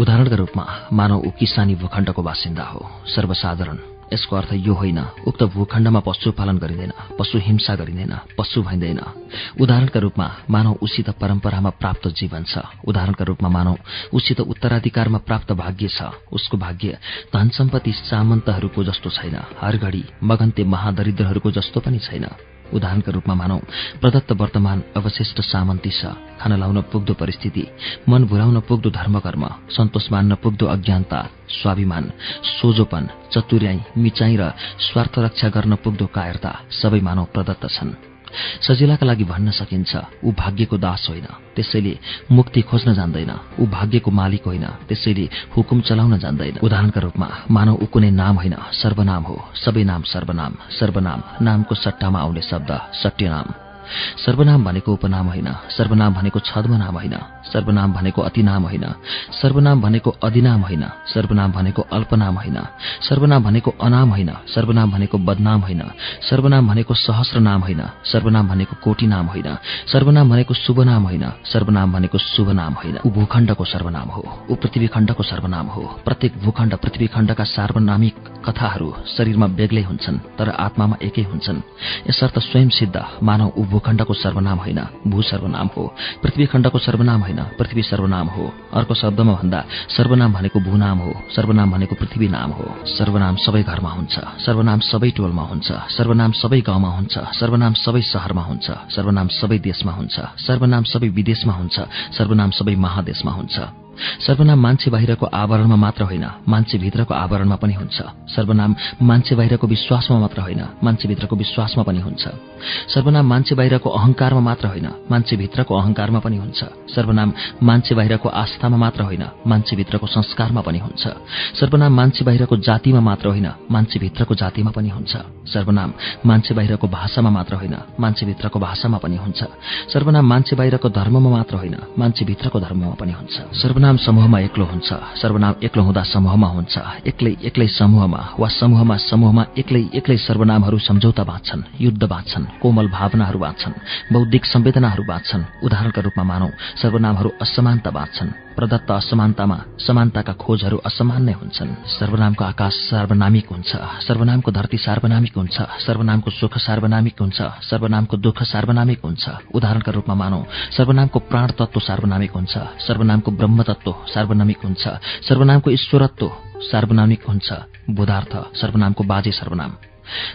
उदाहरणका रूपमा मानव ऊ किसानी भूखण्डको बासिन्दा हो। सर्वसाधारण यसको अर्थ यो होइन उक्त भूखण्डमा पशुपालन गरिँदैन पशु हिंसा गरिँदैन पशु भइँदैन। उदाहरणका रूपमा मानव उसित परम्परामा प्राप्त जीवन छ। उदाहरणका रूपमा मानव उसित उत्तराधिकारमा प्राप्त भाग्य छ। उसको भाग्य धन सम्पत्ति सामन्तहरूको जस्तो छैन। हरघडी मगन्ते महादरिद्रहरूको जस्तो पनि छैन। उदाहरणका रूपमा मानौ। प्रदत्त वर्तमान अवशिष्ट सामन्ती छ। खान लाउन पुग्दो परिस्थिति मन भुराउन पुग्दो धर्मकर्म सन्तोष मान्न पुग्दो अज्ञानता स्वाभिमान सोझोपन चतुर्याई मिचाई र स्वार्थ रक्षा गर्न पुग्दो कायरता सबै मानव प्रदत्त छन्। सजिलाका लागि भन्न सकिन्छ ऊ भाग्यको दास होइन त्यसैले मुक्ति खोज्न जान्दैन ऊ भाग्यको मालिक होइन त्यसैले हुकुम चलाउन जान्दैन। उदाहरणका रूपमा मानव ऊ कुनै नाम होइन सर्वनाम हो सबै नाम सर्वनाम सर्वनाम नामको सट्टामा आउने शब्द सट्य नाम। सर्वनाम भनेको उपनाम होइन सर्वनाम भनेको छद्मनाम होइन सर्वनाम भनेको अतिनाम होइन सर्वनाम भनेको अधिनाम होइन सर्वनाम भनेको अल्पनाम होइन सर्वनाम भनेको अनाम होइन सर्वनाम भनेको बदनाम होइन सर्वनाम भनेको सहस्र नाम होइन सर्वनाम भनेको कोटी नाम होइन सर्वनाम भनेको शुभनाम होइन सर्वनाम भनेको शुभनाम होइन ऊ भूखण्डको सर्वनाम हो ऊ पृथ्वीखण्डको सर्वनाम हो प्रत्येक भूखण्ड पृथ्वीखण्डका सार्वनामिक कथाहरू शरीरमा बेग्लै हुन्छन् तर आत्मामा एकै हुन्छन् यसर्थ स्वयं सिद्ध मानव ऊ भूखण्डको सर्वनाम होइन भू सर्वनाम हो पृथ्वीखण्डको सर्वनाम होइन पृथ्वी सर्वनाम हो। अर्को शब्दमा भन्दा सर्वनाम भनेको भूनाम हो सर्वनाम भनेको पृथ्वी नाम हो। सर्वनाम सबै घरमा हुन्छ सर्वनाम सबै टोलमा हुन्छ सर्वनाम सबै गाउँमा हुन्छ सर्वनाम सबै शहरमा हुन्छ सर्वनाम सबै देशमा हुन्छ सर्वनाम सबै विदेशमा हुन्छ सर्वनाम सबै महादेशमा हुन्छ। सर्वनाम मान्छे बाहिरको आवरणमा मात्र होइन मान्छे भित्रको आवरणमा पनि हुन्छ। सर्वनाम मान्छे बाहिरको विश्वासमा मात्र होइन मान्छे भित्रको विश्वासमा पनि हुन्छ। सर्वनाम मान्छे बाहिरको अहंकारमा मात्र होइन मान्छे भित्रको अहंकारमा पनि हुन्छ। सर्वनाम मान्छे बाहिरको आस्थामा मात्र होइन मान्छे भित्रको संस्कारमा पनि हुन्छ। सर्वनाम मान्छे बाहिरको जातिमा मात्र होइन मान्छे भित्रको जातिमा पनि हुन्छ। सर्वनाम मान्छे बाहिरको भाषामा मात्र होइन मान्छे भित्रको भाषामा पनि हुन्छ। सर्वनाम मान्छे बाहिरको धर्ममा मात्र होइन मान्छे भित्रको धर्ममा पनि हुन्छ। सर्वनाम समूहमा एक्लो हुन्छ सर्वनाम एक्लो हुँदा समूहमा हुन्छ एक्लै एक्लै समूहमा वा समूहमा समूहमा एक्लै एक्लै सर्वनामहरू सम्झौता बाँच्छन् युद्ध बाँच्छन् कोमल भावनाहरू बाँच्छन् बौद्धिक संवेदनाहरू बाँच्छन्। उदाहरणका रूपमा मानौ सर्वनामहरू असमानता बाँच्छन्। प्रदत्त असमानतामा समानताका खोजहरू असमान नै हुन्छन्। सर्वनामको आकाश सार्वनामिक हुन्छ। सर्वनामको धरती सार्वनामिक हुन्छ। सर्वनामको सुख सार्वनामिक हुन्छ। सर्वनामको दुःख सार्वनामिक हुन्छ। उदाहरणका रूपमा मानौ सर्वनामको प्राण तत्व सार्वनामिक हुन्छ। सर्वनामको ब्रह्म तत्व सार्वनामिक हुन्छ। सर्वनामको ईश्वरत्व सार्वनामिक हुन्छ। बोधार्थ सर्वनामको बाजे सर्वनाम।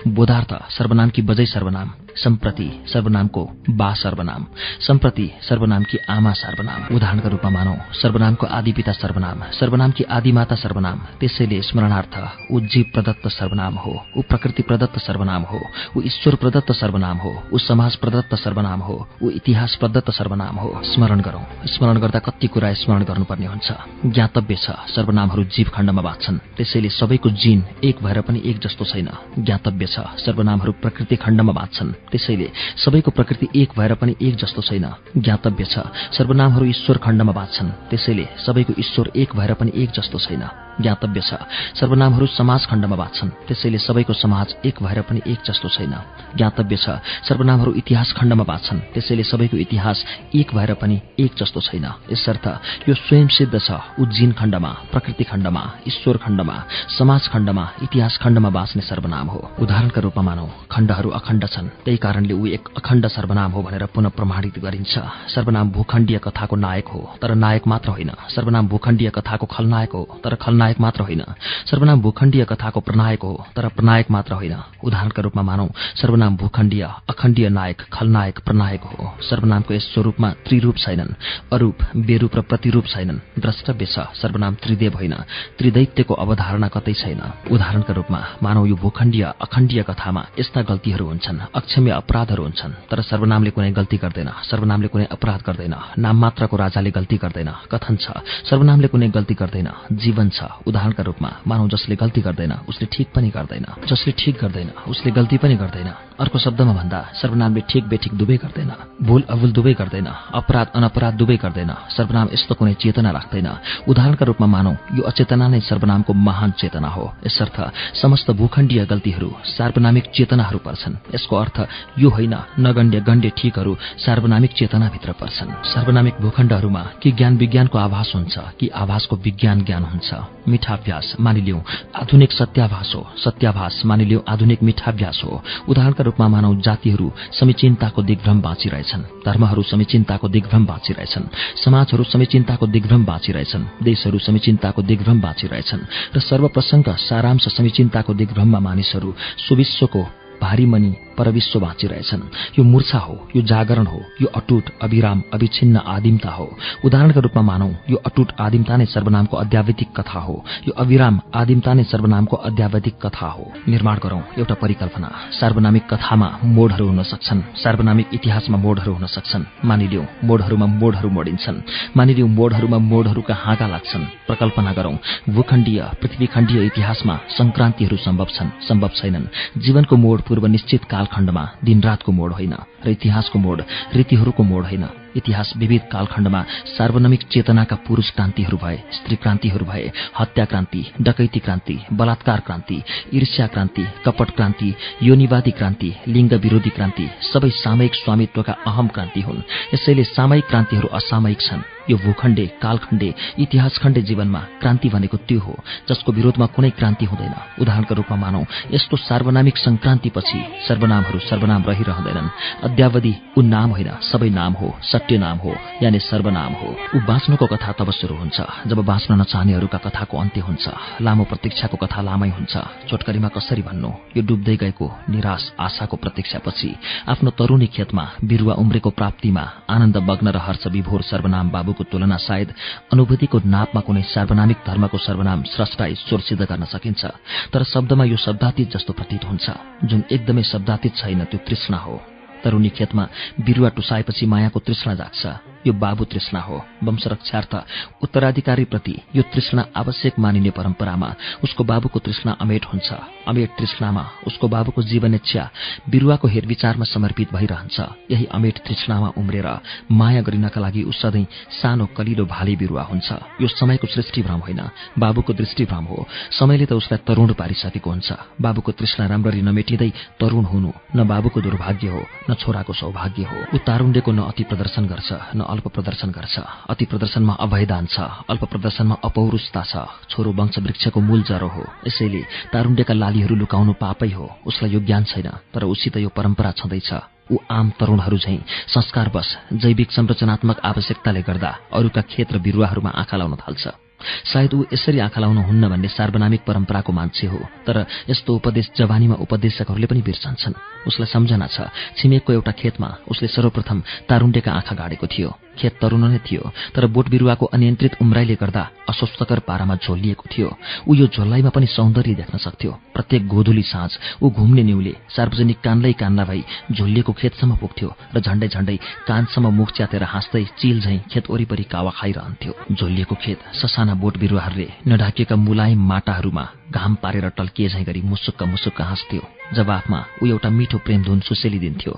बोधार्थ सर्वनामकी बजै सर्वनाम। सम्प्रति सर्वनामको बा सर्वनाम सम्प्रति सर्वनामकी आमा सर्वनाम। उदाहरणका रूपमा मानौ सर्वनामको आदि पिता सर्वनाम सर्वनामकी आदिमाता सर्वनाम। त्यसैले स्मरणार्थ ऊ जीव प्रदत्त सर्वनाम हो ऊ प्रकृति प्रदत्त सर्वनाम हो ऊ ईश्वर प्रदत्त सर्वनाम हो ऊ समाज प्रदत्त सर्वनाम हो ऊ इतिहास प्रदत्त सर्वनाम हो। स्मरण गरौं। स्मरण गर्दा कति कुरा स्मरण गर्नुपर्ने हुन्छ। ज्ञातव्य छ सर्वनामहरू जीव खण्डमा बाँच्छन्। त्यसैले सबैको जीन एक भएर पनि एक जस्तो छैन। ज्ञातव्य छ सर्वनामहरू प्रकृति खण्डमा बाँच्छन्। त्यसैले सबैको प्रकृति एक भएर पनि एक जस्तो छैन। ज्ञातव्य छ। सर्वनामहरू ईश्वर खण्डमा बाँच्छन्। त्यसैले सबैको ईश्वर एक भएर पनि एक जस्तो छैन। ज्ञातव्य छ। सर्वनामहरू समाज खण्डमा बाँच्छन्। त्यसैले सबैको समाज एक भएर पनि एक जस्तो छैन। ज्ञातव्य छ सर्वनामहरू इतिहास खण्डमा बाँच्छन्। त्यसैले सबैको इतिहास एक भएर पनि एक जस्तो छैन। यसर्थ यो स्वयं सिद्ध छ। उज्जिन खण्डमा प्रकृति खण्डमा ईश्वर खण्डमा समाज खण्डमा इतिहास खण्डमा बाँच्ने सर्वनाम हो। उदाहरणका रूपमा मानौ खण्डहरू अखण्ड छन्। त्यही कारणले ऊ एक अखण्ड सर्वनाम हो भनेर पुनः प्रमाणित गरिन्छ। सर्वनाम भूखण्डीय कथाको नायक हो तर नायक मात्र होइन। सर्वनाम भूखण्डीय कथाको खलनायक हो तर खलनायक नायक मात्र होइन। सर्वनाम भूखण्डीय कथाको प्रनायक हो तर प्रनायक मात्र होइन। उदाहरणका रूपमा मानौ सर्वनाम भूखण्डीय अखण्डीय नायक खलनायक प्रनायक हो। सर्वनामको यस स्वरूपमा त्रिरूप छैनन् अरूप बेरूप र प्रतिरूप छैनन्। द्रष्टव्य छ सर्वनाम त्रिदेव होइन। त्रिदैत्यको अवधारणा कतै छैन। उदाहरणका रूपमा मानव यो भूखण्डीय अखण्डीय कथामा यस्ता गल्तीहरू हुन्छन् अक्षम्य अपराधहरू हुन्छन्। तर सर्वनामले कुनै गल्ती गर्दैन सर्वनामले कुनै अपराध गर्दैन। नाम मात्रको राजाले गल्ती गर्दैन। कथन छ? सर्वनामले कुनै गल्ती गर्दैन। जीवन छ। उदाहरणका रूपमा मानव जसले गल्ती गर्दैन उसले ठिक पनि गर्दैन। जसले ठिक गर्दैन उसले गल्ती पनि गर्दैन। अर्को शब्दमा भन्दा सर्वनामले ठिक बेठिक दुवै गर्दैन। भूल अभुल दुवै गर्दैन। अपराध अनपराध दुवै गर्दैन। सर्वनाम यस्तो कुनै चेतना राख्दैन। उदाहरणका रूपमा मानौ यो अचेतना नै सर्वनामको महान चेतना हो। यसर्थ समस्त भूखण्डीय गल्तीहरू सार्वनामिक चेतनाहरू पर्छन्। यसको अर्थ यो होइन नगण्य गण्य ठिकहरू सार्वनामिक चेतनाभित्र पर्छन्। सार्वनामिक भूखण्डहरूमा कि ज्ञान विज्ञानको आभास हुन्छ कि आभासको विज्ञान ज्ञान हुन्छ? मिठाभ्यास मानिलिउ आधुनिक सत्याभास हो। सत्याभास मानिलिउ आधुनिक मिठाभ्यास हो। उदाहरणका रूपमा मानव जातिहरू समीचिन्ताको दिग्भ्रम बाँचिरहेछन्। धर्महरू समीचिन्ताको दिग्भ्रम बाँचिरहेछन्। समाजहरू समीचिन्ताको दिग्भ्रम बाँचिरहेछन्। देशहरू समीचिन्ताको दिग्भ्रम बाँचिरहेछन्। र सर्वप्रसङ्ग सारांश समीचिन्ताको दिग्भ्रममा मानिसहरू सुविश्वको भारी मनी परविश्व बाँचिरहेछन्। यो मूर्छा हो यो जागरण हो यो अटुट अविराम अविच्छिन्न आदिमता हो। उदाहरणका रूपमा मानौ यो अटुट आदिमता नै सर्वनामको अध्यावधिक कथा हो। यो अविराम आदिमता नै सर्वनामको अध्यावधिक कथा हो। निर्माण गरौं एउटा परिकल्पना। सार्वनामिक कथामा मोडहरू हुन सक्छन्। सार्वनामिक इतिहासमा मोडहरू हुन सक्छन्। मानिलिउ मोडहरूमा मोडहरू मोडिन्छन्। मानिलिउ मोडहरूमा मोडहरूका हाँगा लाग्छन्। प्रकल्पना गरौं। भूखण्डीय पृथ्वीखण्डीय इतिहासमा संक्रान्तिहरू सम्भव छन्। सम्भव छैनन्। जीवनको मोड पूर्व निश्चित कालखण्डमा दिनरातको मोड होइन र इतिहासको मोड रीतिहरूको मोड होइन। इतिहास विविध कालखण्डमा सार्वजनिक चेतनाका पुरूष क्रान्तिहरू भए स्त्री क्रान्तिहरू भए हत्या क्रान्ति डकैती क्रान्ति बलात्कार क्रान्ति ईर्ष्या क्रान्ति कपट क्रान्ति योनिवादी क्रान्ति लिङ्ग विरोधी क्रान्ति सबै सामयिक स्वामित्वका अहम क्रान्ति हुन्। यसैले सामयिक क्रान्तिहरू असामयिक छन्। यो भूखण्डे कालखण्डे इतिहास खण्डे जीवनमा क्रान्ति भनेको त्यो हो जसको विरोधमा कुनै क्रान्ति हुँदैन। उदाहरणको रूपमा मानौ यस्तो सार्वनामिक संक्रान्तिपछि सर्वनामहरू सर्वनाम रहिरहँदैनन्। अद्यावधि ऊ नाम होइन सबै नाम हो सत्य नाम हो यानि सर्वनाम हो। ऊ बाँच्नुको कथा तब सुरु हुन्छ जब बाँच्न नचाहनेहरूका कथाको अन्त्य हुन्छ लामो प्रतीक्षाको कथा लामै हुन्छ। छोटकरीमा कसरी भन्नु यो डुब्दै गएको निराश आशाको प्रतीक्षापछि आफ्नो तरुणी खेतमा बिरुवा उम्रेको प्राप्तिमा आनन्द बग्न र हर्ष विभोर सर्वनाम बाबुको तुलना सायद अनुभूतिको नापमा कुनै सार्वनामिक धर्मको सर्वनाम स्रष्टा ईश्वर सिद्ध गर्न सकिन्छ। तर शब्दमा यो शब्दातीत जस्तो प्रतीत हुन्छ जुन एकदमै शब्दातीत छैन त्यो तृष्णा हो। तरुणी खेतमा बिरुवा टुसाएपछि मायाको तृष्णा जाग्छ। यो बाबु तृष्णा हो। वंशरक्षार्थ उत्तराधिकारीप्रति यो तृष्णा आवश्यक मानिने परम्परामा उसको बाबुको तृष्णा अमेट हुन्छ। अमेट तृष्णामा उसको बाबुको जीवन इच्छा बिरुवाको हेरविचारमा समर्पित भइरहन्छ। यही अमेट तृष्णामा उम्रेर माया गरिनका लागि ऊ सधैँ सानो कलिलो भाले बिरुवा हुन्छ। यो समयको सृष्टिभ्रम होइन बाबुको दृष्टिभ्रम हो। समयले त उसलाई तरुण पारिसकेको हुन्छ। बाबुको तृष्णा राम्ररी नमेटिँदै तरुण हुनु न बाबुको दुर्भाग्य हो न छोराको सौभाग्य हो। ऊ तारुण्डेको न अति प्रदर्शन गर्छ न अल्प प्रदर्शन गर्छ अति प्रदर्शनमा अभयदान छ अल्प प्रदर्शनमा अपौरुषता छ छोरो वंश वृक्षको मूल जरो हो। यसैले तारुण्डेका लालीहरू लुकाउनु पापै हो उसलाई यो ज्ञान छैन तर उसित यो परम्परा छँदैछ। ऊ आम तरुणहरू झैं संस्कारवश जैविक संरचनात्मक आवश्यकताले गर्दा अरूका खेत र बिरुवाहरूमा आँखा लाउन थाल्छ। सायद ऊ यसरी आँखा लाउनु हुन्न भन्ने सार्वनामिक परम्पराको मान्छे हो तर यस्तो उपदेश जवानीमा उपदेशकहरूले पनि बिर्सन्छन्। उसलाई सम्झना छ छिमेकको एउटा खेतमा उसले सर्वप्रथम तारुण्डेका आँखा गाडेको थियो। खेत तरुण नै थियो तर बोट बिरुवाको अनियन्त्रित उम्राइले गर्दा अस्वस्थकर पारामा झोलिएको थियो। ऊ यो झोल्लाइमा पनि सौन्दर्य देख्न सक्थ्यो। प्रत्येक गोधुली साँझ ऊ घुम्ने न्युले सार्वजनिक कानलै कान्ला भई झोलिएको खेतसम्म पुग्थ्यो र झण्डै झण्डै कानसम्म मुख च्यातेर हाँस्दै चिल झैं खेत वरिपरि कावा खाइरहन्थ्यो। झोलिएको खेत ससाना बोट बिरुवाहरूले नढाकिएका मुलायम माटाहरूमा घाम पारेर टल्किए झैँ गरी मुसुक्क मुसुक्क हाँस्थ्यो। जवाफमा ऊ एउटा मिठो प्रेमधुन सुसेलिदिन्थ्यो।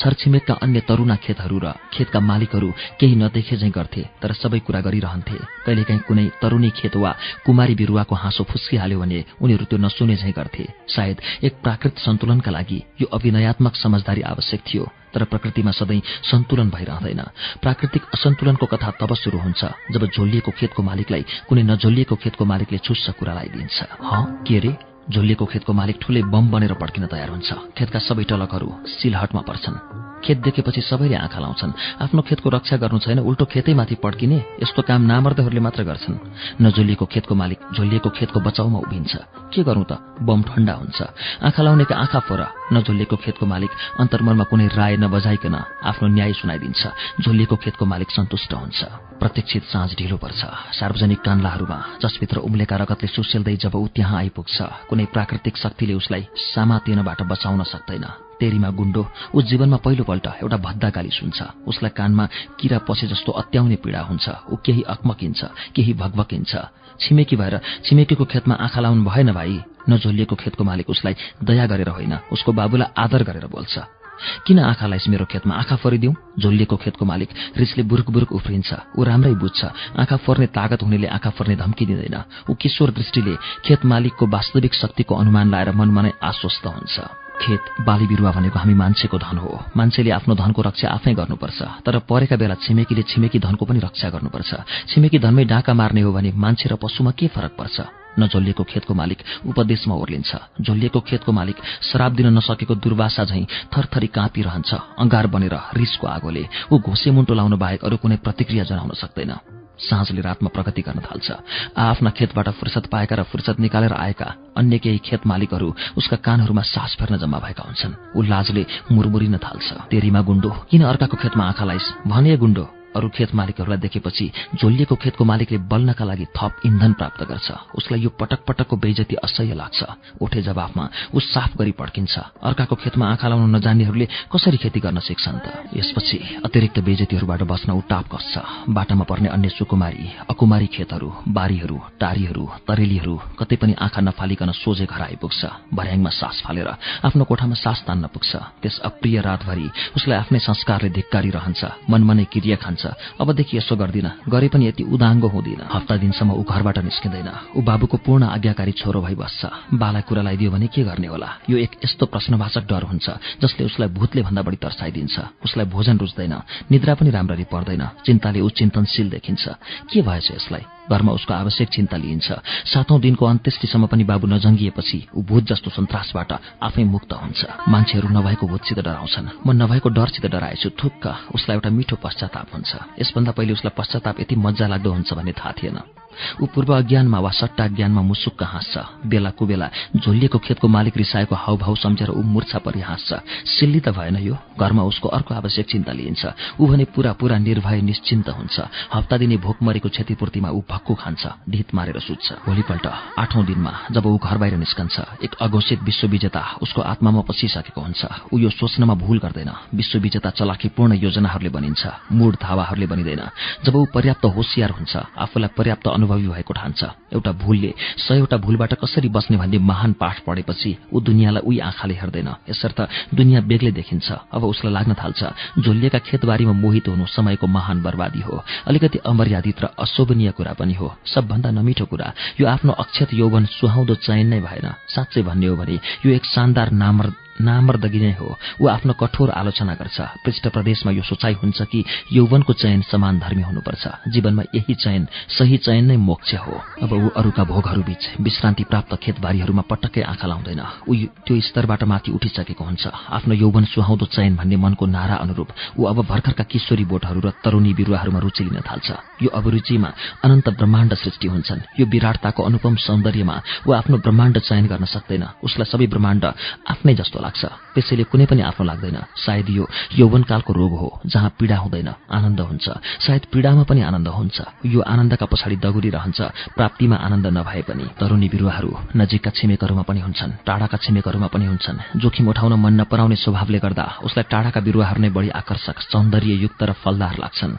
छरछिमेकका अन्य तरुणा खेतहरू र खेतका मालिकहरू केही नदेखे झैँ गर्थे तर सबै कुरा गरिरहन्थे। कहिलेकाहीँ कुनै तरुणी खेत वा कुमारी बिरुवाको हाँसो फुस्किहाल्यो भने उनीहरू त्यो नसुने झैँ गर्थे। सायद एक प्राकृत सन्तुलनका लागि यो अभिनयात्मक समझदारी आवश्यक थियो तर प्रकृतिमा सधैँ सन्तुलन भइरहँदैन। प्राकृतिक असन्तुलनको कथा तब सुरु हुन्छ जब झोलिएको खेतको मालिकलाई कुनै नझोलिएको खेतको मालिकले छुस्स कुरा लगाइदिन्छ ह के रे झोलिएको खेतको मालिक ठुलै बम बनेर पड्किन तयार हुन्छ। खेतका सबै टलकहरू सिलहटमा पर्छन्। खेत देखेपछि सबैले आँखा लाउँछन्। आफ्नो खेतको रक्षा गर्नु छैन उल्टो खेतैमाथि पड्किने यस्तो काम नामर्दहरूले मात्र गर्छन्। नझोलिएको खेतको मालिक झोलिएको खेतको बचाउमा उभिन्छ। के गरौँ त? बम ठण्डा हुन्छ। आँखा लाउनेका आँखा फोर। नझोलिएको खेतको मालिक अन्तर्मनमा कुनै राय नबजाइकन आफ्नो न्याय सुनाइदिन्छ। झोलिएको खेतको मालिक सन्तुष्ट हुन्छ। प्रत्यक्षित साँझ ढिलो पर्छ। सार्वजनिक कान्लाहरूमा जसभित्र उम्लेका रगतले सुसेल्दै जब ऊ त्यहाँ आइपुग्छ कुनै प्राकृतिक शक्तिले उसलाई सामातेनबाट बचाउन सक्दैन। तेरीमा गुण्डो ऊ जीवनमा पहिलोपल्ट एउटा भद्दा गाली सुन्छ। उसलाई कानमा किरा पसे जस्तो अत्याउने पीडा हुन्छ। ऊ केही अक्मकिन्छ केही भगभकिन्छ छिमेकी भएर छिमेकीको खेतमा आँखा लाउनु भएन भाइ। नझोलिएको खेतको मालिक उसलाई दया गरेर होइन। उसको बाबुलाई आदर गरेर बोल्छ। किन आँखालाई मेरो खेतमा आँखा फरिदिउँ? झोलिएको खेतको मालिक रिसले बुरुक बुरुक उफ्रिन्छ। ऊ राम्रै बुझ्छ। आँखा फर्ने तागत हुनेले आँखा फर्ने धम्की दिँदैन। ऊ किशोर दृष्टिले खेत मालिकको वास्तविक शक्तिको अनुमान लाएर मनमा नै आश्वस्त हुन्छ। खेत बाली बिरुवा भनेको हामी मान्छेको धन हो। मान्छेले आफ्नो धनको रक्षा आफै गर्नुपर्छ। तर परेका बेला छिमेकीले छिमेकी धनको पनि रक्षा गर्नुपर्छ। छिमेकी धनमै डाका मार्ने हो भने मान्छे र पशुमा के फरक पर्छ? नझोलिएको खेतको मालिक उपदेशमा ओर्लिन्छ। झोलिएको खेतको मालिक श्राप दिन नसकेको दुर्वासा झैं थरथरी काँपिरहन्छ। अंगार बनेर रिसको आगोले ऊ घोसे मुन्टो लाउनु बाहेक अरू कुनै प्रतिक्रिया जनाउन सक्दैन। साँझले रातमा प्रगति गर्न थाल्छ। आफ्ना खेतबाट फुर्सद पाएका र फुर्सद निकालेर आएका अन्य केही खेत मालिकहरू उसका कानहरूमा सास फेर्न जम्मा भएका हुन्छन्। ऊ लाजले मुरमुरिन थाल्छ। तेरीमा गुण्डो। किन अर्काको खेतमा आँखा लाइस? भने गुण्डो। अरू खेत मालिकहरूलाई देखेपछि झोलिएको खेतको मालिकले बल्नका लागि थप इन्धन प्राप्त गर्छ। उसलाई यो पटक पटकको बेजती असह्य लाग्छ। उठे जवाफमा ऊ साफ गरी पड्किन्छ। अर्काको खेतमा आँखा लाउन नजान्नेहरूले कसरी खेती गर्न सिक्छन् त? यसपछि अतिरिक्त बेजतीहरूबाट बस्न ऊ टाप कस्छ। बाटामा पर्ने अन्य सुकुमारी अकुमारी खेतहरू बारीहरू टारीहरू तरेलीहरू कतै पनि आँखा नफालिकन सोझे घर आइपुग्छ। भर्याङमा सास फालेर आफ्नो कोठामा सास तान्न पुग्छ। त्यस अप्रिय रातभरि उसलाई आफ्नै संस्कारले धिक्कारी रहन्छ मनमनै क्रिया खान्छ। हुन्छ। अबदेखि यसो गर्दिन। गरे पनि यति उदाङ्गो हुँदिन। हप्ता दिनसम्म ऊ घरबाट निस्किँदैन। ऊ बाबुको पूर्ण आज्ञाकारी छोरो भई बस्छ बालाई कुरा लगाइदियो भने के गर्ने होला? यो एक यस्तो प्रश्नवाचक डर हुन्छ जसले उसलाई भूतले भन्दा बढी तर्साइदिन्छ। उसलाई भोजन रुच्दैन। निद्रा पनि राम्ररी पर्दैन। चिन्ताले ऊ चिन्तनशील देखिन्छ। के भएछ यसलाई? घरमा उसको आवश्यक चिन्ता लिइन्छ। सातौं दिनको अन्त्येष्टिसम्म पनि बाबु नजङ्गिएपछि ऊ भूत जस्तो सन्तासबाट आफै मुक्त हुन्छ। मान्छेहरू नभएको भूतसित डराउँछन्। म नभएको डरसित डराएछु। थुक्क उसलाई एउटा मिठो पश्चाताप हुन्छ। यसभन्दा पहिले उसलाई पश्चाताप यति मजा लाग्दो हुन्छ भन्ने थाहा थिएन। ऊ पूर्व अज्ञानमा वा सट्टा ज्ञानमा मुसुक्क हाँस्छ। बेला कुबेला झोलिएको खेतको मालिक रिसाएको हाउभाउ सम्झेर ऊ मूर्छा परि हाँस्छ। सिल्ली त भएन यो। घरमा उसको अर्को आवश्यक चिन्ता लिइन्छ। ऊ भने पूरा पूरा निर्भय निश्चिन्त हुन्छ। हप्ता दिने भोकमरीको क्षतिपूर्तिमा ऊ भक्कु खान्छ। ढित मारेर सुत्छ। भोलिपल्ट आठौं दिनमा जब ऊ घर बाहिर निस्कन्छ एक अघोषित विश्वविजेता उसको आत्मामा पसिसकेको हुन्छ। ऊ यो सोच्नमा भूल गर्दैन। विश्वविजेता चलाखीपूर्ण योजनाहरूले बनिन्छ। मूढ धावाहरूले बनिँदैन। जब ऊ पर्याप्त होसियार हुन्छ आफूलाई पर्याप्त अनुभवी भएको ठान्छ एउटा भूलले सयवटा भूलबाट कसरी बस्ने भन्ने महान पाठ पढेपछि ऊ दुनियाँलाई उही आँखाले हेर्दैन। यसर्थ दुनियाँ बेग्लै देखिन्छ अब उसलाई लाग्न थाल्छ झोलिएका खेतबारीमा मोहित हुनु समयको महान बर्बादी हो। अलिकति अमर्यादित र अशोभनीय कुरा पनि हो। सबभन्दा नमिठो कुरा यो आफ्नो अक्षत यौवन सुहाउँदो चयन नै भएन। साँच्चै भन्ने हो भने यो एक शानदार नामर नामर्दगी नै हो। ऊ आफ्नो कठोर आलोचना गर्छ। पृष्ठ प्रदेशमा यो सोचाइ हुन्छ कि यौवनको चयन समान धर्मी हुनुपर्छ। जीवनमा यही चयन सही चयन नै मोक्ष हो। अब ऊ अरूका भोगहरूबीच विश्रान्ति प्राप्त खेतबारीहरूमा पटक्कै आँखा लाउँदैन। ऊ त्यो स्तरबाट माथि उठिसकेको हुन्छ। आफ्नो यौवन सुहाउँदो चयन भन्ने मनको नारा अनुरूप ऊ अब भर्खरका किशोरी बोटहरू र तरुणी बिरुवाहरूमा रुचि लिन थाल्छ। यो अभिरुचिमा अनन्त ब्रह्माण्ड सृष्टि हुन्छन्। यो विराटताको अनुपम सौन्दर्यमा ऊ आफ्नो ब्रह्माण्ड चयन गर्न सक्दैन। उसलाई सबै ब्रह्माण्ड आफ्नै जस्तो लाग्छ। त्यसैले कुनै पनि आफ्नो लाग्दैन। सायद यो यौवनकालको रोग हो जहाँ पीडा हुँदैन आनन्द हुन्छ। सायद पीडामा पनि आनन्द हुन्छ। यो आनन्दका पछाडि दगुरी रहन्छ। प्राप्तिमा आनन्द नभए पनि तरुणी बिरुवाहरू नजिकका छिमेकहरूमा पनि हुन्छन् टाढाका छिमेकहरूमा पनि हुन्छन्। जोखिम उठाउन मन नपराउने स्वभावले गर्दा उसलाई टाढाका बिरुवाहरू नै बढी आकर्षक सौन्दर्ययुक्त र फलदार लाग्छन्।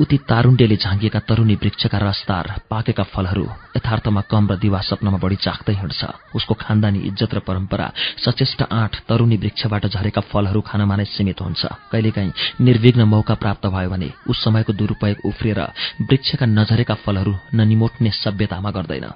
उति तारुण्डेले झाँगिएका तरुणी वृक्षका रस्तार पाकेका फलहरू यथार्थमा कम र दिवा सपनामा बढी चाख्दै हिँड्छ। उसको खानदानी इज्जत र परम्परा सचेष्ट आठ तरुणी वृक्षबाट झरेका फलहरू खानमा नै सीमित हुन्छ। कहिलेकाहीँ निर्विघ्न मौका प्राप्त भयो भने उस समयको दुरूपयोग उफ्रिएर वृक्षका नझरेका फलहरू ननिमोट्ने सभ्यतामा गर्दैन।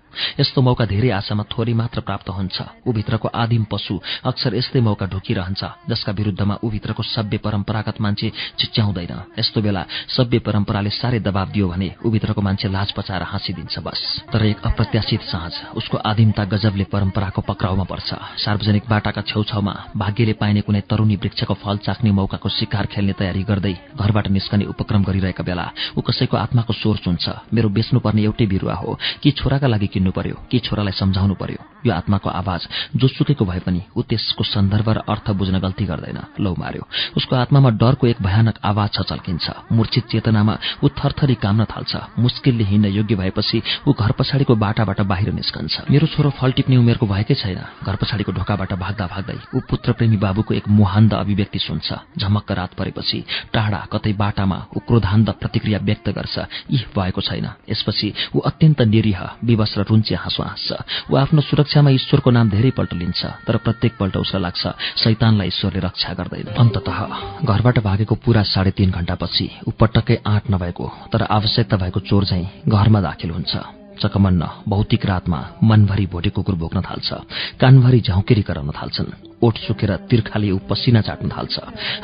यस्तो मौका धेरै आशामा थोरै मात्र प्राप्त हुन्छ। ऊभित्रको आदिम पशु अक्सर यस्तै मौका ढुकिरहन्छ जसका विरुद्धमा ऊभित्रको सभ्य परम्परागत मान्छे चिच्याउँदैन। यस्तो बेला सभ्य परम्पराले साह्रै दबाब दियो भने ऊभित्रको मान्छे लाज पचाएर हाँसिदिन्छ बस। तर एक अप्रत्याशित साँझ उसको आदिमता गजबले परम्पराको पक्राउमा पर्छ। सार्वजनिक बाटाका छेउछाउमा भाग्यले पाइने कुनै तरुणी वृक्षको फल चाख्ने मौकाको शिकार खेल्ने तयारी गर्दै घरबाट निस्कने उपक्रम गरिरहेका बेला ऊ कसैको आत्माको स्वर सुन्छ। मेरो बेच्नुपर्ने एउटै बिरुवा हो। कि छोराका लागि किन्नु पर्यो? कि छोरालाई सम्झाउनु पर्यो? यो आत्माको आवाज जोसुकैको भए पनि ऊ त्यसको सन्दर्भ र अर्थ बुझ्न गल्ती गर्दैन। लौ मार्यो। उसको आत्मामा डरको एक भयानक आवाज छ चल्किन्छ मूर्छित चेतनामा ऊ थरथरी काम्न थाल्छ। मुस्किलले हिँड्न योग्य भएपछि ऊ घर पछाडिको बाटाबाट बाहिर निस्कन्छ। मेरो छोरो फल टिप्ने उमेरको भएकै छैन। घर पछाडिको ढोकाबाट भाग्दा भाग्दै ऊ पुत्रप्रेमी बाबुको एक मुहान्द अभिव्यक्ति सुन्छ। झमक्क रात परेपछि टाढा कतै बाटामा ऊ क्रोधान्त प्रतिक्रिया व्यक्त गर्छ। यी भएको छैन। यसपछि ऊ अत्यन्त निरीह विवश र रुन्चे हाँसो हाँस्छ। ऊ आफ्नो सुरक्षामा ईश्वरको नाम धेरैपल्ट लिन्छ तर प्रत्येक पल्ट उसलाई लाग्छ शैतानलाई ईश्वरले रक्षा गर्दैन। अन्तत घरबाट भागेको पूरा साढे तीन घण्टापछि ऊ पटक्कै आँट नभएको तर आवश्यकता भएको चोर झैँ घरमा दाखिल हुन्छ। चकमन्न भौतिक रातमा मनभरि भोटे कुकुर भोग्न थाल्छ। कानभरि झाउकेरी कराउन थाल्छन्। ओठ सुकेर तिर्खाले ऊ पसिना चाट्न थाल्छ।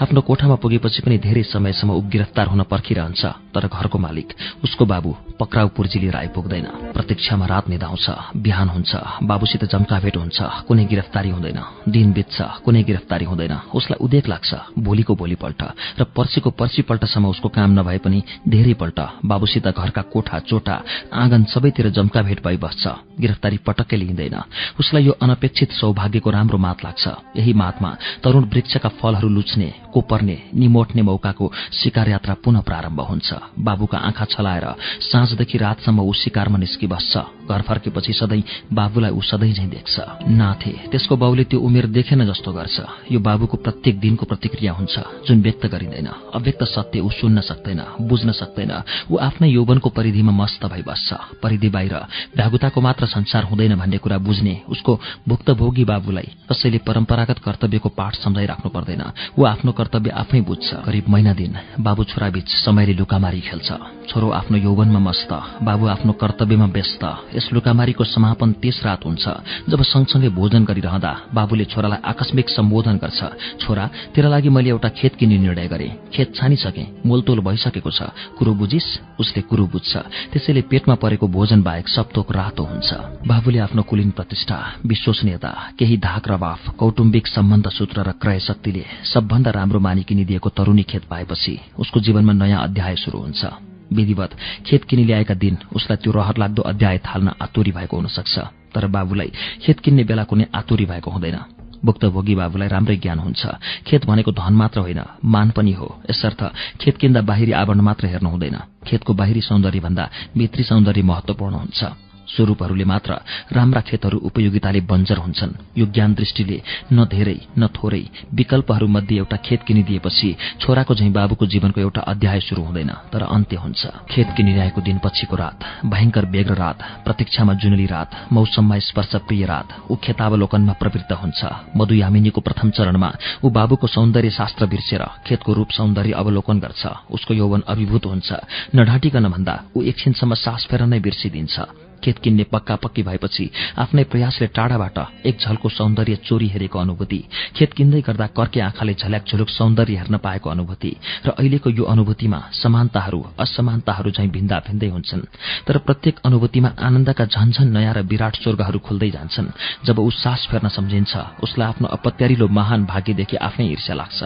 आफ्नो कोठामा पुगेपछि पनि धेरै समयसम्म ऊ गिरफ्तार हुन पर्खिरहन्छ तर घरको मालिक उसको बाबु पक्राउ पुर्जी लिएर आइपुग्दैन प्रतीक्षामा रात निधाउँछ बिहान हुन्छ बाबुसित जम्काभेट हुन्छ कुनै गिरफ्तारी हुँदैन दिन बित्छ कुनै गिरफ्तारी हुँदैन। उसलाई उदेक लाग्छ भोलिको भोलिपल्ट र पर्सिको पर्सिपल्टसम्म उसको काम नभए पनि धेरैपल्ट बाबुसित घरका कोठा चोटा आँगन सबैतिर जम्काभेट भइबस्छ गिरफ्तारी पटक्कै लिइँदैन। उसलाई यो अनपेक्षित सौभाग्यको राम्रो मात लाग्छ। यही मातमा तरूण वृक्षका फलहरू लुच्ने कोपर्ने निमोट्ने मौकाको शिकार यात्रा पुनः प्रारम्भ हुन्छ। बाबुका आँखा छलाएर साँझदेखि रातसम्म ऊ शिकारमा निस्किबस्छ। घर फर्केपछि सधैँ बाबुलाई ऊ सधैँ झैँ देख्छ। नाथे त्यसको बाउले त्यो उमेर देखेन जस्तो गर्छ। यो बाबुको प्रत्येक दिनको प्रतिक्रिया हुन्छ जुन व्यक्त गरिँदैन। अव्यक्त सत्य ऊ सुन्न सक्दैन बुझ्न सक्दैन। ऊ आफ्नै यौवनको परिधिमा मस्त भइबस्छ। परिधि बाहिर भ्यागुताको मात्र संसार हुँदैन भन्ने कुरा बुझ्ने उसको भुक्तभोगी बाबुलाई कसैले परम्परागत कर्तव्यको पाठ सम्झाइराख्नु पर्दैन। ऊ आफ्नो कर्तव्य आफै बुझ्छ। करिब महिना दिन बाबु छोराबीच समयले लुकामारी खेल्छ। छोरो आफ्नो यौवनमा मस्त बाबु आफ्नो कर्तव्यमा व्यस्त। यस लुकामारीको समापन त्यस रात हुन्छ। जब सँगसँगै भोजन गरिरहँदा बाबुले छोरालाई आकस्मिक सम्बोधन गर्छ। छोरा तेरा लागि मैले एउटा खेत किन्ने निर्णय गरेँ। खेत छानिसके। मोलतोल भइसकेको छ। कुरो बुझिस उसले कुरो बुझ्छ। त्यसैले पेटमा परेको भोजन बाहेक सप्तोक रातो हुन्छ। बाबुले आफ्नो कुलिन प्रतिष्ठा विश्वसनीयता केही धाक रवाफ कौटुम्बिक सम्बन्ध सूत्र र क्रय शक्तिले सबभन्दा राम्रो मानिकिनिदिएको तरुणी खेत पाएपछि उसको जीवनमा नयाँ अध्याय शुरू हुन्छ। विधिवत खेत किनि ल्याएका दिन उसलाई त्यो रहर लाग्दो अध्याय थाल्न आतुरी भएको हुन सक्छ तर बाबुलाई खेत किन्ने बेला कुनै आतुरी भएको हुँदैन। भुक्तभोगी बाबुलाई राम्रै ज्ञान हुन्छ। खेत भनेको धन मात्र होइन मान पनि हो। यसर्थ खेत किन्दा बाहिरी आवरण मात्र हेर्नु हुँदैन। खेतको बाहिरी सौन्दर्य भन्दा भित्री सौन्दर्य महत्वपूर्ण हुन्छ। स्वरूपहरूले मात्र राम्रा खेतहरू उपयोगिताले बन्जर हुन्छन्। यो ज्ञान दृष्टिले न धेरै न थोरै विकल्पहरूमध्ये एउटा खेत किनिदिएपछि छोराको झैँ बाबुको जीवनको एउटा अध्याय शुरू हुँदैन तर अन्त्य हुन्छ। खेत किनिरहेको दिन पछिको रात भयंकर बेग्र रात प्रतीक्षामा जुनली रात मौसममा स्पर्श प्रिय रात ऊ खेतावलोकनमा प्रवृत्त हुन्छ। मधुयामिनीको प्रथम चरणमा ऊ बाबुको सौन्दर्य शास्त्र बिर्सेर खेतको रूप सौन्दर्य अवलोकन गर्छ। उसको यौवन अभिभूत हुन्छ। नढाटिकन भन्दा ऊ एकछिनसम्म सास फेर नै बिर्सिदिन्छ। खेत किन्ने पक्का पक्की भएपछि आफ्नै प्रयासले टाढाबाट एक झल्को सौन्दर्य चोरी हेरेको अनुभूति खेत किन्दै गर्दा कर्के आँखाले झल्याक झुलुक सौन्दर्य हेर्न पाएको अनुभूति र अहिलेको यो अनुभूतिमा समानताहरू असमानताहरू झैं भिन्दा भिन्दै हुन्छन्। तर प्रत्येक अनुभूतिमा आनन्दका झन्झन नयाँ र विराट स्वर्गहरू खुल्दै जान्छन्। जब ऊ सास फेर्न सम्झिन्छ उसलाई आफ्नो अपत्यारिलो महान भाग्यदेखि आफ्नै ईर्ष्या लाग्छ।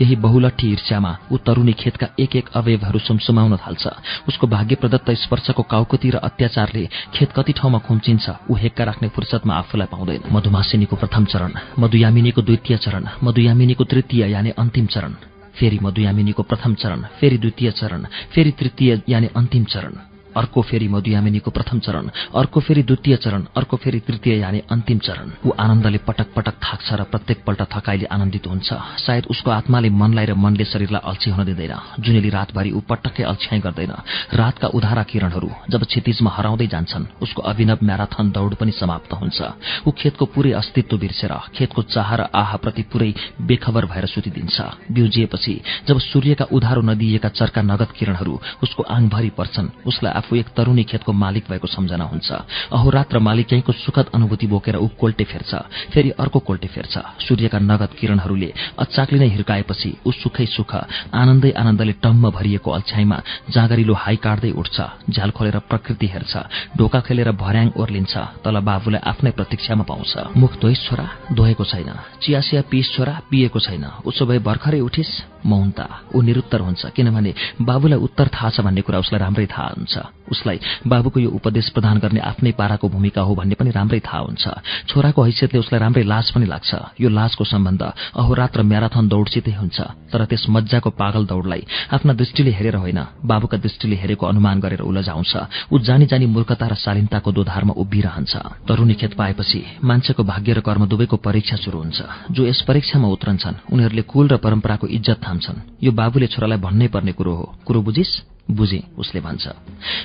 यही बहुलठी ईर्ष्यामा ऊ तरुणी खेतका एक एक अवयवहरू सुमसुमाउन थाल्छ। उसको भाग्य प्रदत्त स्पर्शको काउकुती र अत्याचारले खेत कति ठाउँमा खुम्चिन्छ ऊ हेक्का राख्ने फुर्सदमा आफूलाई पाउँदैन। मधुमासिनीको प्रथम चरण मधुयामिनीको द्वितीय चरण मधुयामिनीको तृतीय यानि अन्तिम चरण। फेरि मधुयामिनीको प्रथम चरण फेरि द्वितीय चरण फेरि तृतीय यानि अन्तिम चरण। अर्को फेरि मधुयामिनीको प्रथम चरण अर्को फेरि द्वितीय चरण अर्को फेरि तृतीय यानि अन्तिम चरण। ऊ आनन्दले पटक पटक थाक्छ र प्रत्येक पल्ट थकाइले आनन्दित हुन्छ। सायद उसको आत्माले मनलाई र मनले शरीरलाई अल्छी हुन दिँदैन। जुनेली रातभरि ऊ पटक्कै अल्छ्याइ गर्दैन। रातका उधारा किरणहरू जब क्षितिजमा हराउँदै जान्छन् उसको अभिनव म्याराथन दौड पनि समाप्त हुन्छ। ऊ खेतको पूरै अस्तित्व बिर्सेर खेतको चाह र आहाप्रति पूरै बेखबर भएर सुतिदिन्छ। बिउजिएपछि जब सूर्यका उधारो नदिएका चर्का नगद किरणहरू उसको आङभरि पर्छन् उसलाई आफू एक तरुणी खेतको मालिक भएको सम्झना हुन्छ। अहोरात्र मालिक्याईको सुखद अनुभूति बोकेर ऊ कोल्टे फेर्छ। फेरि अर्को कोल्टे फेर्छ। सूर्यका नगद किरणहरूले अचाकले नै हिर्काएपछि ऊ सुखै सुख आनन्दै आनन्दले टम्म भरिएको अल्छ्याइमा जाँगरिलो हाई काट्दै उठ्छ। झ्याल खोलेर प्रकृति हेर्छ। ढोका खेलेर भर्याङ ओर्लिन्छ। तल बाबुलाई आफ्नै प्रतीक्षामा पाउँछ। मुख धोइस छोरा धोएको छैन। चियासिया पिस छोरा पिएको छैन। उसो भए भर्खरै उठिस। मौनता ऊ निरुत्तर हुन्छ किनभने बाबुलाई उत्तर थाहा छ भन्ने कुरा उसलाई राम्रै थाहा हुन्छ। उसलाई बाबुको यो उपदेश प्रदान गर्ने आफ्नै पाराको भूमिका हो भन्ने पनि राम्रै थाहा हुन्छ। छोराको हैसियतले उसलाई राम्रै लाज पनि लाग्छ। यो लाजको सम्बन्ध अहोरात्र म्याराथन दौडसितै हुन्छ तर त्यस मजाको पागल दौडलाई आफ्ना दृष्टिले हेरेर होइन बाबुका दृष्टिले हेरेको अनुमान गरेर उलझाउँछ ऊ जानी जानी मूर्खता र शालीनताको दोधारमा उभिरहन्छ। तरुणी खेत पाएपछि मान्छेको भाग्य र कर्म दुवैको परीक्षा सुरु हुन्छ। जो यस परीक्षामा उत्रन्छन् उनीहरूले कुल र परम्पराको इज्जत थाम्छन् यो बाबुले छोरालाई भन्नै पर्ने कुरो हो। कुरो बुझिस? बुझे उसले भन्छ।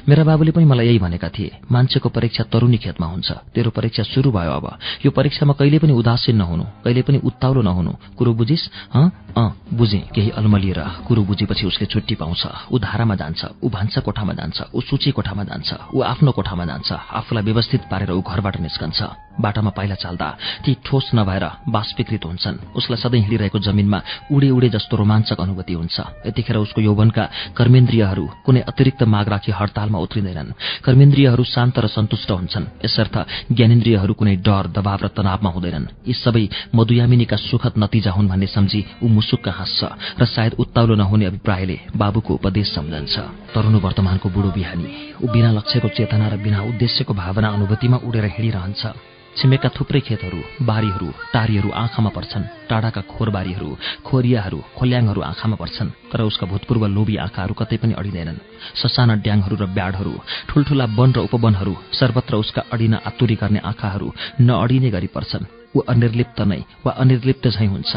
मेरा बाबुले पनि मलाई यही भनेका थिए। मान्छेको परीक्षा तरुणी खेतमा हुन्छ। तेरो परीक्षा सुरु भयो अब। यो परीक्षामा कहिले पनि उदासीन नहुनु। कहिले पनि उत्ताउलो नहुनु। कुरो बुझिस? अँ बुझे। केही अल्मलिएर कुरो बुझेपछि उसले छुट्टी पाउँछ। ऊ धारामा जान्छ। ऊ भान्सा कोठामा जान्छ। ऊ सूची कोठामा जान्छ। ऊ आफ्नो कोठामा जान्छ। आफूलाई व्यवस्थित पारेर ऊ घरबाट निस्कन्छ। बाटामा पाइला चाल्दा ती ठोस नभएर बाष्पीकृत हुन्छन्। उसलाई सधैँ हिँडिरहेको जमिनमा उडे उडे जस्तो रोमाञ्चक अनुभूति हुन्छ। यतिखेर उसको यौवनका कर्मेन्द्रियहरू कुनै अतिरिक्त माग राखी हडतालमा उत्रिँदैनन्। कर्मेन्द्रियहरू शान्त र सन्तुष्ट हुन्छन्। यसर्थ ज्ञानेन्द्रियहरू कुनै डर दबाव र तनावमा हुँदैनन्। यी सबै मधुयामिनीका सुखद नतिजा हुन् भन्ने सम्झी ऊ मुसुक्क हाँस्छ र सायद उत्ताउलो नहुने अभिप्रायले बाबुको उपदेश सम्झन्छ। तरुण वर्तमानको बुढो बिहानी ऊ बिना लक्ष्यको चेतना र बिना उद्देश्यको भावना अनुभूतिमा उडेर हिँडिरहन्छ। छिमेकका थुप्रै खेतहरू बारीहरू टारीहरू आँखामा पर्छन्। टाढाका खोरबारीहरू खोरियाहरू खोल्याङहरू आँखामा पर्छन्। तर उसका भूतपूर्व लोभी आँखाहरू कतै पनि अडिँदैनन्। ससाना ड्याङहरू र ब्याडहरू ठूल्ठूला वन र उपवनहरू सर्वत्र उसका अडिन आतुरी गर्ने आँखाहरू नअडिने गरी पर्छन्। ऊ अनिर्लिप्त नै वा अनिर्लिप्त झैँ हुन्छ।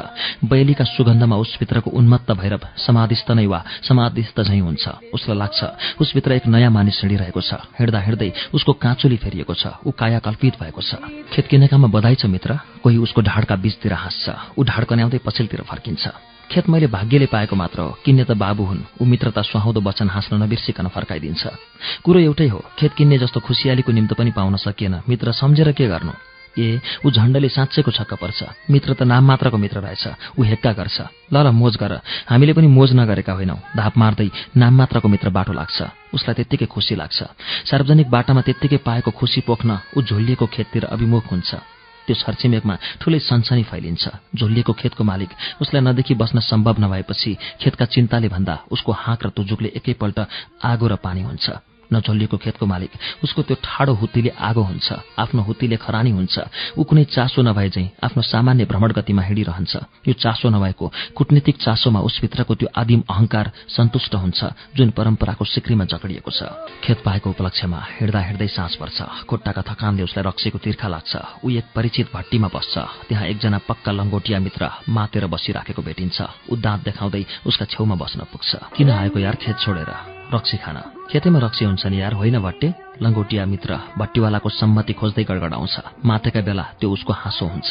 बैलीका सुगन्धमा उसभित्रको उन्मत्त भैरव समाधिस्थ नै वा समाधिस्थ झैँ हुन्छ। उसलाई लाग्छ उसभित्र एक नयाँ मानिस हिँडिरहेको छ। हिँड्दा हिँड्दै उसको काँचुली फेरिएको छ। ऊ काया कल्पित भएको छ। खेत किनेकामा बधाई छ मित्र। कोही उसको ढाडका बीचतिर हाँस्छ। ऊ ढाडकन्याउँदै पछिल्तिर फर्किन्छ। खेत मैले भाग्यले पाएको मात्र हो। किन्ने त बाबु हुन्। ऊ मित्रता सुहाउँदो वचन हाँस्न नबिर्सिकन फर्काइदिन्छ। कुरो एउटै हो। खेत किन्ने जस्तो खुसियालीको निम्तो पनि पाउन सकिएन। मित्र सम्झेर के गर्नु? ए ऊ झण्डले साँच्चैको छक्क पर्छ। मित्र त नाम मात्रको मित्र रहेछ। ऊ हेक्का गर्छ। ल ल मोज गर। हामीले पनि मोज नगरेका होइनौ। धाप मार्दै नाम मात्रको मित्र बाटो लाग्छ। उसलाई त्यत्तिकै खुसी लाग्छ। सार्वजनिक बाटामा त्यत्तिकै पाएको खुसी पोख्न ऊ झोलिएको खेततिर अभिमुख हुन्छ। त्यो छरछिमेकमा ठूलै सनसनी फैलिन्छ। झोलिएको खेतको मालिक उसलाई नदेखि बस्न सम्भव नभएपछि खेतका चिन्ताले भन्दा उसको हाँक र तुजुकले एकैपल्ट आगो र पानी हुन्छ। नझोलिएको खेतको मालिक। उसको त्यो ठाडो हुत्तीले आगो हुन्छ आफ्नो हुत्तीले खरानी हुन्छ। ऊ कुनै चासो नभए चाहिँ आफ्नो सामान्य भ्रमण गतिमा हिँडिरहन्छ। यो चासो नभएको कुटनीतिक चासोमा उसभित्रको त्यो आदिम अहंकार सन्तुष्ट हुन्छ जुन परम्पराको सिक्रीमा जकडिएको छ। खेत पाएको उपलक्ष्यमा हिँड्दा हिँड्दै सास पर्छ। खुट्टाका थकानले उसलाई रक्सीको तिर्खा लाग्छ। ऊ एक परिचित भट्टीमा बस्छ। त्यहाँ एकजना पक्का लङ्गोटिया मित्र मातेर बसिराखेको भेटिन्छ। ऊ देखाउँदै उसका छेउमा बस्न पुग्छ। किन आएको यार खेत छोडेर? रक्सी खान। खेतैमा रक्सी हुन्छ नि यार होइन भट्टे? लङ्गोटिया मित्र भट्टीवालाको सम्मति खोज्दै गडगडाउँछ मातेका बेला त्यो उसको हाँसो हुन्छ।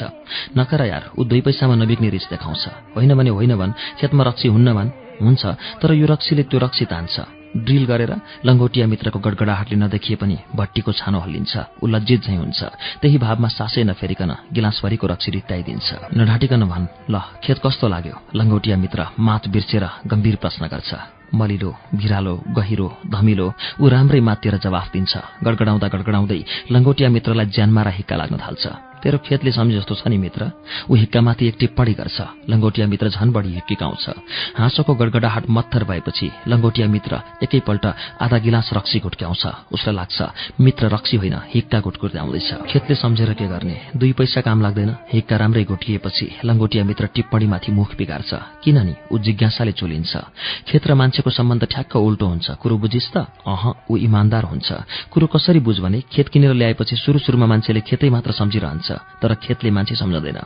नकर यार ऊ दुई पैसामा नबिग्ने रिस देखाउँछ। होइन भने होइन भन् खेतमा रक्सी हुन्न भन्। हुन्छ तर यो रक्सीले त्यो रक्सी तान्छ। ड्रिल गरेर लङ्गोटिया मित्रको गडगडाहटले नदेखिए पनि भट्टीको छानो हल्लिन्छ ऊ लज्जित झैँ हुन्छ। त्यही भावमा सासै नफेरिकन गिलासभरिको रक्सी रित्ताइदिन्छ। नढाटिकन भन् ल खेत कस्तो लाग्यो लङ्गोटिया मित्र मात बिर्सेर गम्भीर प्रश्न गर्छ। मलिलो भिरालो गहिरो धमिलो ऊ राम्रै मातेर जवाफ दिन्छ। गडगडाउँदा गडगडाउँदै लङ्गोटिया मित्रलाई ज्यानमा र हिक्का लाग्न थाल्छ। तेरो खेतले सम्झे जस्तो छ नि मित्र। ऊ हिक्कामाथि एक टिप्पणी गर्छ। लङ्गोटिया मित्र झन बढी हिक्किकाउँछ। हाँसोको गडगडाहाट मत्थर भएपछि लङ्गोटिया मित्र एकैपल्ट आधा गिलास रक्सी घुट्क्याउँछ उसलाई लाग्छ मित्र रक्सी होइन हिक्का घुटकुर्दै आउँदैछ खेतले सम्झेर के गर्ने? दुई पैसा काम लाग्दैन। हिक्का राम्रै घुटिएपछि लङ्गोटिया मित्र टिप्पणीमाथि मुख बिगार्छ। किन नि ऊ जिज्ञासाले चुलिन्छ। खेत र मान्छेको सम्बन्ध ठ्याक्क उल्टो हुन्छ। कुरो बुझिस् त? अह ऊ इमान्दार हुन्छ। कुरो कसरी बुझ भने खेत किनेर ल्याएपछि सुरु सुरुमा मान्छेले खेतै मात्र सम्झिरहन्छ। तर खेतले मान्छे सम्झँदैन।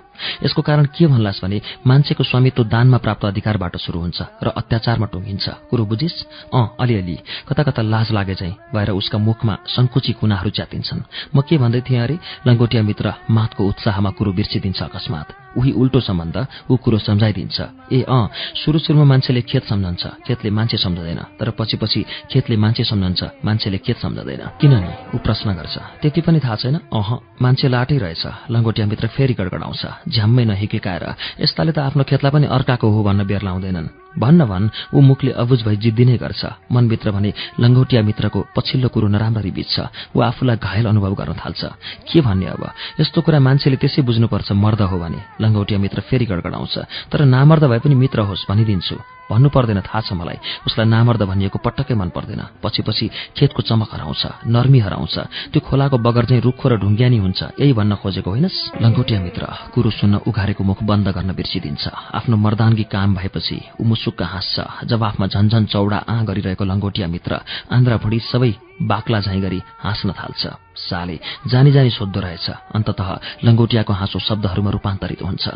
यसको कारण के भन्लास् भने मान्छेको स्वामित्व दानमा प्राप्त अधिकारबाट सुरु हुन्छ र अत्याचारमा टुङ्गिन्छ। कुरो बुझिस्? अँ अलिअलि। कता कता लाज लागे चाहिँ भएर उसका मुखमा सङ्कुची कुनाहरू च्यातिन्छन्। म के भन्दै थिएँ अरे? लङ्गोटिया मित्र माथको उत्साहमा कुरो बिर्सिदिन्छ अकस्मात। उही उल्टो सम्बन्ध ऊ कुरो सम्झाइदिन्छ। ए अँ सुरु सुरुमा मान्छेले खेत सम्झन्छ खेतले मान्छे सम्झँदैन तर पछि पछि खेतले मान्छे सम्झन्छ मान्छेले खेत सम्झँदैन। किनभने ऊ प्रश्न गर्छ। त्यति पनि थाहा छैन? अह मान्छे लाटै रहेछ। लङ्गोटिया मित्र फेरि गडगडाउँछ। झ्याम्मै नहिकेकाएर। यस्ताले त आफ्नो खेतलाई पनि अर्काको हो भन्न बेर लाउँदैनन्। भन्न भन् ऊ मुखले अबुझ भई जिद्दिनै गर्छ। मनभित्र भने लङ्गोटिया मित्रको पछिल्लो कुरो नराम्ररी बित्छ। ऊ आफूलाई घायल अनुभव गर्न थाल्छ। के भन्ने अब? यस्तो कुरा मान्छेले त्यसै बुझ्नुपर्छ मर्द हो भने। लङ्गोटिया मित्र फेरि गडगडाउँछ। तर नामर्द भए पनि मित्र होस् भनिदिन्छु। भन्नु पर्दैन थाहा छ मलाई। उसलाई नामर्द भनिएको पटक्कै मन पर्दैन। पछि पछि खेतको चमक हराउँछ नर्मी हराउँछ। त्यो खोलाको बगर चाहिँ रुखो र ढुङ्ग्यानी हुन्छ। यही भन्न खोजेको होइनस्? लङ्गोटिया मित्र कुरो सुन्न उघारेको मुख बन्द गर्न बिर्सिदिन्छ। आफ्नो मर्दानगी काम भएपछि ऊ मुसुक्क हाँस्छ। जवाफमा झन्झन चौडा आँ गरिरहेको लङ्गोटिया मित्र आन्द्रा भुडी सबै बाक्ला झाइ गरी हाँस्न थाल्छ। साले जानी जानी सोद्धो रहेछ। अन्तत लङ्गोटियाको हाँसो शब्दहरूमा रूपान्तरित हुन्छ।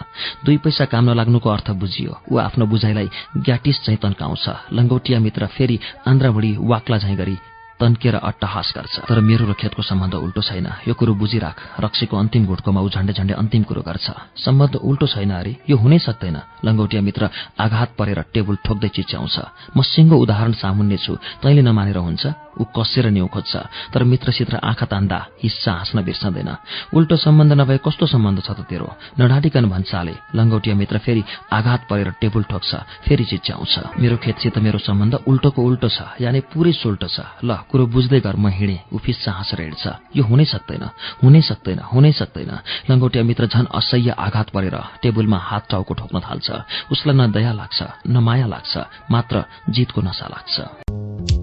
दुई पैसा काम नलाग्नुको अर्थ बुझियो। ऊ आफ्नो बुझाइलाई ग्याटिस चाहिँ तन्काउँछ। लङ्गोटिया मित्र फेरि आन्द्राभुडी वाक्ला झैँ गरी तन्केर अट्टहास गर्छ। तर मेरो र खेतको सम्बन्ध उल्टो छैन। यो कुरो बुझिराख। रक्सीको अन्तिम घुटकोमा ऊ झण्डे झण्डे अन्तिम कुरो गर्छ। सम्बन्ध उल्टो छैन अरे। यो हुनै सक्दैन। लङ्गौटिया मित्र आघात परेर टेबल ठोक्दै चिच्याउँछ। म सिङ्गो उदाहरण सामुन्ने छु। तैँले नमानेर हुन्छ। ऊ कसेर न्यु खोज्छ तर मित्रसित आँखा तान्दा हिस्सा हाँस्न बिर्सँदैन। उल्टो सम्बन्ध नभए कस्तो सम्बन्ध छ त तेरो? नढाटिकन भन्साले लङ्गौटिया मित्र फेरि आघात परेर टेबल ठोक्छ फेरि चिच्याउँछ मेरो खेतसित मेरो सम्बन्ध उल्टोको उल्टो छ यानि पुरै सोल्टो छ। ल कुरो बुझ्दै गर म हिँडे उफिस हाँसेर हिँड्छ। यो हुनै सक्दैन हुनै सक्दैन हुनै सक्दैन। लङ्गोटिया मित्र झन असह्य आघात परेर टेबलमा हात टाउको ठोक्न थाल्छ। उसलाई न दया लाग्छ न माया लाग्छ मात्र जितको नसा लाग्छ।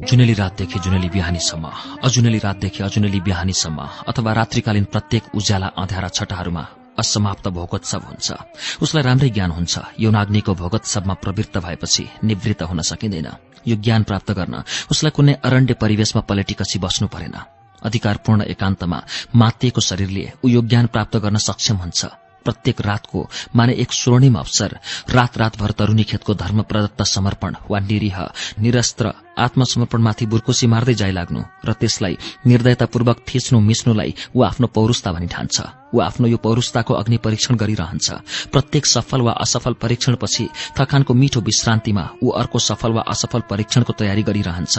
जुनेली रातदेखि जुनेली बिहानीसम्म अजुनेली रातदेखि अजुनेली बिहानीसम्म अथवा रात्रिकालीन प्रत्येक उज्याला अँध्यारा छटाहरूमा असमाप्त भोगोत्सव हुन्छ। उसलाई राम्रै ज्ञान हुन्छ। यौनाग्निको भोगोत्सवमा प्रवृत्त भएपछि निवृत्त हुन सकिँदैन। यो ज्ञान प्राप्त गर्न उसलाई कुनै अरण्य परिवेशमा पलेटी बस्नु परेन। अधिकारपूर्ण एकान्तमा मातिएको शरीरले ऊ यो ज्ञान प्राप्त गर्न सक्षम हुन्छ। प्रत्येक रातको माने एक स्वर्णिम अवसर। रात रातभर तरूनी खेतको धर्म प्रदत्त समर्पण वा निरीह निरस्त्र आत्मसमर्पणमाथि बुर्कुसी मार्दै जाइ लाग्नु र त्यसलाई निर्दयतापूर्वक थिच्नु मिच्नुलाई ऊ आफ्नो पौरुषता भनी ठान्छ ऊ आफ्नो यो पौरुषताको अग्नि परीक्षण गरिरहन्छ। प्रत्येक सफल वा असफल परीक्षणपछि थकानको मिठो विश्रान्तिमा ऊ अर्को सफल वा असफल परीक्षणको तयारी गरिरहन्छ।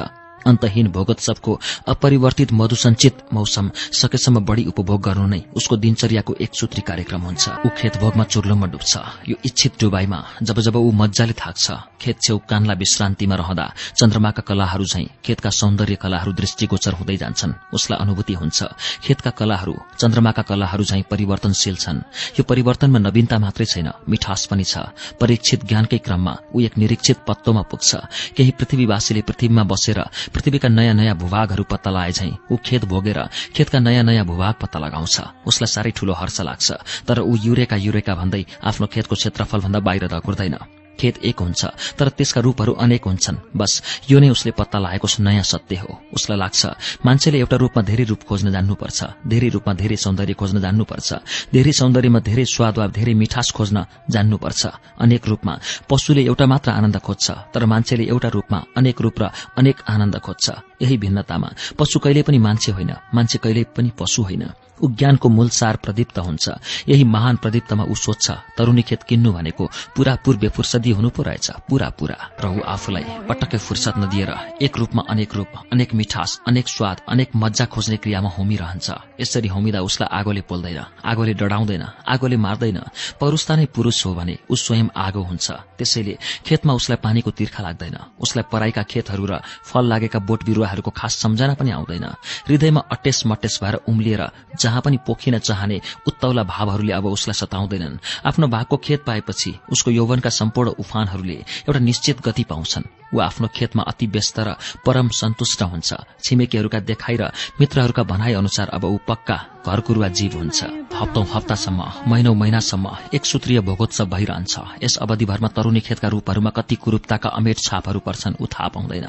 अन्तहीन भोगोत्सवको अपरिवर्तित मधुसञ्चित मौसम सकेसम्म बढ़ी उपभोग गर्नु नै उसको दिनचर्याको एक सूत्री कार्यक्रम हुन्छ। ऊ खेत भोगमा चुर्लुममा डुब्छ। यो इच्छित डुबाईमा जब जब ऊ मजाले थाक्छ। खेत छेउ कान्ला विश्रान्तिमा रहँदा चन्द्रमाका कलाहरू झैं खेतका सौन्दर्य कलाहरू दृष्टिगोचर हुँदै जान्छन्। उसलाई अनुभूति हुन्छ। खेतका कलाहरू चन्द्रमाका कलाहरू झैं परिवर्तनशील छन्। यो परिवर्तनमा नवीनता मात्रै छैन मिठास पनि छ। परीक्षित ज्ञानकै क्रममा ऊ एक निरीक्षित पत्तोमा पुग्छ। केही पृथ्वीवासीले पृथ्वीमा बसेर पृथ्वीका नयाँ नयाँ भूभागहरू पत्ता लाए झैं ऊ खेत भोगेर खेतका नयाँ नयाँ भूभाग पत्ता लगाउँछ। उसलाई साह्रै ठूलो हर्ष लाग्छ तर ऊ युरेका युरेका भन्दै आफ्नो खेतको क्षेत्रफल भन्दा बाहिर धकुर्दैन। खेत एक हुन्छ तर त्यसका रूपहरू अनेक हुन्छन्। बस यो नै उसले पत्ता लागेको नयाँ सत्य हो। उसलाई लाग्छ मान्छेले एउटा रूपमा धेरै रूप खोज्न जान्नुपर्छ धेरै रूपमा धेरै सौन्दर्य खोज्न जान्नुपर्छ धेरै सौन्दर्यमा धेरै स्वाद वा धेरै मिठास खोज्न जान्नुपर्छ। अनेक रूपमा पशुले एउटा मात्र आनन्द खोज्छ तर मान्छेले एउटा रूपमा अनेक रूप र अनेक आनन्द खोज्छ। यही भिन्नतामा पशु कहिले पनि मान्छे होइन मान्छे कहिले पनि पशु होइन। ऊ ज्ञानको मूल सार प्रदीप्त हुन्छ। यही महान प्रदीप्तमा ऊ सोध्छ तरूनी खेत किन्नु भनेको पूरा पूर्व फुर्सदी हुनु पो रहेछ। पूरा पूरा। र ऊ आफूलाई पटक्कै फुर्सद नदिएर एक रूपमा अनेक रूप अनेक मिठास अनेक स्वाद अनेक मजा खोज्ने क्रियामा होमिरहन्छ। यसरी होमिँदा उसलाई आगोले पोल्दैन आगोले डढाउँदैन आगोले मार्दैन। परुस्ता नै पुरूष हो भने ऊ स्वयं आगो हुन्छ। त्यसैले खेतमा उसलाई पानीको तिर्खा लाग्दैन। उसलाई पराईका खेतहरू र फल लागेका बोट बिरूवाहरूको खास सम्झना पनि आउँदैन। हृदयमा अटेस मटेस भएर उम्लिएर जहाँ पनि पोखिन चाहने उत्तौला भावहरूले अब उसलाई सताउँदैनन्। आफ्नो भागको खेत पाएपछि उसको यौवनका सम्पूर्ण उफानहरूले एउटा निश्चित गति पाउँछन्। ऊ आफ्नो खेतमा अति व्यस्त र परम सन्तुष्ट हुन्छ। छिमेकीहरूका देखाइ र मित्रहरूका भनाइ अनुसार अब ऊ पक्का घरकुरुवा जीव हुन्छ। हप्तौं हप्तासम्म महिनौ महिनासम्म एक सूत्रीय भोगोत्सव भइरहन्छ। यस अवधिभरमा तरूनी खेतका रूपहरूमा कति कुरूपताका अमेट छापहरू पर्छन् ऊ थाहा पाउँदैन।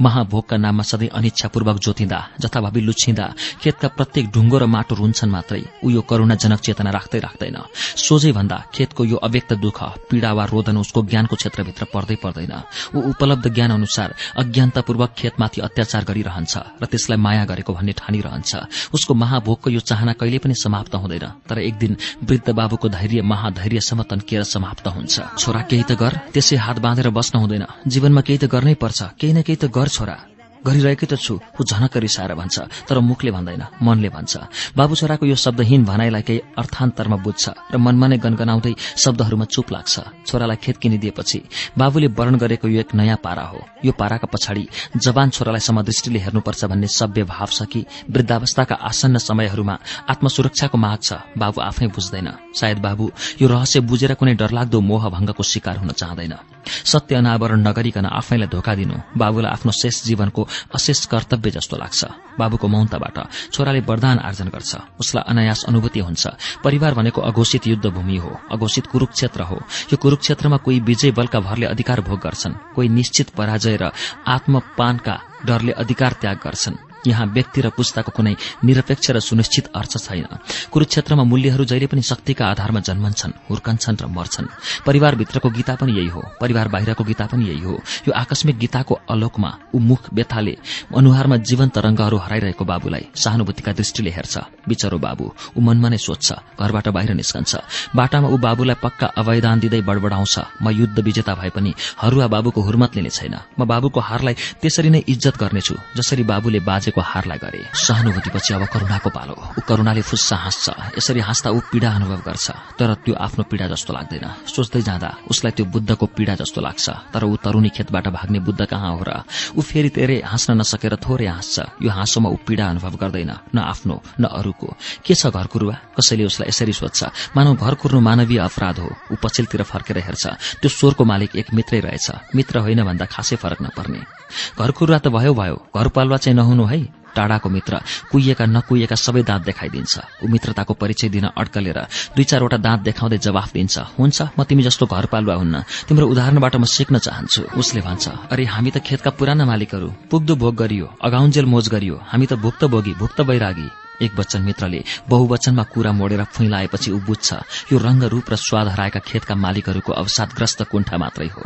महाभोगका नाममा सधैँ अनिच्छापूर्वक जोतिँदा जथाभावी लुच्छिँदा खेतका प्रत्येक ढुङ्गो र माटो रुन्छन् मात्रै ऊ यो करूणाजनक चेतना राख्दै राख्दैन। सोझै भन्दा खेतको यो अव्यक्त दुःख पीड़ा वा रोदन उसको ज्ञानको क्षेत्रभित्र पर्दै पर्दैन। ऊ उपलब्ध ज्ञान अनुसार अज्ञानतापूर्वक खेतमाथि अत्याचार गरिरहन्छ र त्यसलाई माया गरेको भन्ने ठानिरहन्छ उसको महाभोगको यो चाहना कहिले पनि समाप्त हुँदैन तर एक दिन वृद्ध बाबुको धैर्य महाधैर्यसम्म तन्किएर समाप्त हुन्छ। छोरा केही त गर त्यसै हात बाँधेर बस्न हुँदैन। जीवनमा केही त गर्नै पर्छ केही न केही त गर छोरा। गरिरहेकै त छु। ऊ झनक्क रिसाएर भन्छ तर मुखले भन्दैन मनले भन्छ। बाबु छोराको यो शब्दहीन भनाइलाई केही अर्थान्तरमा बुझ्छ र मनमा नै गनगनाउँदै शब्दहरूमा चुप लाग्छ। छोरालाई खेत किनिदिएपछि बाबुले वर्ण गरेको यो एक नयाँ पारा हो। यो पाराका पछाडि जवान छोरालाई समदृष्टिले हेर्नुपर्छ भन्ने सभ्य भाव छ कि वृद्धावस्थाका आसन्न समयहरूमा आत्मसुरक्षाको माग छ बाबु आफै बुझ्दैन। सायद बाबु यो रहस्य बुझेर कुनै डरलाग्दो मोहभंगको शिकार हुन चाहँदैन। सत्य अनावरण नगरिकन आफैलाई धोका दिनु बाबुलाई आफ्नो शेष जीवनको अशेष कर्तव्य जस्तो लाग्छ। बाबुको मौनताबाट छोराले वरदान आर्जन गर्छ। उसलाई अनायास अनुभूति हुन्छ। परिवार भनेको अघोषित युद्धभूमि हो अघोषित कुरूक्षेत्र हो। यो कुरूक्षेत्रमा कोही विजय बलका भरले अधिकार भोग गर्छन् कोही निश्चित पराजय र आत्मपानका डरले अधिकार त्याग गर्छन्। यहाँ व्यक्ति र पुस्ताको कुनै निरपेक्ष र सुनिश्चित अर्थ छैन। कुरूक्षेत्रमा मूल्यहरू जहिले पनि शक्तिका आधारमा जन्मन्छन् हुर्कन्छन् र मर्छन्। परिवारभित्रको गीता पनि यही हो। परिवार बाहिरको गीता पनि यही हो। यो आकस्मिक गीताको अलोकमा उमुख व्यथाले अनुहारमा जीवन तरंगहरू हराइरहेको बाबुलाई सहानुभूतिका दृष्टिले हेर्छ। बिचरो बाबु ऊ मनमा नै सोध्छ घरबाट बाहिर निस्कन्छ। बाटामा ऊ बाबुलाई पक्का अवैधान दिँदै बडबडाउँछ। म युद्ध विजेता भए पनि हरुवा बाबुको हुर्मत लिने छैन। म बाबुको हारलाई त्यसरी नै इज्जत गर्नेछु जसरी बाबुले बाजे को हारलाई गरे। सहानुभूतिपछि अब करुणाको पालो ऊ करुणाले फुस्सा हाँस्छ। यसरी हाँस्दा ऊ पीड़ा अनुभव गर्छ। तर त्यो आफ्नो पीड़ा जस्तो लाग्दैन। सोच्दै जाँदा उसलाई त्यो बुद्धको पीड़ा जस्तो लाग्छ। तर ऊ तरुणी खेतबाट भाग्ने बुद्ध कहाँ हो र ऊ फेरि तेरै हाँस्न नसकेर थोरै हाँस्छ। यो हाँसोमा ऊ पीड़ा अनुभव गर्दैन। न आफ्नो न अरूको। के छ घर कुरुवा कसैले उसलाई यसरी सोध्छ। मानव घर कुर्नु मानवीय अपराध हो। ऊ पछिल्तिर फर्केर हेर्छ। त्यो स्वरको मालिक एक मित्रै रहेछ। मित्र होइन भन्दा खासै फरक नपर्ने। घर कुरुवा त भयो भयो। घर पालुवा चाहिँ नहुनु है। टाढाको मित्र कुहिएका नकुहिएका सबै दाँत देखाइदिन्छ। ऊ मित्रताको परिचय दिन अड्कलेर दुई चारवटा दाँत देखाउँदै जवाफ दिन्छ। हुन्छ म तिमी जस्तो घर पालुवा हुन्न। तिम्रो उदाहरणबाट म सिक्न चाहन्छु। उसले भन्छ अरे हामी त खेतका पुराना मालिकहरू। पुग्दो भोग गरियो अगाउन्जेल मोज गरियो। हामी त भुक्त भोगी भुक्त बैरागी एक बच्चन मित्रले बहुवचनमा कुरा मोडेर फुइलाएपछि ऊ बुझ्छ यो रंग रूप र स्वाद हराएका खेतका मालिकहरूको अवसादग्रस्त कुण्ठा मात्रै हो।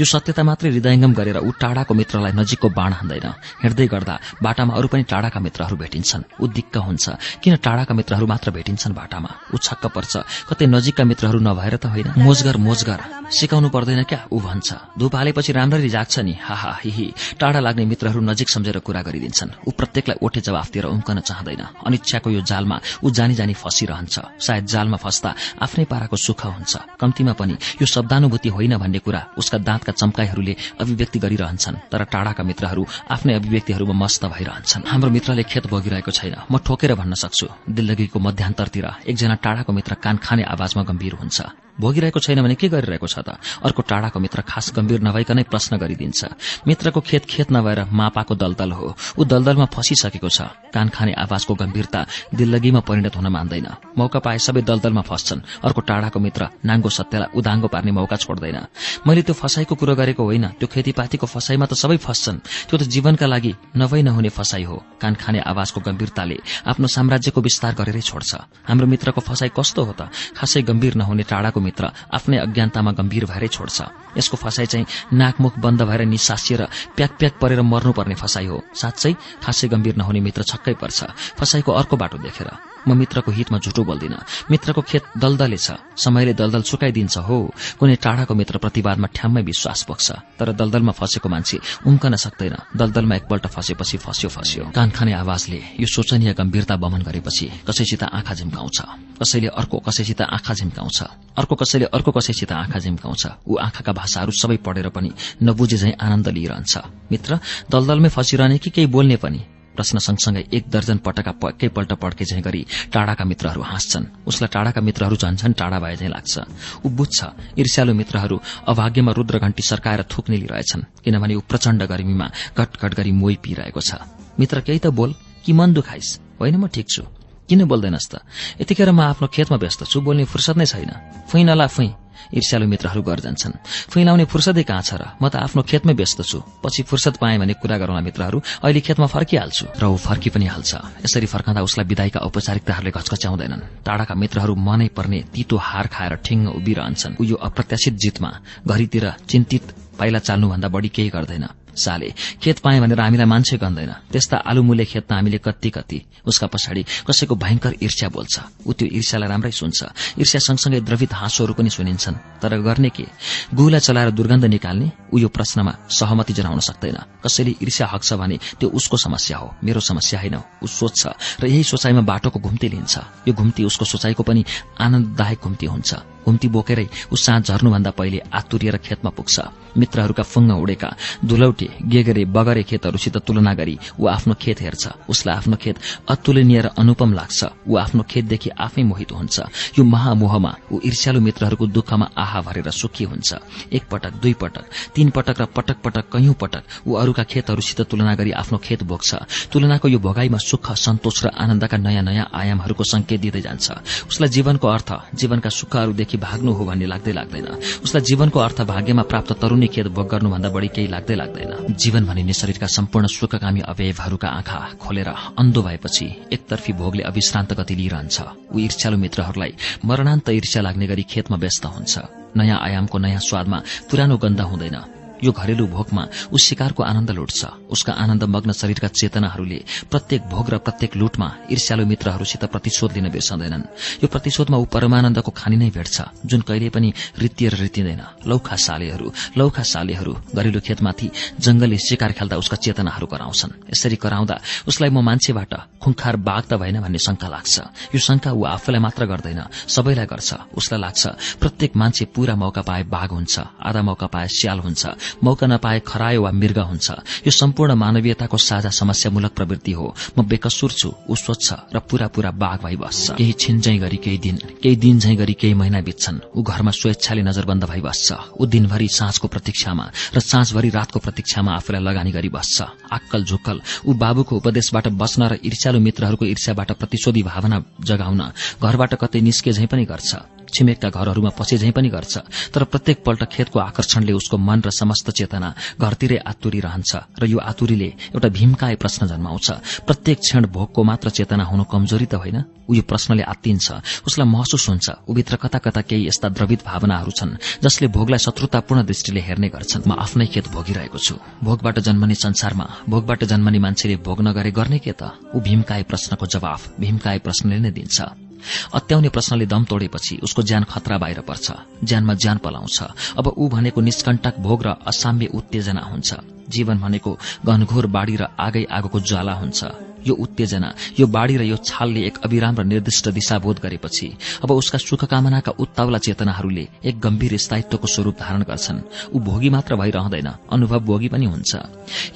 यो सत्यता मात्रै हृदयंगम गरेर ऊ टाढाको मित्रलाई नजिकको बाण हान्दैन। हिँड्दै गर्दा बाटामा अरू पनि टाढाका मित्रहरू भेटिन्छन्। ऊ दिक्क हुन्छ किन टाढाका मित्रहरू मात्र भेटिन्छन् बाटामा? ऊ छक्क पर्छ कतै नजिकका मित्रहरू नभएर त होइन। मोजगर मोजगर सिकाउनु पर्दैन क्या ऊ भन्छ। धुप हालेपछि राम्ररी जाग्छ नि। हाहा हिही टाढा लाग्ने मित्रहरू नजिक सम्झेर कुरा गरिदिन्छन्। ऊ प्रत्येकलाई ओठे जवाफ दिएर उम्कन चाहँदैन। अनिच्छाको यो जालमा ऊ जानी जानी फसिरहन्छ। सायद जालमा फस्दा आफ्नै पाराको सुख हुन्छ। कम्तीमा पनि यो शब्दानुभूति होइन भन्ने कुरा उसका दाँतका चम्काईहरूले अभिव्यक्ति गरिरहन्छन् तर टाढाका मित्रहरू आफ्नै अभिव्यक्तिहरूमा मस्त भइरहन्छन्। हाम्रो मित्रले खेत भोगिरहेको छैन। म ठोकेर भन्न सक्छु दिल्लगीको मध्यान्तरतिर एकजना टाढाको मित्र कान खाने आवाजमा गम्भीर हुन्छ। भोगिरहेको छैन भने के गरिरहेको छ त? अर्को टाढाको मित्र खास गम्भीर नभइकनै प्रश्न गरिदिन्छ। मित्रको खेत खेत नभएर मापाको दलदल हो। ऊ दलदलमा फसिसकेको छ। कान खाने आवाजको गम्भीरता दिल्लगीमा परिणत हुन मान्दैन। मौका पाए सबै दलदलमा फस्छन्। अर्को टाढाको मित्र नाङ्गो सत्यलाई उदाङ्गो पार्ने मौका छोड्दैन। मैले त्यो फसाईको कुरो गरेको होइन। त्यो खेतीपातीको फसाईमा त सबै फस्छन्। त्यो त जीवनका लागि नभई नहुने फसाई हो। कान खाने आवाजको गम्भीरताले आफ्नो साम्राज्यको विस्तार गरेरै छोड्छ। हाम्रो मित्रको फसाई कस्तो हो त? खासै गम्भीर नहुने टाढाको मित्र आफ्नै अज्ञानतामा गम्भीर भएरै छोड्छ। यसको फसाई चाहिँ नाकमुख बन्द भएर निसासिएर प्याक प्याक परेर मर्नुपर्ने फसाई हो। साँच्चै खासै गम्भीर नहुने मित्र छक्कै पर्छ। फसाईको अर्को बाटो देखेर। म मित्रको हितमा झुटो बोल्दिन। मित्रको खेत दलदले छ। समयले दलदल सुकाइदिन्छ हो। कुनै टाढाको मित्र प्रतिवादमा ठ्याम्मै विश्वास बोक्छ। तर दलदलमा फसेको मान्छे उम्कन सक्दैन। दलदलमा एकपल्ट फसेपछि फस्यो फस्यो। कान खाने आवाजले यो शोचनीय गम्भीरता बमन गरेपछि कसैसित आँखा झिम्काउँछ। कसैले अर्को कसैसित आँखा झिम्काउँछ। अर्को कसैले अर्को कसैसित आँखा झिम्काउँछ। ऊ आँखाका भाषाहरू सबै पढेर पनि नबुझे झै आनन्द लिइरहन्छ। मित्र दलदलमै फसिरहने कि केही बोल्ने पनि? प्रश्न सँगसँगै एक दर्जन पटका एकैपल्ट पड्के झै गरी टाढाका मित्रहरू हाँस्छन्। उसलाई टाढाका मित्रहरू झन्छन् टाढा भए झै लाग्छ। ऊ बुझ्छ ईर्ष्यालु मित्रहरू अभाग्यमा रुद्र घण्टी सर्काएर थुक्ने लिइरहेछन् किनभने ऊ प्रचण्ड गर्मीमा घटघट गरी मोही पिइरहेको छ। मित्र केही त बोल कि मन दुखाइस? होइन म ठिक छु। किन बोल्दैनस् त? यतिखेर म आफ्नो खेतमा व्यस्त छु बोल्ने फुर्सद नै छैन। फुइ नला फुइ ईर्ष्यालु मित्रहरू घर जान्छन्। फुइलाउने फुर्सदै कहाँ छ र? म त आफ्नो खेतमै व्यस्त छु। पछि फुर्सद पाएँ भने कुरा गरौँला मित्रहरू अहिले खेतमा फर्किहाल्छु। र ऊ फर्की पनि हाल्छ। यसरी फर्काँदा उसलाई विदाईका औपचारिकताहरूले घचकच्याउँदैनन् टाढाका मित्रहरू मनै पर्ने तितो हार खाएर ठिङ्ग उभिरहन्छन्। ऊ यो अप्रत्याशित जितमा घरितिर चिन्तित पाइला चाल्नुभन्दा बढी केही गर्दैन। साले। खेत पाएँ भनेर हामीलाई मान्छे गन्दैन। त्यस्ता आलुमुले खेतमा हामीले कति कति उसका पछाडि कसैको भयंकर ईर्ष्या बोल्छ। ऊ त्यो ईर्ष्यालाई राम्रै सुन्छ। ईर्ष्या सँगसँगै द्रवित हाँसोहरू पनि सुनिन्छन्। तर गर्ने के? गुलाई चलाएर दुर्गन्ध निकाल्ने ऊ यो प्रश्नमा सहमति जनाउन सक्दैन। कसैले ईर्ष्या हक्छ भने त्यो उसको समस्या हो। मेरो समस्या होइन। ऊ सोच्छ। र यही सोचाइमा बाटोको घुम्ती लिन्छ। यो घुम्ती उसको सोचाइको पनि आनन्ददायक घुम्ती हुन्छ। घुम्ती बोकेरै ऊ साँझ झर्नुभन्दा पहिले आतुरिएर खेतमा पुग्छ। मित्रहरूका फुङ्ग उडेका धुलौटे गेगरे बगरे खेतहरूसित तुलना गरी ऊ आफ्नो खेत हेर्छ। उसलाई आफ्नो खेत अतुलनीय र अनुपम लाग्छ। ऊ आफ्नो खेतदेखि आफै मोहित हुन्छ। यो महामोहमा ऊ ईर्ष्यालु मित्रहरूको दुःखमा आहा भरेर सुखी हुन्छ। एक पटक दुई पटक तीन पटक र पटक पटक कैयौं पटक ऊ अरूका खेतहरूसित तुलना गरी आफ्नो खेत भोग्छ। तुलनाको यो भोगाईमा सुख सन्तोष र आनन्दका नयाँ नयाँ आयामहरूको संकेत दिँदै जान्छ। उसलाई जीवनको अर्थ जीवनका सुखहरूदेखि भाग्नु हो भन्ने लाग्दै लाग्दैन। उसलाई जीवनको अर्थ भाग्यमा प्राप्त तरूनी खेत भोग गर्नुभन्दा बढ़ी केही लाग्दै लाग्दैन। जीवन भनिने शरीरका सम्पूर्ण सुखकामी अवयवहरूका आँखा खोलेर अन्धो भएपछि एकतर्फी भोगले अविश्रान्त गति लिइरहन्छ। ऊ ईर्ष्यालु मित्रहरूलाई मरणान्त ईर्ष्या लाग्ने गरी खेतमा व्यस्त हुन्छ। नयाँ आयामको नयाँ स्वादमा पुरानो गन्ध हुँदैन। यो घरेलु भोगमा ऊ शिकारको आनन्द लुट्छ। उसका आनन्द मग्न शरीरका चेतनाहरूले प्रत्येक भोग र प्रत्येक लुटमा ईर्ष्यालु मित्रहरूसित प्रतिशोध लिन बिर्सँदैनन्। यो प्रतिशोधमा ऊ परमानन्दको खानी नै भेट्छ जुन कहिले पनि रित्तिएर रित्तिँदैन लौखा सालेहरू लौखा सालेहरू घरेलु खेतमाथि जंगलले शिकार खेल्दा उसका चेतनाहरू कराउँछन्। यसरी कराउँदा उसलाई म मान्छेबाट खुङखार बाघ त भएन भन्ने शंका लाग्छ। यो शंका ऊ आफूलाई मात्र गर्दैन सबैलाई गर्छ। उसलाई लाग्छ प्रत्येक मान्छे पूरा मौका पाए बाघ हुन्छ आधा मौका पाए स्याल हुन्छ मौका नपाए खरायो वा मृग हुन्छ। यो सम्पूर्ण मानवीयताको साझा समस्यामूलक प्रवृत्ति हो। म बेकसुर छु ऊ स्वच्छ र पूरा पूरा बाघ भई बस्छ केही छिनझै गरी केही दिन केही दिन झै गरी केही महिना बित्छन्। ऊ घरमा स्वेच्छाले नजरबन्द भई बस्छ ऊ दिनभरि साँझको प्रतीक्षामा र साँझभरि रातको प्रतीक्षामा आफूलाई लगानी गरी बस्छ आक्कल झुक्कल ऊ बाबुको उपदेशबाट बस्न र ईर्ष्यालु मित्रहरूको ईर्ष्याबाट प्रतिशोधी भावना जगाउन घरबाट कतै निस्के झै पनि गर्छ। छिमेकका घरहरूमा पसे झै पनि गर्छ तर प्रत्येक पल्ट खेतको आकर्षणले उसको मन र समस्त चेतना घरतिरै आतुरी रहन्छ र यो आतुरीले एउटा भीमकाय प्रश्न जन्माउँछ। प्रत्येक क्षण भोगको मात्र चेतना हुनु कमजोरी त होइन ऊ यो प्रश्नले आत्तिन्छ उसलाई महसुस हुन्छ उभित्र कता कता केही यस्ता द्रवित भावनाहरू छन् जसले भोगलाई शत्रुतापूर्ण दृष्टिले हेर्ने गर्छन्। म आफ्नै खेत भोगिरहेको छु। भोगबाट जन्मने संसारमा भोगबाट जन्मने मान्छेले भोग नगरे गर्ने के त? ऊ भीमकाय प्रश्नको जवाफ भीमकाय प्रश्नले नै दिन्छ। अत्याउने प्रश्नले दम तोडेपछि उसको ज्यान खतरा बाहिर पर्छ। ज्यानमा ज्यान पलाउँछ। अब ऊ भनेको निष्कण्टक भोग र असाम्य उत्तेजना हुन्छ। जीवन भनेको घनघोर बाढ़ी र आगै आगोको ज्वाला हुन्छ। यो उत्तेजना यो बाढ़ी र यो छालले एक अविराम र निर्दिष्ट दिशाबोध गरेपछि अब उसका शुभकामनाका उत्ताउला चेतनाहरूले एक गम्भीर स्थायित्वको स्वरूप धारण गर्छन्। ऊ भोगी मात्र भइरहँदैन अनुभव भोगी पनि हुन्छ।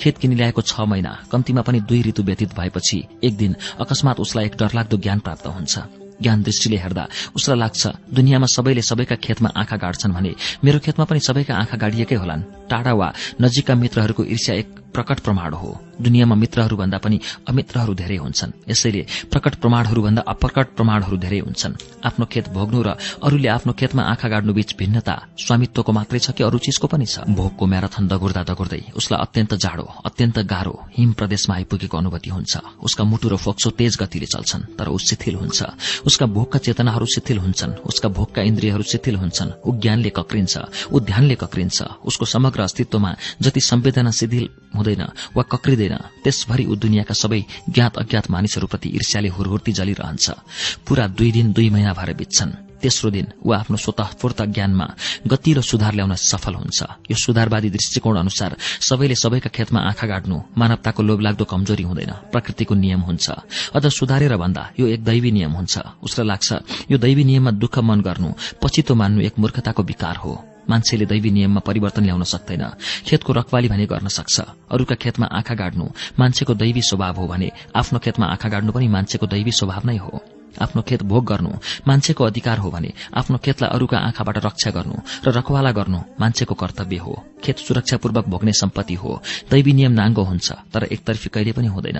खेत किनि ल्याएको छ महिना कम्तीमा पनि दुई ऋतु व्यतीत भएपछि एक दिन अकस्मात उसलाई एक डरलाग्दो ज्ञान प्राप्त हुन्छ। ज्ञान दृष्टिले हेर्दा उसलाई लाग्छ दुनियाँमा सबैले सबैका खेतमा आँखा गाड्छन् भने मेरो खेतमा पनि सबैका आँखा गाडिएकै होलान्। टाढा वा नजिकका मित्रहरूको ईर्ष्या एक प्रकट प्रमाण हो। दुनियाँमा मित्रहरूभन्दा पनि अमित्रहरू धेरै हुन्छन्। यसैले प्रकट प्रमाणहरूभन्दा अप्रकट प्रमाणहरू धेरै हुन्छन्। आफ्नो खेत भोग्नु र अरूले आफ्नो खेतमा आँखा गाड्नु बीच भिन्नता स्वामित्वको मात्रै छ कि अरू चिजको पनि छ? भोगको म्याराथन दगुर्दा दगुर्दै उसलाई अत्यन्त जाडो अत्यन्त गाह्रो हिम प्रदेशमा आइपुगेको अनुभूति हुन्छ। उसका मुटु र फोक्सो तेज गतिले चल्छन् तर ऊ शिथिल हुन्छ। उसका भोगका चेतनाहरू शिथिल हुन्छन्। उसका भोगका इन्द्रियहरू शिथिल हुन्छन्। ऊ ज्ञानले कक्रिन्छ ऊ ध्यानले कक्रिन्छ। उसको समग्र अस्तित्वमा जति संवेदना शिथिल हुँदैन वा कक्रिँदैन त्यसभरि ऊ दुनियाँका सबै ज्ञात अज्ञात मानिसहरूप्रति ईर्ष्याले हुरहुर्ती जलिरहन्छ। पूरा दुई दिन दुई महिना भएर बित्छन्। तेस्रो दिन ऊ आफ्नो स्वतःपूर्त ज्ञानमा गति र सुधार ल्याउन सफल हुन्छ। यो सुधारवादी दृष्टिकोण अनुसार सबैले सबैका खेतमा आँखा गाड्नु मानवताको लोभलाग्दो कमजोरी हुँदैन प्रकृतिको नियम हुन्छ। अझ सुधारेर भन्दा यो एक दैवी नियम हुन्छ। उसलाई लाग्छ यो दैवी नियममा दुःख मन गर्नु पछितो मान्नु एक मूर्खताको विकार हो। मान्छेले दैवी नियममा परिवर्तन ल्याउन सक्दैन। खेतको रखवाली भने गर्न सक्छ। अरूका खेतमा आँखा गाड्नु मान्छेको दैवी स्वभाव हो भने आफ्नो खेतमा आँखा गाड्नु पनि मान्छेको दैवी स्वभाव नै हो। आफ्नो खेत भोग गर्नु मान्छेको अधिकार हो भने आफ्नो खेतलाई अरूका आँखाबाट रक्षा गर्नु र रखवाला गर्नु मान्छेको कर्तव्य हो। खेत सुरक्षापूर्वक भोग्ने सम्पत्ति हो। दैवी नियम नाङ्गो हुन्छ तर एकतर्फी कहिले पनि हुँदैन।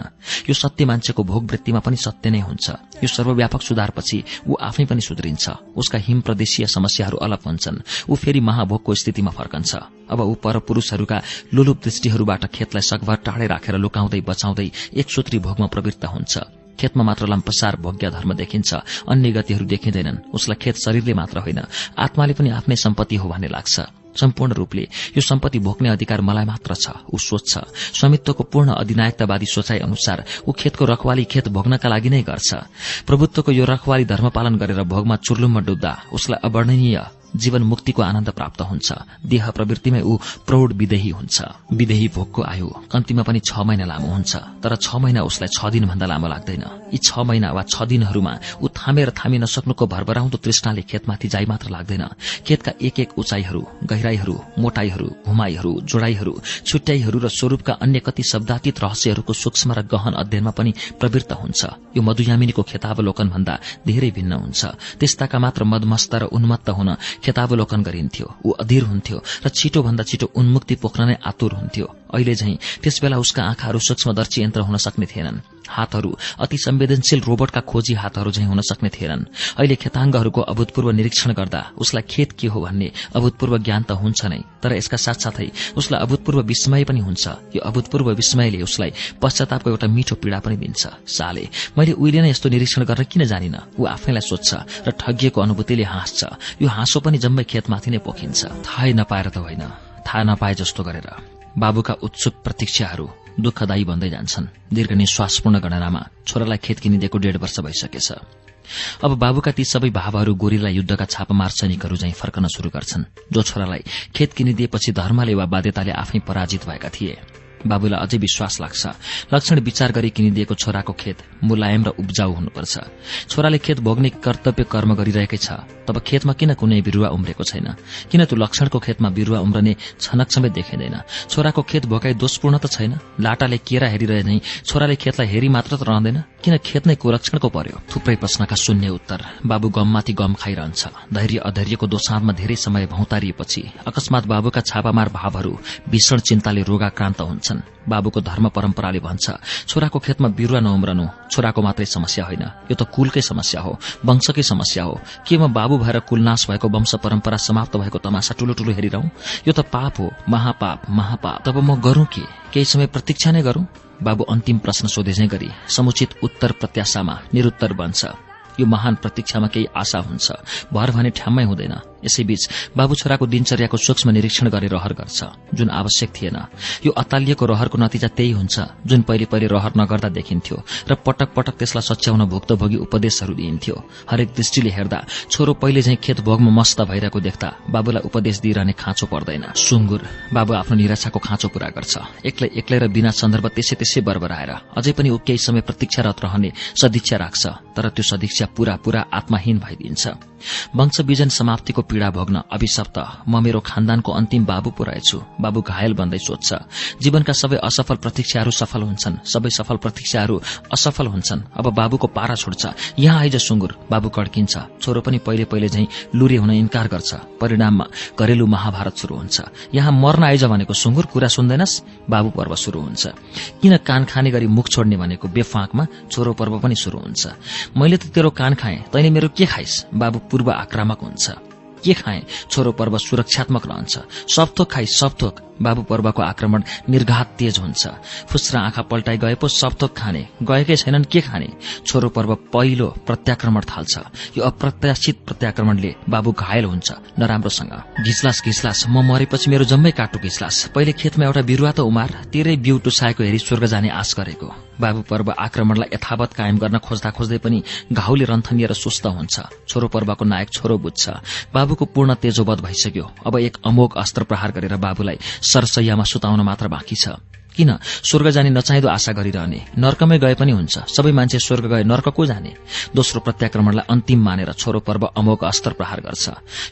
यो सत्य मान्छेको भोग वृत्तिमा पनि सत्य नै हुन्छ। यो सर्वव्यापक सुधारपछि ऊ आफै पनि सुध्रिन्छ। उसका हिम प्रदेशीय समस्याहरू अलग हुन्छन्। ऊ फेरि महाभोगको स्थितिमा फर्कन्छ। अब ऊ परपुरूषहरूका लुलुप दृष्टिहरूबाट खेतलाई सकभर टाढै राखेर लुकाउँदै बचाउँदै एक सूत्री भोगमा प्रवृत्त हुन्छ। खेतमा मात्र लम्पसार भोग्य धर्म देखिन्छ। अन्य गतिहरू देखिँदैनन्। उसलाई खेत शरीरले मात्र होइन। आत्माले पनि आफ्नै सम्पत्ति हो भन्ने लाग्छ। सम्पूर्ण रूपले यो सम्पत्ति भोग्ने अधिकार मलाई मात्र छ। ऊ सोच्छ। स्वामित्वको पूर्ण अधिनायकतावादी सोचाइ अनुसार ऊ खेतको रखवाली खेत भोग्नका लागि नै गर्छ। प्रभुत्वको यो रखवाली धर्म पालन गरेर भोगमा चुर्लुममा डुब्दा उसलाई अवर्णनीय जीवन मुक्तिको आनन्द प्राप्त हुन्छ। देह प्रवृत्तिमै ऊ प्रौढ विदेही हुन्छ। विदेही भोगको आयु कम्तीमा पनि छ महिना लामो हुन्छ तर छ महिना उसलाई छ दिनभन्दा लामो लाग्दैन। यी छ महिना वा छ दिनहरूमा ऊ थामेर थामी नसक्नुको भरभराउँदो तृष्णाले खेतमाथि जाइ मात्र लाग्दैन। खेतका एक एक उचाइहरू गहिराईहरू मोटाईहरू घुमाईहरू जोडाईहरू छुट्याईहरू र स्वरूपका अन्य कति शब्दातीत रहस्यहरूको सूक्ष्म र गहन अध्ययनमा पनि प्रवृत्त हुन्छ। यो मधुयामिनीको खेतावलोकन भन्दा धेरै भिन्न हुन्छ। त्यस्ताका मात्र मदमस्त र उन्मत्त हुन खेतावलोकन गरिन्थ्यो। ऊ अधीर हुन्थ्यो र छिटो भन्दा छिटो उन्मुक्ति पोख्न नै आतुर हुन्थ्यो। अहिले झैं त्यसबेला उसका आँखाहरू सूक्ष्मदर्शी यन्त्र हुन सक्ने थिएनन्। हातहरू अति संवेदनशील रोबोटका खोजी हातहरू झैं हुन सक्ने थिएनन्। अहिले खेताङ्गहरूको अभूतपूर्व निरीक्षण गर्दा उसलाई खेत के हो भन्ने अभूतपूर्व ज्ञान त हुन्छ नै तर यसका साथसाथै उसलाई अभूतपूर्व विस्मय पनि हुन्छ। यो अभूतपूर्व विस्मयले उसलाई पश्चातापको एउटा मिठो पीड़ा पनि दिन्छ। साले मैले उहिले नै यस्तो निरीक्षण गर्न किन जानिन? ऊ आफैलाई सोध्छ र ठगिएको अनुभूतिले हाँस्छ। यो हाँसो पनि जम्मै खेतमाथि नै पोखिन्छ। थाहै नपाएर त होइन। थाहा नपाए जस्तो गरेर। बाबुका उत्सुक प्रतीक्षाहरू दुःखदायी बन्दै जान्छन्। दीर्घ निश्वासपूर्ण गणनामा छोरालाई खेत किनिदिएको डेढ वर्ष भइसकेछ। अब बाबुका ती सबै भावहरू गोरीला युद्धका छापामार सैनिकहरू झैं फर्कन शुरू गर्छन् जो छोरालाई खेत किनिदिएपछि धर्मले वा बाध्यताले आफै पराजित भएका थिए। बाबुलाई अझै विश्वास लाग्छ। लक्षण विचार गरी किनिदिएको छोराको खेत मुलायम र उब्जाउ हुनुपर्छ। छोराले खेत भोग्ने कर्तव्य कर्म गरिरहेकै छ। तब खेतमा किन कुनै बिरूवा उम्रेको छैन? किन त्यो लक्षणको खेतमा बिरूवा उम्रने छनक समेत देखिँदैन? छोराको खेत भोकाई दोषपूर्ण त छैन? लाटाले केरा हेरिरहे नै छोराले खेतलाई हेरी मात्र त रहँदैन? किन खेत नै कुलक्षणको पर्यो? थुप्रै प्रश्नका शून्य उत्तर। बाबु गममाथि गम खाइरहन्छ। धैर्य अधैर्यको दोसाँधमा धेरै समय भौतारिएपछि अकस्मात बाबुका छापामार भावहरू भीषण चिन्ताले रोगाक्रान्त बाबुको धर्म परम्पराले भन्छ छोराको खेतमा बिरुवा नउम्रनु छोराको मात्रै समस्या होइन। यो त कुलकै समस्या हो वंशकै समस्या हो। के म बाबु भएर कुलनाश भएको वंश परम्परा समाप्त भएको तमासा ठूलो ठूलो हेरिरहँ? यो त पाप हो महापाप महापाप। तब म गरूं के? केही समय प्रतीक्षा नै गरूं? बाबु अन्तिम प्रश्न सोधेझै गरी समुचित उत्तर प्रत्याशामा निरुत्तर बन्छ। यो महान प्रतीक्षामा केही आशा हुन्छ। भर भने ठ्याम्मै हुँदैन। यसैबीच बाबु छोराको दिनचर्याको सूक्ष्म निरीक्षण गरे रहर गर्छ। जुन आवश्यक थिएन। यो अतालिएको रहरको नतिजा त्यही हुन्छ जुन पहिले पहिले रहर नगर्दा देखिन्थ्यो र पटक पटक त्यसलाई सच्याउन भुक्तभोगी उपदेशहरू दिइन्थ्यो। हरेक दृष्टिले हेर्दा छोरो पहिले झैं खेत भोगमा मस्त भइरहेको देख्दा बाबुलाई उपदेश दिइरहने खाँचो पर्दैन। सुँगुर बाबु आफ्नो निराशाको खाँचो पूरा गर्छ। एक्लै एक्लै र बिना सन्दर्भ त्यसै त्यसै बरबराएर अझै पनि ऊ केही समय प्रतीक्षारत रहने सदिच्छा राख्छ तर त्यो सदिच्छा पूरा पूरा आत्माहीन भइदिन्छ। वंश बिजन समाप्तिको पीड़ा भोग्न अभिशप्त। म मेरो खानदानको अन्तिम बाबु पुऱ्याएछु बाबु घायल बन्दै सोध्छ जीवनका सबै असफल प्रतीक्षाहरू सफल हुन्छन्। सबै सफल प्रतीक्षाहरू असफल हुन्छन्। अब बाबुको पारा छोड्छ। यहाँ आइज सुँगुर बाबु कड्किन्छ। छोरो पनि पहिले पहिले झैं लुरे हुन इन्कार गर्छ। परिणाममा घरेलु महाभारत शुरू हुन्छ। यहाँ मर्न आइज भनेको सुँगुर कुरा सुन्दैनस्? बाबु पर्व शुरू हुन्छ। किन कान खाने गरी मुख छोड्ने भनेको बेफाकमा छोरो पर्व पनि शुरू हुन्छ। मैले त तेरो कान खाएँ तैले मेरो के खाइस? बाबु पूर्व आक्रामक हुन्छ। के खाए? छोरो पर्व सुरक्षात्मक रहन्छ। सबथोक खाइ सबथोक बाबु पर्वको आक्रमण निर्घात तेज हुन्छ। फुस्रा आँखा पल्टाइ गए पो सबथोक खाने। गएकै छैनन् के खाने? छोरो पर्व पहिलो प्रत्याक्रमण थाल्छ। यो अप्रत्याशित प्रत्याक्रमणले बाबु घायल हुन्छ। नराम्रोसँग। घिच्लास घिच्लास म मरेपछि मेरो जम्मै काटु घिच्लास पहिले खेतमा एउटा बिरुवा त उमार तेरै बिउ टुसाएको हेरी स्वर्ग जाने आश गरेको। बाबु पर्व आक्रमणलाई यथावत कायम गर्न खोज्दा खोज्दै पनि घाउले रन्थनिएर सुस्त हुन्छ। छोरो पर्वको नायक छोरो बुझ्छ। बाबुको पूर्ण तेजोवध भइसक्यो। अब एक अमोघ अस्त्र प्रहार गरेर बाबुलाई सरसैयामा सुताउन मात्र बाँकी छ। किन? स्वर्ग जाने नचाहिँदो आशा गरिरहने। नर्कमै गए पनि हुन्छ। सबै मान्छे स्वर्ग गए नर्क को जाने? दोस्रो प्रत्याक्रमणलाई अन्तिम मानेर छोरो पर्व अमोघ अस्त्र प्रहार गर्छ।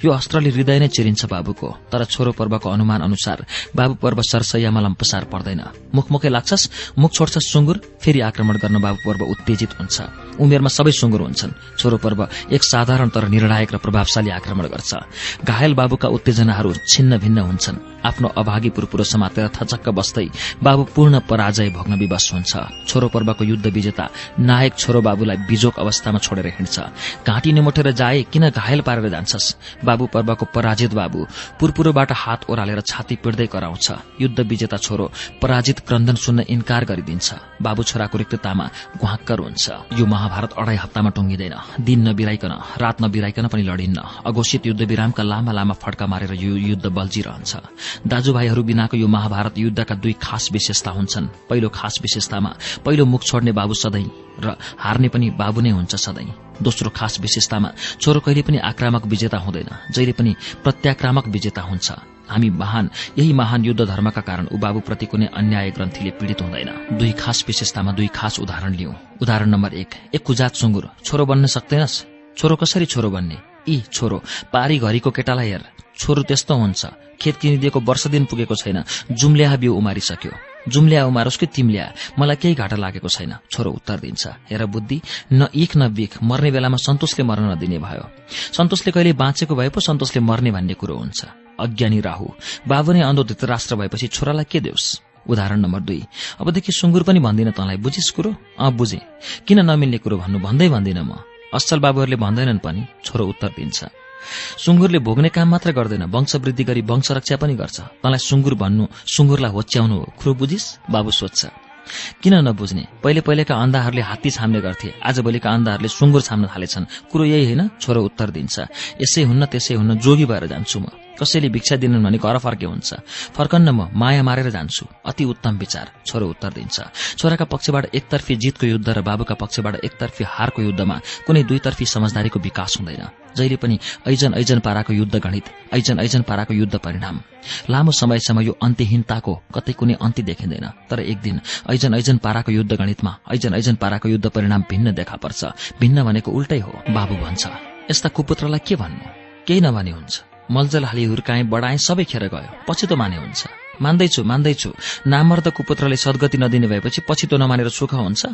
यो अस्त्रले हृदय नै चिरिन्छ बाबुको तर छोरो पर्वको अनुमान अनुसार बाबु पर्व सरसैयामा लम्पसार पर्दैन। मुखमुखै लाग्छस् मुख छोड्छस् सुँगुर फेरि आक्रमण गर्न बाबु पर्व उत्तेजित हुन्छ। उमेरमा सबै सुँगुर हुन्छन्। छोरो पर्व एक साधारण तर निर्णायक र प्रभावशाली आक्रमण गर्छ। घायल बाबुका उत्तेजनाहरू छिन्न भिन्न हुन्छन्। आफ्नो अभागी पुरपुरो समातेर थचक्क बस्दै बाबु पूर्ण पराजय भोग्न विवश हुन्छ। छोरो पर्वको युद्ध विजेता नायक छोरो बाबुलाई बिजोक अवस्थामा छोडेर हिँड्छ। घाँटी निमोटेर जाए किन घायल पारेर जान्छस्? बाबु पर्वको पराजित बाबु पुरपुरोबाट हात ओह्रालेर छाती पिड्दै कराउँछ। युद्ध विजेता छोरो पराजित क्रन्दन सुन्न इन्कार गरिदिन्छ। बाबु छोराको रिक्ततामा घुवाक्कर हुन्छ। यो महाभारत अढाई हप्तामा टुङ्गिँदैन। दिन नबिराइकन रात नबिराइकन पनि लडिन्न। अघोषित युद्ध विरामका लामा लामा फड्का मारेर यो युद्ध बल्झिरहन्छ। दाजुभाइहरू बिनाको यो महाभारत युद्धका दुई खास विशेषता हुन्छन्। पहिलो खास विशेषतामा पहिलो मुख छोड्ने बाबु सधैँ र हार्ने पनि बाबु नै हुन्छ सधैँ। दोस्रो खास विशेषतामा छोरो कहिले पनि आक्रामक विजेता हुँदैन जहिले पनि प्रत्याक्रामक विजेता हुन्छ। हामी महान यही महान युद्ध धर्मका कारण ऊ बाबुप्रति कुनै अन्याय ग्रन्थीले पीड़ित हुँदैन। दुई खास विशेषतामा दुई खास उदाहरण लिऊ उदाहरण नम्बर एक एक कुजात सुँगुर। छोरो बन्न सक्दैनस्? छोरो कसरी छोरो बन्ने? यी छोरो पारी घरीको केटालाई हेर। छोरो त्यस्तो हुन्छ। खेत किनिदिएको वर्ष दिन पुगेको छैन। जुम्ल्या बिउ उमारिसक्यो। जुम्ल्या उमारोस् कि तिम्ल्या मलाई केही घाटा लागेको छैन छोरो उत्तर दिन्छ। हेर बुद्धि न इख न बिख मर्ने बेलामा सन्तोषले मर्न नदिने भयो। सन्तोषले कहिले बाँचेको भए पो सन्तोषले मर्ने भन्ने कुरो हुन्छ। अज्ञानी राहु बाबु नै अन्धो धृतराष्ट्र भएपछि छोरालाई के देऊस् उदाहरण नम्बर दुई। अबदेखि सुँगुर पनि भन्दिनँ तँलाई बुझिस् कुरो? अँ बुझे। किन नमिल्ने कुरो भन्नु भन्दै भन्दिनँ म? असल बाबुहरूले भन्दैनन् पनि छोरो उत्तर दिन्छ। सुँगुरले भोग्ने काम मात्र गर्दैन वंश वृद्धि गरी वंश रक्षा पनि गर्छ। तँलाई सुँगुर भन्नु सुँगुरलाई होच्याउनु हो। खुरो बुझिस्? बाबु सोध्छ। किन नबुझ्ने? पहिले पहिलेका अन्धाहरूले हात्ती छाम्ने गर्थे। आजभोलिका अन्धाहरूले सुँगुर छाम्न थालेछन्। कुरो यही होइन छोरो उत्तर दिन्छ। यसै हुन्न त्यसै हुन्न जोगी भएर जान्छु म। कसैले भिक्षा दिनन् भने घर फर्के हुन्छ। फर्कन्न म माया मारेर जान्छु। अति उत्तम विचार छोरो उत्तर दिन्छ। छोराका पक्षबाट एकतर्फी जितको युद्ध र बाबुका पक्षबाट एकतर्फी हारको युद्धमा कुनै दुईतर्फी समझदारीको विकास हुँदैन। जहिले पनि ऐजन ऐजन पाराको युद्ध गणित ऐजन ऐजन पाराको युद्ध परिणाम। लामो समयसम्म यो अन्त्यहीनताको कतै कुनै अन्त्य देखिँदैन तर एक दिन ऐजन ऐजन पाराको युद्ध गणितमा ऐजन ऐजन पाराको युद्ध परिणाम भिन्न देखा पर्छ। भिन्न भनेको उल्टै हो बाबु भन्छ। यस्ता कुपुत्रलाई के भन्नु? केही नभने हुन्छ। मलजल हाली हुर्काएँ बढाएँ सबै खेर गयो। पछितो माने हुन्छ। मान्दैछु मान्दैछु। नामर्द कुपुत्रले सद्गति नदिने भएपछि पछितो नमानेर सुख हुन्छ?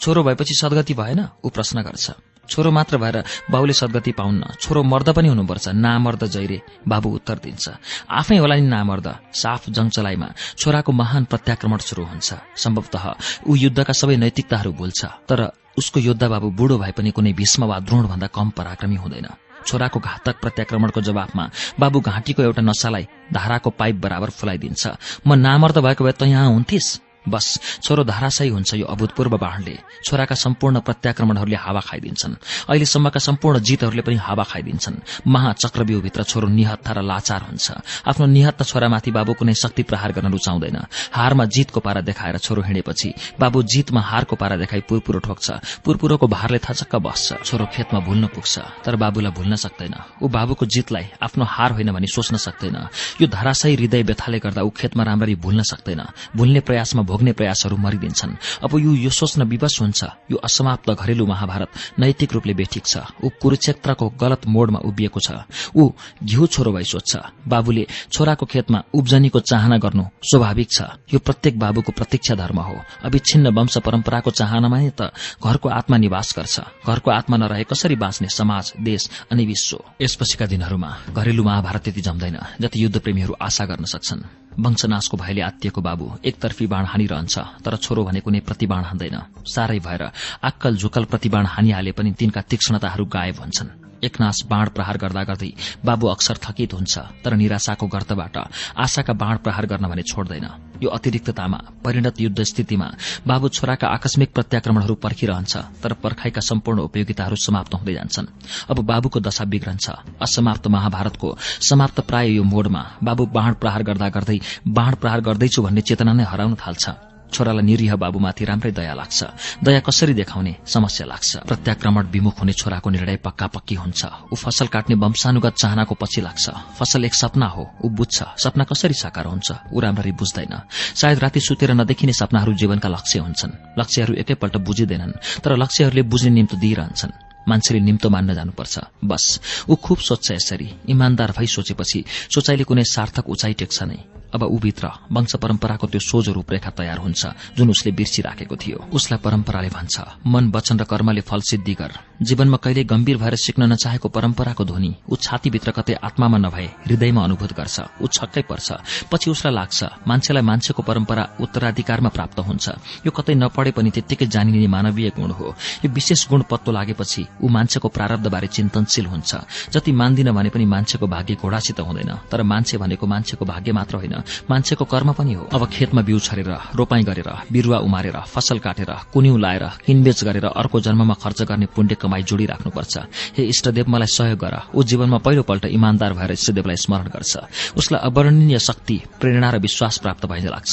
छोरो भएपछि सद्गति भएन? ऊ प्रश्न गर्छ। छोरो मात्र भएर बाबुले सद्गति पाउन्न छोरो मर्द पनि हुनुपर्छ नामर्द जैरे बाबु उत्तर दिन्छ। आफै होला नि नामर्द साफ जङचलाइमा छोराको महान प्रत्याक्रमण शुरू हुन्छ। सम्भवतः ऊ युद्धका सबै नैतिकताहरू भुल्छ तर उसको योद्धा बाबु बुढो भए पनि कुनै भीष्म वा द्रोण भन्दा कम पराक्रमी हुँदैन। छोराको घातक प्रत्याक्रमणको जवाफमा बाबु घाँटीको एउटा नसालाई धाराको पाइप बराबर फुलाइदिन्छ। म नामर्द भएको भए त यहाँ हुन्थिस्? बस छोरो धाराशाही हुन्छ यो अभूतपूर्व बाणले। छोराका सम्पूर्ण प्रत्याक्रमणहरूले हावा खाइदिन्छन्। अहिलेसम्मका सम्पूर्ण जितहरूले पनि हावा खाइदिन्छन्। महाचक्रव्यूहभित्र छोरो निहत्था र लाचार हुन्छ। आफ्नो निहत्ता छोरामाथि बाबु कुनै शक्ति प्रहार गर्न रुचाउँदैन। हारमा जितको पारा देखाएर छोरो हिँडेपछि बाबु जितमा हारको पारा देखाई पुरपुरो ठोक्छ। पुरपुरोको भारले थचक्क बस्छ। छोरो खेतमा भुल्न पुग्छ। तर बाबुलाई भुल्न सक्दैन। ऊ बाबुको जितलाई आफ्नो हार होइन भनी सोच्न सक्दैन। यो धाराशाही हृदय व्यथाले गर्दा ऊ खेतमा राम्ररी भुल्न सक्दैन। भुल्ने प्रयासमा भोग्ने प्रयासहरू मरिदिन्छन्। अब यो यो सोच्न विवश हुन्छ। यो असमाप्त घरेलु महाभारत नैतिक रूपले बेठिक छ। ऊ कुरुक्षेत्रको गलत मोडमा उभिएको छ। ऊ घिउ छोरो भई सोध्छ बाबुले छोराको खेतमा उब्जनीको चाहना गर्नु स्वाभाविक छ। यो प्रत्येक बाबुको प्रतीक्षा धर्म हो। अविच्छिन्न वंश परम्पराको चाहनामा त घरको आत्मा निवास गर्छ। घरको आत्मा नरहे कसरी बाँच्ने समाज देश अनि विश्व? यसपछिका दिनहरूमा घरेलु महाभारत त्यति जम्दैन जति युद्धप्रेमीहरू आशा गर्न सक्छन्। वंशनाशको भयले आत्तिएको बाबु एकतर्फी बाण हानिरहन्छ तर छोरो भने कुनै प्रतिबाण हान्दैन। साह्रै भएर आक्कल झुकल प्रतिबाण हानिहाले पनि तिनका तीक्ष्णताहरू गायब हुन्छन्। एकनाश बाण प्रहार गर्दा गर्दै बाबु अक्सर थकित हुन्छ तर निराशाको गर्तबाट आशाका बाण प्रहार गर्न भने छोड्दैन। यो अतिरिक्ततामा परिणत युद्ध स्थितिमा बाबु छोराका आकस्मिक प्रत्याक्रमणहरू पर्खिरहन्छ तर पर्खाइका सम्पूर्ण उपयोगिताहरू समाप्त हुँदै जान्छन्। अब बाबुको दशा बिग्रन्छ। असमाप्त महाभारतको समाप्त प्राय यो मोडमा बाबु बाण प्रहार गर्दा गर्दै बाण प्रहार गर्दैछु भन्ने चेतना नै हराउन थाल्छ। छोरालाई निरीह बाबुमाथि राम्रै दया लाग्छ। दया कसरी देखाउने? समस्या लाग्छ। प्रत्याक्रमण विमुख हुने छोराको निर्णय पक्का पक्की हुन्छ। ऊ फसल काट्ने वंशानुगत चाहनाको पछि लाग्छ। फसल एक सपना हो ऊ बुझ्छ। सपना कसरी साकार हुन्छ ऊ राम्ररी बुझ्दैन। सायद राति सुतेर नदेखिने सपनाहरू जीवनका लक्ष्य हुन्छन्। लक्ष्यहरू एकैपल्ट बुझिँदैनन् तर लक्ष्यहरूले बुझ्ने निम्तो दिइरहन्छन्। मान्छेले निम्तो मान्न जानुपर्छ। बस ऊ खुब सोच्छ यसरी। इमान्दार भई सोचेपछि सोचाइले कुनै सार्थक उचाइ टेक्छ नै। अब ऊभित्र वंश परम्पराको त्यो सोझो रूपरेखा तयार हुन्छ जुन उसले बिर्सिराखेको थियो। उसलाई परम्पराले भन्छ मन वचन र कर्मले फल सिद्धि गर। जीवनमा कहिले गम्भीर भएर सिक्न नचाहेको परम्पराको ध्वनि ऊ छातीभित्र कतै आत्मामा नभए हृदयमा अनुभूत गर्छ ऊ छक्कै पर्छ। पछि उसलाई लाग्छ मान्छेलाई मान्छेको परम्परा उत्तराधिकारमा प्राप्त हुन्छ। यो कतै नपढे पनि त्यत्तिकै जानिने मानवीय गुण हो। यो विशेष गुण पत्तो लागेपछि ऊ मान्छेको प्रारब्धबारे चिन्तनशील हुन्छ। जति मान्दिन भने पनि मान्छेको भाग्य घोडासित हुँदैन तर मान्छे भनेको मान्छेको भाग्य मात्र होइन। मान्छेको कर्म पनि हो। अब खेतमा बिउ छरेर रोपाई गरेर बिरूवा उमारेर फसल काटेर कुन्यु लाएर किनबेच गरेर अर्को जन्ममा खर्च गर्ने पुण्य कमाई जोडिराख्नुपर्छ। हे इष्टदेव मलाई सहयोग गर। ऊ जीवनमा पहिलोपल्ट इमान्दार भएर इष्टदेवलाई स्मरण गर्छ। उसलाई अवर्णनीय शक्ति प्रेरणा र विश्वास प्राप्त भइने लाग्छ।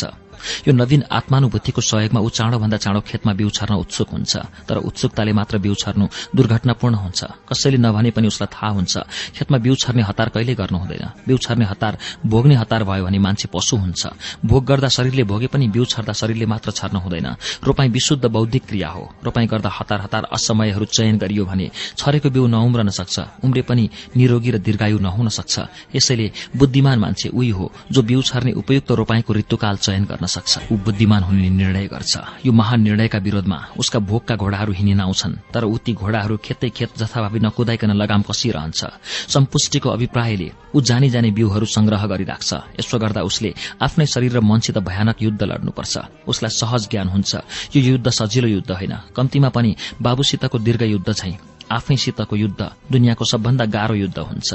यो नवीन आत्मानुभूतिको सहयोगमा ऊ चाँडोभन्दा चाँडो खेतमा बिउ छर्न उत्सुक हुन्छ। तर उत्सुकताले मात्र बिउ छर्नु दुर्घटनापूर्ण हुन्छ। कसैले नभने पनि उसलाई थाहा हुन्छ खेतमा बिउ छर्ने हतार कहिले गर्नु हुँदैन। बिउ छर्ने हतार भोग्ने हतार भयो भने मान्छे पशु हुन्छ। भोग गर्दा शरीरले भोगे पनि बिउ छर्दा शरीरले मात्र छर्न हुँदैन। रोपाई विशुद्ध बौद्धिक क्रिया हो। रोपाई गर्दा हतार हतार असमयहरू चयन गरियो भने छरेको बिउ नउम्रन सक्छ। उम्रे पनि निरोगी र दीर्घायु नहुन सक्छ। यसैले बुद्धिमान मान्छे उही हो जो बिउ छर्ने उपयुक्त रोपाईको ऋतुकाल चयन गर्न सक्छ। ऊ बुद्धिमान हुने निर्णय गर्छ। यो महान निर्णयका विरोधमा उसका भोगका घोडाहरू हिँडिन आउँछन् तर ऊ ती घोडाहरू खेतै खेत जथाभावी नकुदाइकन लगाम कसिरहन्छ। सम्पुष्टिको अभिप्रायले ऊ जानी जाने बिउहरू संग्रह गरिराख्छ। यसो गर्दा उसले आफ्नै शरीर र मनसित भयानक युद्ध लड्नुपर्छ। उसलाई सहज ज्ञान हुन्छ। यो युद्ध सजिलो युद्ध होइन। कम्तीमा पनि बाबुसितको दीर्घ युद्ध चाहिँ आफैसितको युद्ध दुनियाँको सबभन्दा गाह्रो युद्ध हुन्छ।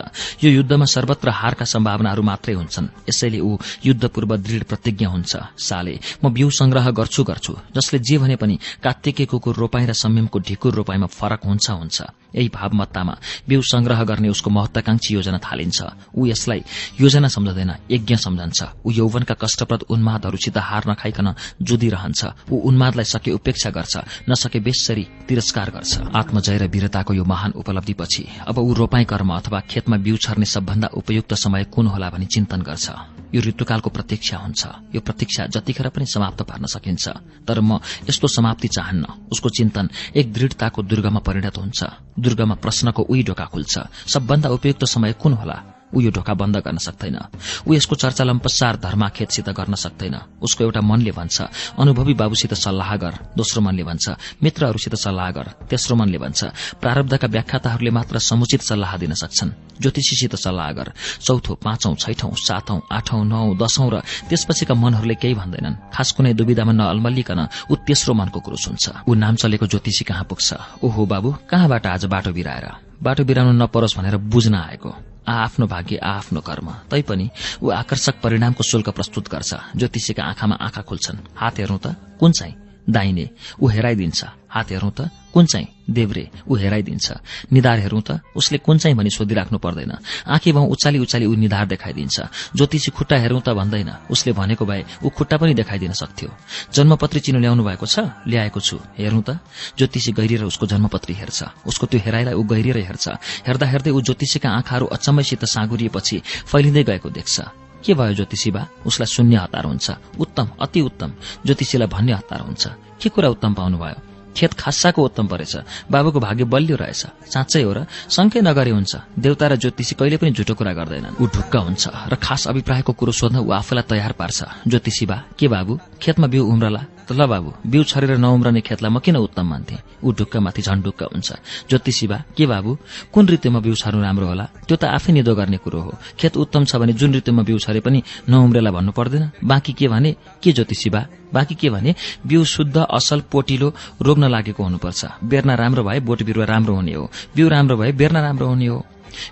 यो युद्धमा सर्वत्र हारका सम्भावनाहरू मात्रै हुन्छन्। यसैले ऊ युद्ध पूर्व दृढ़ प्रतिज्ञा हुन्छ। साले म बिउ संग्रह गर्छु गर्छु जसले जे भने पनि कात्तिके कुकुर रोपाई र संयमको ढिकुर रोपाईमा फरक हुन्छ हुन्छ। यही भावमत्तामा बिउ संग्रह गर्ने उसको महत्वाकांक्षी योजना थालिन्छ। ऊ यसलाई योजना सम्झँदैन यज्ञ सम्झन्छ। ऊ यौवनका कष्टप्रद उन्मादहरूसित हार नखाइकन जुदिरहन्छ ऊ उन्मादलाई सके उपेक्षा गर्छ नसके बेसरी तिरस्कार गर्छ। आत्मजय र वीरताको यो महान उपलब्धिपछि अब ऊ रोपाई कर्म अथवा खेतमा बिउ छर्ने सबभन्दा उपयुक्त समय कुन होला भनी चिन्तन गर्छ। यो ऋतुकालको प्रतीक्षा हुन्छ। यो प्रतीक्षा जतिखेर पनि समाप्त पार्न सकिन्छ। तर म यस्तो समाप्ति चाहन्न उसको चिन्तन एक दृढताको दुर्गमा परिणत हुन्छ। दुर्गमा प्रश्नको उही ढोका खुल्छ। सबभन्दा उपयुक्त समय कुन होला? ऊ यो ढोका बन्द गर्न सक्दैन। ऊ यसको चर्चा लम्पसार धर्माखेतसित गर्न सक्दैन। उसको एउटा मनले भन्छ अनुभवी बाबुसित सल्लाह गर दोस्रो मनले भन्छ मित्रहरूसित सल्लाह गर तेस्रो मनले भन्छ। प्रारब्धका व्याख्याताहरूले मात्र समुचित सल्लाह दिन सक्छन्। ज्योतिषीसित सल्लाह गर। चौथो पाँचौं छैठौं सातौं आठौं नौ दशौं र त्यसपछिका मनहरूले केही भन्दैनन्। खास कुनै दुविधामा नअल्मल्लिकन ऊ तेस्रो मनको कुरो सुन्छ। ऊ नाम चलेको ज्योतिषी कहाँ पुग्छ? ओहो बाबु कहाँबाट आज बाटो बिराएर? बाटो बिराउनु नपरोस् भनेर बुझ्न आएको। आफ्नो भाग्य आफ्नो कर्म। तैपनि ऊ आकर्षक परिणामको शुल्क प्रस्तुत गर्छ ज्योतिषीका आँखामा आँखा खुल्छन्। हात हेर्नु त कुन चाहिँ? दाहिने ऊ हेराइदिन्छ। हात हेरौं त कुन चाहिँ? देब्रे ऊ हेराइदिन्छ। निधार हेरौं त उसले कुन चाहिँ भनी सोधिराख्नु पर्दैन। आँखी भाउ उचाली उचाली ऊ निधार देखाइदिन्छ। ज्योतिषी खुट्टा हेरौं त भन्दैन। उसले भनेको भए ऊ खुट्टा पनि देखाइदिन सक्थ्यो। जन्मपत्री चिनो ल्याउनु भएको छ? ल्याएको छु। हेरौं त ज्योतिषी गहिरिएर उसको जन्मपत्री हेर्छ। उसको त्यो हेराइलाई ऊ गहिरिएर हेर्छ। हेर्दा हेर्दै ऊ ज्योतिषीका आँखाहरू अचम्मैसित साँगुरिएपछि फैलिँदै गएको देख्छ। के भयो ज्योतिषी बा उसलाई शून्य हतार हुन्छ। उत्तम अति उत्तम। ज्योतिषीलाई भन्ने हतार हुन्छ। के कुरा उत्तम पाउनुभयो? खेत खासाको उत्तम परेछ। बाबुको भाग्य बलियो रहेछ। साँच्चै हो र शङ्कै नगरे हुन्छ। देउता र ज्योतिषी कहिले पनि झुटो कुरा गर्दैनन्। ऊ ढुक्क हुन्छ र खास अभिप्रायको कुरो सोध्न ऊ आफूलाई तयार पार्छ। ज्योतिषी बा के बाबु? खेतमा बिउ उम्रला? त ल बाबु बिउ छरेर नउम्रने खेतलाई म किन उत्तम मान्थे? ऊ ढुक्कमाथि झन् ढुक्क हुन्छ। ज्योतिषी बा के बाबु? कुन ऋतुमा बिउ छर्नु राम्रो होला? त्यो त आफै निदो गर्ने कुरो हो। खेत उत्तम छ भने जुन ऋतुमा बिउ छरे पनि नउम्रेला भन्नु पर्दैन। बाँकी के भने के ज्योतिषी बा? बाँकी के भने बिउ शुद्ध असल पोटिलो रोग नलागेको हुनुपर्छ। बेर्ना राम्रो भए बोट बिरुवा राम्रो हुने हो। बिउ राम्रो भए बेर्ना राम्रो हुने हो।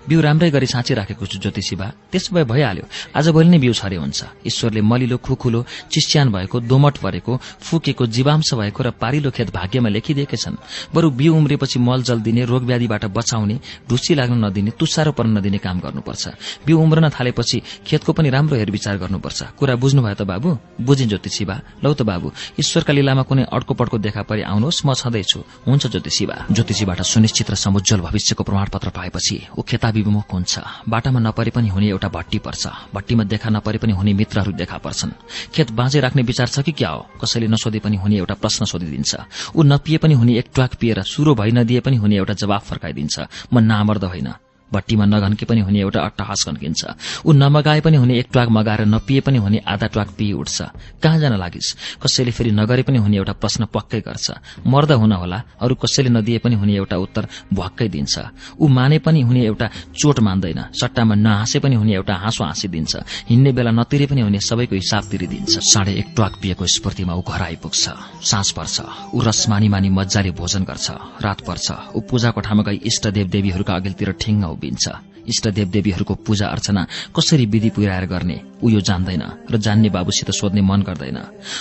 बिउ राम्रै गरी साँचिराखेको छु ज्योतिषी बा त्यसो भए भइहाल्यो। आजभोलि नै बिउ छरे हुन्छ। ईश्वरले मलिलो खुखुलो चिस्यान भएको दोमट परेको फुकेको जीवांश भएको र पारिलो खेत भाग्यमा लेखिदिएकै छन्। बरु बिउ उम्रेपछि मल जल दिने रोग व्याधिबाट बचाउने ढुसी लाग्न नदिने तुसारो पर्न नदिने काम गर्नुपर्छ। बिउ उम्रन थालेपछि खेतको पनि राम्रो हेरविचार गर्नुपर्छ। कुरा बुझ्नुभयो त बाबु? बुझिन् ज्योतिषी बा लौ त बाबु ईश्वरका लीलामा कुनै अड्को पड्को देखा परि आउनुहोस् म छँदैछु। हुन्छ ज्योतिषी बा ज्योतिषीबाट सुनिश्चित र समुज्जल भविष्यको प्रमाणपत्र पाएपछि खेताभिमुख हुन्छ। बाटामा नपरे पनि हुने एउटा भट्टी पर्छ। भट्टीमा देखा नपरे पनि हुने मित्रहरू देखा पर्छन्। खेत बाँझै राख्ने विचार छ कि क्या हो? कसैले नसोधे पनि हुने एउटा प्रश्न सोधिदिन्छ। ऊ नपिए पनि हुने एक ट्वाक पिएर सुरो भइ नदिए पनि हुने एउटा जवाफ फर्काइदिन्छ। म नामर्द होइन। भट्टीमा नघन्के पनि हुने एउटा अट्टहास घन्किन्छ ऊ नमगाए पनि हुने एक ट्वाक मगाएर नपिए पनि हुने आधा ट्वाक पिए उठ्छ। कहाँ जान लागिस्? कसैले फेरि नगरे पनि हुने एउटा प्रश्न पक्कै गर्छ। मर्द हुन होला अरू कसैले नदिए पनि हुने एउटा उत्तर भक्कै दिन्छ। ऊ माने पनि हुने एउटा चोट मान्दैन सट्टामा नहाँसे पनि हुने एउटा हाँसो हाँसिदिन्छ। हिँड्ने बेला नतिरे पनि हुने सबैको हिसाब तिरिदिन्छ। साढे एक ट्वाक पिएको स्मृतिमा ऊ घर आइपुग्छ साँझ पर्छ ऊ रस मानी मानी मजाले भोजन गर्छ। रात पर्छ ऊ पूजा कोठामा गई इष्ट देव देवीहरूका अघिल्तिर ठिङ्ग उभिन्छ। इष्ट देव देवीहरूको पूजा अर्चना कसरी विधि पुर्याएर गर्ने ऊ यो जान्दैन र जान्ने बाबुसित सोध्ने मन गर्दैन।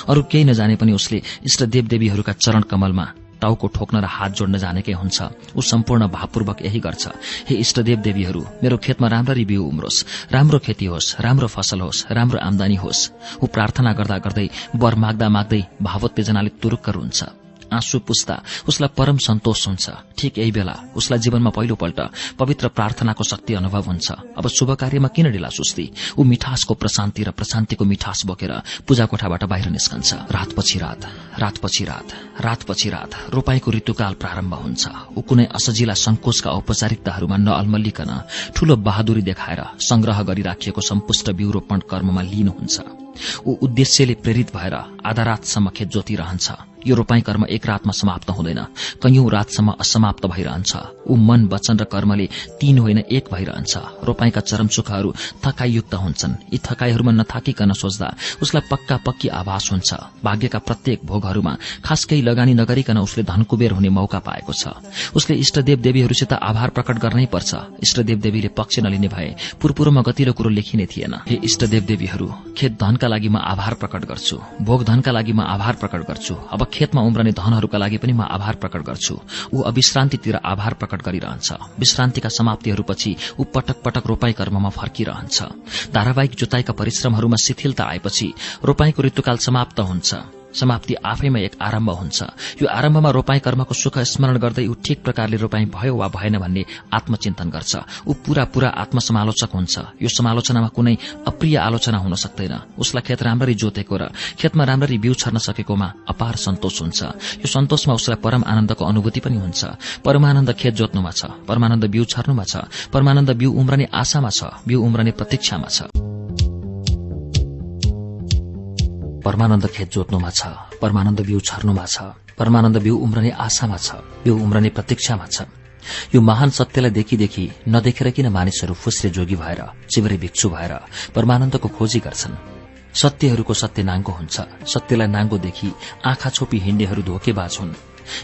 अरू केही नजाने पनि उसले इष्ट देव देवीहरूका चरण कमलमा टाउको ठोक्न र हात जोड्न जानेकै हुन्छ। ऊ सम्पूर्ण भावपूर्वक यही गर्छ। हे इष्टदेव देवीहरू मेरो खेतमा राम्ररी बिउ उम्रोस्। राम्रो खेती होस् राम्रो फसल होस् राम्रो आमदानी होस्। ऊ प्रार्थना गर्दा गर्दै वर माग्दा माग्दै भावोत्तेजनाले तुरुक्क रुन्छ। आँसु पुस्दा उसलाई परम सन्तोष हुन्छ। ठिक यही बेला उसलाई जीवनमा पहिलोपल्ट पवित्र प्रार्थनाको शक्ति अनुभव हुन्छ। अब शुभ कार्यमा किन ढिला सुस्ती? ऊ मिठासको प्रशान्ति र प्रशान्तिको मिठास बोकेर पूजा कोठाबाट बाहिर निस्कन्छ। रातपछि रात रातपछि रात रातपछि रात रोपाईको ऋतुकाल प्रारम्भ हुन्छ। ऊ कुनै असजिला संकोचका औपचारिकताहरूमा नअल्मल्लिकन ठूलो बहादुरी देखाएर संग्रह गरिराखिएको सम्पुष्ट बिउ कर्ममा लीन हुन्छ। ऊ उद्देश्यले प्रेरित भएर आधा रातसम्म खेत जोतिरहन्छ। यो रोपाई कर्म एक रातमा समाप्त हुँदैन। कैयौं रातसम्म असमाप्त भइरहन्छ। ऊ मन वचन र कर्मले तीन होइन एक भइरहन्छ। रोपाईका चरम सुखहरू थकाइयुक्त हुन्छन्। यी थकाईहरूमा नथाकिकन सोच्दा उसलाई पक्का पक्की आभास हुन्छ। भाग्यका प्रत्येक भोगहरूमा खास लगानी नगरिकन उसले धनकुबेर हुने मौका पाएको छ। उसले इष्टदेव देवीहरूसित आभार प्रकट गर्नै पर्छ। इष्टदेव देवीले पक्ष नलिने भए पुरपुरोमा गतिलो कुरो लेखिने थिएन। हे इष्टदेव देवीहरू खेत धनका लागि म आभार प्रकट गर्छु। भोग धनका लागि म आभार प्रकट गर्छु। अब खेतमा उम्रने धनहरूका लागि पनि म आभार प्रकट गर्छु। ऊ अविश्रान्तितिर आभार प्रकट गरिरहन्छ। विश्रान्तिका समाप्तिहरूपछि ऊ पटक पटक रोपाई कर्ममा फर्किरहन्छ। धारावाहिक जोताईका परिश्रमहरूमा शिथिलता आएपछि रोपाईको ऋतुकाल समाप्त हुन्छ। समाप्ति आफैमा एक आरम्भ हुन्छ। यो आरम्भमा रोपाई कर्मको सुख स्मरण गर्दै ऊ ठिक प्रकारले रोपाई भयो वा भएन भन्ने आत्मचिन्तन गर्छ। ऊ पूरा पूरा आत्मसमालोचक हुन्छ। यो समालोचनामा कुनै अप्रिय आलोचना हुन सक्दैन। उसलाई खेत राम्ररी जोतेको र खेतमा राम्ररी बिउ छर्न सकेकोमा अपार सन्तोष हुन्छ। यो सन्तोषमा उसलाई परम आनन्दको अनुभूति पनि हुन्छ। परमानन्द खेत जोत्नुमा छ। परमानन्द बिउ छर्नुमा छ। परमानन्द बिउ उम्रने आशामा छ। बिउ उम्रने प्रतीक्षामा छ। परमानन्द खेत जोत्नुमा छ परमानन्द बिउ छर्नुमा छ परमानन्द बिउ उम्रने आशामा छ बिउ उम्रने प्रतीक्षामा छ। यो महान सत्यलाई देखिदेखि नदेखेर किन मानिसहरू फुस्रे जोगी भएर चिवरे भिक्षु भएर परमानन्दको खोजी गर्छन्? सत्यहरूको सत्य नाङ्गो हुन्छ सत्यलाई नाङ्गोदेखि आँखा छोपी हिँड्नेहरू धोकेबाज हुन्।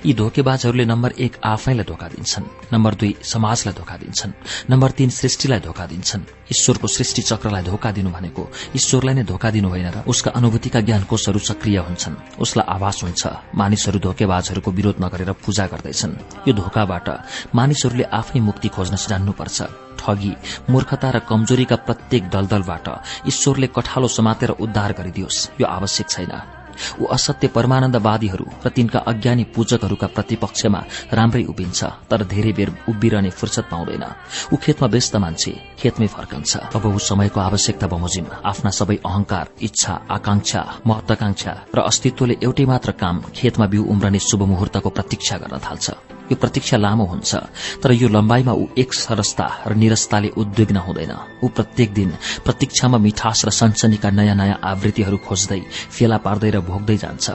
यी धोकेबाजहरूले नम्बर एक आफैलाई धोका दिन्छन् नम्बर दुई समाजलाई धोका दिन्छन् नम्बर तीन सृष्टिलाई धोका दिन्छन्। ईश्वरको सृष्टि चक्रलाई धोका दिनु भनेको ईश्वरलाई नै धोका दिनु होइन र उसका अनुभूतिका ज्ञान कोषहरू सक्रिय हुन्छन्। उसलाई आभास हुन्छ मानिसहरू धोकेबाजहरूको विरोध नगरेर पूजा गर्दैछन्। यो धोकाबाट मानिसहरूले आफै मुक्ति खोज्न जान्नुपर्छ। ठगी मूर्खता र कमजोरीका प्रत्येक दलदलबाट ईश्वरले कठालो समातेर उद्धार गरिदियोस् यो आवश्यक छैन। ऊ असत्य परमानन्दवादीहरू र तिनका अज्ञानी पूजकहरूका प्रतिपक्षमा राम्रै उभिन्छ तर धेरै बेर उभिरहने फुर्सद पाउँदैन। ऊ खेतमा व्यस्त मान्छे खेतमै फर्कन्छ। अब ऊ समयको आवश्यकता बमोजिम आफ्ना सबै अहंकार इच्छा आकांक्षा महत्वाकांक्षा र अस्तित्वले एउटै मात्र काम खेतमा बिउ उम्रने शुभ मुहूर्तको प्रतीक्षा गर्न थाल्छ। यो प्रतीक्षा लामो हुन्छ तर यो लम्बाइमा ऊ एक सरसता र निरस्ताले उद्विग्न हुँदैन। ऊ प्रत्येक दिन प्रतीक्षामा मिठास र सनसनीका नयाँ नयाँ आवृत्तिहरू खोज्दै फेला पार्दै र भोग्दै जान्छ।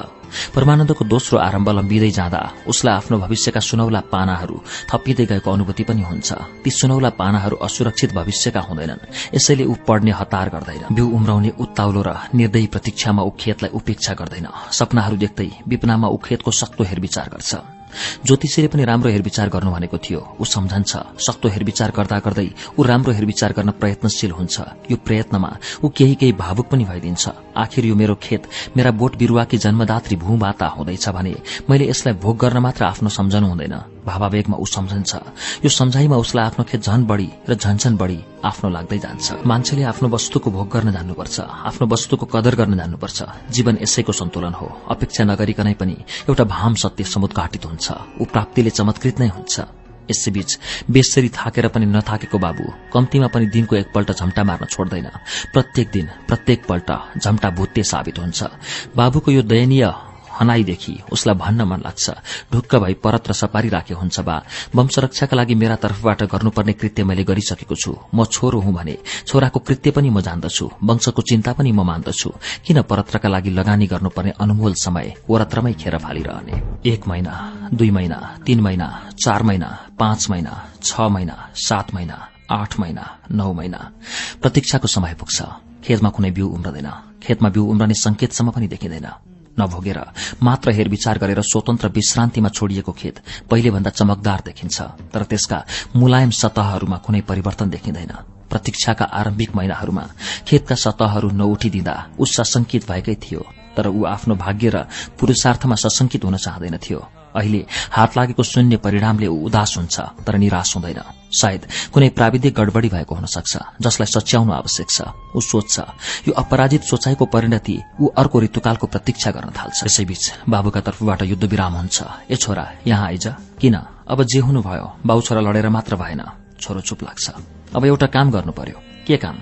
परमानन्दको दोस्रो आरम्भ लम्बिँदै जाँदा उसलाई आफ्नो भविष्यका सुनौला पानाहरू थपिँदै गएको अनुभूति पनि हुन्छ। ती सुनौला पानाहरू असुरक्षित भविष्यका हुँदैनन्। यसैले ऊ पढ्ने हतार गर्दैन। बिउ उम्राउने उत्ताउलो र निर्दयी प्रतीक्षामा ऊ खेतलाई उपेक्षा गर्दैन। सपनाहरू देख्दै विपनामा ऊ खेतको सक्तो हेरविचार गर्छ। ज्योतिषीले पनि राम्रो हेरविचार गर्नु भनेको थियो। ऊ सम्झन्छ सक्तो हेरविचार गर्दा गर्दै ऊ राम्रो हेरविचार गर्न प्रयत्नशील हुन्छ। यो प्रयत्नमा ऊ केही केही भावुक पनि भइदिन्छ। आखिर यो मेरो खेत मेरा बोट बिरूवाकी जन्मदात्री भूमाता हुँदैछ भने मैले यसलाई भोग गर्न मात्र आफ्नो सम्झनु हुँदैन। भावावेगमा ऊ सम्झन्छ। यो सम्झाइमा उसलाई आफ्नो खेत झन बढ़ी र झनझन बढ़ी आफ्नो लाग्दै जान्छ। मान्छेले आफ्नो वस्तुको भोग गर्न जान्नुपर्छ आफ्नो वस्तुको कदर गर्न जान्नुपर्छ। जीवन यसैको सन्तुलन हो। अपेक्षा नगरिकनै पनि एउटा भाम सत्य समुद्घाटित हुन्छ। ऊ प्राप्तिले चमत्कृत नै हुन्छ। यसैबीच बेसरी थाकेर पनि नथाकेको बाबु कम्तीमा पनि दिनको एकपल्ट झम्टा मार्न छोड्दैन। प्रत्येक दिन प्रत्येक पल्ट झम्टा भुत्ते साबित हुन्छ। बाबुको यो दयनीय हनाईदेखि उसलाई भन्न मन लाग्छ। ढुक्क भई परत र सपारी राखे हुन्छ बा। वंशरक्षाका लागि मेरा तर्फबाट गर्नुपर्ने कृत्य मैले गरिसकेको छु। म छोरो हुँ भने छोराको कृत्य पनि म जान्दछु। वंशको चिन्ता पनि म मान्दछु। किन परत्रका लागि लगानी गर्नुपर्ने अनमोल समय वरत्रमै खेर फालिरहने? एक महिना दुई महिना तीन महिना चार महिना पाँच महिना छ महिना सात महिना आठ महिना नौ महिना। प्रतीक्षाको समय पुग्छ। खेतमा कुनै बिउ उम्रदैन। खेतमा बिउ उम्रने संकेतसम्म पनि देखिँदैन। नभोगेर मात्र हेरविचार गरेर स्वतन्त्र विश्रान्तिमा छोडिएको खेत पहिलेभन्दा चमकदार देखिन्छ तर त्यसका मुलायम सतहहरूमा कुनै परिवर्तन देखिँदैन। प्रतीक्षाका आरम्भिक महिनाहरूमा खेतका सतहहरू नउठिदिँदा ऊ सशंकित भएकै थियो तर ऊ आफ्नो भाग्य र पुरूषार्थमा सशंकित हुन चाहँदैन थियो। अहिले हात लागेको शून्य परिणामले ऊ उदास हुन्छ तर निराश हुँदैन। सायद कुनै प्राविधिक गडबडी भएको हुन सक्छ जसलाई सच्याउनु आवश्यक छ ऊ सोच्छ यो अपराजित सोचाइको परिणति ऊ अर्को ऋतुकालको प्रतीक्षा गर्न थाल्छ। यसैबीच बाबुका तर्फबाट युद्ध विराम हुन्छ। ए छोरा यहाँ आइज। किन? अब जे हुनुभयो बाउ छोरा लडेर मात्र भएन। छोरो चुप लाग्छ। अब एउटा काम गर्नु पर्यो के काम?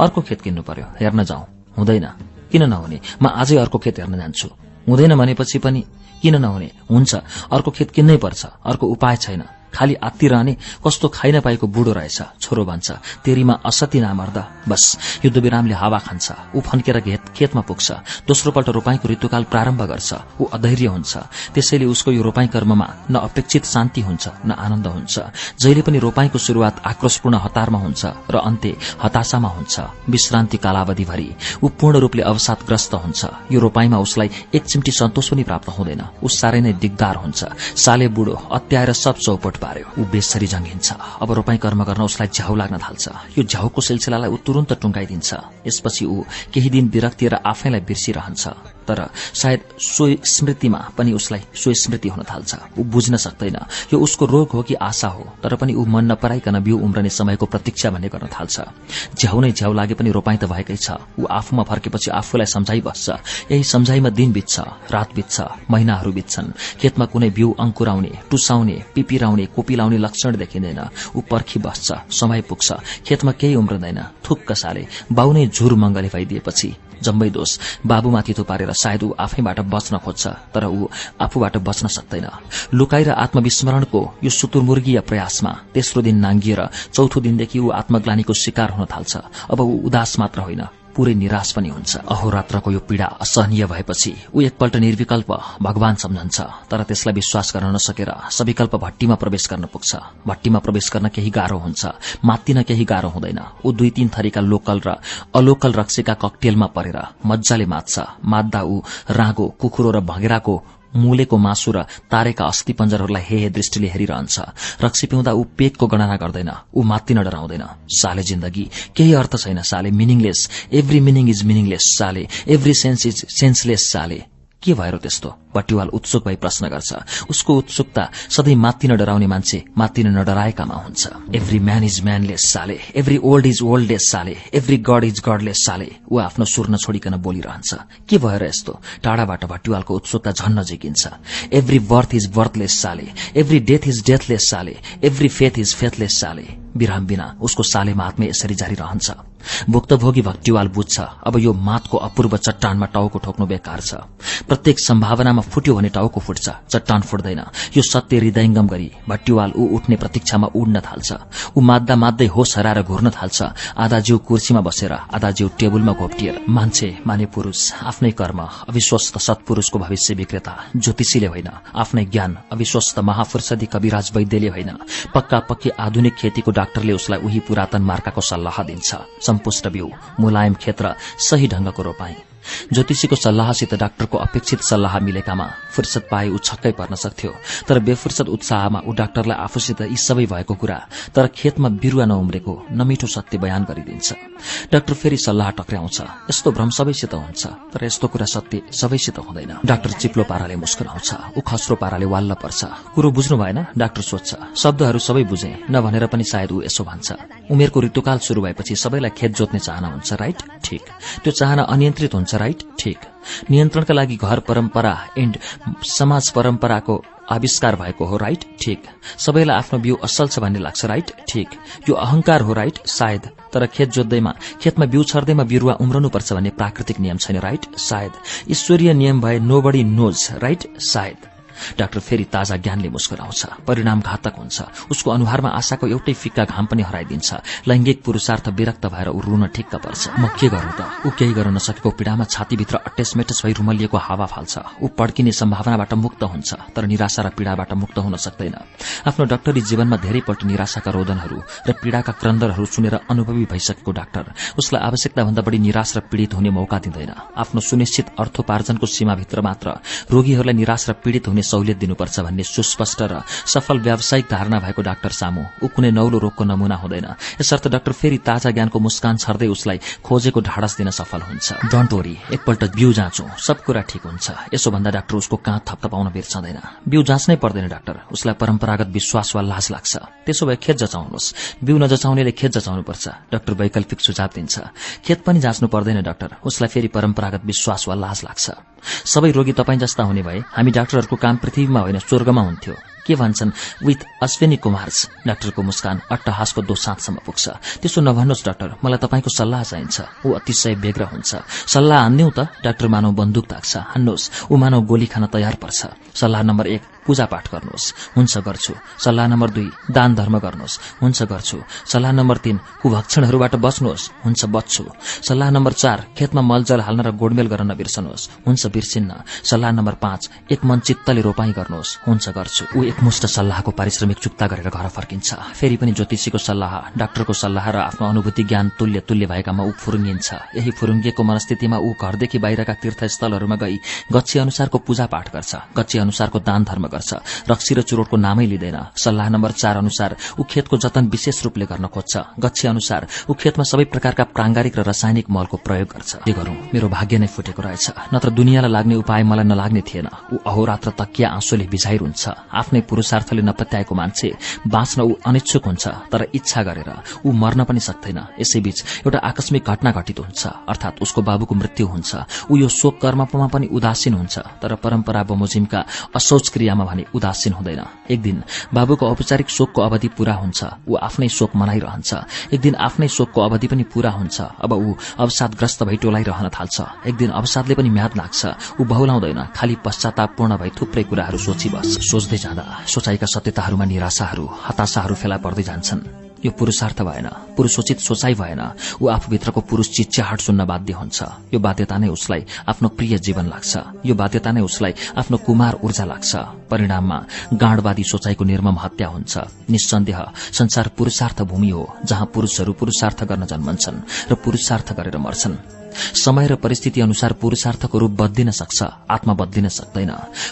अर्को खेत किन्नु पर्यो हेर्न जाउँ। हुँदैन। किन नहुने? म आजै अर्को खेत हेर्न जान्छु। हुँदैन भनेपछि पनि किन नहुने? हुन्छ। अर्को खेत किन्नै पर्छ। अर्को उपाय छैन। खाली रहने कस्तो खाइ नपाएको बुढो रहेछ छोरो भन्छ तेरीमा असती नामर्द बस। युद्ध विरामले हावा खान्छ। ऊ फन्केर खेतमा पुग्छ। दोस्रो पल्ट रोपाईको ऋतुकाल प्रारम्भ गर्छ। ऊ अधैर्य हुन्छ। त्यसैले उसको यो रोपाई कर्ममा न अपेक्षित शान्ति हुन्छ न आनन्द हुन्छ। जहिले पनि रोपाईको शुरूआत आक्रोशपूर्ण हतारमा हुन्छ र अन्त्य हताशामा हुन्छ। विश्रान्ति कालावधिभरि ऊ पूर्ण रूपले अवसादग्रस्त हुन्छ। यो रोपाईमा उसलाई एक चिम्टी सन्तोष पनि प्राप्त हुँदैन। ऊ साह्रै नै दिगदार हुन्छ। साले बुढो अत्याएर सब चौपट पार्यो। ऊ बेसरी जङ्गिन्छ। अब रोपाई कर्म गर्न उसलाई झ्याउ लाग्न थाल्छ। यो झ्याउको सिलसिलालाई ऊ तुरन्त टुङ्गाइदिन्छ। यसपछि ऊ केही दिन विरक्ति र आफैलाई बिर्सिरहन्छ। तर सायद सो स्मृतिमा पनि उसलाई सो स्मृति हुन थाल्छ। ऊ बुझ्न सक्दैन। यो उसको रोग हो कि आशा हो तर पनि ऊ मन नपराइकन बिउ उम्रने समयको प्रतीक्षा भन्ने गर्न थाल्छ। झ्याउ नै झ्याउ लागे पनि रोपाई त भएकै छ। ऊ आफूमा फर्केपछि आफूलाई सम्झाइ बस्छ। यही सम्झाइमा दिन बित्छ रात बित्छ महिनाहरू बित्छन्। खेतमा कुनै बिउ अंकुराउने टुसाउने पिपिराउने कोपी लाउने लक्षण देखिँदैन। ऊ पर्खी बस्छ समय पुग्छ। खेतमा केही उम्रदैन। थुक्क साले बाउ नै झुर मंगले भइदिएपछि जम्मै दोष। बाबुमाथि थुपारेर सायद ऊ आफैबाट बच्न खोज्छ तर ऊ आफूबाट बच्न सक्दैन। लुकाई र आत्मविस्मरणको यो सुतुरमुर्गीय प्रयासमा तेस्रो दिन नाङ्गिएर चौथो दिनदेखि ऊ आत्मग्लानीको शिकार हुन थाल्छ। अब ऊ उदास मात्र होइन। पूरै निराश पनि हुन्छ। अहोरात्रको यो पीड़ा असहनीय भएपछि ऊ एकपल्ट निर्विकल्प भगवान सम्झन्छ तर त्यसलाई विश्वास गर्न नसकेर सविकल्प भट्टीमा प्रवेश गर्न पुग्छ। भट्टीमा प्रवेश गर्न केही गाह्रो हुन्छ मात्तिन केही गाह्रो हुँदैन। ऊ दुई तीन थरीका लोकल र अलोकल रक्सीका ककटेलमा परेर मजाले मात्छ। मात्दा ऊ राँगो कुखुरो र भँगेराको मूलेको मासु र तारेका हे हे दृष्टिले हेरिरहन्छ। रक्सी पिउँदा ऊ पेटको गणना गर्दैन। ऊ मात्तिन डराउँदैन साले जिन्दगी। केही अर्थ छैन साले। Meaningless every meaning is meaningless साले। एभ्री सेन्स इज सेन्सलेस साले। के भएर त्यस्तो? बट्टीवाल उत्सुक भई प्रश्न गर्छ। उसको उत्सुकता सधैँ मात्तिन डराउने मान्छे मात्तिन नडराएकामा हुन्छ। एभ्री म्यान इज म्यानलेस साले। एभ्री ओल्ड इज ओल्डलेस साले। एभ्री गड इज गडलेस साले। ऊ आफ्नो सुर नछोडिकन बोलिरहन्छ। के भएर यस्तो? टाढाबाट भट्टीवालको उत्सुकता झन् नजिकिन्छ एभ्री बर्थ इज बर्थलेस साले। एभ्री डेथ इज डेथलेस साले। एभ्री फेथ इज फेथलेस साले। विराम बिना उसको सालेमा आत्मै यसरी जारी रहन्छ। भुक्तभोगी भक्तिवाल बुझ्छ अब यो मातको अपूर्व चट्टानमा टाउको ठोक्नु बेकार छ। प्रत्येक सम्भावनामा फुट्यो भने टाउको फुट्छ चट्टान फुट्दैन। यो सत्य हृदयंगम गरी भट्टीवाल ऊ उठ्ने प्रतीक्षामा उड्न थाल्छ। ऊ माद्दा माद्दै होस हराएर घुर्न थाल्छ। आधा जिउ कुर्सीमा बसेर आधा जिउ टेबुलमा घोप्टिएर। मान्छे माने पुरूष आफ्नै कर्म अविश्वस्त सत्पुरूषको भविष्य विक्रेता ज्योतिषीले होइन आफ्नै ज्ञान अविश्वस्त महाफुर्सदी कविराज वैद्यले होइन। पक्का पक्की आधुनिक खेतीको डाक्टरले उसलाई उही पुरातन मार्काको सल्लाह दिन्छ। सम्पुष्ट बिउ। मुलायम क्षेत्र सही ढंगको रोपाई ज्योतिषीको सल्लाहसित डाक्टरको अपेक्षित सल्लाह मिलेकामा फुर्सद पाए ऊ छक्कै पर्न सक्थ्यो। तर बेफुर्सद उत्साहमा ऊ डाक्टरलाई आफूसित यी सबै भएको कुरा तर खेतमा बिरूवा नउम्रेको नमिठो सत्य बयान गरिदिन्छ। डाक्टर फेरि सल्लाह टक्राउँछ यस्तो भ्रम सबैसित हुन्छ तर यस्तो कुरा सत्य सबैसित हुँदैन। डाक्टर चिप्लो पाराले मुस्कुराउँछ ऊ खस्रो पाराले वाल्ल पर्छ। कुरो बुझ्नु भएन डाक्टर सोध्छ शब्दहरू सबै बुझे नभनेर पनि सायद ऊ यसो भन्छ। उमेरको ऋतुकाल शुरू भएपछि सबैलाई खेत जोत्ने चाहना हुन्छ राइट? ठिक। त्यो चाहना अनियन्त्रित हुन्छ राइट ठिक। नियन्त्रणका लागि घर परम्परा एण्ड समाज परम्पराको आविष्कार भएको हो राइट ठिक। सबैलाई आफ्नो बिउ असल छ भन्ने लाग्छ राइट ठिक। यो अहंकार हो राइट सायद। तर खेत जोत्दैमा खेतमा बिउ छर्दैमा बिरुवा उम्रनुपर्छ भन्ने प्राकृतिक नियम छैन राइट सायद। ईश्वरीय नियम भए नो बडी नोज राइट सायद। डाक्टर फेरि ताजा ज्ञानले मुस्कुराउँछ परिणाम घातक हुन्छ। उसको अनुहारमा आशाको एउटै फिक्का घाम पनि हराइदिन्छ। लैंगिक पुरूषार्थ विरक्त भएर ऊ रुन ठिक्क पर्छ। म के गरौं त? ऊ केही गर्न नसकेको पीड़ामा छातीभित्र अटेसमेटस भई रुमलिएको हावा फाल्छ। ऊ पड्किने सम्भावनाबाट मुक्त हुन्छ तर निराशा र पीड़ाबाट मुक्त हुन सक्दैन। आफ्नो डाक्टरी जीवनमा धेरैपल्ट निराशाका रोदनहरू र पीड़ाका क्रन्दरहरू सुनेर अनुभवी भइसकेको डाक्टर उसलाई आवश्यकता भन्दा बढ़ी निराश र पीड़ित हुने मौका दिँदैन। आफ्नो सुनिश्चित अर्थोपार्जनको सीमाभित्र मात्र रोगीहरूलाई निराश र पीड़ित हुने सहुलियत दिनुपर्छ भन्ने सुस्पष्ट र सफल व्यावसायिक धारणा भएको डाक्टर सामु ऊ कुनै नौलो रोगको नमूना हुँदैन। यसर्थ डाक्टर फेरि ताजा ज्ञानको मुस्कान छर्दै उसलाई खोजेको ढाडस दिन सफल हुन्छ। डन्ट वरी एकपल्ट बिउ जाँचौं सब कुरा ठिक हुन्छ। यसो भन्दा डाक्टर उसको काँध थपथपाउन बिर्सँदैन। बिउ जाँच्नै पर्दैन डाक्टर उसलाई परम्परागत विश्वास वा लाज लाग्छ। त्यसो भए खेत जचाउनुहोस्। बिउ नजचाउनेले खेत जचाउनुपर्छ। डाक्टर वैकल्पिक सुझाव दिन्छ। खेत पनि जाँच्नु पर्दैन डाक्टर उसलाई फेरि परम्परागत विश्वास वा लाज लाग्छ। सबै रोगी तपाईँ जस्ता हुने भए हामी डाक्टरहरूको काम पृथ्वीमा होइन स्वर्गमा हुन्थ्यो। के भन्छन्? विथ अश्विनी कुमार्स डाक्टरको मुस्कान अट्टहासको दोसाँतसम्म पुग्छ। त्यसो नभन्नुहोस् डाक्टर मलाई तपाईँको सल्लाह चाहिन्छ। ऊ अतिशय बेग्र हुन्छ। सल्लाह हान्दिउ त डाक्टर मानव बन्दुक ताक्छ हान्नुहोस्। ऊ मानव गोली खान तयार पर्छ। सल्लाह नम्बर एक पूजा पाठ गर्नुहोस्। हुन्छ गर्छु। सल्लाह नम्बर दुई दान धर्म गर्नुहोस्। हुन्छ गर्छु। सल्लाह नम्बर तीन कुभक्षणहरूबाट बच्नुहोस् हुन्छ बच्छु। सल्लाह नम्बर चार खेतमा मलजल हाल्न र गोडमेल गर्न नबिर्सनुहोस्। हुन्छ बिर्सिन्न। सल्लाह नम्बर पाँच एक मन चित्तले रोपाई गर्नुहोस्। हुन्छ गर्छु। ऊ एकमुष्ट सल्लाहको पारिश्रमिक चुक्ता गरेर घर फर्किन्छ। फेरि पनि ज्योतिषीको सल्लाह डाक्टरको सल्लाह र आफ्नो अनुभूति ज्ञान तुल्य तुल्य भएकामा ऊ फुरुङ्गिन्छ। यही फुरुङ्गिएको मनस्थितिमा ऊ घरदेखि बाहिरका तीर्थस्थलहरूमा गई गच्छी अनुसारको पूजा पाठ गर्छ। गच्छी अनुसारको दान धर्म गर्छ। रक्सी र चुरोटको नामै लिँदैन। सल्लाह नम्बर चार अनुसार ऊ खेतको जतन विशेष रूपले गर्न खोज्छ। गच्छी अनुसार ऊ खेतमा सबै प्रकारका प्रांगारिक र रासायनिक मलको प्रयोग गर्छ। के गरौं? मेरो भाग्य नै फुटेको रहेछ। नत्र दुनियाँलाई लाग्ने उपाय मलाई नलाग्ने थिएन। ऊ अहोरात्र तकिया आँसुले भिजाइरहन्छ आफ्नै पुरूषार्थले नपत्याएको मान्छे बाँच्न ऊ अनिच्छुक हुन्छ तर इच्छा गरेर ऊ मर्न पनि सक्दैन। यसैबीच एउटा आकस्मिक घटना घटित हुन्छ। अर्थात उसको बाबुको मृत्यु हुन्छ। ऊ यो शोक कर्ममा पनि उदासीन हुन्छ। तर परम्परा बमोजिमका असोच क्रियामा भने उदासीन हुँदैन। एक दिन बाबुको औपचारिक शोकको अवधि पूरा हुन्छ ऊ आफ्नै शोक मनाइरहन्छ। एक दिन आफ्नै शोकको अवधि पनि पूरा हुन्छ अब ऊ अवसादग्रस्त भई टोलाइरहन थाल्छ। एक दिन अवसादले पनि म्याद लाग्छ ऊ बहुलाउँदैन खालि पश्चातापूर्ण भई थुप्रै कुराहरू सोचिबस। सोच्दै जाँदा सोचाइका सत्यताहरूमा निराशाहरू हताशाहरू फेला पर्दै जान्छन्। यो पुरूषार्थ भएन पुरूषोचित सोचाइ भएन। ऊ आफूभित्रको पुरूष चिच्याहाट सुन्न बाध्य हुन्छ। यो बाध्यता नै उसलाई आफ्नो प्रिय जीवन लाग्छ। यो बाध्यता नै उसलाई आफ्नो कुमार ऊर्जा लाग्छ। परिणाममा गाँडवादी सोचाइको निर्मम हत्या हुन्छ। निसन्देह संसार पुरूषार्थ भूमि हो जहाँ पुरूषहरू पुरूषार्थ गर्न जन्मन्छन् र पुरूषार्थ गरेर मर्छन्। समय र परिस्थिति अनुसार पुरूषार्थको रूप बदलिन सक्छ आत्मा बदलिन सक्दैन।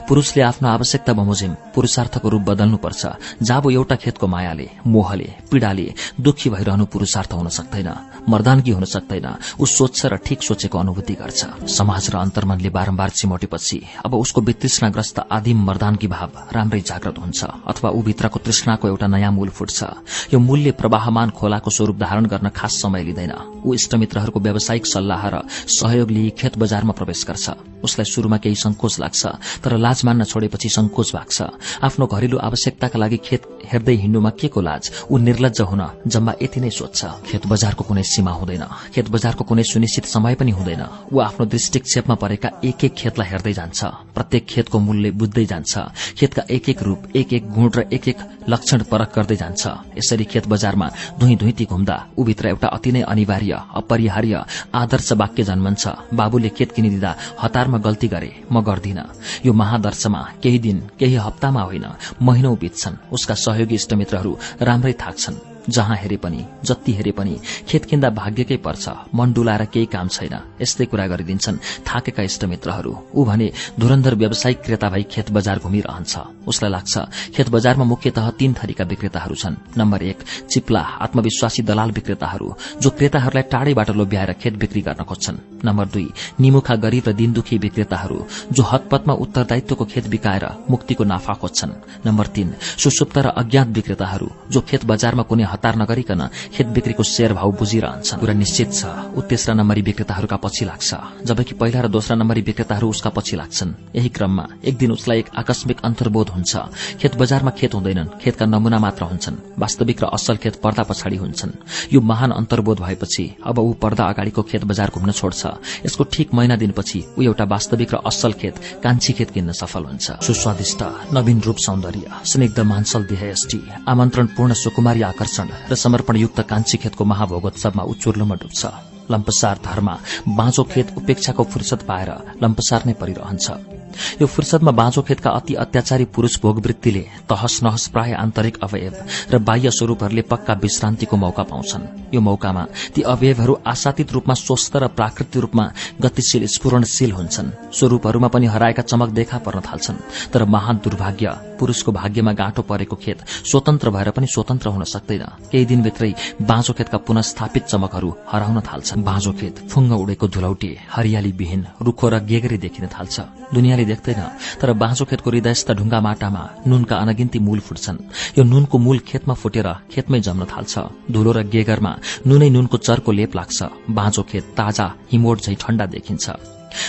पुरूषले आफ्नो आवश्यकता बमोजिम पुरूषार्थको रूप बदल्नुपर्छ। जाबो एउटा खेतको मायाले मोहले पीड़ाले दुखी भइरहनु पुरूषार्थ हुन सक्दैन। मर्दानगी हुन सक्दैन। ऊ सोच्छ र ठिक सोचेको अनुभूति गर्छ। समाज र अन्तर्मनले बारम्बार चिमोटेपछि अब उसको वितृष्णाग्रस्त आदिम मर्दानगी भाव राम्रै जागृत हुन्छ अथवा ऊ भित्रको तृष्णाको एउटा नयाँ मूल फुट्छ। यो मूल्य प्रवाहमान खोलाको स्वरूप धारण गर्न खास समय लिँदैन। ऊ इष्टमित्रहरूको व्यावसायिक सल्लाह र सहयोग लिई खेत बजारमा प्रवेश गर्छ। उसलाई शुरूमा केही संकोच लाग्छ तर लाज मान्न छोडेपछि संकोच भाग्छ। आफ्नो घरेलु आवश्यकताका लागि खेत हेर्दै हिँड्नुमा के को लाज? ऊ निर्लज हुन जम्मा यति नै सोध्छ खेत बजारको कुनै सीमा हुँदैन। खेत बजारको कुनै सुनिश्चित समय पनि हुँदैन। ऊ आफ्नो दृष्टिक्षेपमा परेका एक एक खेतलाई हेर्दै जान्छ। प्रत्येक खेतको मूल्य बुझ्दै जान्छ। खेतका एक एक रूप एक एक गुण र एक एक लक्षण परख गर्दै जान्छ। यसरी खेत बजारमा धुई धुइती घुम्दा ऊभित्र एउटा अति नै अनिवार्य अपरिहार्य आदर्श वाक्य जन्मन्छ। बाबुले खेत किनिदिँदा हतारमा गल्ती गरे। म गर्दिन। यो महादर्शमा केही दिन केही हप्तामा होइन महिनौ बित्छन्। उसका सहयोगी इष्टमित्रहरू राम्रै थाक्छन्। जहाँ हेरे पनि जति हेरे पनि खेत किन्दा भाग्यकै पर्छ। मन डुलाएर केही काम छैन। यस्तै कुरा गरिदिन्छन् थाकेका इष्टमित्रहरू। ऊ भने धुरन्धर व्यावसायिक क्रेता भई खेत बजार घुमिरहन्छ। उसलाई लाग्छ खेत बजारमा मुख्यतः तीन थरीका विक्रेताहरू छन्। नम्बर एक चिप्ला आत्मविश्वासी दलाल विक्रेताहरू जो क्रेताहरूलाई टाढैबाट लोभ्याएर खेत बिक्री गर्न खोज्छन्। नम्बर दुई निमुखा गरीब र दिनदुखी विक्रेताहरू जो हतपतमा उत्तरदायित्वको खेत बिकाएर मुक्तिको नाफा खोज्छन्। नम्बर तीन सुसुप्त र अज्ञात विक्रेताहरू जो खेत बजारमा कुनै हतार नगरिकन खेत बिक्रीको शेयर भाव बुझिरहन्छन्। कुरा निश्चित छ ऊ तेस्रा नम्बरी विक्रेताहरूका पछि लाग्छ। जबकि पहिला र दोस्रा नम्बरी विक्रेताहरू उसका पछि लाग्छन्। यही क्रममा एक दिन उसलाई एक आकस्मिक अन्तर्बोध हुन्छ। खेत बजारमा खेत हुँदैनन्। खेतका नमूना मात्र हुन्छन्। वास्तविक र असल खेत पर्दा पछाडि हुन्छन्। यो महान अन्तर्बोध भएपछि अब ऊ पर्दा अगाडिको खेत बजार घुम्न छोड्छ। यसको ठिक महिना दिनपछि ऊ एउटा वास्तविक र असल खेत कान्छी खेत किन्न सफल हुन्छ। सुस्वादिष्ट नवीन रूप सौन्दर्य स्निग्ध मान्छल देहयष्टि आमन्त्रणपूर्ण सुकुमारी आकर्षण। र समर्पणयुक्त कान्छी खेतको महाभोगोत्सवमा ऊ चुर्लुमा डुब्छ लम्पसार धर्म बाँझो खेत उपेक्षाको फुर्सद पाएर लम्पसार नै परिरहन्छ। यो फुर्सदमा बाँझो खेतका अति अत्याचारी पुरूष भोगवृत्तिले तहस नहस प्राय आन्तरिक अवयव र बाह्य स्वरूपहरूले पक्का विश्रान्तिको मौका पाउँछन्। यो मौकामा ती अवयवहरू आशातीत रूपमा स्वस्थ र प्राकृतिक रूपमा गतिशील स्फुरणशील हुन्छन्। स्वरूपहरूमा पनि हराएका चमक देखा पर्न थाल्छन्। तर महान दुर्भाग्य पुरूषको भाग्यमा गाँठो परेको खेत स्वतन्त्र भएर पनि स्वतन्त्र हुन सक्दैन। केही दिनभित्रै बाँझो खेतका पुनस्थापित चमकहरू हराउन थाल्छन्। बाँझो खेत फुङ्ग उडेको धुलौटे हरियाली विहीन रूखो र गेगरी देखिन थाल्छ। दुनियाँले देख्दैन तर बाँझो खेतको हृदयस्थ ढुङ्गा माटामा नुनका अनगिन्ती मूल फुट्छन्। यो नुनको मूल खेतमा फुटेर खेतमै जम्न थाल्छ। धुलो र गेगरमा नुनै नुनको चर्को लेप लाग्छ। बाँझो खेत ताजा हिमोट झै ठण्डा देखिन्छ।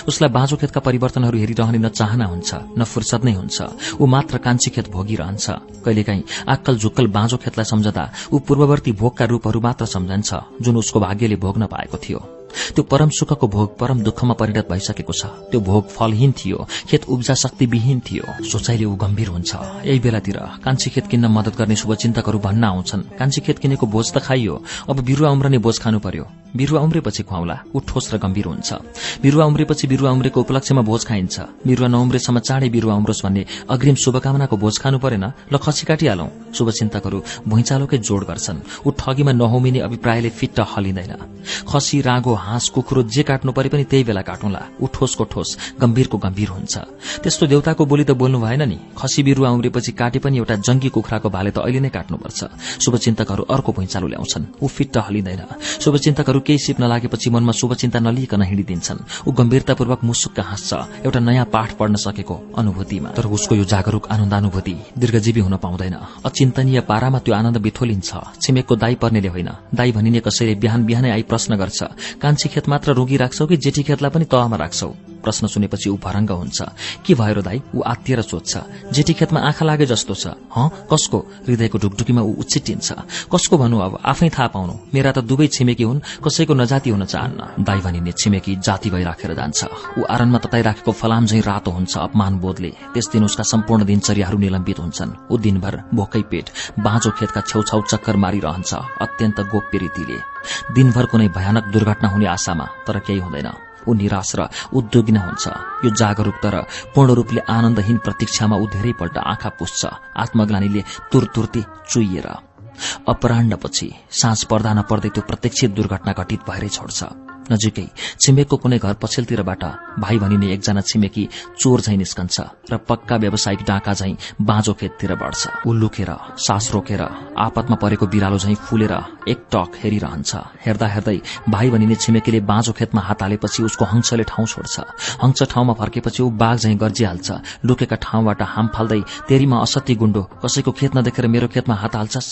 उसलाई बाँझो खेतका परिवर्तनहरू हेरिरहने न चाहना हुन्छ न फुर्सद नै हुन्छ। ऊ मात्र कान्छी खेत भोगिरहन्छ। कहिलेकाहीँ आक्कल झुक्कल बाँझो खेतलाई सम्झदा ऊ पूर्ववर्ती भोगका रूपहरू मात्र सम्झन्छ जुन उसको भाग्यले भोग्न पाएको थियो। त्यो परम सुखको भोग परम दुःखमा परिणत भइसकेको छ। त्यो भोग फलहीन थियो खेत उब्जा शक्तिविहीन थियो। सोचाइले ऊ गम्भीर हुन्छ। यही बेलातिर कान्छी खेत किन्न मदत गर्ने शुभचिन्तकहरू भन्न आउँछन्। कान्छी खेत किनेको बोझ त खाइयो। अब बिरुवा उम्रने बोझ खानु पर्यो। बिरुवा उम्रेपछि खुवाउला। ऊ ठोस र गम्भीर हुन्छ। बिरुवा उम्रेपछि बिरुवा उम्रेको उपलक्ष्यमा भोज खाइन्छ। बिरुवा नउम्रेसम्म चाँडै बिरुवा उम्रोस् भन्ने अग्रिम शुभकामनाको भोज खानु परेन। ल खसी काटिहालौं। शुभचिन्तकहरू भुइँचालोकै जोड गर्छन्। ऊ ठगीमा नहोमिने अभिप्रायले फिट्ट हलिँदैन। खसी रागो हाँस कुखुरो जे काट्नु परे पनि त्यही बेला काटौँला। ऊ ठोसको ठोस गम्भीरको गम्भीर हुन्छ। त्यस्तो देउताको बोली त बोल्नु भएन नि। खसी बिरुवा उम्रेपछि काटे पनि एउटा जंगी कुखुराको भाले त अहिले नै काट्नुपर्छ। शुभचिन्तकहरू अर्को भुइँचालो ल्याउँछन्। ऊ फिट्ट हलिँदैन। शुभचिन्तकहरू केही सिप्न लागेपछि मनमा शुभचिन्ता नलिकन हिँडिदिन्छन्। ऊ गम्भीरतापूर्वक मुसुक्क हाँस्छ। एउटा नयाँ पाठ पढ्न सकेको अनुभूतिमा। तर उसको यो जागरूक आनन्दानुभूति दीर्घजीवी हुन पाउँदैन। अचिन्तनीय पारामा त्यो आनन्द बिथोलिन्छ। छिमेकको दाई पर्नेले होइन। दाई भनिने कसैले बिहान बिहानै आई प्रश्न गर्छ। कान्छी खेत मात्र रोगी राख्छौ कि जेठी खेतलाई पनि तहमा राख्छौ? प्रश्न सुनेपछि ऊ भरङ्ग हुन्छ। के भयो र दाई? ऊ आत्तिएर सोध्छ। जेठी खेतमा आँखा लागे जस्तो छ। ह? कसको? हृदयको ढुकढुकीमा ऊ उछिटिन्छ। कसको भनौँ अब? आफै थाहा पाउनु। मेरा त दुवै छिमेकी हुन्। कसैको नजाति हुन चाहन्न। दाई भनिने छिमेकी जाति भई राखेर जान्छ। ऊ आरनमा तताइराखेको फलाम झै रातो हुन्छ अपमान बोधले। त्यस दिन उसका सम्पूर्ण दिनचर्याहरू निलम्बित हुन्छन्। ऊ दिनभर भोकै पेट बाँझो खेतका छेउछाउ चक्कर मारिरहन्छ अत्यन्त गोप्य रीतिले। दिनभर कुनै भयानक दुर्घटना हुने आशामा तर केही हुँदैन। ऊ निराश र उद्योगिन हुन्छ। यो जागरूकता र पूर्ण रूपले आनन्दहीन प्रतीक्षामा ऊ धेरैपल्ट आँखा पुस्छ। आत्मग्लानीले तुरतुर्ती चुइएर। अपराह्नपछि साँझ पर्दा नपर्दै त्यो प्रत्यक्ष दुर्घटना घटित भएरै छोड्छ। नजिकै छिमेकको कुनै घर पछिल्तिरबाट भाइ भनिने एकजना छिमेकी चोर झैं निस्कन्छ र पक्का व्यावसायिक डाका झैं बाँझो खेततिर बढ्छ। ऊ लुकेर सास रोकेर आपतमा परेको बिरालो झैं फुलेर एक टक हेरिरहन्छ। हेर्दा हेर्दै भाइ भनिने छिमेकीले बाँझो खेतमा हात हालेपछि उसको हंसले ठाउँ छोड्छ। हंस ठाउँमा फर्केपछि ऊ बाघ झैं गर्जिहाल्छ। लुकेका ठाउँबाट हाम फाल्दै तेरीमा असत्य गुण्डो कसैको खेत नदेखेर मेरो खेतमा हात हाल्छस्?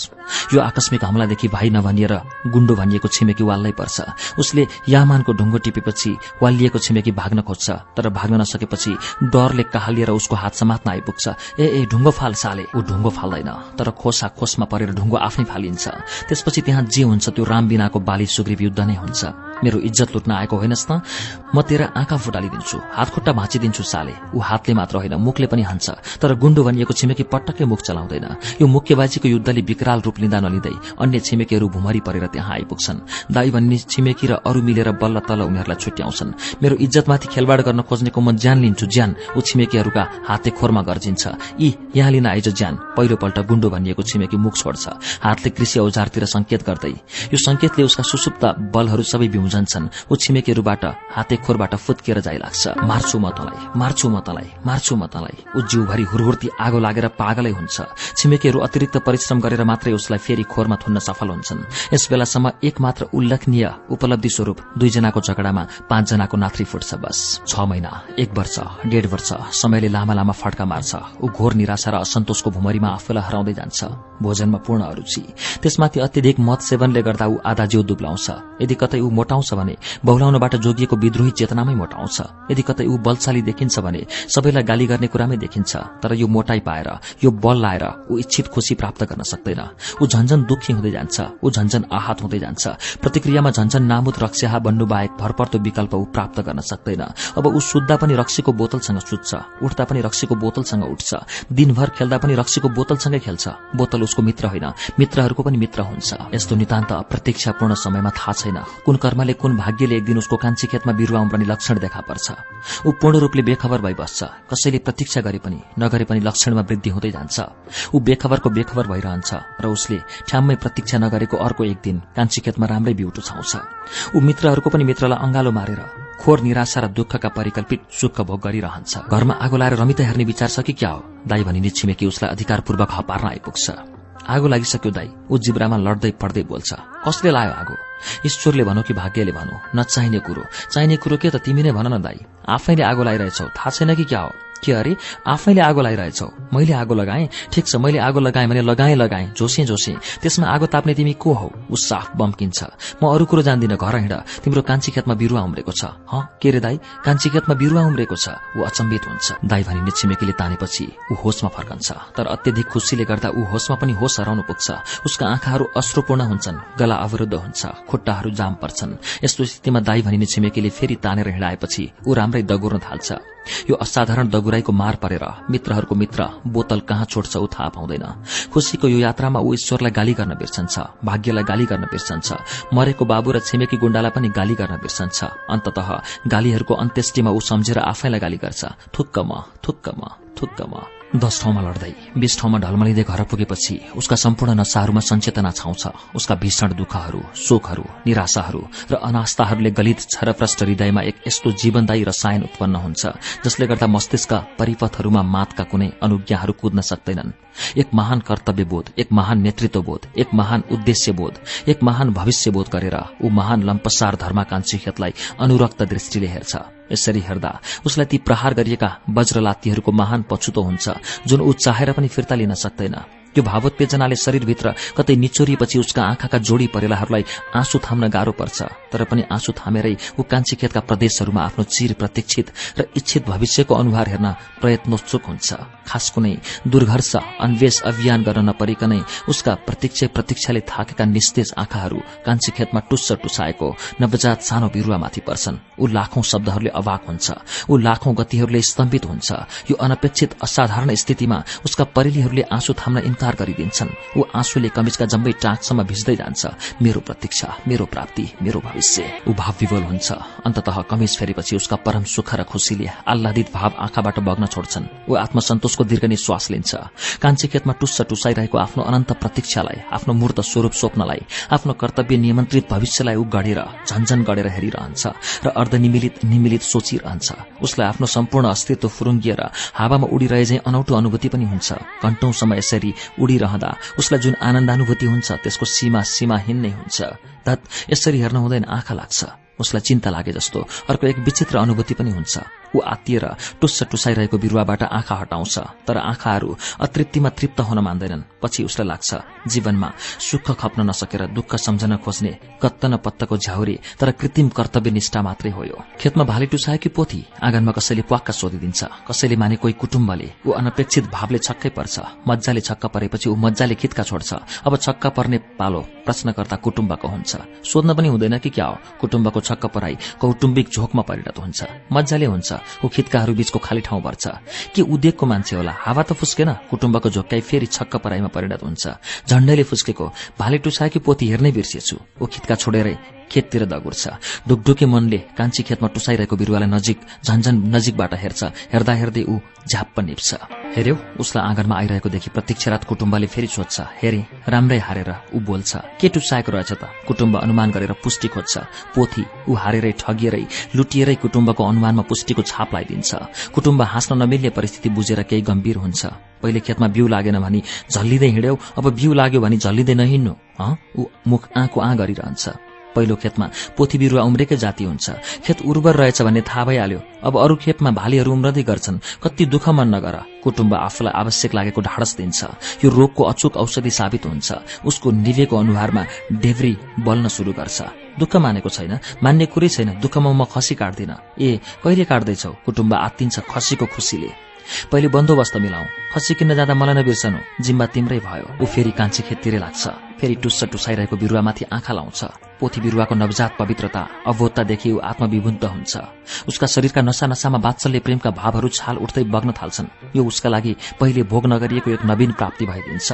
यो आकस्मिक हमलादेखि भाइ नभनिएर गुण्डो भनिएको छिमेकी वाल्लै पर्छ। उसले यामानको ढुङ्गो टिपेपछि वालिएको छिमेकी भाग्न खोज्छ तर भाग्न नसकेपछि डरले कहालिएर उसको हात समात्न आइपुग्छ। ए ए ढुङ्गो फाल साले। ऊ ढुङ्गो फाल्दैन तर खोसा खोसमा परेर ढुङ्गो आफै फालिन्छ। त्यसपछि त्यहाँ जे हुन्छ त्यो राम बिनाको बाली सुग्रीव युद्ध नै हुन्छ। मेरो इज्जत लुट्न आएको होइनस् न म तेरा आँखा फुटालिदिन्छु हातखुट्टा भाँचिदिन्छु साले। ऊ हातले मात्र होइन मुखले पनि हान्छ। तर गुण्डो भनिएको छिमेकी पटक्कै मुख चलाउँदैन। यो मुख्यबाजीको युद्धले विकराल रूप लिँदा नलिँदै अन्य छिमेकीहरू भुमरी परेर त्यहाँ आइपुग्छन्। दाई भन्ने छिमेकी र अरू मिलेर बल्ल तल्ल उनीहरूलाई छुट्याउँछन्। मेरो इज्जतमाथि खेलबाड गर्न खोज्नेको म ज्यान लिन्छु ज्यान। ऊ छिमेकीहरूका हाते खोरमा गर्जिन्छ। यी यहाँ लिन आइज ज्यान। पहिलोपल्ट गुण्डो भनिएको छिमेकी मुख छोड्छ। हातले कृषि औजारतिर संकेत गर्दै। यो संकेतले उसका सुसुप्त बलहरू सबै बिउज सम्झन्छन् ऊ छिमेकीहरूबाट हाते खोरबाट फुत्किएर जाइ लाग्छ। मार्छु म तँलाई मार्छु म तँलाई मार्छु म तँलाई। ऊ जिउभरि हुरहुर्ती आगो लागेर पागलै हुन्छ। छिमेकीहरू अतिरिक्त परिश्रम गरेर मात्रै उसलाई फेरि खोरमा थुन्न सफल हुन्छन्। यस बेलासम्म एक मात्र उल्लेखनीय उपलब्धि स्वरूप दुईजनाको झगडामा पाँचजनाको नाथ्री फुट्छ बस। छ महिना एक वर्ष डेढ वर्ष समयले लामा लामा फड्का मार्छ। ऊ घोर निराशा र असन्तोषको भुमरीमा आफूलाई हराउँदै जान्छ। भोजनमा पूर्ण अरूचि। त्यसमाथि अत्यधिक मत सेवनले गर्दा ऊ आधा जिउ दुब्लाउँछ। यदि कतै ऊ मोटाउँछ भने बहुलाउनबाट जोगिएको विद्रोही चेतनामै मोटाउँछ। यदि कतै ऊ बलशाली देखिन्छ भने सबैलाई गाली गर्ने कुरामै देखिन्छ। तर यो मोटाई पाएर यो बल लाएर ऊ इच्छित खुशी प्राप्त गर्न सक्दैन। ऊ झन्झन दुखी हुँदै जान्छ। ऊ झन्झन आहत हुँदै जान्छ। प्रतिक्रियामा झन्झन नामुद रक्स्याहा बन्नु बाहेक भरपर्दो विकल्प ऊ प्राप्त गर्न सक्दैन। अब ऊ सुत्दा पनि रक्सीको बोतलसँग सुत्छ उठ्दा पनि रक्सीको बोतलसँग उठ्छ दिनभर खेल्दा पनि रक्सीको बोतलसँगै खेल्छ। बोतल उसको मित्र होइन मित्रहरूको पनि मित्र हुन्छ। यस्तो नितान्त अप्रतीक्षापूर्ण समयमा थाहा छैन कुन कर्मले कुन भाग्यले एक दिन उसको कान्छी खेतमा बिरुवा उम्रने लक्षण देखा पर्छ। ऊ पूर्ण रूपले बेखबर भइबस्छ कसैले प्रतीक्षा गरे पनि नगरे पनि लक्षणमा वृद्धि हुँदै जान्छ। ऊ बेखबरको बेखबर भइरहन्छ र उसले ठ्याम्मै प्रतीक्षा नगरेको अर्को एक दिन कान्छी खेतमा राम्रै बिउटो छाउँछ। ऊ मित्रहरूको पनि मित्रलाई अंगालो मारेर खोर निराशा र दुःखका परिकल्पित सुख भोग गरिरहन्छ। घरमा आगो लाएर रमिता हेर्ने विचार छ कि क्या हो? दाई भनिने छिमेकी उसलाई अधिकारपूर्वक हपार्न आइपुग्छ। आगो लागिसक्यो दाई। ऊ जिब्रामा लड्दै पड्दै बोल्छ कसले लायो आगो? ईश्वरले भनौ कि भाग्यले भनौ? नचाहिने कुरो। चाहिने कुरो के त तिमी नै भन न दाई। आफैले आगो लगाइरहेछौ थाहा छैन कि क्या हो? के अरे आफैले आगो लगाइरहेछौ। मैले आगो लगाएँ? ठिक छ मैले आगो लगाएँ भने लगाएँ लगाएँ। जोसे जोसे त्यसमा आगो ताप्ने तिमी को हौ? ऊ साफ बम्किन्छ म अरू कुरो जान्दिनँ घर हिँड। तिम्रो कान्छी खेतमा बिरुवा उम्रेको छ। ह? के रे दाई? कान्छी खेतमा बिरुवा उम्रेको छ। ऊ अचम्बित हुन्छ। दाई भनिने छिमेकीले तानेपछि ऊ होसमा फर्कन्छ। तर अत्यधिक खुसीले गर्दा ऊ होसमा पनि होस हराउनु पुग्छ। उसका आँखाहरू अश्रुपूर्ण हुन्छन्। गला अवरुद्ध हुन्छ। खुट्टाहरू जाम पर्छन्। यस्तो स्थितिमा दाई भनिने छिमेकीले फेरि तानेर हिँडाएपछि ऊ राम्रै दगुर्न थाल्छ। यो असाधारण दगुराईको मार परेर मित्रहरूको मित्र बोतल कहाँ छोड्छ ऊ थाहा पाउँदैन। खुशीको यो यात्रामा ऊ ईश्वरलाई गाली गर्न बिर्सन्छ भाग्यलाई गाली गर्न बिर्सन्छ मरेको बाबु र छिमेकी गुण्डालाई पनि गाली गर्न बिर्सन्छ। अन्तत गालीहरूको अन्त्येष्टिमा ऊ सम्झेर आफैलाई गाली गर्छ। थुक्क म थुक्क म थुक्क म। दस ठाउँमा लड्दै बीस ठाउँमा ढलमलिँदै घर पुगेपछि उसका सम्पूर्ण नसाहरूमा सञ्चेतना छाउँछ। उसका भीषण दुःखहरू शोकहरू निराशाहरू र अनास्थाहरूले गलित छरप्रष्ट हृदयमा एक यस्तो जीवनदायी रसायन उत्पन्न हुन्छ जसले गर्दा मस्तिष्क परिपथहरूमा मातका कुनै अनुज्ञाहरू कुद्न सक्दैनन्। एक महान कर्तव्यबोध एक महान नेतृत्वबोध एक महान उद्देश्यबोध एक महान भविष्यबोध गरेर ऊ महान लम्पसार धर्माकांक्षी खेतलाई अनुरक्त दृष्टिले हेर्छ। यसरी हेर्दा उसलाई ती प्रहार गरिएका वज्रलातीहरूको महान पछुतो हुन्छ जुन ऊ चाहेर पनि फिर्ता लिन सक्दैन। यो भावोत्तेजनाले शरीरभित्र कतै निचोरिएपछि उसका आँखाका जोडी परेलाहरूलाई आँसु थाम्न गाह्रो पर्छ। तर पनि आँसु थामेरै ऊ कान्छी खेतका प्रदेशहरूमा आफ्नो चिर प्रतीक्षित र इच्छित भविष्यको अनुहार हेर्न प्रयत्नोत्सुक हुन्छ। खास कुनै दुर्घर्ष अन्वेष अभियान गर्न नपरिकनै उसका प्रतीक्ष प्रतीक्षाले थाकेका निस्तेज आँखाहरू कान्छी खेतमा टुस्स टुसाएको नवजात सानो बिरुवामाथि पर्छन्। ऊ लाखौं शब्दहरूले अवाक हुन्छ। ऊ लाखौं गतिहरूले स्तम्भित हुन्छ। यो अनपेक्षित असाधारण स्थितिमा उसका परिलीहरूले आँसु थाम्न इन्कार गरिदिन्छन्। ऊ आँसुले कमिजका जम्मै टाँकसम्म भिज्दै जान्छ। मेरो प्रतीक्षा मेरो प्राप्ति मेरो भविष्य। ऊ भाव हुन्छ। अन्तत कमिज फेरेपछि उसका परम सुख र खुशीले आह्लादित भाव आँखाबाट बग्न छोड्छन्। ऊ आत्मसन्तोषको दीर्घ निश्वास लिन्छ। कान्छी खेतमा टुस्स टुसाइरहेको आफ्नो अनन्त प्रतीक्षालाई आफ्नो मूर्त स्वरूप स्वप्नलाई आफ्नो कर्तव्य नियन्त्रित भविष्यलाई ऊ गढेर झन्झन गढेर हेरिरहन्छ र अर्धनिमिलित निमिलित सोचिरहन्छ। उसलाई आफ्नो सम्पूर्ण अस्तित्व फुरुङ्गिएर हावामा उडिरहे चाहिँ अनौठो अनुभूति पनि हुन्छ। घण्टौंसम्म यसरी उडिरहँदा उसलाई जुन आनन्दानुभूति हुन्छ त्यसको सीमा सीमाहीन नै हुन्छ। धत यसरी हेर्न हुँदैन आँखा लाग्छ। उसलाई चिन्ता लागे जस्तो। अर्को एक विचित्र अनुभूति पनि हुन्छ। ऊ आत्तिएर टुस्स टुसाइरहेको बिरुवाबाट आँखा हटाउँछ तर आँखाहरू अतृप्तिमा तृप्त हुन मान्दैनन्। पछि उसलाई लाग्छ जीवनमा सुख खप्न नसकेर दुःख सम्झन खोज्ने कत्त न पत्तको झ्याउरे तर कृत्रिम कर्तव्य निष्ठा मात्रै हो खेतमा भाले टुसाएकी पोथी आँगनमा कसैले प्वाक्क सोधिदिन्छ। कसैले माने कोही कुटुम्बले। ऊ अनपेक्षित भावले छक्कै पर्छ। मजाले छक्क परेपछि ऊ मजाले खितका छोड्छ। अब छक्क पर्ने पालो प्रश्नकर्ता कुटुम्बको हुन्छ। सोध्न पनि हुँदैन कि क्या हो? कुटुम्बको छक्क पराई कौटुम्बिक झोकमा परिणत हुन्छ। मजाले हुन्छ ऊ खितकाहरू बीचको खाली ठाउँ भर्छ के उद्योगको मान्छे होला हावा त फुस्केन कुटुम्बको झोक्काई फेरि छक्क पराईमा परिणत हुन्छ। झण्डैले फुस्केको भाले टुसाएकी पोती हेर्नै बिर्सिएछु। ऊ खितका छोडेरै खेततिर दगुर्छ। ढुकढुके मनले कान्छी खेतमा टुसाइरहेको बिरुवालाई नजिक झन्झन नजिकबाट हेर्छ। हेर्दा हेर्दै ऊ झ्याप्प निप्छ। हेर्यो उसलाई आँगनमा आइरहेको देखि प्रतीक्षारत कुटुम्बले फेरि सोध्छ। हेरे राम्रै हारेर ऊ बोल्छ। के टुसाएको रहेछ त? कुटुम्ब अनुमान गरेर पुष्टि खोज्छ। पोथी ऊ हारेरै ठगिएरै लुटिएरै कुटुम्बको अनुमानमा पुष्टिको छाप लगाइदिन्छ कुटुम्ब हाँस्न नमिल्ने परिस्थिति बुझेर केही गम्भीर हुन्छ। पहिले खेतमा बिउ लागेन भनी झल्लिँदै हिँड्यौ अब बिउ लाग्यो भनी झल्लिँदै नहिँड्नु ऊ मुख आँको आँ गरिरहन्छ। पहिलो खेतमा पोथी बिरुवा उम्रेकै जाति हुन्छ। खेत उर्वर रहेछ भन्ने थाहा भइहाल्यो। अब अरू खेतमा भालीहरू उम्रदै गर्छन्। कति दुःख मन नगर। कुटुम्ब आफूलाई आवश्यक लागेको ढाडस दिन्छ। यो रोगको अचुक औषधि साबित हुन्छ। उसको निवेको अनुहारमा डेभ्री बल्न शुरू गर्छ। दुःख मानेको छैन। मान्ने कुरै छैन। दुःखमा म खसी काट्दिन। ए कहिले काट्दैछौ? कुटुम्ब आत्तिन्छ खसीको खुसीले। पहिले बन्दोबस्त मिलाऊ। खसी किन्न जाँदा मलाई नबिर्सनु। जिम्बा तिम्रै भयो। ऊ फेरि कान्छी खेततिरै लाग्छ। फेरि टुस्स टुसाइरहेको बिरुवामाथि आँखा लाउँछ। पोथी बिरुवाको नवजात पवित्रता अवोधतादेखि ऊ आत्मविभुन्त हुन्छ। उसका शरीरका नसा नसामा बात्सल्य प्रेमका भावहरू छाल उठ्दै बग्न थाल्छन्। यो उसका लागि पहिले भोग नगरिएको एक नवीन प्राप्ति भइदिन्छ।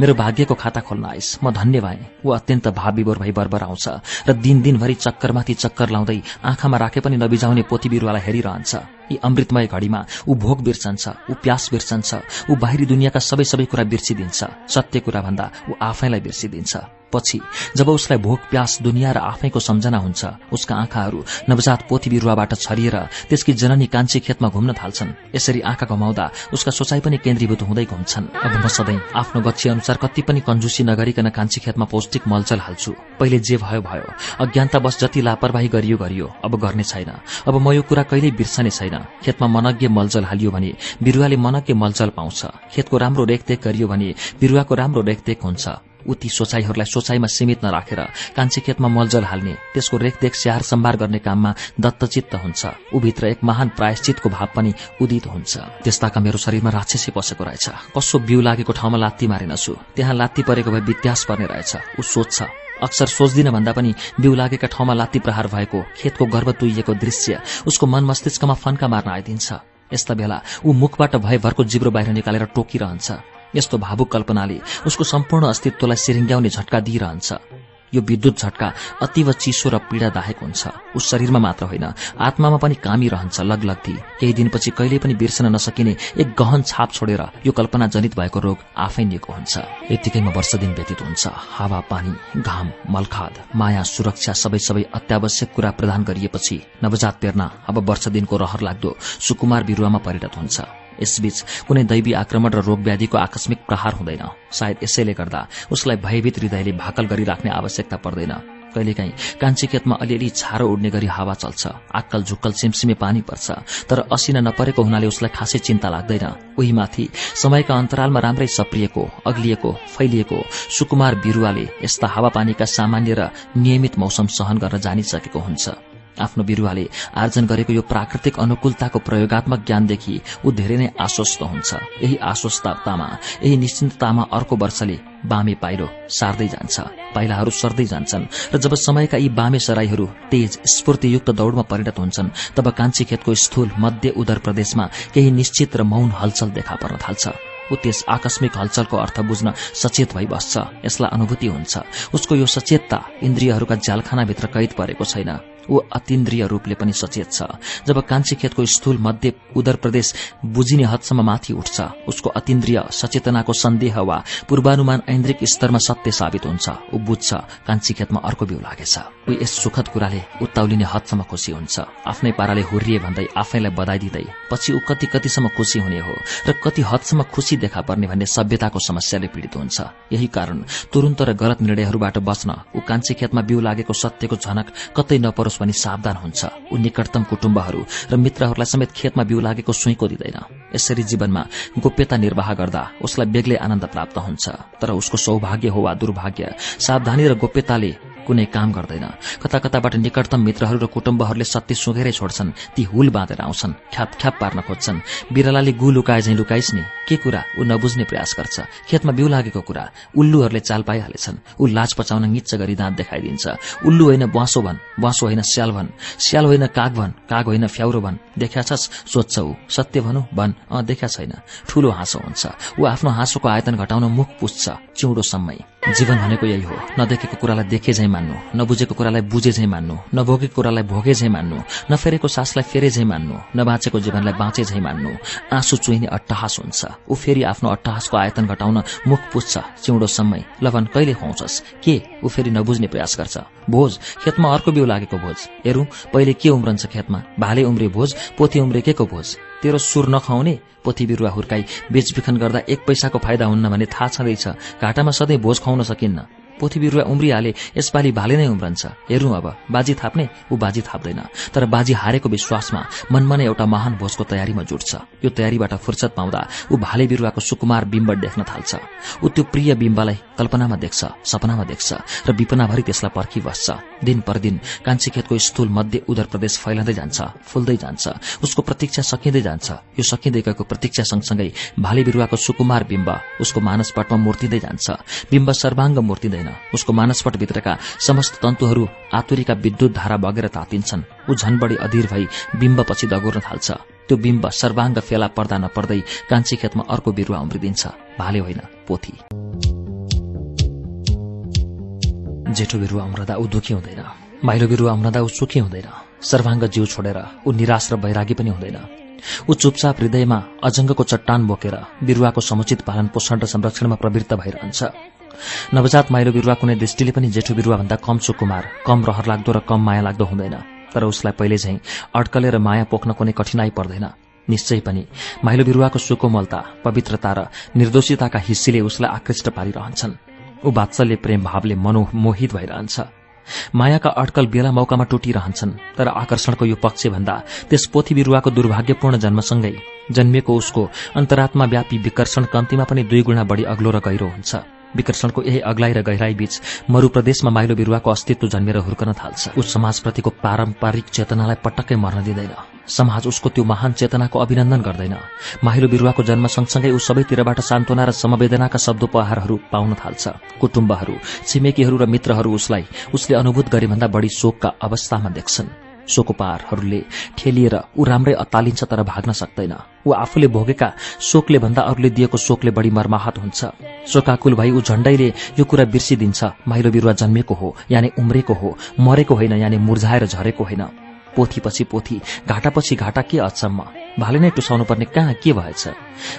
मेरो भाग्यको खाता खोल्न आइस। म धन्य भएँ। ऊ अत्यन्त भावविभोर भई बर्बर आउँछ र दिन दिनभरि चक्करमाथि चक्कर लाउँदै आँखामा राखे पनि नबिजाउने पोथी बिरुवालाई हेरिरहन्छ। यी अमृतमय घड़ीमा ऊ भोग बिर्सन्छ ऊ प्यास बिर्सन्छ ऊ बाहिरी दुनियाँका सबै सबै कुरा बिर्सिदिन्छ सत्य कुरा भन्दा ऊ आफैलाई बिर्सिदिन्छ। पछि जब उसलाई भोक प्यास दुनियाँ र आफैको सम्झना हुन्छ उसका आँखाहरू नवजात पोथी बिरुवाबाट छरिएर त्यसकी जननी कान्छी खेतमा घुम्न थाल्छन्। यसरी आँखा घमाउँदा उसका सोचाइ पनि केन्द्रीभूत हुँदै घुम्छन्। अब म सधैँ आफ्नो गच्छी अनुसार कति पनि कन्जुसी नगरिकन कान्छी खेतमा पौष्टिक मलचल हाल्छु। पहिले जे भयो भयो। अज्ञानता बस जति लापरवाही गरियो गरियो। अब गर्ने छैन। अब म यो कुरा कहिल्यै बिर्सने छैन। खेतमा मनज्ञ मलजल हालियो भने बिरुवाले मनज्ञ मलजल पाउँछ। खेतको राम्रो रेखदेख गरियो भने बिरुवाको राम्रो रेखदेख हुन्छ। उति सोचाइहरूलाई सोचाइमा सीमित नराखेर कान्छी खेतमा मलजल हाल्ने त्यसको रेखदेख स्याहार सम्भार गर्ने काममा दत्तचित्त हुन्छ। ऊभित्र एक महान प्रायश्चितको भाव पनि उदित हुन्छ। त्यस्ताका मेरो शरीरमा राक्षसी पसेको रहेछ। कसो बिउ लागेको ठाउँमा लात्ती मारेनछु। त्यहाँ लात्ती परेको भए वित्यास पर्ने रहेछ। ऊ सोध्छ अक्सर सोच्दिन भन्दा पनि बिउ लागेका ठाउँमा लात्ती प्रहार भएको खेतको गर्भ तुइएको दृश्य उसको मन मस्तिष्कमा फन्का मार्न आइदिन्छ। यस्ता बेला ऊ मुखबाट भयभरको जिब्रो बाहिर निकालेर टोकिरहन्छ। यस्तो भावुक कल्पनाले उसको सम्पूर्ण अस्तित्वलाई सिरिङ्ग्याउने झट्का दिइरहन्छ। यो विद्युत झट्का अतीव चिसो र पीड़ादायक हुन्छ। उस शरीरमा मात्र होइन आत्मामा पनि कामी रहन्छ लगलग्दी केही दिनपछि कहिले पनि बिर्सन नसकिने एक गहन छाप छोडेर यो कल्पना जनित भएको रोग आफै निको हुन्छ। यतिकैमा वर्ष दिन व्यतीत हुन्छ। हावा पानी घाम मलखाद माया सुरक्षा सबै सबै अत्यावश्यक कुरा प्रदान गरिएपछि नवजात प्रेरणा अब वर्ष दिनको रहर लाग्दो सुकुमार बिरुवामा परिणत हुन्छ। यसबीच कुनै दैवी आक्रमण र रोगव्याधिको आकस्मिक प्रहार हुँदैन। सायद यसैले गर्दा उसलाई भयभीत हृदयले भाकल गरिराख्ने आवश्यकता पर्दैन। कहिलेकाहीँ कान्छी खेतमा अलिअलि छारो उड्ने गरी हावा चल्छ आक्कल झुक्कल सिमसिमे पानी पर्छ तर असिना नपरेको हुनाले उसलाई खासै चिन्ता लाग्दैन। उही माथि समयका अन्तरालमा राम्रै सप्रिएको अग्लिएको फैलिएको सुकुमार बिरुवाले यस्ता हावापानीका सामान्य र नियमित मौसम सहन गर्न जानिसकेको हुन्छ। आफ्नो बिरुवाले आर्जन गरेको यो प्राकृतिक अनुकूलताको प्रयोगात्मक ज्ञानदेखि ऊ धेरै नै आश्वस्त हुन्छ। यही आश्वस्ततामा यही निश्चिन्ततामा अर्को वर्षले बामे पाइलो सार्दै जान्छ पाइलाहरू सर्दै जान्छन् र जब समयका यी बामे सराईहरू तेज स्फूर्तियुक्त दौड़मा परिणत हुन्छन् तब कान्छी खेतको स्थूल मध्य उदर प्रदेशमा केही निश्चित र मौन हलचल देखा पर्न थाल्छ। ऊ त्यस आकस्मिक हलचलको अर्थ बुझ्न सचेत भई बस्छ यसलाई अनुभूति हुन्छ। उसको यो सचेतता इन्द्रियहरूका जालखानाभित्र कैद परेको छैन। ऊ अतीन्द्रिय रूपले पनि सचेत छ। जब कान्छी खेतको स्थूल मध्य उदर प्रदेश बुझिने हदसम्म माथि उठ्छ उसको अतीन्द्रिय सचेतनाको सन्देह वा पूर्वानुमान ऐन्द्रिक स्तरमा सत्य साबित हुन्छ। ऊ बुझ्छ कान्छी खेतमा अर्को बिउ लागेछ। ऊ यस सुखद कुराले उत्ताउलिने हदसम्म खुसी हुन्छ। आफ्नै पाराले हुर्रिए भन्दै आफैलाई बधाई दिँदै पछि ऊ कति कतिसम्म खुसी हुने हो र कति हदसम्म खुसी देखा पर्ने भन्ने सभ्यताको समस्याले पीड़ित हुन्छ। यही कारण तुरन्त र गलत निर्णयहरूबाट बच्न ऊ कान्छी खेतमा बिउ लागेको सत्यको झनक कतै नपरोस् नहोस् भनी सावधान हुन्छ। ऊ निकटतम कुटुम्बहरू र मित्रहरूलाई समेत खेतमा बिउ लागेको सुइको दिँदैन। यसरी जीवनमा गोप्यता निर्वाह गर्दा उसलाई बेग्लै आनन्द प्राप्त हुन्छ। तर उसको सौभाग्य हो वा दुर्भाग्य सावधानी र गोप्यताले कुनै काम गर्दैन। कता कताबाट निकटतम मित्रहरू र कुटुम्बहरूले सत्य सुँघेरै छोड्छन्। ती हुल बाँधेर आउँछन् ख्याप ख्याप पार्न खोज्छन्। बिरालाले गु लुकाए झैँ लुकाइस् नि के कुरा? ऊ नबुझ्ने प्रयास गर्छ। खेतमा बिउ लागेको कुरा। उल्लुहरूले चाल पाइहालेछन्। ऊ लाज पचाउन निच्च गरी दाँत देखाइदिन्छ। उल्लु होइन बाँसो भन् बाँसो होइन स्याल भन्। स्याल होइन काग भन् काग होइन फ्याउरो भन्। देखा छस् सोध्छ ऊ सत्य भनौ? भन्। अँ देखा छैन। ठूलो हाँसो हुन्छ। ऊ आफ्नो हाँसोको आयतन घटाउन मुख पुस्छ। चिउँडोसम्मै जीवन भनेको यही हो। नदेखेको कुरालाई देखे झैँ मान्नु। नबुझेको कुरालाई बुझे झै मान्नु। नभोगेको कुरालाई भोगे झै मान्नु। नफेरेको सासलाई फेरे झै मान्नु। नबाँचेको जीवनलाई बाँचे झै मान्नु। आँसु चुइने अट्टहास हुन्छ। ऊ फेरि आफ्नो अट्टहासको आयतन घटाउन मुख पुच्छछ चिउँडो समय लभन कहिले खुवाउँछस् के? ऊ फेरि नबुझ्ने प्रयास गर्छ। भोज। खेतमा अर्को बिउ लागेको भोज। हेरौँ पहिले के उम्रन्छ खेतमा? भाले उम्रे भोज पोथी उम्रेकेको भोज? तेरो सुर नखाउने पोथी बिरुवा हुर्काई बेचबिखन गर्दा एक पैसाको फाइदा हुन्न भने थाहा छँदैछ। घाटामा सधैँ भोज खुवाउन सकिन्न। पोथी बिरुवा उम्रिहाले यसपालि भाले नै उम्रन्छ। हेरौँ अब बाजी थाप्ने ऊ बाजी थाप्दैन। तर बाजी हारेको विश्वासमा मनमा नै एउटा महान भोजको तयारीमा जुट्छ। यो तयारीबाट फुर्सद पाउँदा ऊ भाले बिरुवाको सुकुमार बिम्ब देख्न थाल्छ। ऊ त्यो प्रिय बिम्बलाई कल्पनामा देख्छ सपनामा देख्छ र विपनाभरि त्यसलाई पर्खिबस्छ दिन परदिन कान्छी खेतको स्थूल मध्य उदर प्रदेश फैलाउँदै जान्छ फुल्दै जान्छ। उसको प्रतीक्षा सकिँदै जान्छ। यो सकिँदै गएको प्रतीक्षा सँगसँगै भाले बिरुवाको सुकुमार बिम्ब उसको मानसपटमा मूर्तिँदै जान्छ। बिम्ब सर्वाङ्ग मूर्तिँदैन। उसको मानसपटभित्रका समस्त तन्तुहरू आतुरीका विद्युत धारा बगेर तातिन्छन्। ऊ झन बढी अधीर भई बिम्बपछि दगोर्न थाल्छ। त्यो बिम्ब सर्वाङ्ग फेला पर्दा नपर्दै कान्छी खेतमा अर्को बिरुवा उम्रिदिन्छ। भाले होइन पोथी। जेठो बिरुवा उम्रदा ऊ दुखी हुँदैन। माइलो बिरुवा उम्रदा ऊ सुखी हुँदैन। सर्वाङ्ग जीव छोडेर ऊ निराश र वैरागी पनि हुँदैन। ऊ चुपचाप हृदयमा अजङ्गको चट्टान बोकेर बिरुवाको समुचित पालन पोषण र संरक्षणमा प्रवृत्त भइरहन्छ। नवजात माइलो बिरुवा कुनै दृष्टिले पनि जेठो बिरुवाभन्दा कम सुकुमार कम रहर लाग्दो र कम माया लाग्दो हुँदैन। तर उसलाई पहिले झैं अड्कलेर माया पोख्न कुनै कठिनाई पर्दैन। निश्चय पनि माइलो बिरुवाको सुकोमलता पवित्रता र निर्दोषिताका हिस्सीले उसलाई आकृष्ट पारिरहन्छन्। ऊ वात्सल्य प्रेम भावले मनोमोहित भइरहन्छ। मायाका अड्कल बेला मौकामा टुटिरहन्छन् तर आकर्षणको यो पक्षभन्दा त्यस पोथी बिरुवाको दुर्भाग्यपूर्ण जन्मसँगै जन्मिएको उसको अन्तरात्मा व्यापी विकर्षण कम्तीमा पनि दुई गुणा बढी अग्लो र गहिरो हुन्छ। विकर्षणको यही अग्लाइ र गहिराई बीच मरूप्रदेशमा माइलो बिरुवाको अस्तित्व जन्मेर हुर्कन थाल्छ। ऊ समाजप्रतिको पारम्परिक चेतनालाई पटक्कै मर्न दिँदैन। समाज उसको त्यो महान चेतनाको अभिनन्दन गर्दैन। माहिलो बिरुवाको जन्म सँगसँगै ऊ सबैतिरबाट सान्त्वना र समवेदनाका शब्दोपहारहरू पाउन थाल्छ। कुटुम्बहरू छिमेकीहरू र मित्रहरू उसलाई उसले अनुभूत गरेभन्दा बढी शोकका अवस्थामा देख्छन्। शोकोपारहरूले ठेलिएर ऊ राम्रै अत्तालिन्छ तर भाग्न सक्दैन। ऊ आफूले भोगेका शोकले भन्दा अरूले दिएको शोकले बढी मर्माहत हुन्छ। शोकाकुल भई ऊ झण्डैले यो कुरा बिर्सिदिन्छ माइलो बिरुवा जन्मेको हो यानि उम्रेको हो मरेको होइन यानि मुर्झाएर झरेको होइन। पोथीपछि पोथी घाटापछि घाटा के अचम्म? भाले नै टुसाउनु पर्ने कहाँ के भएछ?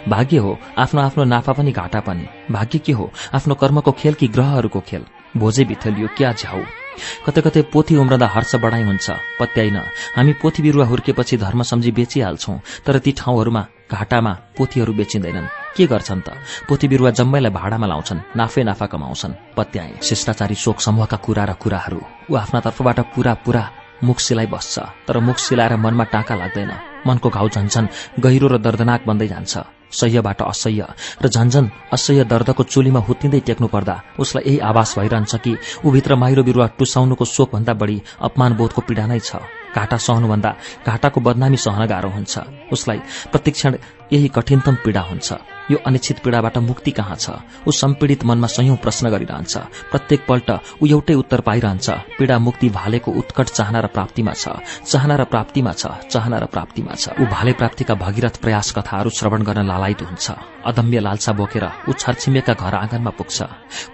भाग्य हो आफ्नो आफ्नो नाफा पनि घाटा पनि। भाग्य के हो आफ्नो कर्मको खेल कि ग्रहहरूको खेल? भोजै बिथलियो क्या झ्याउ? कतै कतै पोथी उम्रदा हर्ष बढाइ हुन्छ। पत्याइन हामी पोथी बिरुवा हुर्केपछि धर्म सम्झी बेचिहाल्छौं तर ती ठाउँहरूमा घाटामा पोथीहरू बेचिँदैनन्। के गर्छन् त? पोथी बिरुवा जम्मैलाई भाडामा लाउँछन् नाफै नाफा कमाउँछन्। पत्याए शिष्टाचारी शोक समूहका कुरा र कुराहरू। ऊ आफ्ना तर्फबाट पूरा पूरा मुख सिलाइ बस्छ तर मुख सिलाएर मनमा टाका लाग्दैन। मनको घाउ झन्छन् गहिरो र दर्दनाक बन्दै जान्छ। सह्यबाट असह्य र झन्झन असह्य दर्दको चुलीमा हुत्तिँदै टेक्नु पर्दा उसलाई यही आवास भइरहन्छ कि ऊभित्र माहिरो बिरुवा टुसाउनुको शोकभन्दा बढी अपमानबोधको पीडा नै छ। घाटा सहनुभन्दा घाटाको बदनामी सहन गाह्रो हुन्छ। उसलाई प्रतिक्षण यही कठिनतम पीडा हुन्छ। यो अनिश्चित पीडाबाट मुक्ति कहाँ छ? ऊ सम्पीडित मनमा संयौं प्रश्न गरिरहन्छ। प्रत्येक पल्ट ऊ एउटै उत्तर पाइरहन्छ। पीडा मुक्ति भालेको उत्कट चाहना र प्राप्तिमा छ। चाहना र प्राप्तिमा छ। चाहना र प्राप्तिमा छ। ऊ भाले प्राप्तिका भगीरथ प्रयास कथाहरू श्रवण गर्न लालायित हुन्छ। अदम्य लालसा बोकेर ऊ छरछिमेका घर आँगनमा पुग्छ।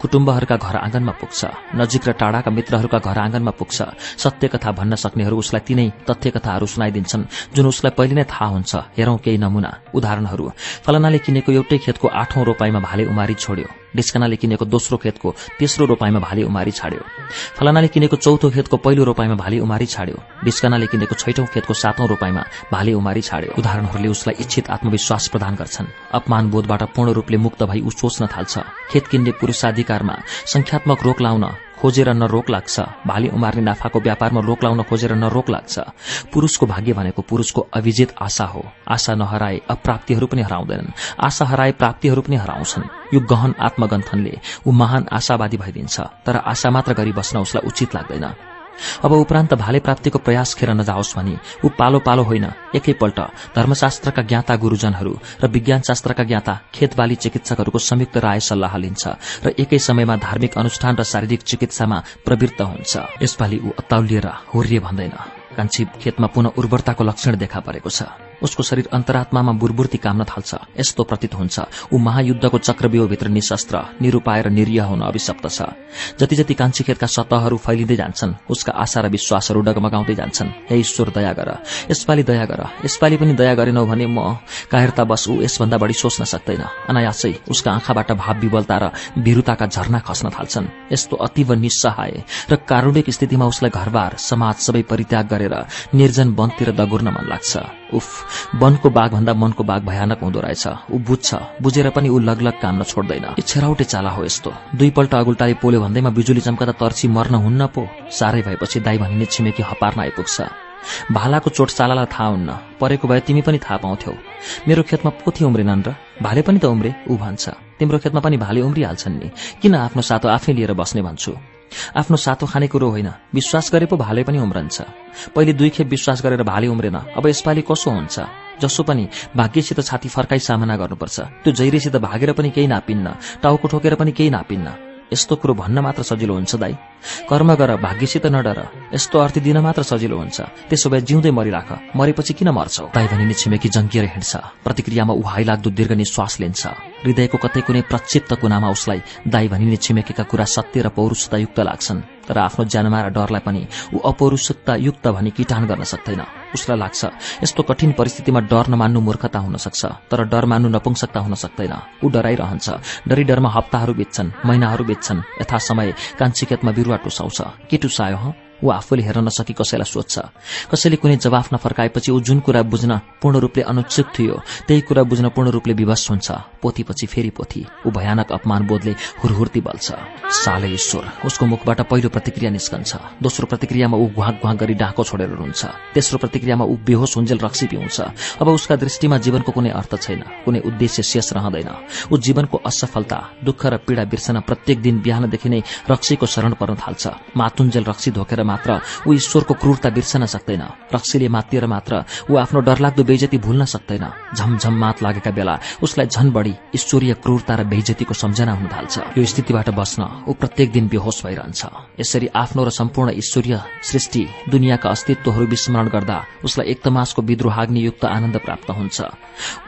कुटुम्बहरूका घर आँगनमा पुग्छ। नजिक र टाढाका मित्रहरूका घर आँगनमा पुग्छ। सत्य कथा भन्न सक्नेहरू उसलाई तिनै तथ्य कथाहरू सुनाइदिन्छन् जुन उसलाई पहिले नै थाहा हुन्छ। हेरौं केही नमूना। उदाहरणहरू। फलनाले किनेको एउटै खेतको आठौं रोपाईमा भाले उमारी छोड्यो। डिस्कनाले किनेको दोस्रो खेतको तेस्रो रोपाईमा भाले उमारी छाड्यो। फलानाले किनेको चौथो खेतको पहिलो रोपाईमा भाले उमारी छाड्यो। डिस्कनाले किनेको छैटौं खेतको सातौं रोपाईमा भाले उमारी छाड्यो। उदाहरणहरूले उसलाई इच्छित आत्मविश्वास प्रदान गर्छन्। अपमान बोधबाट पूर्ण रूपले मुक्त भई ऊ सोच्न थाल्छ। खेत किन्ने पुरूषाधिकारमा संख्यात्मक रोक लाउन खोजेर न रोक लाग्छ। भाले उमार्ने नाफाको व्यापारमा रोक लाउन खोजेर न रोक लाग्छ। पुरूषको भाग्य भनेको पुरूषको अभिजित आशा हो। आशा नहराए अप्राप्तिहरू पनि हराउँदैनन्। आशा हराए प्राप्तिहरू पनि हराउँछन्। यो गहन आत्मगन्थनले ऊ महान आशावादी भइदिन्छ। तर आशा मात्र गरी बस्न उसलाई उचित लाग्दैन। अब उपरान्त भाले प्राप्तिको प्रयास खेर नजाओस् भनी। ऊ पालो पालो होइन एकैपल्ट। धर्मशास्त्रका ज्ञाता गुरूजनहरू र विज्ञान शास्त्रका ज्ञाता खेतबाली चिकित्सकहरूको संयुक्त राय सल्लाह लिन्छ र एकै समयमा धार्मिक अनुष्ठान र शारीरिक चिकित्सामा प्रवृत्त हुन्छ। यसपालि ऊ अत्ताउलिएर हुर्रिए भन्दैन। कान्छी खेतमा पुनः उर्वरताको लक्षण देखा परेको छ। उसको शरीर अन्तरात्मामा बुरबुर्ती काम्न थाल्छ। यस्तो प्रतीत हुन्छ। ऊ महायुद्धको चक्रव्यूहभित्र निशस्त्र निरूपाएर निरीह हुन अभिशप्त छ। जति जति कान्छीखेतका सतहहरू फैलिँदै जान्छन् उसका आशा र विश्वासहरू डगमगाउँदै जान्छन्। हे ईश्वर दया गर। यसपालि दया गर। यसपालि पनि दया गरेनौ भने म कायरता बस ऊ यसभन्दा बढी सोच्न सक्दैन। अनायासै उसका आँखाबाट भाव विवलता र भिरुताका झरना खस्न थाल्छन्। यस्तो अतीव निस्सहाय र कारुणिक स्थितिमा उसलाई घरबार समाज सबै परित्याग गरेर निर्जन वनतिर दगुर्न मन लाग्छ। उफ वनको बाघभन्दा मनको बाघ भयानक हुँदो रहेछ। ऊ बुझ्छ बुझेर पनि ऊ लगलग काम न छोड्दैन। यो छेराउटे चाला हो यस्तो। दुईपल्ट अगुल्टाले पोल्यो भन्दैमा बिजुली चम्कदा तर्सी मर्न हुन्न पो। साह्रै भएपछि दाई भनिने छिमेकी हपार्न आइपुग्छ। भालाको चोट चालालाई थाहा हुन्न। परेको भए तिमी पनि थाहा पाउँथ्यौ। मेरो खेतमा पोथी उम्रिनन् र भाले पनि त उम्रे ऊ भन्छ। तिम्रो खेतमा पनि भाले उम्रिहाल्छन् नि। किन आफ्नो सातो आफै लिएर बस्ने भन्छु? आफ्नो सातो खाने कुरो होइन। विश्वास गरे पो भाले पनि उम्रन्छ। पहिले दुई खेप विश्वास गरेर भाले उम्रेन। अब यसपालि कसो हुन्छ? जसो पनि भाग्यसित छाती फर्काई सामना गर्नुपर्छ। त्यो जैरीसित भागेर पनि केही नापिन्न। टाउको ठोकेर पनि केही नापिन्न। यस्तो कुरो भन्न मात्र सजिलो हुन्छ दाई। कर्म गर भाग्यसित नडर। यस्तो अर्थी दिन मात्र सजिलो हुन्छ। त्यसो भए जिउँदै मरिराख। मरेपछि किन मर्छौ? दाई भनिने छिमेकी जङ्गिएर हिँड्छ। प्रतिक्रियामा ऊ हाइलाग्दो दीर्घ निश्वास लिन्छ। हृदयको कतै कुनै प्रक्षिप्त कुनामा उसलाई दाई भनिने छिमेकीका कुरा सत्य र पौरुषतायुक्त लाग्छन्। तर आफ्नो ज्यानमा र डरलाई पनि ऊ अपौरुषतायुक्त भनी किटान गर्न सक्दैन। उसलाई लाग्छ यस्तो कठिन परिस्थितिमा डर नमान्नु मूर्खता हुन सक्छ तर डर मान्नु नपुंसकता हुन सक्दैन ऊ डराइरहन्छ डरी डरमा हप्ताहरू बित्छन् महिनाहरू बित्छन् यथा समय कान्छी खेतमा बिरुवा टुसाउँछ। के टुसायो ऊ आफूले हेर्न नसकी कसैलाई सोध्छ। कसैले कुनै जवाफ नफर्काएपछि ऊ जुन कुरा बुझ्न पूर्ण रूपले अनुत्सुक थियो त्यही कुरा बुझ्न पूर्ण रूपले विवश हुन्छ। पोथीपछि फेरि पोथी ऊ भयानक अपमान बोधले हुरहुर्ती बल्छ। साले ईश्वर उसको मुखबाट पहिलो प्रतिक्रिया निस्कन्छ। दोस्रो प्रतिक्रियामा ऊ घुवाक घुवाक गरी डाँको छोडेर रुन्छ। तेस्रो प्रतिक्रियामा ऊ बेहोस हुन्जेल रक्सी पिउँछ अब उसका दृष्टिमा जीवनको कुनै अर्थ छैन कुनै उद्देश्य शेष रहँदैन। ऊ जीवनको असफलता दुःख र पीड़ा बिर्सन प्रत्येक दिन बिहानदेखि नै रक्सीको शरण पर्न थाल्छ। मातुन्जेल रक्सी धोकेर मात्र। ऊ ईश्वरको क्रूरता बिर्सन सक्दैन। रक्सीले मातिएर मात्र ऊ आफ्नो डरलाग्दो बेइजती भुल्न सक्दैन। झमझम मात लागेका बेला उसलाई झन बढी ईश्वरीय क्रूरता र बेइजतीको सम्झना हुन थाल्छ। यो स्थितिबाट बस्न ऊ प्रत्येक दिन बेहोस भइरहन्छ। यसरी आफ्नो र सम्पूर्ण ईश्वरीय सृष्टि दुनियाँका अस्तित्वहरू विस्मरण गर्दा उसलाई एकदमासको विद्रोहाग्नि युक्त आनन्द प्राप्त हुन्छ।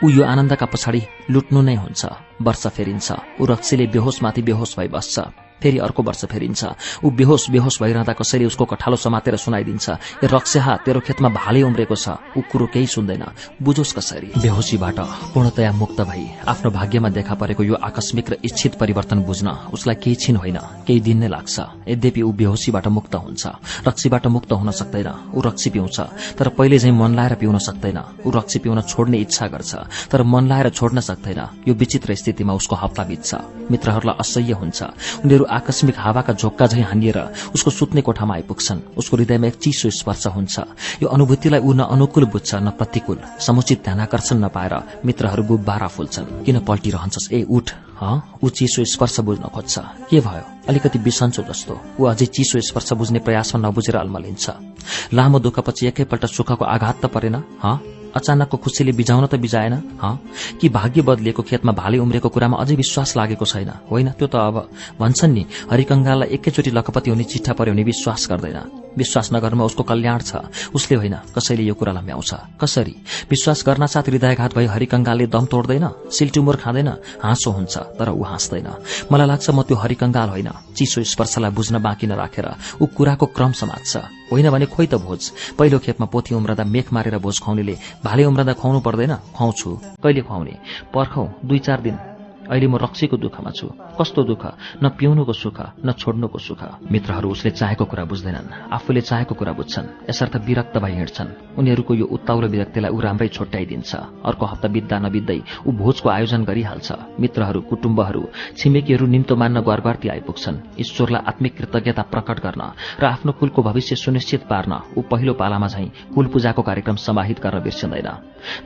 ऊ यो आनन्दका पछाडि लुट्नु नै हुन्छ। वर्ष फेरिन्छ। ऊ रक्सीले बेहोसमाथि बेहोस भई बस्छ फेरि अर्को वर्ष फेरिन्छ। ऊ बेहोस बेहोस भइरहँदा कसैले उसको कठालो समातेर सुनाइदिन्छ। ए रक्स्याहा तेरो खेतमा भाले उम्रेको छ। ऊ कुरो केही सुन्दैन। बुझोस् कसरी? बेहोसीबाट पूर्णतया मुक्त भई आफ्नो भाग्यमा देखा परेको यो आकस्मिक र इच्छित परिवर्तन बुझ्न उसलाई केही छिन होइन केही दिन नै लाग्छ। यद्यपि ऊ बेहोसीबाट मुक्त हुन्छ। रक्सीबाट मुक्त हुन सक्दैन। ऊ रक्सी पिउँछ। तर पहिले झै मन लाएर पिउन सक्दैन। ऊ रक्सी पिउन छोड्ने इच्छा गर्छ। तर मन लाएर छोड्न सक्दैन। यो विचित्र स्थितिमा उसको हप्ता बित्छ। मित्रहरूलाई असह्य हुन्छ। उनीहरू आकस्मिक हावाका झोक्का झै हानिएर उसको सुत्ने कोठामा आइपुग्छन्। उसको हृदयमा एक चिसो स्पर्श हुन्छ। यो अनुभूतिलाई ऊ न अनुकूल बुझ्छ न प्रतिकूल। समुचित ध्यानाकर्षण नपाएर मित्रहरू गुब्बारा फुल्छन्। किन पल्टिरहन्छस्? ए उठ ऊ चिसो स्पर्श बुझ्न खोज्छ। के भयो? अलिकति बिसन्चो जस्तो। ऊ अझै चिसो स्पर्श बुझ्ने प्रयासमा नबुझेर अल्मलिन्छ। लामो दुःखपछि एकैपल्ट सुखको आघात त परेन हँ? अचानकको खुसीले बिजाउन त बिजाएन हँ? कि भाग्य बदलिएको खेतमा भाले उम्रेको कुरामा अझै विश्वास लागेको छैन? होइन त्यो त अब भन्छन् नि हरिकङ्गाललाई एकैचोटि लखपति हुने चिठा पर्यो भने विश्वास गर्दैन। विश्वास नगर्नमा उसको कल्याण छ। उसले होइन कसैले यो कुरालाई म्याउँछ कसरी? विश्वास गर्न साथ हृदयघात भई हरिकङ्गालले दम तोड्दैन? सिल्टुमोर खाँदैन? हाँसो हुन्छ तर ऊ हाँस्दैन। मलाई लाग्छ म त्यो हरिकङ्गाल होइन। चिसो स्पर्शलाई बुझ्न बाँकी नराखेर ऊ कुराको क्रम समात्छ। होइन भने खोइ त भोज। पहिलो खेपमा पोथी उम्रदा मेख मारेर भोज खुवाउनेले भाले उम्रदा खुवाउनु पर्दैन खुवाउँछु। कहिले खुवाउने? पर्खौ दुई चार दिन। अहिले म रक्सीको दुःखमा छु। कस्तो दुःख? न पिउनुको सुख न छोड्नुको सुख। मित्रहरू उसले चाहेको कुरा बुझ्दैनन्। आफूले चाहेको कुरा बुझ्छन्। यसर्थ विरक्त भई हिँड्छन्। उनीहरूको यो उत्ताउलो विरक्तिलाई ऊ राम्रै छोट्याइदिन्छ। अर्को हप्ता बित्दा नबित्दै ऊ भोजको आयोजन गरिहाल्छ। मित्रहरू कुटुम्बहरू छिमेकीहरू निम्तो मान्न घरघरती आइपुग्छन्। ईश्वरलाई आत्मिक कृतज्ञता प्रकट गर्न र आफ्नो कुलको भविष्य सुनिश्चित पार्न ऊ पहिलो पालामा झैं कुल पूजाको कार्यक्रम समाहित गर्न बिर्सिँदैन।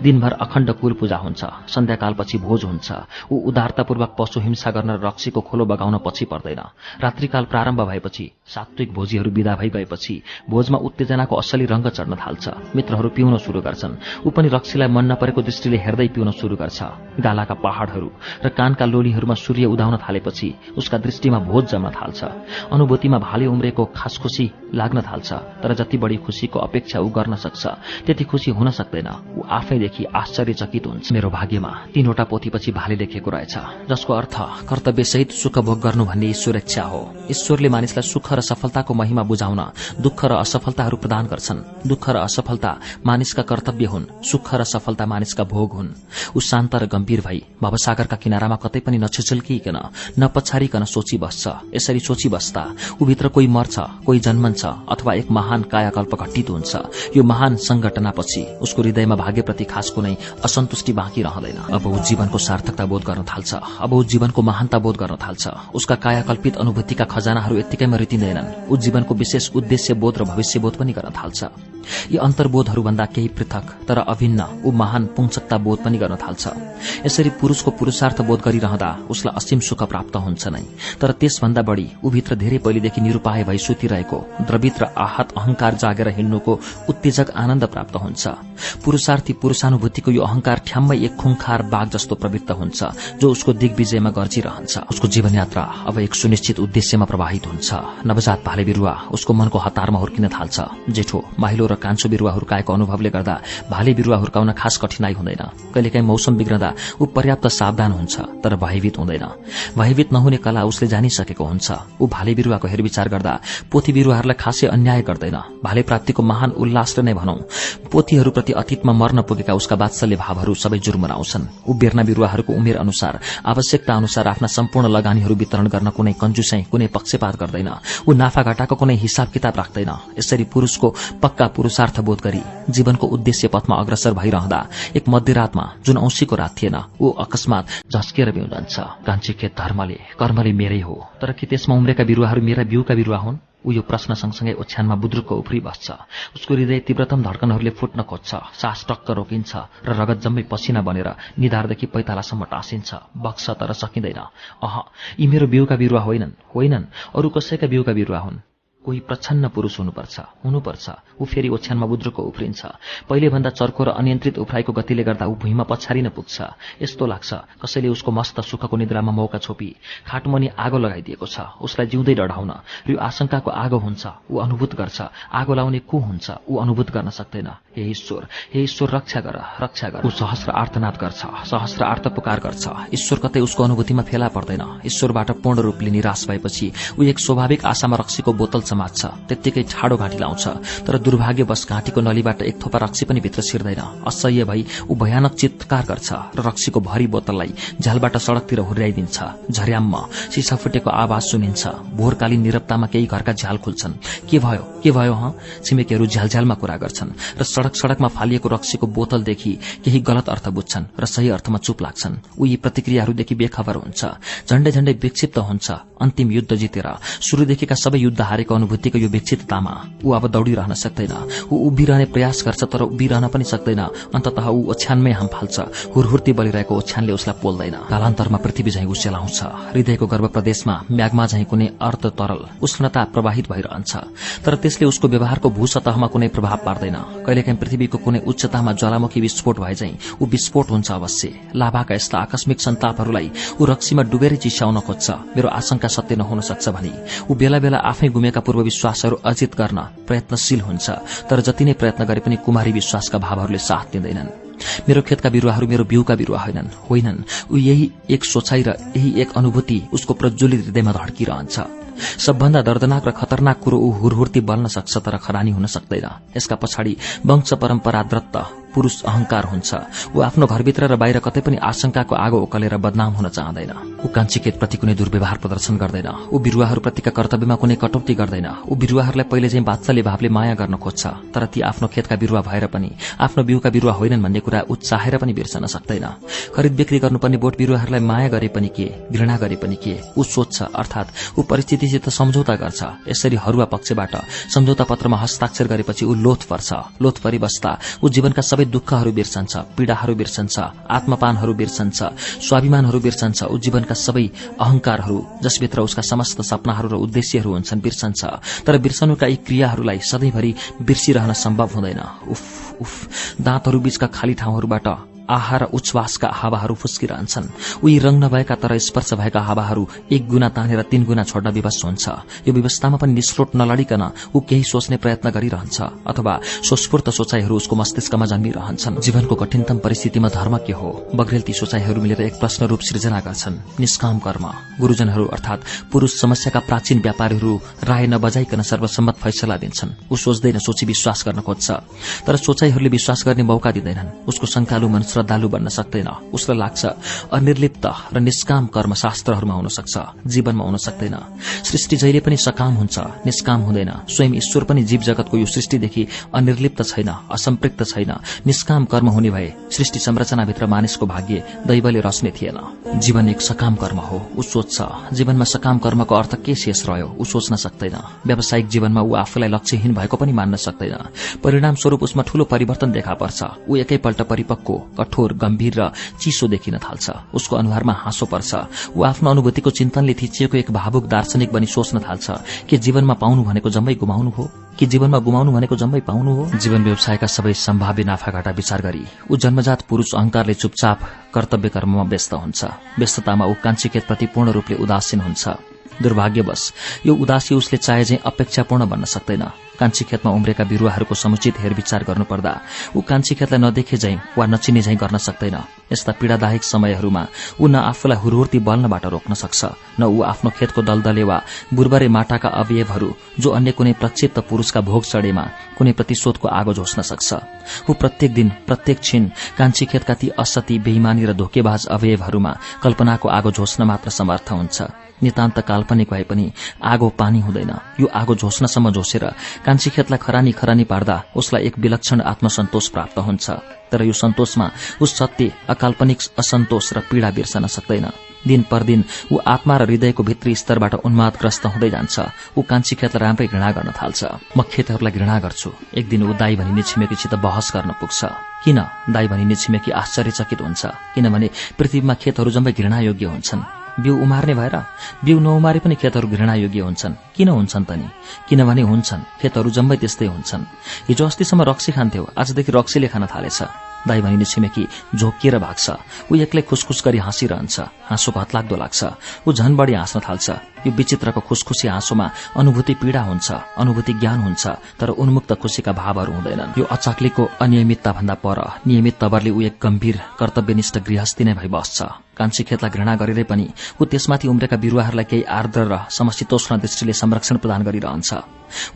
दिनभर अखण्ड कुल पूजा हुन्छ। सन्ध्याकालपछि भोज हुन्छ। ऊ उदार कठोरतापूर्वक पशु हिंसा गर्न रक्सीको खोलो बगाउन पछि पर्दैन। रात्रिकाल प्रारम्भ भएपछि सात्विक भोजीहरू विदा भई गएपछि भोजमा उत्तेजनाको असली रंग चढ्न थाल्छ। मित्रहरू पिउन शुरू गर्छन्। ऊ पनि रक्सीलाई मन नपरेको दृष्टिले हेर्दै पिउन शुरू गर्छ। गालाका पहाड़हरू र कानका लोलीहरूमा सूर्य उदाउन थालेपछि उसका दृष्टिमा भोज जम्न थाल्छ। अनुभूतिमा भाले उम्रेको खास खुसी लाग्न थाल्छ तर जति बढी खुसीको अपेक्षा ऊ गर्न सक्छ त्यति खुसी हुन सक्दैन। ऊ आफैदेखि आश्चर्यचकित हुन्छ। मेरो भाग्यमा तीनवटा पोथीपछि भाले लेखेको रहेछ। जसको अर्थ कर्तव्यसहित सुख भोग गर्नु भन्ने इच्छा हो। ईश्वरले मानिसलाई सुख र सफलताको महिमा बुझाउन दुःख र असफलताहरू प्रदान गर्छन्। दुःख र असफलता मानिसका कर्तव्य हुन् सुख र सफलता मानिसका भोग हुन्। ऊ शान्त र गम्भीर भई भवसागरका किनारामा कतै पनि नछिचल्किकन नपछारिकन सोची बस्छ यसरी सोची बस्दा ऊभित्र कोही मर्छ कोही जन्मन्छ अथवा एक महान कायाकल्प घटित हुन्छ। यो महान संगठनापछि उसको हृदयमा भाग्यप्रति खास कुनै असन्तुष्टि बाँकी रहँदैन। अब ऊ जीवनको सार्थकता बोध गर्न थाल्छ। अब ऊ जीवनको महानता बोध गर्न थाल्छ। उसका कायाकल्पित अनुभूतिका खजानाहरू यत्तिकैमा रितिँदैनन्। ऊ जीवनको विशेष उद्देश्य बोध र भविष्य बोध पनि गर्न थाल्छ। यी अन्तर्बोधहरूभन्दा केही पृथक तर अभिन्न ऊ महान पुंसकता बोध पनि गर्न थाल्छ। यसरी पुरूषको पुरूषार्थ बोध गरिरहँदा उसलाई असीम सुख प्राप्त हुन्छ नै। तर त्यसभन्दा बढ़ी ऊभित्र धेरै पहिलेदेखि निरूपाय भई सुतिरहेको द्रवित र आहत अहंकार जागेर हिँड्नुको उत्तेजक आनन्द प्राप्त हुन्छ। पुरूषार्थी पुरूषानुभूतिको यो अहंकार ठ्याम्मै एक खुङखार बाघ जस्तो प्रवृत्त हुन्छ जो उसको दिग्विजयमा गर्जिरहन्छ। उसको जीवनयात्रा अब एक सुनिश्चित उद्देश्यमा प्रवाहित हुन्छ। नवजात भाले बिरूवा उसको मनको हतारमा हुर्किन थाल्छ। जेठो माहिलो र कान्छो बिरूवा हुर्काएको अनुभवले गर्दा भाले बिरूवा हुर्काउन खास कठिनाई हुँदैन। कहिलेकाहीँ मौसम बिग्रदा ऊ पर्याप्त सावधान हुन्छ तर भयभीत हुँदैन। भयभीत नहुने कला उसले जानिसकेको हुन्छ। ऊ भाले बिरूवाको हेरविचार गर्दा पोथी बिरूवाहरूलाई खासै अन्याय गर्दैन। भाले प्राप्तिको महान उल्लासले नै भनौं पोथीहरूप्रति अतीतमा मर्न पुगेका उसका वात्सल्य भावहरू सबै जुर्मराउँछन् ऊ बेर्ना बिरूवाहरूको उमेर अनुसार आवश्यकता अनुसार आफ्ना सम्पूर्ण लगानीहरू वितरण गर्न कुनै कंजुसै कुनै पक्षपात गर्दैन। ऊ नाफा घाटाको कुनै हिसाब किताब राख्दैन। यसरी पुरूषको पक्का पुरूषार्थ बोध गरी जीवनको उद्देश्य पथमा अग्रसर भइरहँदा एक मध्यरातमा जुन औंसीको रात थिएन ऊ अकस्मात झस्किएर कान्छी खेत धर्मले कर्मले मेरै हो तर के त्यसमा उम्रेका बिरूवाहरू मेरा बिउका बिरूवा हुन्? ऊ यो प्रश्न सँगसँगै ओछ्यानमा बुद्रुकको उफ्री बस्छ। उसको हृदय तीव्रतम धड्कनहरूले फुट्न खोज्छ सास टक्क रोकिन्छ र रगत जम्मै पसिना बनेर निधारदेखि पैतालासम्म टाँसिन्छ। बक्छ तर सकिँदैन। अह यी मेरो बिउका बिरुवा होइनन् होइनन्। अरू कसैका बिउका बिरुवा हुन्? कोही प्रच्छन्न पुरूष हुनुपर्छ हुनुपर्छ। ऊ फेरि ओछ्यानमा बुद्रुको उफ्रिन्छ। पहिलेभन्दा चर्को र अनियन्त्रित उफ्राइको गतिले गर्दा ऊ भुइँमा पछारिन पुग्छ। यस्तो लाग्छ कसैले उसको मस्त सुखको निद्रामा मौका छोपी खाटमनी आगो लगाइदिएको छ उसलाई जिउँदै डढाउन। यो आशंकाको आगो हुन्छ ऊ अनुभूत गर्छ आगो लाउने को हुन्छ ऊ अनुभूत गर्न सक्दैन। हे ईश्वर हे ईश्वर रक्षा गर रक्षा गर। ऊ सहस्र आर्तनाद गर्छ सहस्र आर्त पुकार गर्छ। ईश्वर कतै उसको अनुभूतिमा फेला पर्दैन। ईश्वरबाट पूर्ण रूपले निराश भएपछि ऊ एक स्वाभाविक आशामा रक्सीको बोतल समात्छ त्यत्तिकै ठाडो घाँटी लाउँछ। तर दुर्भाग्यवश घाँटीको नलीबाट एक थोपा रक्सी पनि भित्र छिर्दैन। असह्य भई ऊ भयानक चित्कार गर्छ र रक्सीको भरी बोतललाई झ्यालबाट सड़कतिर हुर्याइदिन्छ। झर्याम्म सिसा फुटेको आवाज सुनिन्छ। भोरकालीन निरप्तामा केही घरका झ्याल खुल्छन्। के भयो? के भयो ह? छिमेकीहरू झ्यालझ्यालमा कुरा गर्छन् र सड़क सड़कमा फालिएको रक्सीको बोतलदेखि केही गलत अर्थ बुझ्छन् र सही अर्थमा चुप लाग्छन्। ऊ यी प्रतिक्रियाहरूदेखि बेखबर हुन्छ। झण्डै झण्डै विक्षिप्त हुन्छ। अन्तिम युद्ध जितेर शुरूदेखिका सबै युद्ध हारेको अनुभूतिको यो विक्षिप्ततामा ऊ अब दौड़िरहन सक्दैन। ऊ उभिरहने प्रयास गर्छ तर उभिरहन पनि सक्दैन। अन्ततः ऊ ओछ्यानमै हाम फाल्छ। हुरहुर्ती बलिरहेको ओछ्यानले उसलाई पोल्दैन। कालान्तरमा पृथ्वी झैं उसेलाउँछ हृदयको गर्भ प्रदेशमा म्याग्मा झैं कुनै अर्थ तरल उष्णता प्रवाहित भइरहन्छ। तर त्यसले उसको व्यवहारको भू सतहमा कुनै प्रभाव पार्दैन। कहिलेकाहीँ पृथ्वीको कुनै उच्चतामा ज्वालामुखी विस्फोट भए झैं ऊ विस्फोट हुन्छ अवश्य। लाभाका यस्ता आकस्मिक सन्तापहरूलाई ऊ रक्सीमा डुबेरै चिस्याउन खोज्छ। मेरो आशंका सत्य नहुन सक्छ भने ऊ बेला बेला आफै गुमेका पूर्व विश्वासहरू अर्जित गर्न प्रयत्नशील हुन्छ तर जति नै प्रयत्न गरे पनि कुमारी विश्वासका भावहरूले साथ दिँदैनन्। मेरो खेतका बिरुवाहरू मेरो बिउका बिरुवा होइनन्। होइनन्। ऊ यही एक सोचाइ र यही एक अनुभूति उसको प्रज्वलित हृदयमा धड्किरहन्छ। सबभन्दा दर्दनाक र खतरनाक कुरो ऊ हुरहुर्ती बल्न सक्छ तर खरानी हुन सक्दैन। यसका पछाडि वंश परम्परा दत्त पुरूष अहंकार हुन्छ। ऊ आफ्नो घरभित्र र बाहिर कतै पनि आशंकाको आगो उकलेर बदनाम हुन चाहँदैन। ऊ कान्छीखेतप्रति कुनै दुर्व्यवहार प्रदर्शन गर्दैन। ऊ बिरुवाहरूप्रतिका कर्तव्यमा कुनै कटौती गर्दैन। ऊ बिरुवाहरूलाई पहिले चाहिँ बात्सल्य भावले माया गर्न खोज्छ तर ती आफ्नो खेतका बिरुवा भएर पनि आफ्नो बिउका बिरुवा होइनन् भन्ने कुरा ऊ चाहेर पनि बिर्सन सक्दैन। खरिद बिक्री गर्नुपर्ने बोट बिरुवाहरूलाई माया गरे पनि के घृणा गरे पनि के ऊ सोध्छ अर्थात ऊ परिस्थितिसित सम्झौता गर्छ। यसरी हरुवा पक्षबाट सम्झौता पत्रमा हस्ताक्षर गरेपछि ऊ लोथ पर्छ। लोथ परिबस्दा ऊ जीवनका सबै दुःखहरू बिर्सन्छ पीड़ाहरू बिर्सन्छ आत्मपानहरू बिर्सन्छ स्वाभिमानहरू बिर्सन्छ ऊ जीवनका सबै अहंकारहरू जसभित्र उसका समस्त सपनाहरू र उद्देश्यहरू हुन्छन् बिर्सन्छ। तर बिर्सनुका यी क्रियाहरूलाई सधैँभरि बिर्सिरहन सम्भव हुँदैन। उफ उफ दाँतहरू बीचका खाली ठाउँहरूबाट आहार उच्छ्वासका हावाहरू फुस्किरहन्छन्। उही रंग नभएका तर स्पर्श भएका हावाहरू एक गुना तानेर तीन गुना छोड्न विवश हुन्छ। यो व्यवस्थामा पनि निष्लोट नलडिकन ऊ केही सोच्ने प्रयत्न गरिरहन्छ अथवा सोस्फूर्त सोचाइहरू उसको मस्तिष्कमा जन्मिरहन्छन्। जीवनको कठिनतम परिस्थितिमा धर्म के हो? बग्रेल ती सोचाइहरू मिलेर एक प्रश्न रूप सृजना गर्छन् निष्काम कर्म। गुरूजनहरू अर्थात पुरूष समस्याका प्राचीन व्यापारीहरू राय नबजाइकन सर्वसम्मत फैसला दिन्छन्। ऊ सोच्दैन सोची विश्वास गर्न खोज्छ। तर सोचाइहरूले विश्वास गर्ने मौका दिँदैनन्। उसको शंकालु मन श्रद्धालु बन्न सक्दैन। उसलाई लाग्छ अनिर्लिप्त र निष्काम कर्म शास्त्रहरूमा हुन सक्छ जीवनमा हुन सक्दैन सृष्टि जहिले पनि सकाम हुन्छ निष्काम हुँदैन। स्वयं ईश्वर पनि जीव जगतको यो सृष्टिदेखि अनिर्लिप्त छैन असम्पृक्त छैन। निष्काम कर्म हुने भए सृष्टि संरचनाभित्र मानिसको भाग्य दैवले रच्ने थिएन। जीवन एक सकाम कर्म हो ऊ सोच्छ जीवनमा सकाम कर्मको अर्थ के शेष रह्यो ऊ सोच्न सक्दैन। व्यावसायिक जीवनमा ऊ आफूलाई लक्ष्यहीन भएको पनि मान्न सक्दैन। परिणाम स्वरूप उसमा ठूलो परिवर्तन देखा पर्छ। ऊ एकैपल्ट परिपक्व कठोर गम्भीर र चिसो देखिन थाल्छ। उसको अनुहारमा हाँसो पर्छ। ऊ आफ्नो अनुभूतिको चिन्तनले थिचिएको एक भावुक दार्शनिक बनी सोच्न थाल्छ कि जीवनमा पाउनु भनेको जम्मै गुमाउनु हो कि जीवनमा गुमाउनु भनेको जम्मै पाउनु हो। जीवन व्यवसायका सबै सम्भाव्य नाफाघाटा विचार गरी ऊ जन्मजात पुरूष अहंकारले चुपचाप कर्तव्य कर्ममा व्यस्त हुन्छ। व्यस्ततामा ऊ कान्छीकेतप्रति पूर्ण रूपले उदासीन हुन्छ। दुर्भाग्यवश यो उदासी उसले चाहे चाहिँ अपेक्षापूर्ण बन्न सक्दैन। कान्छी खेतमा उम्रेका बिरूवाहरूको समुचित हेरविचार गर्नुपर्दा ऊ कान्छी खेतलाई नदेखे झैं वा नचिने झैं गर्न सक्दैन। यस्ता पीड़ादायक समयहरूमा ऊ न आफूलाई हुरहुर्ती बल्नबाट रोक्न सक्छ न ऊ आफ्नो खेतको दलदले वा बुर्बरे माटाका अवयवहरू जो अन्य कुनै प्रक्षिप्त पुरूषका भोग चढेमा कुनै प्रतिशोधको आगो झोस्न सक्छ। ऊ प्रत्येक दिन प्रत्येक क्षण कान्छी खेतका ती असती बेइमानी र धोकेबाज अवयवहरूमा कल्पनाको आगो झोस्न मात्र समर्थ हुन्छ। नितान्त काल्पनिक भए पनि आगो पानी हुँदैन। यो आगो झोस्नसम्म झोसेर कान्छी खेतलाई खरानी खरानी पार्दा उसलाई एक विलक्षण आत्मसन्तोष प्राप्त हुन्छ। तर यो सन्तोषमा उस सत्य अकाल्पनिक असन्तोष र पीड़ा बिर्सन सक्दैन। दिन पर दिन ऊ आत्मा र हृदयको भित्री स्तरबाट उन्मादग्रस्त हुँदै जान्छ। ऊ कान्छी खेतलाई राम्रै घृणा गर्न थाल्छ। म खेतहरूलाई घृणा गर्छु। एक दिन ऊ दाई भनिने छिमेकीसित बहस गर्न पुग्छ। किन दाई भनिने छिमेकी आश्चर्यचकित हुन्छ। किनभने पृथ्वीमा खेतहरू जम्मै घृणायोग्य हुन्छन्। बिउ उमार्ने भएर बिउ नउमारे पनि खेतहरू घृणायोग्य हुन्छन्। किन हुन्छन् त नि किनभने हुन्छन् खेतहरू जम्मै त्यस्तै हुन्छन्। हिजो अस्तिसम्म रक्सी खान्थ्यो आजदेखि रक्सीले खान थालेछ। दाई भनिने छिमेकी झोकिएर भाग्छ। ऊ एक्लै खुसखुस गरी हाँसिरहन्छ हाँसो भत्लाग्दो लाग्छ। ऊ झन बढी हाँस्न थाल्छ। यो विचित्रको खुसखुसी हाँसोमा अनुभूति पीड़ा हुन्छ अनुभूति ज्ञान हुन्छ तर उन्मुक्त खुशीका भावहरू हुँदैनन्। यो अचाक्लीको अनियमितता भन्दा पर नियमित तवरले ऊ एक गम्भीर कर्तव्यनिष्ठ गृहस्थी नै भई बस्छ कान्छी खेतलाई घृणा गरेरै पनि ऊ त्यसमाथि उम्रेका बिरुवाहरूलाई केही आर्द्र र समशीतोष्ण दृष्टिले संरक्षण प्रदान गरिरहन्छ।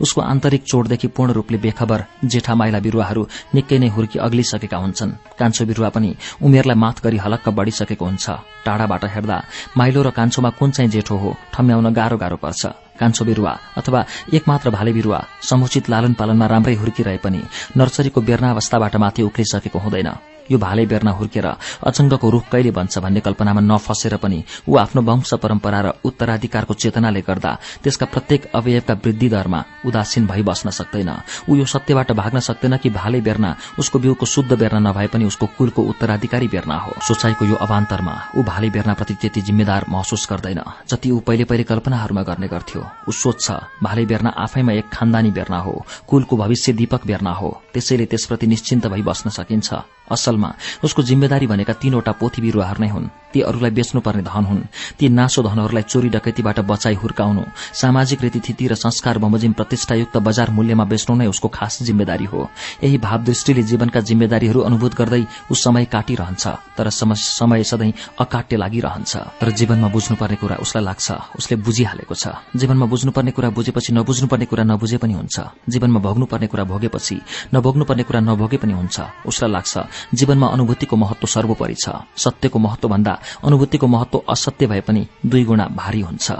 उसको आन्तरिक चोटदेखि पूर्ण रूपले बेखबर जेठा माइला बिरुवाहरू निकै नै हुर्की अग्लिसकेका हुन्छन्। कान्छो बिरुवा पनि उमेरलाई माथ गरी हलक्क बढ़िसकेको हुन्छ। टाढाबाट हेर्दा माइलो र कान्छोमा कुन चाहिँ जेठो हो ठम्याउन गाह्रो गाह्रो पर्छ। कान्छो बिरुवा अथवा एकमात्र भाले बिरुवा समुचित लालन पालनमा राम्रै हुर्किरहे पनि नर्सरीको बेर्नावस्थाबाट माथि उक्लिसकेको हुँदैन। यो भाले बेर्ना हुर्केर अचंगको रूख कहिले बन्छ भन्ने कल्पनामा नफसेर पनि ऊ आफ्नो वंश परम्परा र उत्तराधिकारको चेतनाले गर्दा त्यसका प्रत्येक अवयवका वृद्धि दरमा उदासीन भई बस्न सक्दैन। ऊ यो सत्यबाट भाग्न सक्दैन कि भाले बेर्ना उसको बिउको शुद्ध बेर्ना नभए पनि उसको कुलको उत्तराधिकारी बेर्ना हो। सोचाइको यो अवान्तरमा ऊ भाले बेर्नाप्रति त्यति जिम्मेदार महसुस गर्दैन जति ऊ पहिले पहिले कल्पनाहरूमा गर्ने गर्थ्यो। ऊ सोच्छ भाले बेर्ना आफैमा एक खानदानी बेर्ना हो कुलको भविष्य दीपक बेर्ना हो त्यसैले त्यसप्रति निश्चिन्त भई बस्न सकिन्छ। असलमा। उसको जिम्मेदारी भनेका तीनवटा पोथी बिरुवाहरू नै हुन्। ती अरूलाई बेच्नुपर्ने धन हुन्। ती नासो धनहरूलाई चोरी डकैतीबाट बचाई हुर्काउनु सामाजिक रीतिथिति र संस्कार बमोजिम प्रतिष्ठायुक्त बजार मूल्यमा बेच्नु नै उसको खास जिम्मेदारी हो। यही भाव दृष्टिले जीवनका जिम्मेदारीहरू अनुभूत गर्दै ऊ समय काटिरहन्छ तर समय सधैँ अकाट्य लागिरहन्छ। तर जीवनमा बुझ्नुपर्ने कुरा उसलाई लाग्छ उसले बुझिहालेको छ। जीवनमा बुझ्नुपर्ने कुरा बुझेपछि नबुझ्नुपर्ने कुरा नबुझे पनि हुन्छ। जीवनमा भोग्नुपर्ने कुरा भोगेपछि नभोग्नुपर्ने कुरा नभोगे पनि हुन्छ। उसलाई लाग्छ जीवनमा अनुभूतिको महत्व सर्वोपरि छ। सत्यको महत्व भन्दा अनुभूतिको महत्व असत्य भए पनि दुई गुणा भारी हुन्छ।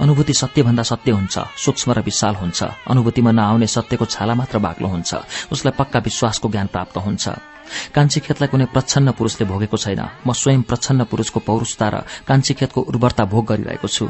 अनुभूति सत्यभन्दा सत्य हुन्छ सूक्ष्म र विशाल हुन्छ। अनुभूतिमा नआउने सत्यको छाला मात्र बाक्लो हुन्छ उसलाई पक्का विश्वासको ज्ञान प्राप्त हुन्छ। कान्छी खेतलाई कुनै प्रच्छन्न पुरूषले भोगेको छैन। म स्वयं प्रच्छन्न पुरूषको पौरुषता र कान्छी खेतको उर्वरता भोग गरिरहेको छु।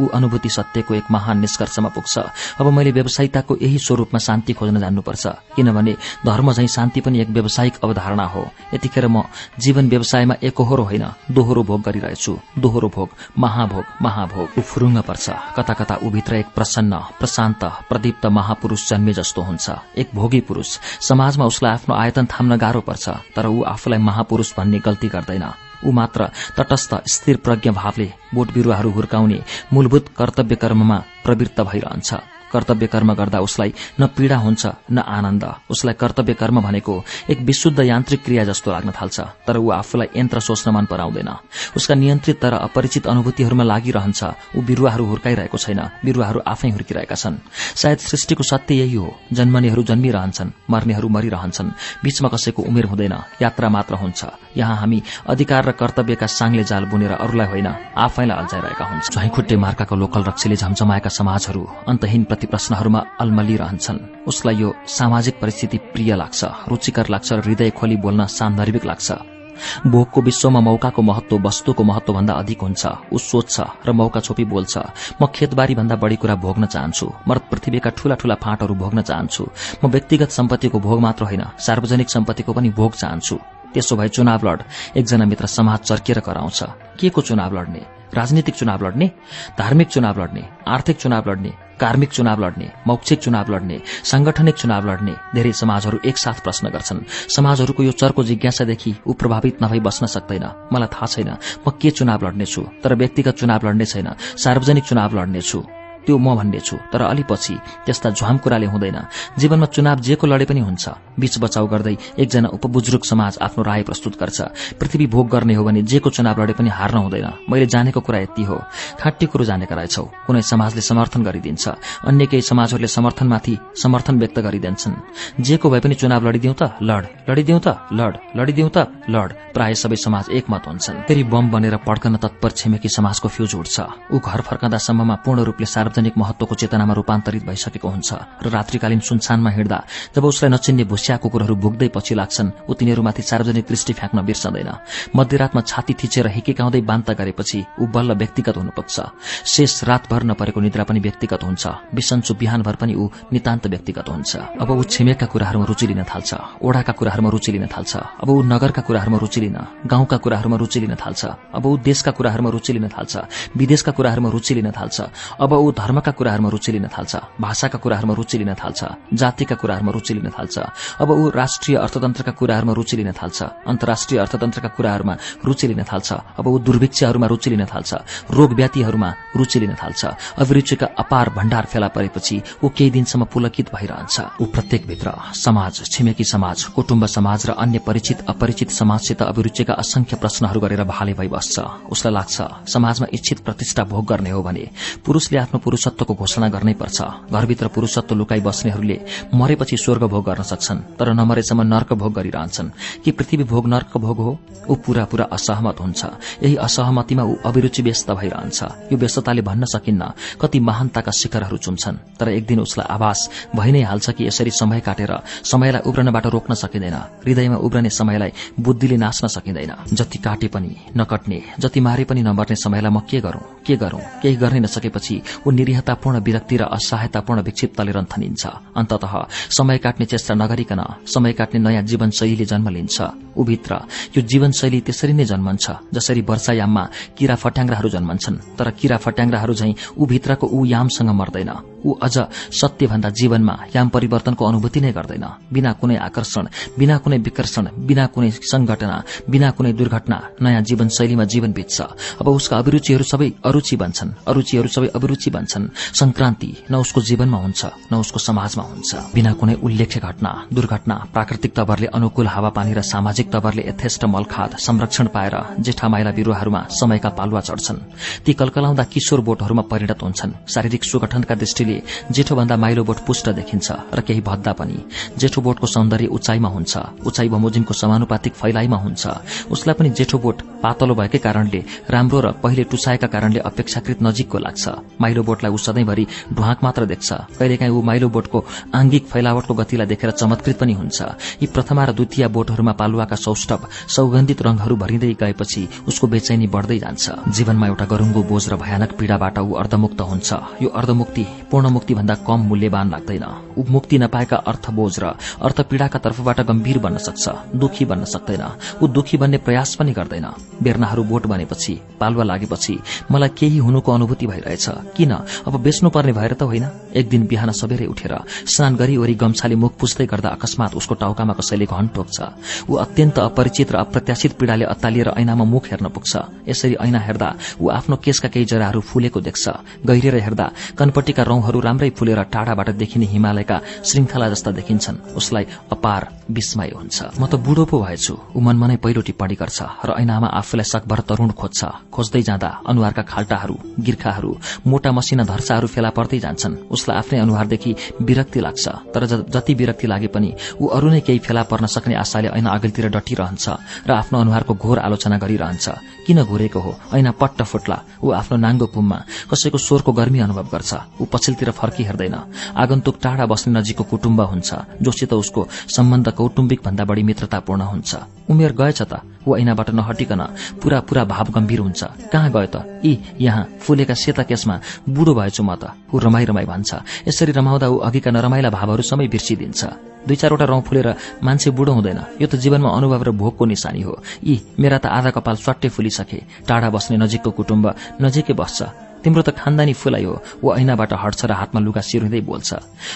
ऊ अनुभूति सत्यको एक महान निष्कर्षमा पुग्छ। अब मैले व्यवसायिकताको यही स्वरूपमा शान्ति खोज्न जान्नुपर्छ। किनभने धर्म झैं शान्ति पनि एक व्यावसायिक अवधारणा हो। यतिखेर म जीवन व्यवसायमा एकहोरो होइन दोहोरो भोग गरिरहेछु। दोहोरो भोग महाभोग महाभोग। ऊ फुरुङ्ग पर्छ कता कता ऊभित्र एक प्रसन्न प्रशान्त प्रदीप्त महापुरूष जन्मे जस्तो हुन्छ। एक भोगी पुरूष। समाजमा उसलाई आफ्नो आयतन थाम्न गाह्रो पर्छ तर ऊ आफूलाई महापुरूष भन्ने गल्ती गर्दैन। ऊ मात्र तटस्थ स्थिर प्रज्ञ भावले बोट बिरूवाहरू हुर्काउने मूलभूत कर्तव्य कर्ममा प्रवृत्त भइरहन्छ। कर्तव्य कर्म गर्दा उसलाई न पीड़ा हुन्छ न आनन्द। उसलाई कर्तव्य कर्म भनेको एक विशुद्ध यान्त्रिक क्रिया जस्तो लाग्न थाल्छ तर ऊ आफूलाई यन्त्र सोच्न मन पराउँदैन। उसका नियन्त्रित तर अपरिचित अनुभूतिहरूमा लागिरहन्छ ऊ बिरूवाहरू हुर्काइरहेको छैन बिरूवाहरू आफै हुर्किरहेका छन्। सायद सृष्टिको सत्य यही हो जन्मनेहरू जन्मिरहन्छन् मर्नेहरू मरिरहन्छन् बीचमा कसैको उमेर हुँदैन यात्रा मात्र हुन्छ। यहाँ हामी अधिकार र कर्तव्यका साङले जाल बुनेर अरूलाई होइन आफैलाई अल्झाइरहेका हुन्छ। झैखुट्टे मार्काको लोकल रक्सीले झम्झमाएका समाजहरू अन्तहीन प्रश्नहरूमा अल्मलिरहन्छन् उसलाई यो सामाजिक परिस्थिति प्रिय लाग्छ रुचिकर लाग्छ र हृदय खोली बोल्न सान्दर्भिक लाग्छ। भोगको विश्वमा मौकाको महत्व वस्तुको महत्व भन्दा अधिक हुन्छ। ऊ सोध्छ र मौका छोपी बोल्छ। म खेतबारी भन्दा बढी कुरा भोग्न चाहन्छु। म पृथ्वीका ठूला ठूला फाँटहरू भोग्न चाहन्छु। म व्यक्तिगत सम्पत्तिको भोग मात्र होइन सार्वजनिक सम्पत्तिको पनि भोग चाहन्छु। त्यसो भए चुनाव लड। एकजना मित्र समाज चर्किएर कराउँछ। के को चुनाव लड्ने? राजनीतिक चुनाव लड्ने? धार्मिक चुनाव लड्ने? आर्थिक चुनाव लड्ने? कार्मिक चुनाव लड्ने मौक्षिक चुनाव लड्ने सांगठनिक चुनाव लड्ने धेरै समाजहरू एकसाथ प्रश्न गर्छन्। समाजहरूको यो चर्को जिज्ञासादेखि ऊ प्रभावित नभई बस्न सक्दैन। मलाई थाहा छैन म के चुनाव लड्नेछु तर व्यक्तिगत चुनाव लड्ने छैन सार्वजनिक चुनाव लड्नेछु। त्यो म भन्ने छु तर अलि पछि त्यस्ता झ्वाम कुराले हुँदैन। जीवनमा चुनाव जेको लडे पनि हुन्छ। बीच बचाउ गर्दै एकजना उपबुजुर्ग समाज आफ्नो राय प्रस्तुत गर्छ। पृथ्वी भोग गर्ने हो भने जेको चुनाव लडे पनि हार्न हुँदैन। मैले जानेको कुरा यति हो। खाटी कुरो जानेका रहेछौ। कुनै समाजले समर्थन गरिदिन्छ। अन्य केही समाजहरूले समर्थनमाथि समर्थन व्यक्त गरिदिन्छन्। जेको भए पनि चुनाव लडिदिउँ त लड। लडिदिउँ त लड। लडिदिउँ त लड। प्राय सबै समाज एकमत हुन्छन्। फेरि बम बनेर पड्कन तत्पर छिमेकी समाजको फ्युज उठ्छ। ऊ घर फर्कँदासम्ममा पूर्ण रूपले सार्वजनिक महत्वको चेतनामा रूपान्तरित भइसकेको हुन्छ र रात्रिकालीन सुनसानमा हिँड्दा जब उसलाई नचिन्ने भुसिया कुकुरहरू भुक्दै पछि लाग्छन् ऊ तिनीहरूमाथि सार्वजनिक दृष्टि फ्याँक्न बिर्सदैन। मध्यरातमा छाती थिचेर हिकेकाउँदै बान्ता गरेपछि ऊ बल्ल व्यक्तिगत हुनुपर्छ। शेष रातभर नपरेको निद्रा पनि व्यक्तिगत हुन्छ। बिसन्चो बिहानभर पनि ऊ नितान्त व्यक्तिगत हुन्छ। अब ऊ छिमेकका कुराहरूमा रुचि लिन थाल्छ। ओडाका कुराहरूमा रुचि लिन थाल्छ। अब ऊ नगरका कुराहरूमा रुचि लिन गाउँका कुराहरूमा रुचि लिन थाल्छ। अब ऊ देशका कुराहरूमा रुचि लिन थाल्छ। विदेशका कुराहरूमा रुचि लिन थाल्छ। अब ऊ धर्मका कुराहरूमा रुचि लिन थाल्छ भाषाका कुराहरूमा रुचि लिन थाल्छ जातिका कुराहरूमा रुचि लिन थाल्छ। अब ऊ राष्ट्रिय अर्थतन्त्रका कुराहरूमा रुचि लिन थाल्छ अन्तर्राष्ट्रिय अर्थतन्त्रका कुराहरूमा रुचि लिन थाल्छ अब ऊ दुर्भिक्षहरूमा रुचि लिन थाल्छ रोग व्याधिहरूमा रुचि लिन थाल्छ अभिरुचिका अपार भण्डार फेला परेपछि ऊ केही दिनसम्म पुलकित भइरहन्छ। ऊ प्रत्येकभित्र समाज छिमेकी समाज कुटुम्ब समाज र अन्य परिचित अपरिचित समाजसित अभिरुचिका असंख्य प्रश्नहरू गरेर भाले भइबस्छ। उसलाई लाग्छ समाजमा इच्छित प्रतिष्ठा भोग गर्ने हो भने पुरूषले आफ्नो पुरूषत्वको घोषणा गर्नै पर्छ। घरभित्र पुरूषत्व लुकाई बस्नेहरूले मरेपछि स्वर्ग भोग गर्न सक्छन् तर नमरेसम्म नर्क भोग गरिरहन्छन्। कि पृथ्वी भोग नर्क भोग हो? ऊ पूरा पूरा असहमत हुन्छ। यही असहमतिमा ऊ अभिरुचि व्यस्त भइरहन्छ। यो व्यस्तताले भन्न सकिन्न कति महानताका शिखरहरू चुम्छन्। तर एक दिन उसलाई आभास भइ नै हाल्छ कि यसरी समय काटेर समयलाई उब्रनबाट रोक्न सकिँदैन। हृदयमा उब्रने समयलाई बुद्धिले नाच्न सकिँदैन। जति काटे पनि नकट्ने जति मारे पनि नमर्ने समयलाई म के गरौं? के गरौं? केही गर्ने नसकेपछि ऊ निरीहतापूर्ण विरक्ति र असहायतापूर्ण विक्षिप्तले रन्थनिन्छ। अन्तत समय काट्ने चेष्टा नगरिकन समय काट्ने नयाँ जीवनशैलीले जन्म लिन्छ। ऊभित्र यो जीवनशैली त्यसरी नै जन्मन्छ जसरी वर्षायाममा किरा फट्याङ्ग्राहरू जन्मन्छन्। तर किरा फट्याङ्ग्राहरू झैं ऊभित्रको ऊ यामसँग मर्दैन। ऊ अझ सत्यभन्दा जीवनमा याम परिवर्तनको अनुभूति नै गर्दैन। बिना कुनै आकर्षण बिना कुनै विकर्षण बिना कुनै संघटना बिना कुनै दुर्घटना नयाँ जीवनशैलीमा जीवन बित्छ। अब उसका अभिरुचिहरू सबै अरूचि बन्छन्। अरूचिहरू सबै अभिरुचि बन्छन् जान्छन् संक्रान्ति न उसको जीवनमा हुन्छ न उसको समाजमा हुन्छ। बिना कुनै उल्लेख्य घटना दुर्घटना प्राकृतिक तवरले अनुकूल हावापानी र सामाजिक तवरले यथेष्ट मलखाद संरक्षण पाएर जेठा माइला बिरूवाहरूमा समयका पालुवा चढ्छन्। ती कलकलाउँदा किशोर बोटहरूमा परिणत हुन्छन्। शारीरिक सुगठनका दृष्टिले जेठोभन्दा माइलो बोट पुष्ट देखिन्छ र केही भद्दा पनि। जेठो बोटको सौन्दर्य उचाइमा हुन्छ। उचाइ बमोजिमको समानुपातिक फैलाइमा हुन्छ। उसलाई पनि जेठो बोट पातलो भएकै कारणले राम्रो र पहिले टुसाएका कारणले अपेक्षाकृत नजिकको लाग्छ। माइलो बोटलाई ऊ सधैँभरि ढुवाक मात्र देख्छ। कहिलेकाहीँ ऊ माइलो बोटको आंगिक फैलावटको गतिलाई देखेर चमत्कृत पनि हुन्छ। यी प्रथमा र द्वितीय बोटहरूमा पालुवाका सौष्टव सौगन्धित रंगहरू भरिँदै गएपछि उसको बेचैनी बढ्दै जान्छ। जीवनमा एउटा गरुङ्गो बोझ र भयानक पीड़ाबाट ऊ अर्धमुक्त हुन्छ। यो अर्धमुक्ति पूर्णमुक्ति भन्दा कम मूल्यवान लाग्दैन। ऊ मुक्ति नपाएका अर्थ बोझ र अर्थ पीड़ाका तर्फबाट गम्भीर बन्न सक्छ दुखी बन्न सक्दैन। ऊ दुखी बन्ने प्रयास पनि गर्दैन। बेर्नाहरू बोट बनेपछि पालुवा लागेपछि मलाई केही हुनुको अनुभूति भइरहेछ। किन? अब बेच्नुपर्ने भएर त होइन। एक दिन बिहान सबेरै उठेर स्नान गरी वरी गम्छाले मुख पुस्दै गर्दा अकस्मात उसको टाउकामा कसैले घन टोक्छ। ऊ अत्यन्त अपरिचित र अप्रत्याशित पीड़ाले अत्तालिएर ऐनामा मुख हेर्न पुग्छ। यसरी ऐना हेर्दा ऊ आफ्नो केसका केही जराहरू फुलेको देख्छ। गहिरेर हेर्दा कनपट्टिका रौंहरू राम्रै फुलेर टाढाबाट देखिने हिमालयका श्रृंखला जस्ता देखिन्छन्। उसलाई अपार विस्मय हुन्छ। म त बुढो पो भएछु। ऊ मनमा नै पहिलो टिप्पणी गर्छ र ऐनामा आफूलाई सकभर तरूण खोज्छ। खोज्दै जाँदा अनुहारका खाल्टाहरू गिर्खाहरू मोटा धर्साहरू फेला पर्दै जान्छन्। उसलाई आफ्नै अनुहारदेखि विरक्ति लाग्छ। तर जति विरक्ति लागे पनि ऊ अरू नै केही फेला पर्न सक्ने आशाले ऐना अघिल्तिर डटिरहन्छ र आफ्नो अनुहारको घोर आलोचना गरिरहन्छ। किन घुरेको हो? ऐना पट्ट फुट्ला। ऊ आफ्नो नाङ्गो कुममा कसैको स्वरको गर्मी अनुभव गर्छ। ऊ पछिल्तिर फर्की हेर्दैन आगन्तुक टाढा बस्ने नजिकको कुटुम्ब हुन्छ जोसित उसको सम्बन्ध कौटुम्बिक भन्दा बढी मित्रतापूर्ण हुन्छ। उमेर गएछ त। ऊ ऐनाबाट नहटिकन पूरा पूरा भाव गम्भीर हुन्छ। कहाँ गयो त? यी यहाँ फुलेका सेता केसमा बुढो भएछु म त। ऊ रमाई रमाई भन्छ। यसरी रमाउँदा ऊ अघिका नरमाइला भावहरू सबै बिर्सिदिन्छ। दुई चारवटा रौं फुलेर मान्छे बुढो हुँदैन। यो त जीवनमा अनुभव र भोगको निशानी हो। यी मेरा त आधा कपाल स्वाट्टै फुलिसके। टाढा बस्ने नजिकको कुटुम्ब नजिकै बस्छ। तिम्रो त खानदानी फुलाइ हो। ऊ ऐनाबाट हट्छ र हातमा लुगा सिरुँदै बोल्छ।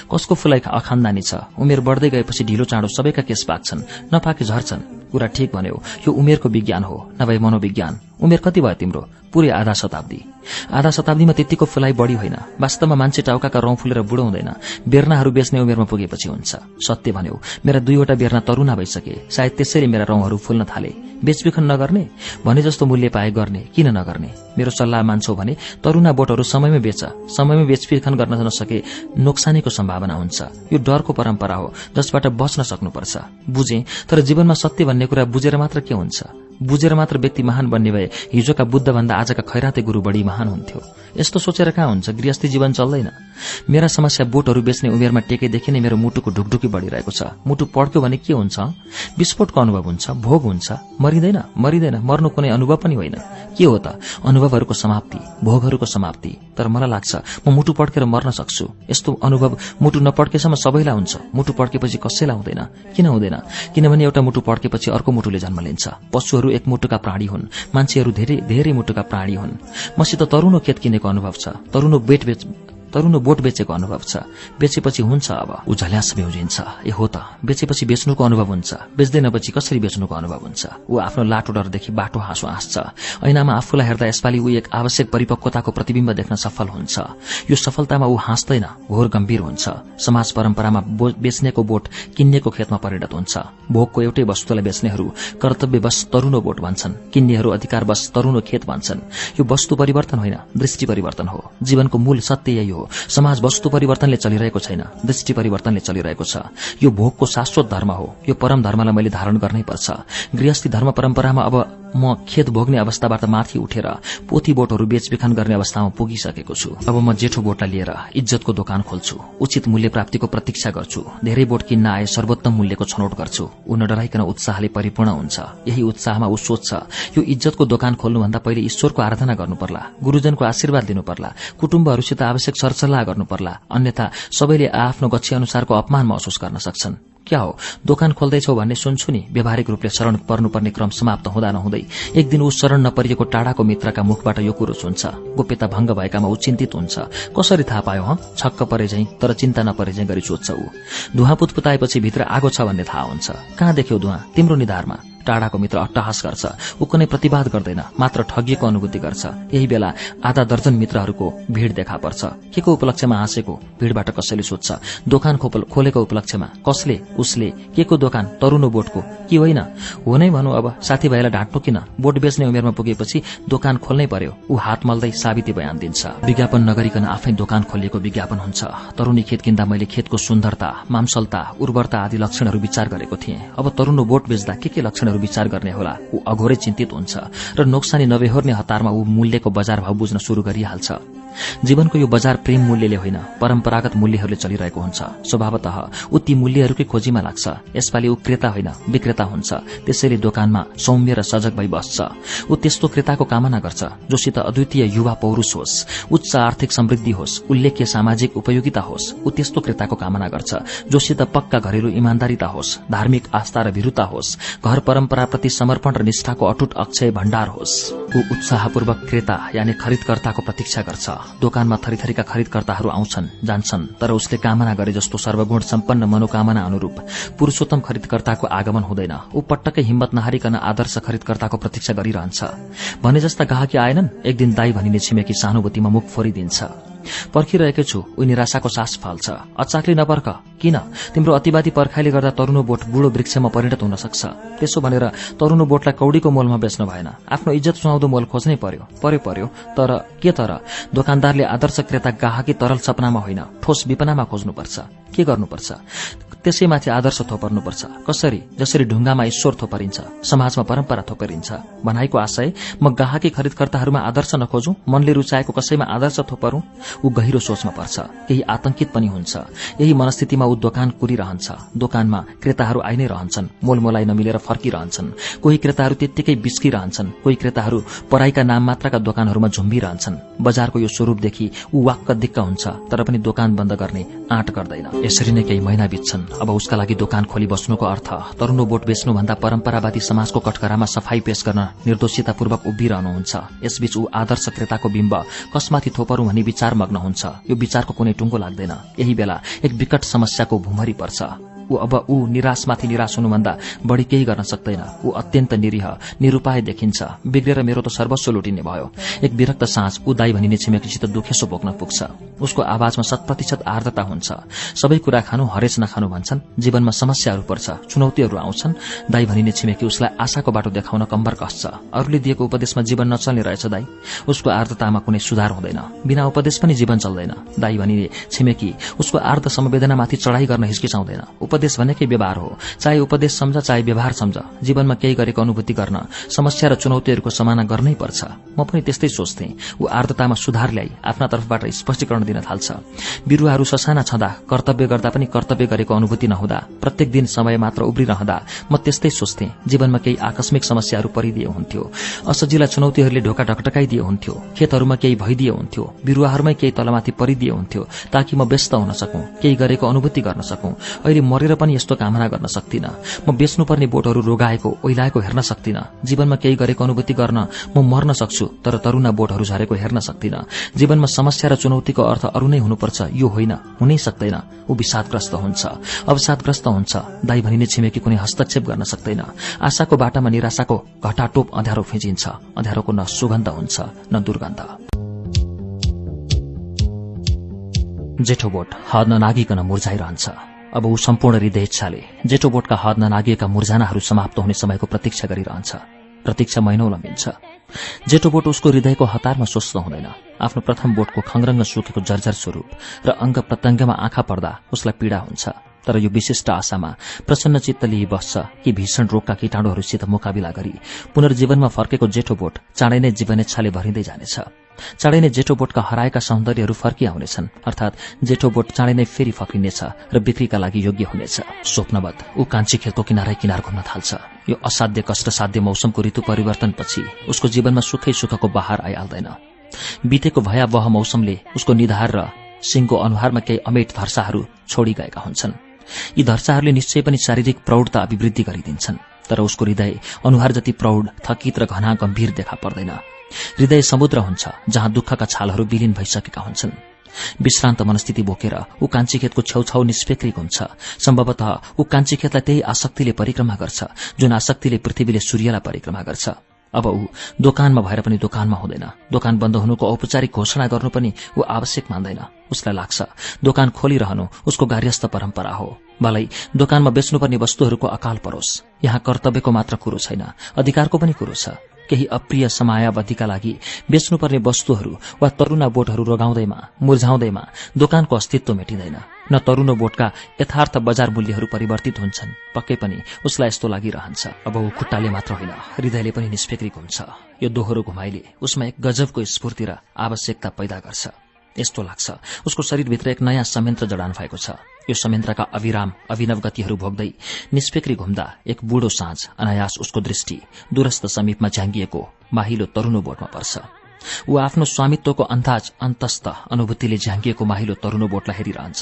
कसको फुलाइ अखानदानी छ? उमेर बढ्दै गएपछि ढिलो चाँडो सबैका केस पाक्छन् नपाके झर्छन्। कुरा ठिक भन्यो। यो उमेरको विज्ञान हो नभए मनोविज्ञान। उमेर कति भयो तिम्रो? पूरै आधा शताब्दी। आधा शताब्दीमा त्यतिको फुलाइ बढ़ी होइन। वास्तवमा मान्छे टाउकाका रौं फुलेर बुढो हुँदैन। बेर्नाहरू बेच्ने उमेरमा पुगेपछि हुन्छ। सत्य भन्यो। मेरा दुईवटा बेर्ना तरुना भइसके। सायद त्यसैले मेरा रौंहरू फुल्न थाले। बेचबिखन नगर्ने? भने जस्तो मूल्य पाए गर्ने। किन नगर्ने? मेरो सल्लाह मान्छौ भने तरुना बोटहरू समयमै बेच। समयमै बेचबिखन गर्न नसके नोक्सानीको सम्भावना हुन्छ। यो डरको परम्परा हो जसबाट बच्न सक्नुपर्छ। बुझे तर जीवनमा सत्य भन्ने कुरा बुझेर मात्र के हुन्छ? बुझेर मात्र व्यक्ति महान बन्ने भए हिजोका बुद्धभन्दा आजका खैराते गुरू बढी महान हुन्थ्यो। यस्तो सोचेर कहाँ हुन्छ? गृहस्थी जीवन चल्दैन। मेरा समस्या बोटहरू बेच्ने उमेरमा टेकेदेखि नै मेरो मुटुको ढुकढुकी बढ़िरहेको छ। मुटु पड्क्यो भने के हुन्छ? विस्फोटको अनुभव हुन्छ भोग हुन्छ। मरिँदैन मरिँदैन। मर्नु कुनै अनुभव पनि होइन। के हो त? अनुभवहरूको समाप्ति भोगहरूको समाप्ति। तर मलाई लाग्छ म मुटु पड्केर मर्न सक्छु। यस्तो अनुभव मुटु नपड्केसम्म सबैलाई हुन्छ। मुटु पड्केपछि कसैलाई हुँदैन। किन हुँदैन? किनभने एउटा मुटु पड्केपछि अर्को मुटुले जन्म लिन्छ। पशुहरू एक मुटुका प्राणी हुन्। मान्छेहरू धेरै धेरै मुटुका प्राणी हुन्। मसित तरुणो खेत किनेको अनुभव छ। तरुणो बेट तरुनो बोट बेचेको अनुभव छ। बेचेपछि हुन्छ अब। ऊ झल्यास बेउजिन्छ ए हो त। बेचेपछि बेच्नुको अनुभव हुन्छ। बेच्दैनपछि कसरी बेच्नुको अनुभव हुन्छ? ऊ आफ्नो लाटो डरदेखि बाटो हाँसो हाँस्छ। ऐनामा आफूलाई हेर्दा यसपालि ऊ एक आवश्यक परिपक्वताको प्रतिबिम्ब देख्न सफल हुन्छ। यो सफलतामा ऊ हाँस्दैन घोर गम्भीर हुन्छ। समाज परम्परामा बेच्नेको बोट किन्नेको खेतमा परिणत हुन्छ। भोगको एउटै वस्तुलाई बेच्नेहरू कर्तव्यवश तरुनो बोट भन्छन्। किन्नेहरू अधिकारवश तरुनो खेत भन्छन्। यो वस्तु परिवर्तन होइन दृष्टि परिवर्तन हो। जीवनको मूल सत्य यही हो। समाज वस्तु परिवर्तनले चलिरहेको छैन दृष्टि परिवर्तनले चलिरहेको छ। यो भोगको शाश्वत धर्म हो यो परम धर्मलाई मैले धारण गर्नै पर्छ। गृहस्थी धर्म परम्परामा अब म खेत भोग्ने अवस्थाबाट माथि उठेर पोथी बोटहरू बेचबिखन गर्ने अवस्थामा पुगिसकेको छु। अब म जेठो बोटलाई लिएर इज्जतको दोकान खोल्छु। उचित मूल्य प्राप्तिको प्रतीक्षा गर्छु। धेरै बोट किन्न आए सर्वोत्तम मूल्यको छनौट गर्छु। ऊ नडराइकन उत्साहले परिपूर्ण हुन्छ। यही उत्साहमा ऊ सोच्छ यो इज्जतको दोकान खोल्नुभन्दा पहिले ईश्वरको आराधना गर्नुपर्ला गुरूजनको आशीर्वाद लिनुपर्ला कुटुम्बहरूसित आवश्यक सरसल्लाह गर्नुपर्ला अन्यथा सबैले आफ्नो गच्छी अनुसारको अपमान महसुस गर्न सक्छन्। क्या हो? दोकान खोल्दैछौ भन्ने सुन्छु नि। व्यावहारिक रूपले शरण पर्नुपर्ने क्रम समाप्त हुँदा नहुँदै एक दिन ऊ शरण नपरिएको टाढाको मित्रका मुखबाट यो कुरो सुन्छ। गोप्यता भंग भएकामा ऊ चिन्तित हुन्छ। कसरी थाहा पायो ह? छक्क परे झै तर चिन्ता नपरे झै गरी सोध्छ ऊ। धुवा पुतपुताएपछि भित्र आगो छ भन्ने थाहा हुन्छ। कहाँ देख्यौ धुवा? तिम्रो निधारमा। टाढाको मित्र अट्टहास गर्छ। ऊ कुनै प्रतिवाद गर्दैन मात्र ठगिएको अनुभूति गर्छ। यही बेला आधा दर्जन मित्रहरूको भीड़ देखा पर्छ। के को उपलक्ष्यमा हाँसेको भीड़बाट कसैले सोध्छ? दोकान खोलेको उपलक्ष्यमा कसले उसले के को दोकान तरुनो बोटको कि होइन? हो नै भनौँ अब साथीभाइलाई ढाँट्नु किन? बोट बेच्ने उमेरमा पुगेपछि दोकान खोल्नै पर्यो। ऊ हात मल्दै साबिती बयान दिन्छ। विज्ञापन नगरिकन आफै दोकान खोलिएको विज्ञापन हुन्छ। तरुणी खेत किन्दा मैले खेतको सुन्दरता मामसलता उर्वरता आदि लक्षणहरू विचार गरेको थिएँ। अब तरुणो बोट बेच्दा के के लक्षणहरू विचार गर्ने होला। ऊ अघोरै चिन्तित हुन्छ र नोक्सानी नबेहोर्ने हतारमा ऊ मूल्यको बजार भाव बुझ्न शुरू गरिहाल्छ। जीवनको यो बजार प्रेम मूल्यले होइन परम्परागत मूल्यहरूले चलिरहेको हुन्छ। स्वभावत ऊ ती मूल्यहरूकै खोजीमा लाग्छ। यसपालि ऊ क्रेता होइन विक्रेता हुन्छ। त्यसैले दोकानमा सौम्य र सजग भई बस्छ ऊ त्यस्तो क्रेताको कामना गर्छ जोसित अद्वितीय युवा पौरूष होस् उच्च आर्थिक समृद्धि होस् उल्लेख्य सामाजिक उपयोगिता होस् ऊ त्यस्तो क्रेताको कामना गर्छ जोसित पक्का घरेलु इमान्दारिता होस् धार्मिक आस्था र भिरुता होस् घर परम्पराप्रति समर्पण र निष्ठाको अटुट अक्षय भण्डार होस्। ऊ उत्साहपूर्वक क्रेता यानि खरिदकर्ताको प्रतीक्षा गर्छ। दोकानमा थरीथरीका खरिदकर्ताहरू आउँछन् जान्छन् तर उसले कामना गरे जस्तो सर्वगुण सम्पन्न मनोकामना अनुरूप पुरूषोत्तम खरिदकर्ताको आगमन हुँदैन। ऊ पटक्कै हिम्मत नहारिकन आदर्श खरिदकर्ताको प्रतीक्षा गरिरहन्छ। भने जस्ता गाहकी आएनन् एक दिन दाई भनिने छिमेकी सहानुभूतिमा मुख फोरिदिन्छ। पर्खिरहेकै छु। ऊ निराशाको सास फाल्छ। अचाकले नपर्ख। किन? तिम्रो अतिवादी पर्खाइले गर्दा तरुनो बोट बुढो वृक्षमा परिणत हुन सक्छ। त्यसो भनेर तरुनो बोटलाई कौडीको मोलमा बेच्नु भएन। आफ्नो इज्जत सुहाउँदो मोल खोज्नै पर्यो। पर्यो पर्यो। तर के तर? दोकानदारले आदर्श क्रेता गाहकी तरल सपनामा होइन। ठोस विपनामा खोज्नुपर्छ। के गर्नुपर्छ? त्यसैमाथि आदर्श थोपर्नुपर्छ। कसरी? जसरी ढुङ्गामा ईश्वर थोपरिन्छ समाजमा परम्परा थोपरिन्छ। भनाइको आशय म गाहकी खरिदकर्ताहरूमा आदर्श नखोजौं मनले रुचाएको कसैमा आदर्श थोपरौं ऊ गहिरो सोचमा पर्छ। केही आतंकित पनि हुन्छ। यही मनस्थितिमा ऊ दोकान कुरिरहन्छ। दोकानमा क्रेताहरू आइ नै रहन्छन् मोलमोलाई नमिलेर फर्किरहन्छन्। कोही क्रेताहरू त्यत्तिकै बिस्किरहन्छन् कोही क्रेताहरू पराईका नाम मात्रका दोकानहरूमा झुम्बिरहन्छन्। बजारको यो स्वरूपदेखि ऊ वाक्क दिक्क हुन्छ तर पनि दोकान बन्द गर्ने आँट गर्दैन। यसरी नै केही महिना बित्छन्। अब उसका लागि दोकान खोली बस्नुको अर्थ तरुनो बोट बेच्नुभन्दा परम्परावादी समाजको कटकरामा सफाई पेश गर्न निर्दोषितापूर्वक उभिरहनुहुन्छ। यसबीच ऊ आदर्श क्रेताको बिम्ब कसमाथि थोपरू भनी विचार मग्न हुन्छ। यो विचारको कुनै टुङ्गो लाग्दैन। यही बेला एक विकट समस्याको भूमरी पर्छ। ऊ अब ऊ निराशमाथि निराश हुनुभन्दा बढ़ी केही गर्न सक्दैन। ऊ अत्यन्त निरीह निरूपाय देखिन्छ। बिग्रेर मेरो त सर्वस्व लुटिने भयो। एक विरक्त साँझ ऊ दाई भनिने छिमेकीसित दुखेसो बोक्न पुग्छ। उसको आवाजमा शत प्रतिशत आर्द्रता हुन्छ। सबै कुरा खानु हरेस नखानु भन्छन्। जीवनमा समस्याहरू पर्छ। चुनौतीहरू आउँछन्। दाई भनिने छिमेकी उसलाई आशाको बाटो देखाउन कम्बर कस्छ। अरूले दिएको उपदेशमा जीवन नचल्ने रहेछ दाई। उसको आर्द्रतामा कुनै सुधार हुँदैन। बिना उपदेश पनि जीवन चल्दैन। दाई भनिने छिमेकी उसको आर्द समवेदनामाथि चढ़ाई गर्न हिचकिचाउँदैन। उपदेश भनेकै व्यवहार हो। चाहे उपदेश सम्झ चाहे व्यवहार सम्झ जीवनमा केही गरेको अनुभूति गर्न समस्या र चुनौतीहरूको सामना गर्नै पर्छ। म पनि त्यस्तै सोच्थे। ऊ आर्द्रतामा सुधार ल्याई आफ्ना तर्फबाट स्पष्टीकरण दिन थाल्छ। बिरूवाहरू ससाना छँदा कर्तव्य गर्दा पनि कर्तव्य गरेको अनुभूति नहुँदा प्रत्येक दिन समय मात्र उब्रिरहँदा म त्यस्तै सोच्थे। जीवनमा केही आकस्मिक समस्याहरू परिदिए हुन्थ्यो। असजिला चुनौतीहरूले ढोका ढकटकाइदिए हुन्थ्यो। खेतहरूमा केही भइदिए हुन्थ्यो। बिरूवाहरूमै केही तलमाथि परिदिए हुन्थ्यो ताकि म व्यस्त हुन सकौं केही गरेको अनुभूति गर्न सकौं। अहिले मरेर पनि यस्तो कामना गर्न सक्दिन। म बेच्नुपर्ने बोटहरू रोगाएको ओइलाएको हेर्न सक्दिन। जीवनमा केही गरेको अनुभूति गर्न म मर्न सक्छु तर तरुना बोटहरू झरेको हेर्न सक्दिन। जीवनमा समस्या र चुनौतीको अर्थ अरू नै हुनुपर्छ यो होइन हुनै सक्दैन। ऊ विषादग्रस्त हुन्छ। अवसादग्रस्त हुन्छ। दाई भनिने छिमेकी कुनै हस्तक्षेप गर्न सक्दैन। आशाको बाटामा निराशाको घटाटोप अँध्यारो फिजिन्छ। अँध्यारोको न सुगन्ध हुन्छ न दुर्गन्ध। जेठो बोट हद ननागिकन मुर्झाइरहन्छ। अब ऊ सम्पूर्ण हृदय इच्छाले जेठो बोटका हद ननागिएका मुर्जानाहरू समाप्त हुने समयको प्रतीक्षा गरिरहन्छ। प्रतीक्षा महिनौ लम्बिन्छ। जेठो बोट उसको हृदयको हतारमा स्वस्थ हुँदैन। आफ्नो प्रथम बोटको खङ्रङ्ग सुकेको जर्जर स्वरूप र अङ्ग प्रत्यङ्गमा आँखा पर्दा उसलाई पीड़ा हुन्छ। तर यो विशिष्ट आशामा प्रसन्न चित्त लिई बस्छ कि भीषण रोगका कीटाणुहरूसित मुकाबिला गरी पुनर्जीवनमा फर्केको जेठो बोट चाँडै नै जीवनेच्छाले भरिँदै जानेछ। चाँडै नै जेठो बोटका हराएका सौन्दर्यहरू फर्किआउनेछन्। अर्थात जेठो बोट चाँडै नै फेरि फक्रिनेछ र बिक्रीका लागि योग्य हुनेछ। स्वप्नवत ऊ कान्छी खेतको किनारै किनार घुम्न थाल्छ। यो असाध्य कष्टसाध्य मौसमको ऋतु परिवर्तनपछि उसको जीवनमा सुखै सुखको बहार आइहाल्दैन। बितेको भयावह मौसमले उसको निधार र सिंहको अनुहारमा केही अमेट धर्साहरू छोडी गएका हुन्छन्। यी धर्साहरूले निश्चय पनि शारीरिक प्रौढता अभिवृद्धि गरिदिन्छन् तर उसको हृदय अनुहार जति प्रौढ थकित र घना गम्भीर देखा पर्दैन। हृदय समुद्र हुन्छ जहाँ दुःखका छालहरू विलिन भइसकेका हुन्छन्। विश्रान्त मनस्थिति बोकेर ऊ कान्छीखेतको छेउछाउ निष्पेक्री घुम्छ सम्भवतः ऊ कान्छीखेतलाई त्यही आसक्तिले परिक्रमा गर्छ जुन आसक्तिले पृथ्वीले सूर्यलाई परिक्रमा गर्छ। अब ऊ दोकानमा भएर पनि दोकानमा हुँदैन। दोकान बन्द हुनुको औपचारिक घोषणा गर्नु पनि ऊ आवश्यक मान्दैन। उसलाई लाग्छ दोकान खोलिरहनु उसको कार्यस्थ परम्परा हो। भलै दोकानमा बेच्नुपर्ने वस्तुहरूको अकाल परोस्। यहाँ कर्तव्यको मात्र कुरो छैन अधिकारको पनि कुरो छ। केही अप्रिय समायावधिका लागि बेच्नुपर्ने वस्तुहरू वा तरुणा बोटहरू रोगाउँदैमा मुर्झाउँदैमा दोकानको अस्तित्व मेटिँदैन। न तरुणो बोटका यथार्थ बजार मूल्यहरू परिवर्तित हुन्छन्। पक्कै पनि उसलाई यस्तो लागिरहन्छ। अब ऊ खुट्टाले मात्र होइन हृदयले पनि निष्पेक्री घुम्छ यो दोहोरो घुमाइले उसमा एक गजबको स्फूर्ति र आवश्यकता पैदा गर्छ। यस्तो लाग्छ उसको शरीरभित्र एक नयाँ संयन्त्र जडान भएको छ। यो संयन्त्रका अविराम अभिनव गतिहरू भोग्दै निष्पेक्री घुम्दा एक बुढो साँझ अनायास उसको दृष्टि दूरस्थ समीपमा झ्याङ्गिएको माहिलो तरुणो बोटमा पर्छ। ऊ आफ्नो स्वामित्वको अन्दाज अन्तस्थ अनुभूतिले झ्याङ्गिएको माहिलो तरुणो बोटलाई हेरिरहन्छ।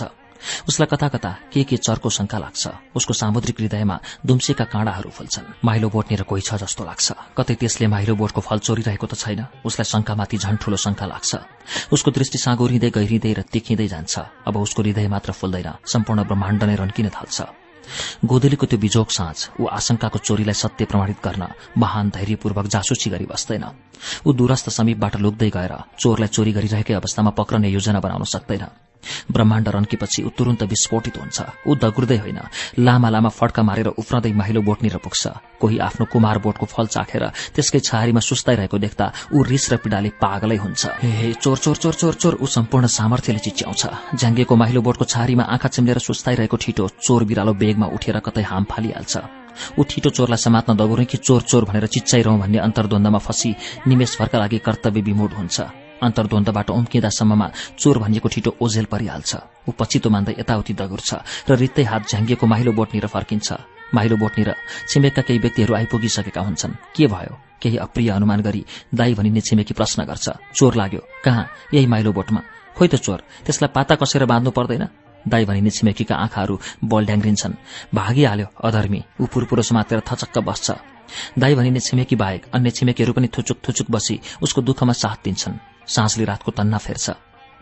उसलाई कता कता के के चर्को शंका लाग्छ उसको सामुद्रिक हृदयमा दुम्सेका काँडाहरू फुल्छन्। माइलो बोटनिर कोही छ जस्तो लाग्छ। कतै त्यसले माइलो बोटको फल चोरिरहेको त छैन। उसलाई शंकामाथि झन ठूलो शंका लाग्छ। उसको दृष्टि साँगोरिँदै गहिरिँदै र तिखिँदै जान्छ। अब उसको हृदय मात्र फुल्दैन सम्पूर्ण ब्रह्माण्ड नै रन्किन थाल्छ। गोदलीको त्यो बिजोग साँझ ऊ आशंकाको चोरीलाई सत्य प्रमाणित गर्न महान धैर्यपूर्वक जासुसी गरी बस्दैन। ऊ दूरस्थ समीपबाट लुक्दै गएर चोरलाई चोरी गरिरहेकै अवस्थामा पक्रने योजना बनाउन सक्दैन। ब्रह्माण्ड रन्केपछि ऊ तुरन्त विस्फोटित हुन्छ। ऊ दगुर्दै होइन। लामा लामा फड्का मारेर उफ्रँदै माहिलो बोटनिर पुग्छ। कोही आफ्नो कुमार बोटको फल चाखेर त्यसकै छहारीमा सुस्ताइरहेको देख्दा ऊ रिस र पीडाले पागलै हुन्छ। हे चोर चोर चोर चोर चोर ऊ सम्पूर्ण सामर्थ्यले चिच्याउँछ। ज्याङ्गेको माहिलो बोटको छहारीमा आँखा चिम्लेर सुस्ताइरहेको ठिटो चोर बिरालो बेगमा उठेर कतै हाम फालिहाल्छ। ऊ ठिटो चोरलाई समात्न दगुर्ने कि चोर चोर भनेर चिच्चाइरहँ भन्ने अन्तर्द्वन्दमा फसी निमेषभरका लागि कर्तव्य विमोड हुन्छ। अन्तर्द्वन्दबाट उम्किँदासम्ममा चोर भनिएको ठिटो ओझेल परिहाल्छ। ऊ पछितो मान्दै यताउति दगुर्छ र रित्तै हात झ्याङ्गिएको माहिलो बोटनिर फर्किन्छ। माहिलो बोटनिर छिमेकका केही व्यक्तिहरू आइपुगिसकेका हुन्छन्। के भयो? केही अप्रिय अनुमान गरी दाई भनिने छिमेकी प्रश्न गर्छ। चोर लाग्यो कहाँ? यही माइलो बोटमा। खोइ त चोर त्यसलाई पाता कसेर बाँध्नु पर्दैन? दाई भनिने छिमेकीका आँखाहरू बलड्याङ्ग्रिन्छन् भागिहाल्यो अधर्मी। ऊ पुरपुरो समातेर थचक्क बस्छ। दाई भनिने छिमेकी बाहेक अन्य छिमेकीहरू पनि थुचुक थुचुक बसी उसको दुःखमा साथ दिन्छन्। साँझले रातको तन्ना फेर्छ।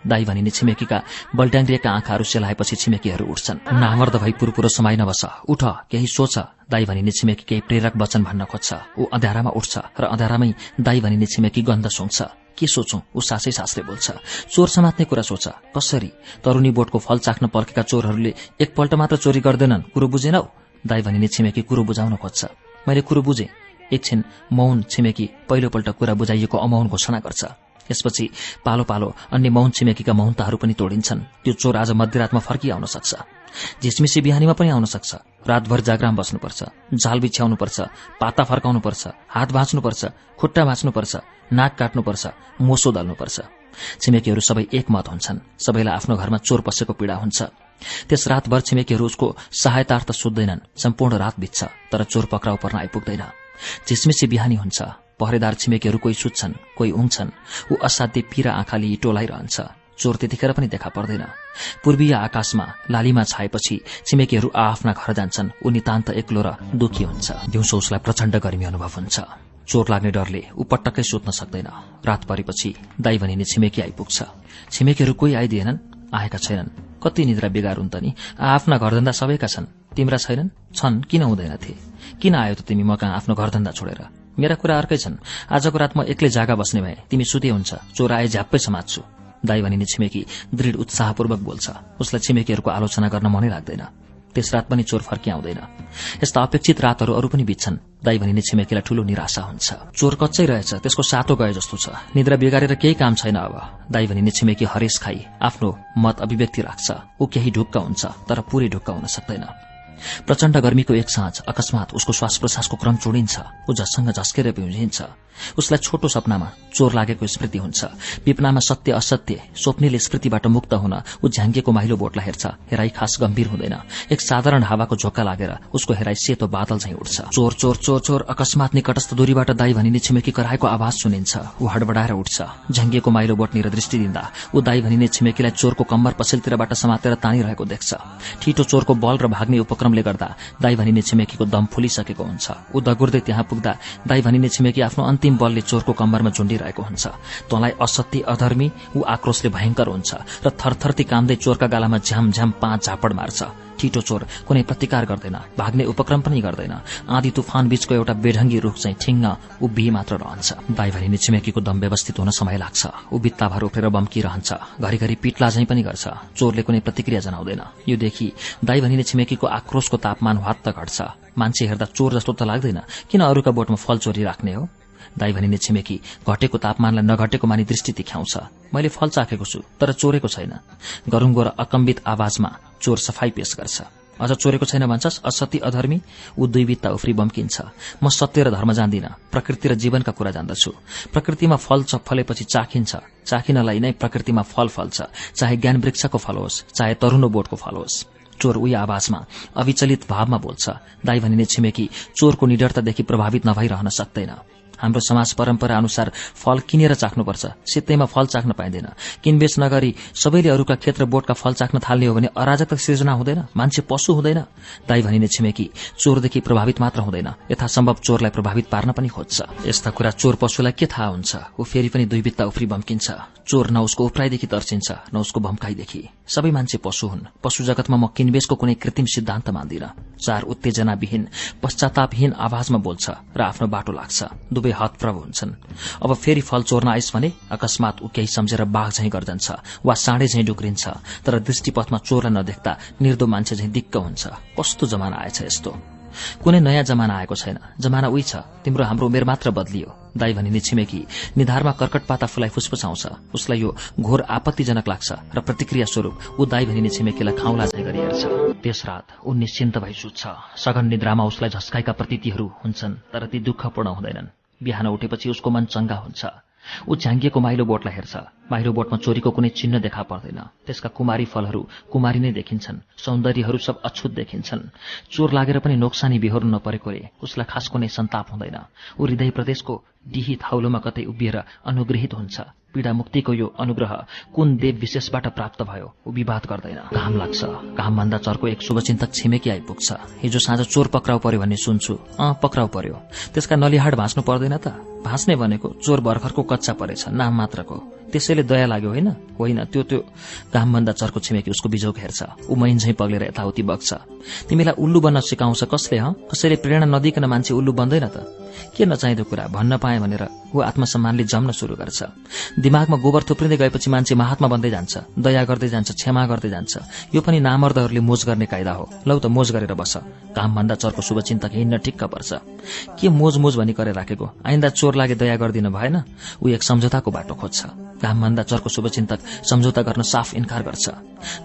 दाई भनिने छिमेकीका बल्ट्याङ्ग्रिएका आँखाहरू सेलाएपछि छिमेकीहरू उठ्छन्। नामर्द भई पुरपुरो समाइ नबस। उठ केही सोच। दाई भनिने छिमेकी केही प्रेरक वचन भन्न खोज्छ। ऊ अँध्यारामा उठ्छ र अँध्यारामै दाई भनिने छिमेकी गन्ध सुङ्छ के सोचौं? ऊ सासै सासले बोल्छ। चोर समात्ने कुरा सोच। कसरी? तरुणी बोटको फल चाख्न पर्खेका चोरहरूले एकपल्ट मात्र चोरी गर्दैनन्। कुरो बुझेनौ? दाई भनिने छिमेकी कुरो बुझाउन खोज्छ। मैले कुरो बुझेँ। एकछिन मौन छिमेकी पहिलोपल्ट कुरा बुझाइएको अमौन घोषणा गर्छ। यसपछि पालो पालो अन्य मौन छिमेकीका मौनताहरू पनि तोडिन्छन्। त्यो चोर आज मध्यरातमा फर्किआउन सक्छ। झिसमिसी बिहानीमा पनि आउन सक्छ। रातभर जागराम बस्नुपर्छ। झाल बिछ्याउनुपर्छ। पाता फर्काउनुपर्छ। हात भाँच्नुपर्छ। खुट्टा भाँच्नुपर्छ। नाक काट्नुपर्छ। मोसो दल्नुपर्छ। छिमेकीहरू सबै एकमत हुन्छन्। सबैलाई आफ्नो घरमा चोर पसेको पीड़ा हुन्छ। त्यस रातभर छिमेकीहरू उसको सहायतार्थ सोध्दैनन् सम्पूर्ण रात बित्छ तर चोर पक्राउ पर्न आइपुग्दैन। झिसमिसी बिहानी हुन्छ। पहरेदार छिमेकीहरू कोही सुत्छन् कोही उङ्छन् ऊ असाध्य पीरा आँखाले टोलाइरहन्छ। चोर त्यतिखेर पनि देखा पर्दैन। पूर्वीय आकाशमा लालीमा छाएपछि छिमेकीहरू आफ्ना घर जान्छन्। ऊ नितान्त एक्लो र दुखी हुन्छ। दिउँसो उसलाई प्रचण्ड गर्मी अनुभव हुन्छ। चोर लाग्ने डरले ऊ पटक्कै सुत्न सक्दैन। रात परेपछि दाई भनिने छिमेकी आइपुग्छ। छिमेकीहरू कोही आइदिएनन्? आएका छैनन्। कति निद्रा बिगार हुन् त नि? आफ्ना घरधन्दा सबैका छन्। तिम्रा छैनन्? छन्। किन हुँदैनथे किन आयो त तिमी म कहाँ आफ्नो घरधन्दा छोडेर? मेरा कुरा अर्कै छन्। आजको रात म एक्लै जागा बस्ने भए तिमी सुते हुन्छ। चोर आए झ्याप्पै समात्छु। दाई भनिने छिमेकी दृढ उत्साहपूर्वक बोल्छ। उसलाई छिमेकीहरूको आलोचना गर्न मनै लाग्दैन। त्यस रात पनि चोर फर्किआउँदैन यस्ता अपेक्षित रातहरू अरू पनि बित्छन्। दाई भनिने छिमेकीलाई ठूलो निराशा हुन्छ। चोर कच्चै रहेछ त्यसको सातो गए जस्तो छ। निद्रा बिगारेर केही काम छैन अब। दाई भनिने छिमेकी हरेस खाई आफ्नो मत अभिव्यक्ति राख्छ। ऊ केही ढुक्क हुन्छ तर पूरै ढुक्क हुन सक्दैन। प्रचण्ड गर्मीको एक साँझ अकस्मात उसको श्वास प्रश्वासको क्रम चोडिन्छ। ऊ झस्सँग झस्केर बिउजिन्छ उसलाई छोटो सपनामा चोर लागेको स्मृति हुन्छ। विपनामा सत्य असत्य स्वप्नेले स्मृतिबाट मुक्त हुन ऊ झ्याङ्गेको माहिलो बोटलाई हेर्छ। हेराई खास गम्भीर हुँदैन। एक साधारण हावाको झोक्का लागेर उसको हेराई सेतो बादल झैं उठ्छ। चोर चोर चोर चोर अकस्मात निकटस्थ दूरीबाट दाई भनिने छिमेकी कराएको आवाज सुनिन्छ। ऊ हडबडाएर उठ्छ। झ्याङ्गेको माइलो बोटनिर दृष्टि दिँदा ऊ दाई भनिने छिमेकीलाई चोरको कम्मर पछिल्तिरबाट समातेर तानिरहेको देख्छ। ठिटो चोरको बल र भाग्ने उपक्रम कामले गर्दा दाई भनिने छिमेकीको दम फुलिसकेको हुन्छ। ऊ दगुर्दै त्यहाँ पुग्दा दाई भनिने छिमेकी आफ्नो अन्तिम बलले चोरको कम्मरमा झुन्डिरहेको हुन्छ। तँलाई असत्य अधर्मी ऊ आक्रोशले भयंकर हुन्छ र थरथरती कामदै चोरका गालामा झ्याम झ्याम पाँच झापड मार्छ। ठिटो चोर कुनै प्रतिकार गर्दैन भाग्ने उपक्रम पनि गर्दैन। आँधी तुफान बीचको एउटा बेढङ्गी रूख चाहिँ ठिङ्ग उभिए मात्र रहन्छ। दाई छिमेकीको दम व्यवस्थित हुन समय लाग्छ। ऊ बित्ताभर उफ्रेर बम्किरहन्छ घरिघरि पिटला झैं पनि गर्छ। चोरले कुनै प्रतिक्रिया जनाउँदैन। यो देखि दाई भनिने छिमेकीको आक्रोशको तापमान हात घट्छ। मान्छे हेर्दा चोर जस्तो त लाग्दैन। किन अरूका बोटमा फल चोरी राख्ने हो? दाई भनिने छिमेकी घटेको तापमानलाई नघटेको मानि दृष्टि देखाउँछ। मैले फल चाखेको छु तर चोरेको छैन। गरुङ्गो र अकम्बित आवाजमा चोर सफाई पेश गर्छ। अझ चोरेको छैन भन्छस् असत्य अधर्मी ऊ दुई बित्ता उफ्री बम्किन्छ। म सत्य र धर्म जान्दिन प्रकृति र जीवनका कुरा जान्दछु। प्रकृतिमा फल फलेपछि चाखिन्छ चाखिनलाई नै प्रकृतिमा फल फल्छ चाहे ज्ञान वृक्षको फल होस् चाहे तरुणो बोटको फल होस्। चोर उही आवाजमा अविचलित भावमा बोल्छ। दाई भनिने छिमेकी चोरको निडरतादेखि प्रभावित नभइरहन सक्दैन। हाम्रो समाज परम्परा अनुसार फल किनेर चाख्नुपर्छ। सित्तैमा फल चाख्न पाइँदैन। किनबेच नगरी सबैले अरूका खेत र बोटका फल चाख्न थाल्ने हो भने अराजक सिर्जना हुँदैन मान्छे पशु हुँदैन। दाई भनिने छिमेकी चोरदेखि प्रभावित मात्र हुँदैन। यथासम्भव चोरलाई प्रभावित पार्न पनि खोज्छ। यस्ता कुरा चोर पशुलाई के थाहा हुन्छ? ऊ फेरि पनि दुई बित्ता उफ्री बम्किन्छ चोर न उसको उफ्राईदेखि तर्सिन्छ न उसको भम्काईदेखि। सबै मान्छे पशु हुन्। पशु जगतमा म किनबेचको कुनै कृत्रिम सिद्धान्त मान्दिन। चार उत्तेजनाविहीन पश्चातापहीन आवाजमा बोल्छ र आफ्नो बाटो लाग्छ। दुवै हतप्रभ हुन्छन्। अब फेरि फल चोर्न आइस भने अकस्मात ऊ केही सम्झेर बाघ झैं गर्दन्छ वा साँडे झैं डुक्रिन्छ तर दृष्टिपथमा चोरलाई नदेख्दा निर्दो मान्छे झैं दिक्क हुन्छ। कस्तो जमाना आएछ यस्तो? कुनै नयाँ जमाना आएको छैन। जमाना उही छ। तिम्रो हाम्रो उमेर मात्र बदलियो। दाई भनिने छिमेकी निधारमा कर्कट पाता फुलाई फुसफुसाउँछ। उसलाई यो घोर आपत्तिजनक लाग्छ र प्रतिक्रिया स्वरूप ऊ दाई भनिने छिमेकीलाई खाउला झै गरी त्यस रात ऊ निश्चिन्त भई सुत्छ। सघन निद्रामा उसलाई झस्काएका प्रतीतिहरू हुन्छन् तर ती दुःखपूर्ण हुँदैनन्। बिहान उठेपछि उसको मन चंगा हुन्छ। ऊ झ्याङ्गिएको माइलो बोटलाई हेर्छ। माइलो बोटमा चोरीको कुनै चिन्ह देखा पर्दैन। त्यसका कुमारी फलहरू कुमारी नै देखिन्छन्। सौन्दर्यहरू सब अछुत देखिन्छन्। चोर लागेर पनि नोक्सानी बिहोर्नु नपरेकोले उसलाई खास कुनै सन्ताप हुँदैन। ऊ हृदय प्रदेशको डिही थाउलोमा कतै उभिएर अनुग्रहित हुन्छ। पीड़ा मुक्तिको यो अनुग्रह कुन देव विशेषबाट प्राप्त भयो ऊ विवाद गर्दैन। घाम लाग्छ। घामभन्दा चर्को एक शुभचिन्तक छिमेकी आइपुग्छ। हिजो साँझ चोर पक्राउ पर्यो भन्ने सुन्छु। अँ पक्राउ पर्यो। त्यसका नलिहाड भाँच्नु पर्दैन त। भाँच्ने भनेको चोर भर्खरको कच्चा परेछ नाम मात्रको। त्यसैले दया लाग्यो होइन? होइन त्यो त्यो घामभन्दा चर्को छिमेकी उसको बिजोक हेर्छ। ऊ मैन झैँ पग्लेर यताउति बग्छ। तिमीलाई उल्लु बन्न सिकाउँछ कसले ह? कसैले प्रेरणा नदिकन मान्छे उल्लु बन्दैन त। के नचाहिँदो कुरा भन्न पाए भनेर ऊ आत्मसम्मानले जम्न शुरू गर्छ। दिमागमा गोबर थुप्रिँदै गएपछि मान्छे महात्मा बन्दै जान्छ दया गर्दै जान्छ क्षमा गर्दै जान्छ। यो पनि नामर्दहरूले मोज गर्ने कायदा हो। लौ त मोज गरेर बस। घामभन्दा चर्को शुभचिन्तक हिँड्न ठिक्क पर्छ। के मोज मोज भनी गरेर राखेको आइन्दा चोर लागे दया गरिदिनु भएन? ऊ एक सम्झौताको बाटो खोज्छ। घामभन्दा चर्को शुभचिन्तक सम्झौता गर्न साफ इन्कार गर्छ।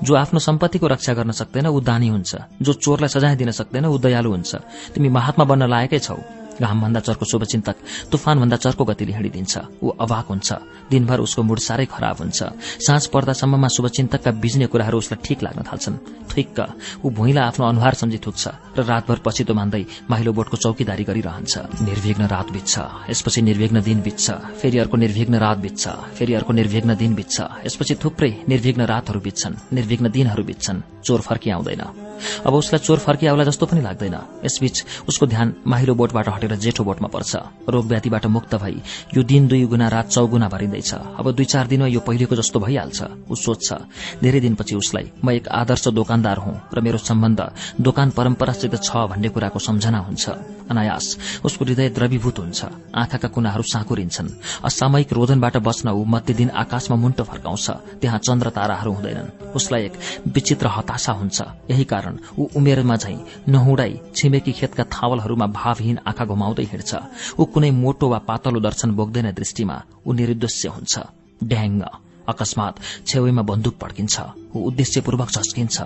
जो आफ्नो सम्पत्तिको रक्षा गर्न सक्दैन ऊ दानी हुन्छ। जो चोरलाई सजाय दिन सक्दैन ऊ दयालु हुन्छ। तिमी महात्मा बन्न लायकै छौ। घामभन्दा चर्को शुभचिन्तक तुफानभन्दा चर्को गतिले हिँडिदिन्छ। ऊ अभाक हुन्छ। दिनभर उसको मुड साह्रै खराब हुन्छ। साँझ पर्दासम्ममा शुभचिन्तकका बिज्ने कुराहरू उसलाई ठिक लाग्न थाल्छन्। ठिक्क ऊ भुइँलाई आफ्नो अनुहार सम्झी थुक्छ र रातभर पछितो मान्दै माइलो बोटको चौकीदारी गरिरहन्छ। निर्विघ्न रात बित्छ। यसपछि निर्विघ्न दिन बित्छ। फेरि अर्को निर्विघ्न रात बित्छ। फेरि अर्को निर्विघ्न दिन बित्छ। यसपछि थुप्रै निर्विघ्न रातहरू बित्छन्। निर्विघ्न दिनहरू बित्छन्। चोर फर्की आउँदैन अब उसलाई चोर फर्किआउला जस्तो पनि लाग्दैन। यसबीच उसको ध्यान माहिलो बोटबाट हटेर जेठो बोटमा पर्छ। रोग व्याधिबाट मुक्त भई यो दिन दुई गुणा रात चौगुना भरिँदैछ। अब दुई चार दिनमा यो पहिलेको जस्तो भइहाल्छ। ऊ सोध्छ धेरै दिनपछि उसलाई म एक आदर्श दोकानदार हुँ र मेरो सम्बन्ध दोकान परम्परासित छ भन्ने कुराको सम्झना हुन्छ। अनायास उसको हृदय द्रवीभूत हुन्छ। आँखाका कुनाहरू साँकुरिन्छन्। असामयिक रोदनबाट बच्न ऊ मध्य दिन आकाशमा मुन्टो फर्काउँछ। त्यहाँ चन्द्र ताराहरू हुँदैनन्। उसलाई एक विचित्र हताशा हुन्छ। यही कारण ऊ उमेरमा झै नहुडाई छिमेकी खेतका थावलहरूमा भावहीन आँखा घुमाउँदै हिँड्छ। ऊ कुनै मोटो वा पातलो दर्शन बोक्दैन दृष्टिमा ऊ निर्दोष्य हुन्छ। ड्याङ्ग अकस्मात छेउमा बन्दुक पड्किन्छ। ऊ उद्देश्यपूर्वक झस्किन्छ।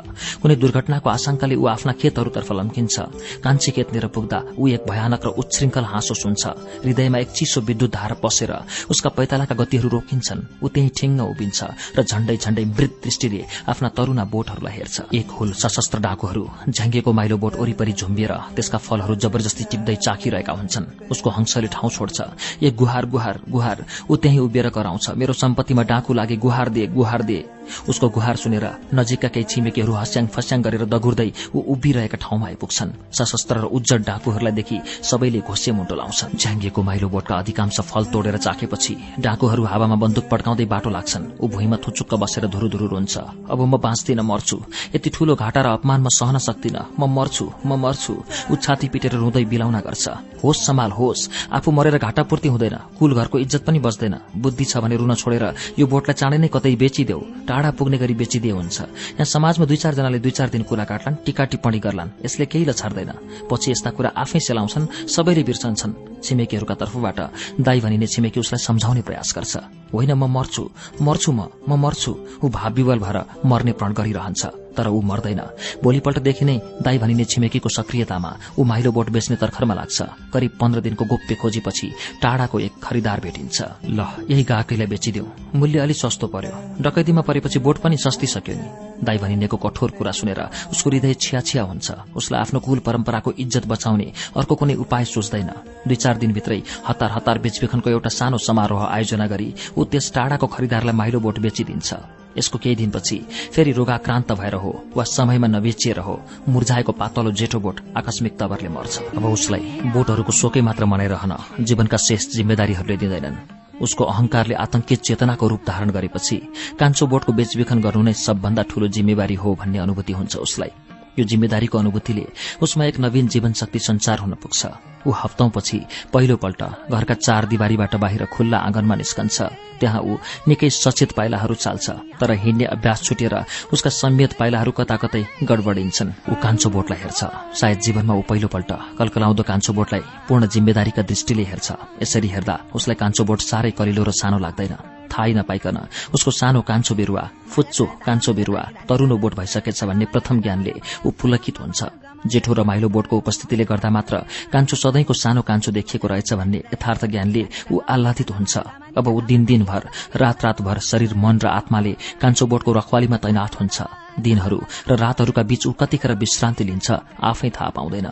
कुनै दुर्घटनाको आशंकाले ऊ आफ्ना खेतहरूतर्फ लम्किन्छ। कान्छी खेतनिर पुग्दा ऊ एक भयानक र उच्छृङ्खल हाँसो सुन्छ। हृदयमा एक चिसो विद्युत धार पसेर उसका पैतालाका गतिहरू रोकिन्छन्। ऊ त्यही ठिङ्ग उभिन्छ र झण्डै झण्डै मृत दृष्टिले आफ्ना तरुना बोटहरूलाई हेर्छ। एक हुल सशस्त्र डाकुहरू झ्याङ्गेको माइलो बोट वरिपरि झुम्बिएर त्यसका फलहरू जबरजस्ती टिप्दै चाखिरहेका हुन्छन्। उसको हंसले ठाउँ छोड्छ। एक गुहार गुहार गुहार ऊ त्यही उभिएर कराउँछ। मेरो सम्पत्तिमा डाकु लागे गुहार दिए गुहार दिए उसको गुहार सुनेर नजिकका केही छिमेकीहरू हस्याङ फस्याङ गरेर दगुर्दै ऊ उभिरहेका ठाउँमा आइपुग्छन्। सशस्त्र र उज्जड डाकुहरूलाई देखि सबैले घोसे मुन्टो लाउँछन्। झ्याङ्गिएको माइलो बोटका अधिकांश फल तोडेर चाखेपछि डाकुहरू हावामा बन्दुक पड्काउँदै बाटो लाग्छन्। ऊ भुइँमा थुचुक्क बसेर धुरुधुरु रुन्छ। अब म बाँच्दिन मर्छु। यति ठूलो घाटा र अपमान म सहन सक्दिन। म मर्छु म मर्छु। ऊ छाती पिटेर रुँदै बिलाउन गर्छ। होस सम्हाल होस। आफू मरेर घाटा पूर्ति हुँदैन। कुल घरको इज्जत पनि बच्दैन। बुद्धि छ भने रुन छोडेर यो बोटलाई चाँडै नै कतै बेचिदेऊ। टाढा पुग्ने गरी बेचिदिए हुन्छ। यहाँ समाजमा दुई चारजनाले दुई चार दिन कुरा काट्लान् टिका टिप्पणी गर्लान्। यसले केही लछार्दैन पछि यस्ता कुरा आफै सेलाउँछन् सबैले बिर्सन्छन् छिमेकीहरूका तर्फबाट। दाई भनिने छिमेकी उसलाई सम्झाउने प्रयास गर्छ। होइन म मर्छु। मर्छु म म मर्छु। ऊ भावविवल भएर मर्ने प्रण गरिरहन्छ। तर ऊ मर्दैन। भोलिपल्टदेखि नै दाई भनिने छिमेकीको सक्रियतामा ऊ माइलो बोट बेच्ने तर्खरमा लाग्छ। करिब पन्ध्र दिनको गोप्य खोजीपछि टाढाको एक खरिदार भेटिन्छ। ल यही गाहकीलाई बेचिदेऊ मूल्य अलि सस्तो पर्यो। डकैतीमा परेपछि बोट पनि सस्ती सक्यो नि। दाई भनिनेको कठोर कुरा सुनेर उसको हृदय छिया छिया हुन्छ। उसलाई आफ्नो कुल परम्पराको इज्जत बचाउने अर्को कुनै उपाय सोच्दैन। दुई चार दिनभित्रै हतार हतार बेचबिखनको एउटा सानो समारोह आयोजना गरी ऊ त्यस टाढाको खरिदारलाई माइलो बोट बेचिदिन्छ। यसको केही दिनपछि फेरि रोगाक्रान्त भएर हो वा समयमा नबेचिएर हो मुर्झाएको पातलो जेठो बोट आकस्मिक तवरले मर्छ। अब उसलाई बोटहरूको शोकै मात्र मनाइरहन जीवनका शेष जिम्मेदारीहरूले दिँदैनन्। उसको अहंकारले आतंकित चेतनाको रूप धारण गरेपछि कान्छो बोटको बेचबिखन गर्नु नै सबभन्दा ठूलो जिम्मेवारी हो भन्ने अनुभूति हुन्छ उसलाई। यो जिम्मेदारीको अनुभूतिले उसमा एक नवीन जीवन शक्ति संचार हुन पुग्छ। ऊ हप्तौंपछि पहिलोपल्ट घरका चार दिवारीबाट बाहिर खुल्ला आँगनमा निस्कन्छ। त्यहाँ ऊ निकै सचेत पाइलाहरू चाल्छ तर हिँड्ने अभ्यास छुटेर उसका संयत पाइलाहरू कता कतै गडबडिन्छन्। ऊ कान्छो बोटलाई हेर्छ। सायद जीवनमा ऊ पहिलोपल्ट कलकलाउँदो कान्छो बोटलाई पूर्ण जिम्मेदारीका दृष्टिले हेर्छ। यसरी हेर्दा उसलाई कान्छो बोट साह्रै कलिलो र सानो लाग्दैन। थाहै नपाइकन। उसको सानो कान्छो बिरुवा फुच्चो कान्छो बिरुवा तरुनो बोट भइसकेछ भन्ने प्रथम ज्ञानले ऊ पुलकित हुन्छ। जेठो र माइलो बोटको उपस्थितिले गर्दा मात्र कान्छो सधैँको सानो कान्छो देखिएको रहेछ भन्ने यथार्थ ज्ञानले ऊ आह्लादित हुन्छ। अब ऊ दिन दिनभर रात रातभर शरीर मन र आत्माले कान्छो बोटको रखवालीमा तैनात हुन्छ। दिनहरू र रातहरूका बीच ऊ कतिखेर विश्रान्ति लिन्छ आफै थाहा पाउँदैन।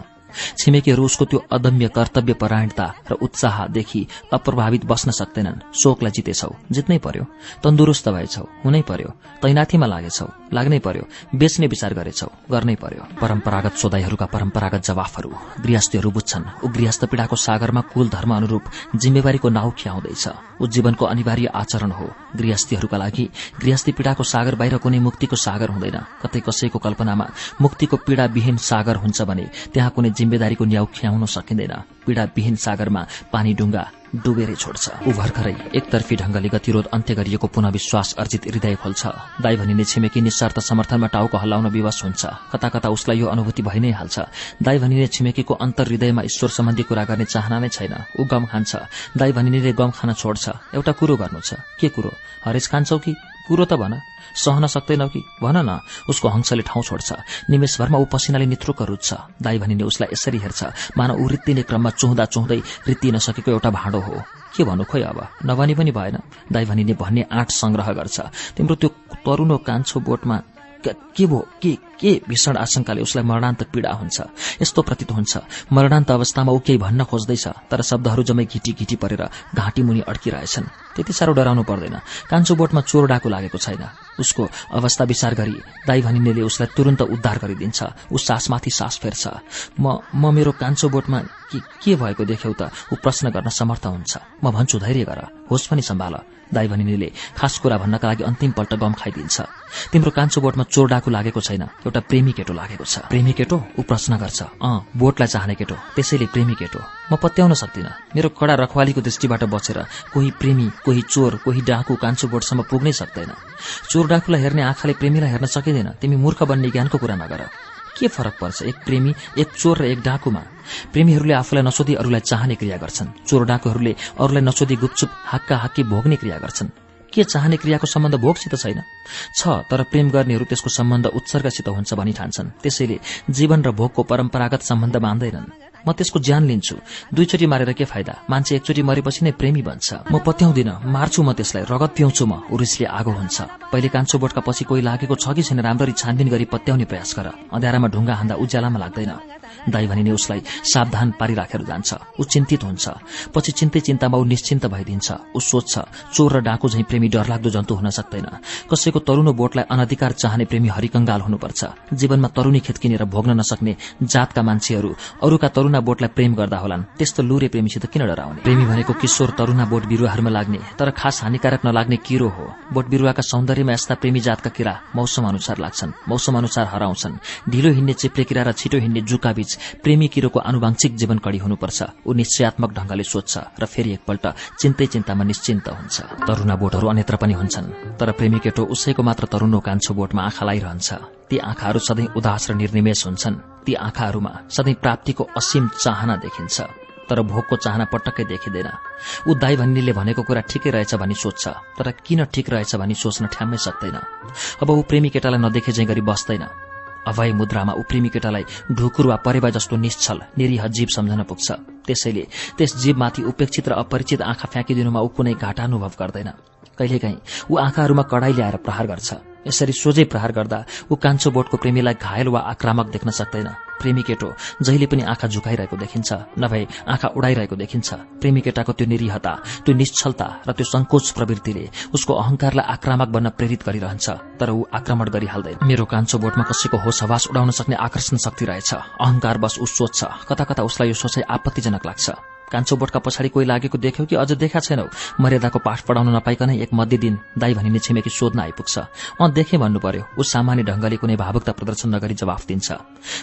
छिमेकीहरू उसको त्यो अदम्य कर्तव्य परायणता र उत्साहदेखि अप्रभावित बस्न सक्दैनन्। शोकलाई जितेछौ। जित्नै पर्यो। तन्दुरुस्त भएछौ। हुनै पर्यो। तैनाथीमा लागेछौ। लाग्नै पर्यो। बेच्ने विचार गरेछौ। गर्नै पर्यो। परम्परागत सोधाईहरूका परम्परागत जवाफहरू गृहस्थीहरू बुझ्छन्। ऊ गृहस्थ पीड़ाको सागरमा कुल धर्म अनुरूप जिम्मेवारीको नाउ खियाउँदैछ। ऊ जीवनको अनिवार्य आचरण हो। गृहस्थीहरूका लागि गृहस्थी पीड़ाको सागर बाहिर कुनै मुक्तिको सागर हुँदैन। कतै कसैको कल्पनामा मुक्तिको पीड़ाविहीन सागर हुन्छ भने त्यहाँ कुनै जिम्मेदारीको न्याउ ख्याउन सकिँदैन। पीड़ाविहीन सागरमा पानी डुङ्गा डुबेरै छोड्छ। ऊ भर्खरै एकतर्फी ढंगले गतिरोध अन्त्य गरिएको पुनः विश्वास अर्जित हृदय खोल्छ। दाई भनिने छिमेकी निस्वार्थ समर्थनमा टाउको हल्लाउन विवश हुन्छ। कता कता उसलाई यो अनुभूति भइ नै हाल्छ। दाई भनिने छिमेकीको अन्तर हृदयमा ईश्वर सम्बन्धी कुरा गर्ने चाहना नै छैन। ऊ गम खान्छ। दाई भनिनेले गम खान छोड्छ। एउटा कुरो गर्नु छ। के कुरो? हरेस खान्छौ कि? कुरो त भन। सहन सक्दैनौ कि? भन न उसको हंसले ठाउँ छोड्छ। निमेषभरमा ऊ पसिनाले नित्रुक रुच्छ। दाई भनिने उसलाई यसरी हेर्छ। मानव ऊ रित्तिने क्रममा चुहुँदा चुहुँदै रित्ति नसकेको एउटा भाँडो हो। के भन्नु खोइ अब? नभनी पनि भएन। दाई भनिने भन्ने आँट संग्रह गर्छ। तिम्रो त्यो तरुनो कान्छो बोटमा के भो के के भीषण आशंकाले उसलाई मरणान्त पीड़ा हुन्छ? यस्तो प्रतीत हुन्छ। मरणान्त अवस्थामा ऊ केही भन्न खोज्दैछ तर शब्दहरू जम्मै घिटी घिटी परेर घाँटी मुनि अड्किरहेछन्। त्यति साह्रो डराउनु पर्दैन। कान्छो बोटमा चोर डाकु लागेको छैन। उसको अवस्था विचार गरी दाई भनिनेले उसलाई तुरन्त उद्धार गरिदिन्छ। ऊ सासमाथि सास फेर्छ। म म मेरो कान्छो बोटमा के भएको देख्यौ त? ऊ प्रश्न गर्न समर्थ हुन्छ। म भन्छु धैर्य गर। होस् पनि सम्भाल। दाई भनिनेले खास कुरा भन्नका लागि अन्तिमपल्ट गम खाइदिन्छ। तिम्रो कान्छो बोटमा चोर डाकु लागेको छैन एउटा प्रेमी केटो लागेको छ। प्रेमी केटो? ऊ प्रश्न गर्छ। अँ बोटलाई चाहने केटो त्यसैले प्रेमी केटो। म पत्याउन सक्दिनँ। मेरो कडा रखवालीको दृष्टिबाट बचेर कोही प्रेमी कोही चोर कोही डाकु कान्छो बोटसम्म पुग्नै सक्दैन। चोर डाकुलाई हेर्ने आँखाले प्रेमीलाई हेर्न सकिँदैन तिमी मूर्ख बन्ने ज्ञानको कुरा नगर। के फरक पर्छ एक प्रेमी एक चोर र एक डाकुमा? प्रेमीहरूले आफूलाई नसोधी अरूलाई चाहने क्रिया गर्छन्। चोर डाकुहरूले अरूलाई नसोधी गुपचुप हाक्का हाक्की भोग्ने क्रिया गर्छन्। के चाहने क्रियाको सम्बन्ध भोगसित छैन? छ तर प्रेम गर्नेहरू त्यसको सम्बन्ध उत्सर्गसित हुन्छ भनी ठान्छन्। त्यसैले जीवन र भोगको परम्परागत सम्बन्ध मान्दैनन्। म त्यसको ज्यान लिन्छु। दुईचोटि मारेर के फाइदा? मान्छे एकचोटि मरेपछि नै प्रेमी बन्छ। म पत्याउँदिन। मार्छु म त्यसलाई। रगत पिउँछु म। उरिसले आगो हुन्छ। पहिले कान्छो बोटका पछि कोही लागेको छ कि छैन राम्ररी छानबिन गरी पत्याउने प्रयास गर। अँध्यारामा ढुङ्गा हान्दा उज्यालामा लाग्दैन। दाई भनिने उसलाई सावधान पारिराखेर जान्छ। ऊ चिन्तित हुन्छ। पछि चिन्तै चिन्तामा ऊ निश्चिन्त भइदिन्छ। ऊ सोध्छ चोर र डाँको झैं प्रेमी डरलाग्दो जन्तु हुन सक्दैन। कसैको तरुणो बोटलाई अनधिकार चाहने प्रेमी हरिकंगाल हुनुपर्छ। जीवनमा तरुणी खेत किनेर भोग्न नसक्ने जातका मान्छेहरू अरूका तरुणा बोटलाई प्रेम गर्दा होलान्। त्यस्तो लुरे प्रेमीसित किन डराउने? प्रेमी भनेको किशोर तरुणा बोट बिरूवाहरूमा लाग्ने तर खास हानिकारक नलाग्ने किरो हो। बोट बिरूवाका सौन्दर्यमा यस्ता प्रेमी जातका किरा मौसम अनुसार लाग्छन्। मौसम अनुसार हराउँछन्। ढिलो हिँड्ने चिप्ले किरा र छिटो हिँड्ने जुका बीच प्रेमी किरोको आनुवांशिक जीवन कडी हुनुपर्छ। ऊ निश्चयात्मक ढंगले सोध्छ र फेरि एकपल्ट चिन्तै चिन्तामा निश्चिन्त हुन्छ। तरुणा बोटहरू अन्यत्र पनि हुन्छन् तर प्रेमी केटो उसैको मात्र तरुणो कान्छो बोटमा आँखा लगाइरहन्छ ती आँखाहरू सधैँ उदास र निर्निमेष हुन्छन्। ती आँखाहरूमा सधैँ प्राप्तिको असीम चाहना देखिन्छ तर भोकको चाहना पटक्कै देखिँदैन। ऊ दाई भन्नेले भनेको कुरा ठिकै रहेछ भनी सोध्छ तर किन ठिक रहेछ भनी सोच्न ठ्याम्मै सक्दैन। अब ऊ प्रेमी केटालाई नदेखे गरी बस्दैन। अभय मुद्रामा ऊ प्रेमी केटालाई ढुकुर वा परेवा जस्तो निश्चल निरीह जीव सम्झन पुग्छ। त्यसैले त्यस जीवमाथि उपेक्षित र अपरिचित आँखा फ्याँकिदिनुमा ऊ कुनै घाटा अनुभव गर्दैन। कहिलेकाहीँ ऊ आँखाहरूमा कडाई ल्याएर प्रहार गर्छ। यसरी सोझै प्रहार गर्दा ऊ कान्छो बोटको प्रेमीलाई घायल वा आक्रामक देख्न सक्दैन। प्रेमी केटो जहिले पनि आँखा झुकाइरहेको देखिन्छ नभए आँखा उडाइरहेको देखिन्छ। प्रेमी केटाको त्यो निरीहता त्यो निश्चलता र त्यो संकोच प्रवृत्तिले उसको अहंकारलाई आक्रामक बन्न प्रेरित गरिरहन्छ। तर ऊ आक्रमण गरिहाल्दैन। मेरो कान्छो बोटमा कसैको होस हवास उडाउन सक्ने आकर्षण शक्ति रहेछ। अहंकार बस ऊ सोच्छ। कता कता उसलाई यो सोचाइ आपत्तिजनक लाग्छ। कान्छो बोटका पछाडि कोही लागेको देख्यो कि अझ देखा छैनौ। मर्यादाको पाठ पढाउन नपाइकनै एक मध्य दिन दाई भनिने छिमेकी सोध्न आइपुग्छ। अँ देखेँ भन्नु पर्यो ऊ सामान्य ढंगले कुनै भावुकता प्रदर्शन नगरी जवाफ दिन्छ।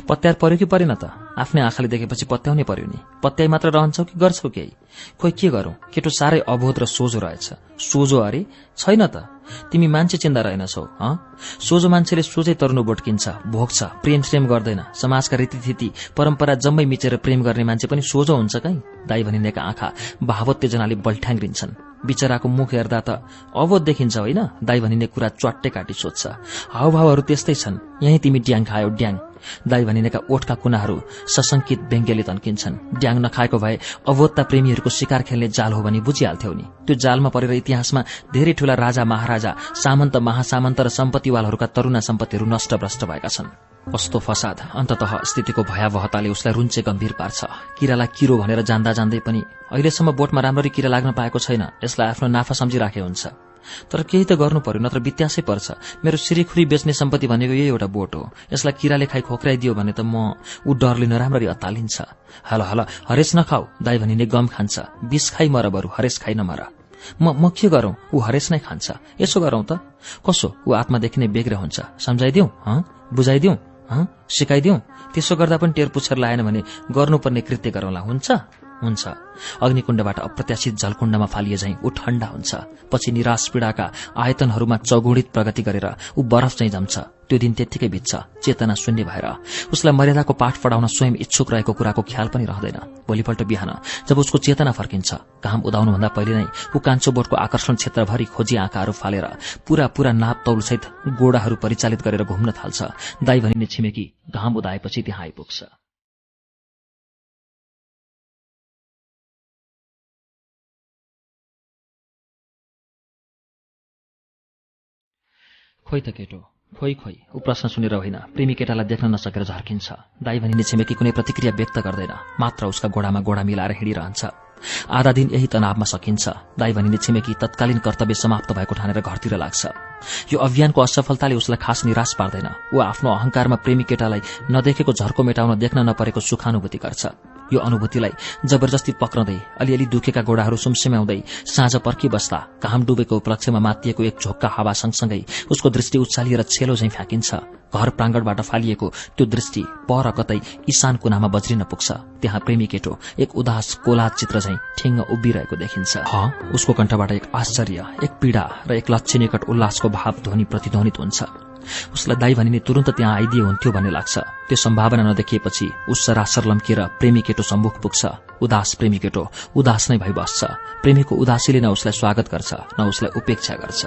पत्यार पर्यो कि परेन त? आफ्नै आँखाले देखेपछि पत्याउनै पर्यो नि। पत्याइ मात्र रहन्छौ कि गर्छौ केही? खोइ के गरौं? केटो साह्रै अबोध र सोझो रहेछ। सोझो अरे छैन त? तिमी मान्छे चिन्दा रहेनछौ हँ? सोझो मान्छेले सोझै तरुनु बोट किन्छ भोग्छ प्रेम श्रेम गर्दैन। समाजका रीतिथिति परम्परा जम्मै मिचेर प्रेम गर्ने मान्छे पनि सोझो हुन्छ कहीँ? दाई भनिनेका आँखा भावोत्तेजनाले बल्ठ्याङ्ग्रिन्छन्। बिचराको मुख हेर्दा त अवोध देखिन्छ होइन? दाई भनिने कुरा च्वाट्टे काटी सोध्छ। हावभावहरू त्यस्तै छन्। यही तिमी ड्याङ खायो ड्याङ। दाई भनिनेका ओठका कुनाहरू सशंकित व्यङ्ग्यले तन्किन्छन्। ड्याङ नखाएको भए अवोधता प्रेमीहरूको शिकार खेल्ने जाल हो भनी बुझिहाल्थ्यौ नि। त्यो जालमा परेर इतिहासमा धेरै ठूला राजा महाराजा सामन्त महासामन्त र सम्पत्तिवालहरूका तरुणा सम्पत्तिहरू नष्टभ्रष्ट भएका छन्। कस्तो फसाद। अन्तत स्थितिको भयावहताले उसलाई रुन्चे गम्भीर पार्छ। किरालाई किरो भनेर जान्दा जान्दै पनि अहिलेसम्म बोटमा राम्ररी किरा लाग्न पाएको छैन। यसलाई आफ्नो नाफा सम्झिराखे हुन्छ। तर केही त गर्नु पर्यो नत्र वित्यासै पर्छ। मेरो सिरीखुरी बेच्ने सम्पत्ति भनेको यही एउटा बोट हो। यसलाई किराले खाइ खोक्राइदियो भने त म ऊ डरले नराम्ररी अत्तालिन्छ। हल हल हरेस नखाऊ दाई भनिने गम खान्छ। विष खाइ मर बरु हरेस खाइ नमर। म म के गरौं? ऊ हरेस नै खान्छ। यसो गरौं त? कसो? ऊ आत्मादेखि नै बेग्र हुन्छ। सम्झाइदिउँ हँ? बुझाइदिउँ हँ? त्यसो गर्दा पनि टेर पुच्छर लाएन भने गर्नुपर्ने कृत्य गरौँला हुन्छ? हुन्छ। अग्निकुण्डबाट अप्रत्याशित जलकुण्डमा फालिए झैं ऊ ठण्डा हुन्छ। पछि निराश पीड़ाका आयतनहरूमा चौगुणित प्रगति गरेर ऊ बरफ चाहिँ जम्छ। त्यो दिन त्यत्तिकै बित्छ। चेतना शून्य भएर। उसलाई मर्यादाको पाठ पढाउन स्वयं इच्छुक रहेको कुराको ख्याल पनि रहँदैन। भोलिपल्ट बिहान जब उसको चेतना फर्किन्छ घाम उदाउनुभन्दा पहिले नै ऊ कान्छो बोटको आकर्षण क्षेत्रभरि खोजी आँखाहरू फालेर पूरा पूरा नाप तौलसहित गोडाहरू परिचालित गरेर घुम्न थाल्छ। दाई भनिने छिमेकी घाम उदाएपछि त्यहाँ आइपुग्छ। खोइ त केटो खोइ खोइ ऊ प्रश्न सुनेर होइन। प्रेमी केटालाई देख्न नसकेर झर्किन्छ। दाई भनिने छिमेकी कुनै प्रतिक्रिया व्यक्त गर्दैन। मात्र उसका गोडामा गोडा मिलाएर हिँडिरहन्छ। आधा दिन यही तनावमा सकिन्छ। दाई भनिने छिमेकी तत्कालीन कर्तव्य समाप्त भएको ठानेर घरतिर लाग्छ। यो अभियानको असफलताले उसलाई खास निराश पार्दैन। ऊ आफ्नो अहंकारमा प्रेमी केटालाई नदेखेको झर्को मेटाउन देख्न नपरेको सुखानुभूति गर्छ। यो अनुभूतिलाई जबरजस्ती पक्रँदै अलिअलि दुखेका गोडाहरू सुमसुम्याउँदै साँझ पर्खिबस्दा घाम डुबेको उपलक्ष्यमा मातिएको एक झोक्का हावा सँगसँगै उसको दृष्टि उचालिएर छेलो झैं फ्याँकिन्छ। घर प्राङ्गणबाट फालिएको त्यो दृष्टि पर कतै ईशान कुनामा बज्रिन पुग्छ। त्यहाँ प्रेमी केटो एक उदास कोलाद चित्र झैं ठिङ्ग उभिरहेको देखिन्छ। उसको कण्ठबाट एक आश्चर्य एक पीड़ा र एक लक्ष्य निकट उल्लासको भाव ध्वनि प्रतिध्वनित हुन्छ। उसलाई दाई भनिने तुरन्त त्यहाँ आइदिए हुन्थ्यो भन्ने लाग्छ। त्यो सम्भावना नदेखिएपछि उस सरासर लम्किएर प्रेमी केटो सम्मुख पुग्छ। उदास प्रेमी केटो उदास नै भइबस्छ। प्रेमीको उदासीले न उसलाई स्वागत गर्छ न उसलाई उपेक्षा गर्छ।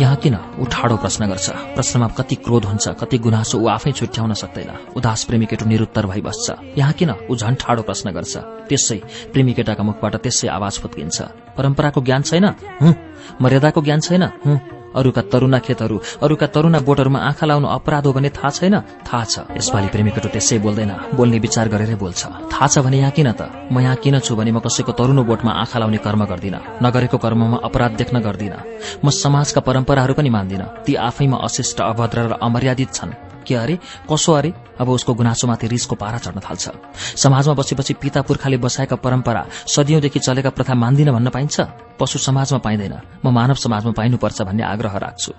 यहाँ किन? ऊ ठाडो प्रश्न गर्छ। प्रश्नमा कति क्रोध हुन्छ कति गुनासो ऊ आफै छुट्याउन सक्दैन। उदास प्रेमी केटो निरुत्तर भइबस्छ। यहाँ किन? ऊ झन् ठाडो प्रश्न गर्छ। त्यसै प्रेमी केटाका मुखबाट त्यसै आवाज फुत्किन्छ। परम्पराको ज्ञान छैन? हुँ। मर्यादाको ज्ञान छैन? हुँ। अरूका तरुणा खेतहरू अरूका तरुणा बोटहरूमा आँखा लाउनु अपराध हो भने थाहा छैन? थाहा छ। यसपालि प्रेमी केटो त्यसै बोल्दैन। बोल्ने विचार गरेरै बोल्छ। थाहा छ भने यहाँ किन त? म यहाँ किन छु भने म कसैको तरुणो बोटमा आँखा लाउने कर्म गर्दिन। नगरेको कर्ममा अपराध देख्न गर्दिन। म समाजका परम्पराहरू पनि मान्दिन। ती आफैमा अशिष्ट अभद्र र अमर्यादित छन्। के अरे? कसो अरे? अब उसको गुनासोमाथि रिसको पारा चढ्न थाल्छ। समाजमा बसेपछि पिता पुर्खाले बसाएका परम्परा सदियौंदेखि चलेका प्रथा मान्दिन भन्न पाइन्छ? पशु समाजमा पाइँदैन। म मानव समाजमा पाइनुपर्छ भन्ने आग्रह राख्छु।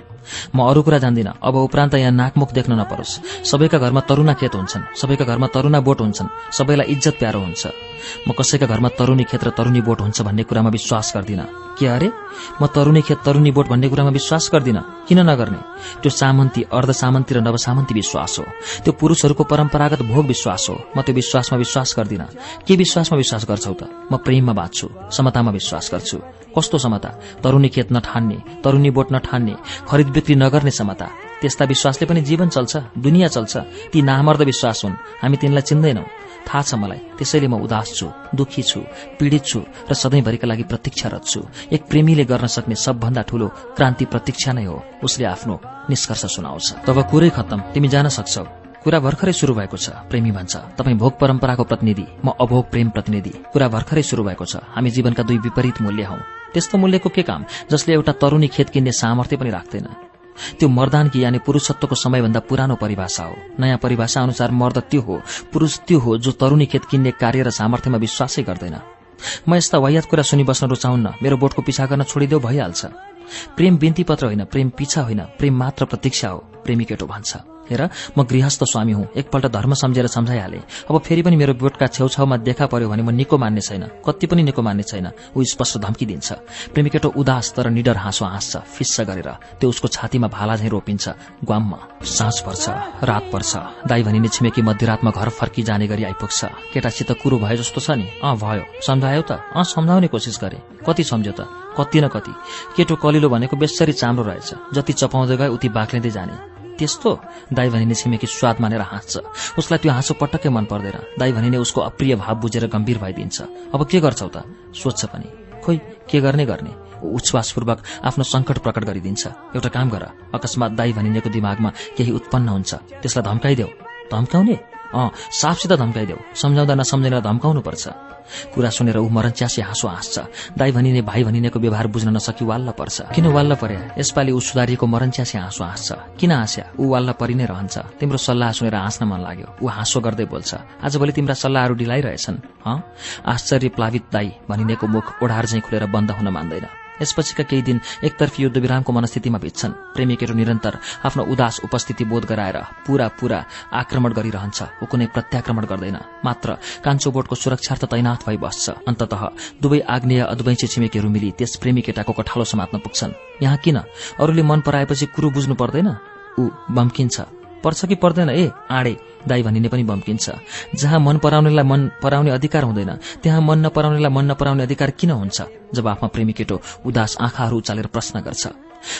म अरू कुरा जान्दिन। अब उपरान्त यहाँ नाकमुख देख्न नपरोस्। सबैका घरमा तरुणा खेत हुन्छन्। सबैका घरमा तरुणा बोट हुन्छन्। सबैलाई इज्जत प्यारो हुन्छ। म कसैका घरमा तरुणी खेत र तरुणी बोट हुन्छ भन्ने कुरामा विश्वास गर्दिन। के अरे? म तरुणी खेत तरुणी बोट भन्ने कुरामा विश्वास गर्दिन। किन नगर्ने? त्यो सामन्ती अर्ध सामन्ती र नवसामन्ती विश्वास हो। त्यो पुरुषहरूको परम्परागत भोग विश्वास हो। म त्यो विश्वासमा विश्वास गर्दिन। के विश्वासमा विश्वास गर्छौ त? म प्रेममा बाँच्छु। समतामा विश्वास गर्छु। कस्तो समता? तरुणी खेत नठान्ने तरुणी बोट नठान्ने खरिद बिक्री नगर्ने समता। त्यस्ता विश्वासले पनि जीवन चल्छ दुनियाँ चल्छ। ती नामर्द विश्वास हुन्। हामी तिनलाई चिन्दैनौ। थाहा छ मलाई त्यसैले म उदास छु दुखी छु पीड़ित छु र सधैँभरिका लागि प्रतीक्षारत छु। एक प्रेमीले गर्न सक्ने सबभन्दा ठूलो क्रान्ति प्रतीक्षा नै हो। उसले आफ्नो निष्कर्ष सुनाउँछ। तब कुरै खत्तम। तिमी जान सक्छौ। कुरा भर्खरै शुरू भएको छ प्रेमी भन्छ। तपाईँ भोग परम्पराको प्रतिनिधि म अभोग प्रेम प्रतिनिधि। कुरा भर्खरै शुरू भएको छ हामी जीवनका दुई विपरीत मूल्य हौ। त्यस्तो मूल्यको के काम? जसले एउटा तरुणी खेत किन्ने सामर्थ्य पनि राख्दैन। त्यो मर्दानकी यानि पुरुषत्वको समयभन्दा पुरानो परिभाषा हो। नयाँ परिभाषा अनुसार मर्द त्यो हो पुरुष त्यो हो जो तरुणी खेत किन्ने कार्य र सामर्थ्यमा विश्वासै गर्दैन। म यस्ता वायात कुरा सुनिबस्न रुचाउन्न मेरो बोटको पिछा गर्न छोडिदेऊ भइहाल्छ। प्रेम बिन्ती पत्र होइन प्रेम पिछा होइन प्रेम मात्र प्रतीक्षा हो प्रेमी केटो भन्छ। हेर म गृहस्थ स्वामी हुँ। एकपल्ट धर्म सम्झेर सम्झाइहाले। अब फेरि पनि मेरो बोटका छेउछाउमा देखा पर्यो भने म निको मान्ने छैन। कति पनि निको मान्ने छैन। ऊ स्पष्ट धम्की दिन्छ प्रेमी केटो उदास तर निडर हाँसो हाँस्छ। फिस्स गरेर। त्यो उसको छातीमा भाला झैँ रोपिन्छ। ग्वाममा साँझ पर्छ रात पर्छ। दाई भनिने छिमेकी मध्यरातमा घर फर्की जाने गरी आइपुग्छ। केटासित कुरो भयो जस्तो छ नि। अँ भयो। सम्झायो त। अँ सम्झाउने कोसिस गरे। कति सम्झ्यो त? कति न कति। केटो कलिलो भनेको बेसरी चाम्रो रहेछ। जति चपाउँदै गए उति बाक्लिँदै जाने। त्यस्तो दाई भनिने छिमेकी स्वाद मानेर हाँस्छ। उसलाई त्यो हाँसो पटक्कै मन पर्दैन। दाई भनिने उसको अप्रिय भाव बुझेर गम्भीर भइदिन्छ। अब के गर्छौ त? सोध्छ पनि। खोइ के गर्ने गर्ने? उच्छ्वासपूर्वक आफ्नो संकट प्रकट गरिदिन्छ। एउटा काम गर। अकस्मात दाई भनिनेको दिमागमा केही उत्पन्न हुन्छ। त्यसलाई धम्काइदेऊ। धम्काउने? अँ साफसित धम्काइदेऊ सम्झाउँदा नसम्झेर धम्काउनु पर्छ कुरा सुनेर ऊ मरन्च्यासी हाँसो हाँस्छ। दाई भनिने भाइ भनिनेको व्यवहार बुझ्न नसकी वाल्ल पर्छ। किन वाल्ल पर्या यसपालि ऊ सुधारिएको मरन्च्यासी हाँसो हाँस्छ। किन हाँस्या? ऊ वाल्ल परि नै रहन्छ। तिम्रो सल्लाह सुनेर हाँस्न मन लाग्यो। ऊ हाँसो गर्दै बोल्छ आजभोलि तिम्रा सल्लाहहरू ढिलाइरहेछन् हँ? आश्चर्य प्लावित दाई भनिनेको मुख ओढार झैँ खुलेर बन्द हुन मान्दैन। यसपछिका केही दिन एकतर्फी युद्धविरामको मनस्थितिमा भित्छन् प्रेमी केटो निरन्तर आफ्नो उदास उपस्थिति बोध गराएर पूरा पूरा आक्रमण गरिरहन्छ। ऊ कुनै प्रत्याक्रमण गर्दैन। मात्र कान्छो बोटको सुरक्षार्थ तैनाथ भई बस्छ अन्तत दुवै आग्नेय अद्वैंशी छिमेकीहरू मिली त्यस प्रेमी केटाको कठालो समात्न पुग्छन्। यहाँ किन? अरूले मन पराएपछि कुरो बुझ्नु पर्दैन? ऊ बम्किन्छ। पर्छ कि पर्दैन? ए आडे दाई भनिने पनि बम्किन्छ जहाँ मन पराउनेलाई मन पराउने अधिकार हुँदैन त्यहाँ मन नपराउनेलाई मन नपराउने अधिकार किन हुन्छ? जब आफ्ना प्रेमी केटो उदास आँखाहरू उचालेर प्रश्न गर्छ।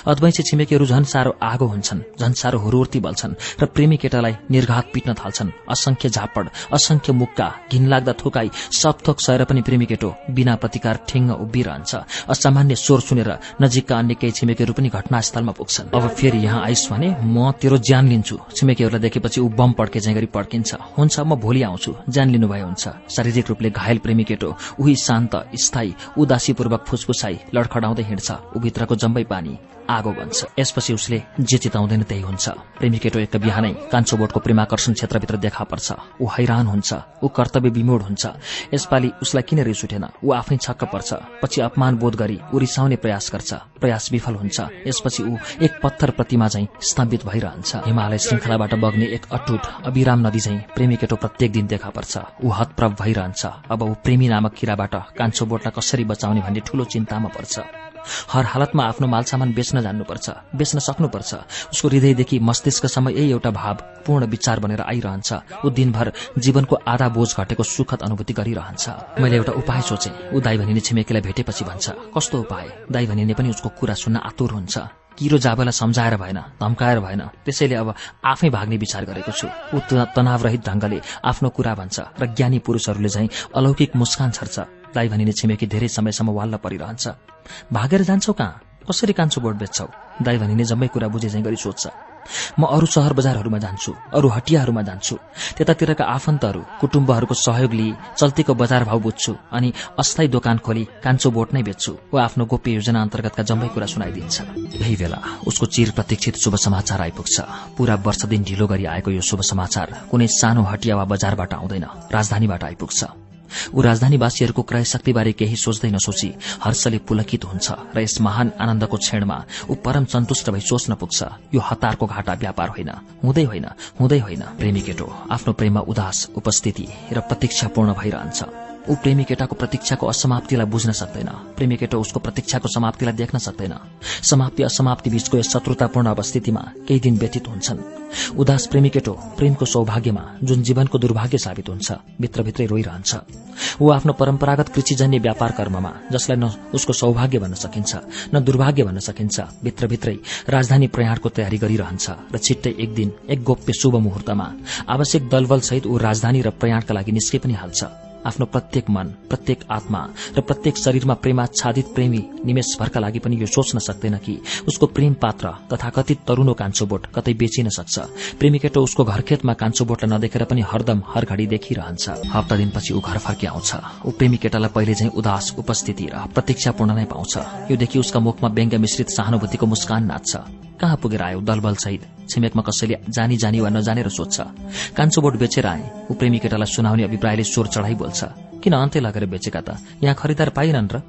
अद्वैंशी छिमेकीहरू झन् साह्रो आगो हुन्छन् झन् साह्रो हुरुर्ती बल्छन् र प्रेमी केटालाई निर्घात पिट्न थाल्छन्। असंख्य झापड असंख्य मुक्का घिनलाग्दा थोकाई सब थोक सहेर पनि प्रेमी केटो बिना प्रतिकार ठेङ्ग उभिरहन्छ। असामान्य स्वर सुनेर नजिकका अन्य केही छिमेकीहरू पनि घटनास्थलमा पुग्छन्। अब फेरि यहाँ आइस भने म तेरो ज्यान लिन्छु। छिमेकीहरूलाई देखेपछि ऊ बम पड्के चाहिँ गरी पड्किन्छ। हुन्छ म भोलि आउँछु। ज्यान लिनुभए हुन्छ। शारीरिक रूपले घायल प्रेमी केटो उही शान्त स्थायी उदासीपूर्वक फुसफुसाई लडखडाउँदै हिँड्छ। ऊ भित्रको जम्बै पानी। आगो बन्छ। यसपछि उसले जे चिताउँदैन त्यही हुन्छ। प्रेमी केटो एक बिहानै कान्छो बोटको प्रेमाकर्षण क्षेत्रभित्र देखा पर्छ। ऊ हैरान हुन्छ। ऊ कर्तव्य विमोड हुन्छ। यसपालि उसलाई किन रिस उठेन? ऊ आफै छक्क पर्छ। पछि अपमान बोध गरी ऊ रिसाउने प्रयास गर्छ। प्रयास विफल हुन्छ। यसपछि ऊ एक पत्थर प्रतिमा झैं स्तम्भित भइरहन्छ। हिमालय श्रृङ्खलाबाट बग्ने एक अटुट अविराम नदी झैं प्रेमी केटो प्रत्येक दिन देखा पर्छ। ऊ हतप्रभ भइरहन्छ। अब ऊ प्रेमी नामक किराबाट कान्छो बोटलाई कसरी बचाउने भन्ने ठूलो चिन्तामा पर्छ। हर हालतमा आफ्नो मालसामान बेच्न जान्नुपर्छ बेच्न सक्नुपर्छ। उसको हृदयदेखि मस्तिष्कसम्म यही एउटा भाव पूर्ण विचार बनेर आइरहन्छ। ऊ दिनभर जीवनको आधा बोझ घटेको सुखद अनुभूति गरिरहन्छ। मैले एउटा उपाय सोचे। ऊ दाई भनिने छिमेकीलाई भेटेपछि भन्छ कस्तो उपाय दाई भनिने पनि उसको कुरा सुन्न आतुर हुन्छ। किरो जाबेलाई सम्झाएर भएन धम्काएर भएन। त्यसैले अब आफै भाग्ने विचार गरेको छु। ऊ तनावरहित ढंगले आफ्नो कुरा भन्छ र ज्ञानी पुरूषहरूले झैं अलौकिक मुस्कान छर्छ। दाई भनिने छिमेकी धेरै समयसम्म वाल्न परिरहन्छ। भागेर जान्छौ कहाँ? कसरी कान्छो बोट बेच्छौ? दाई भनिने जम्मै कुरा बुझे चाहिँ गरी सोध्छ। म अरू सहर बजारहरूमा जान्छु अरू हटियाहरूमा जान्छु त्यतातिरका आफन्तहरू कुटुम्बहरूको सहयोग लिई चल्तीको बजार भाव बुझ्छु अनि अस्थायी दोकान खोली कान्छो बोट नै बेच्छु वा आफ्नो गोप्य योजना अन्तर्गतका जम्मै कुरा सुनाइदिन्छ। यही बेला उसको चिर प्रतीक्षित शुभ समाचार आइपुग्छ। पूरा वर्ष दिन ढिलो गरी आएको यो शुभ समाचार कुनै सानो हटिया वा बजारबाट आउँदैन राजधानीबाट आइपुग्छ। ऊ राजधानीवासीहरूको क्रय शक्तिबारे केही सोच्दै नसोची हर्षले पुलकित हुन्छ र यस महान आनन्दको क्षणमा ऊ परम सन्तुष्ट भई सोच्न पुग्छ। यो हतारको घाटा व्यापार होइन। हुँदै होइन हुँदै होइन प्रेमी केटो। आफ्नो प्रेममा उदास उपस्थिति र प्रतीक्षापूर्ण भइरहन्छ। ऊ प्रेमी केटाको प्रतीक्षाको असमाप्तिलाई बुझ्न सक्दैन। प्रेमी केटो उसको प्रतीक्षाको समाप्तिलाई देख्न सक्दैन। समाप्ति असमाप्ति बीचको यस शत्रुतापूर्ण अवस्थितिमा केही दिन व्यतीत हुन्छन्। उदास प्रेमी केटो प्रेमको सौभाग्यमा जुन जीवनको दुर्भाग्य साबित हुन्छ भित्रभित्रै रोइरहन्छ। ऊ आफ्नो परम्परागत कृषिजन्य व्यापार कर्ममा जसलाई न उसको सौभाग्य भन्न सकिन्छ न दुर्भाग्य भन्न सकिन्छ भित्रभित्रै राजधानी प्रयाणको तयारी गरिरहन्छ र छिट्टै एक दिन एक गोप्य शुभ मुहूर्तमा आवश्यक दलबलसहित ऊ राजधानी र प्रयाणका लागि निस्के पनि हाल्छ। आफ्नो प्रत्येक मन प्रत्येक आत्मा र प्रत्येक शरीरमा प्रेमाच्छादित प्रेमी निमेषभरका लागि पनि यो सोच्न सक्दैन कि उसको प्रेम पात्र तथाकथित तरुणो कान्छो बोट कतै बेचिन सक्छ। प्रेमी केटो उसको घरखेतमा कान्छो बोटलाई नदेखेर पनि हरदम हर घडी देखिरहन्छ। हप्ता दिनपछि ऊ घर फर्की आउँछ ऊ प्रेमी केटालाई पहिले चाहिँ उदास उपस्थिति र प्रतीक्षापूर्ण नै पाउँछ। यो देखि उसका मुखमा व्यङ्ग्य मिश्रित सहानुभूतिको मुस्कान नाच्छ। कहाँ पुगेर आयो दलबल सहित? छिमेकमा कसैले जानी जानी वा नजानेर सोध्छ। कान्छो बोट बेचेर आए। ऊ प्रेमी केटालाई सुनाउने अभिप्रायले स्वर चढाइ बोल्छ। किन अन्त्य लगेर बेचेका त? यहाँ खरिदार पाइएनन् र?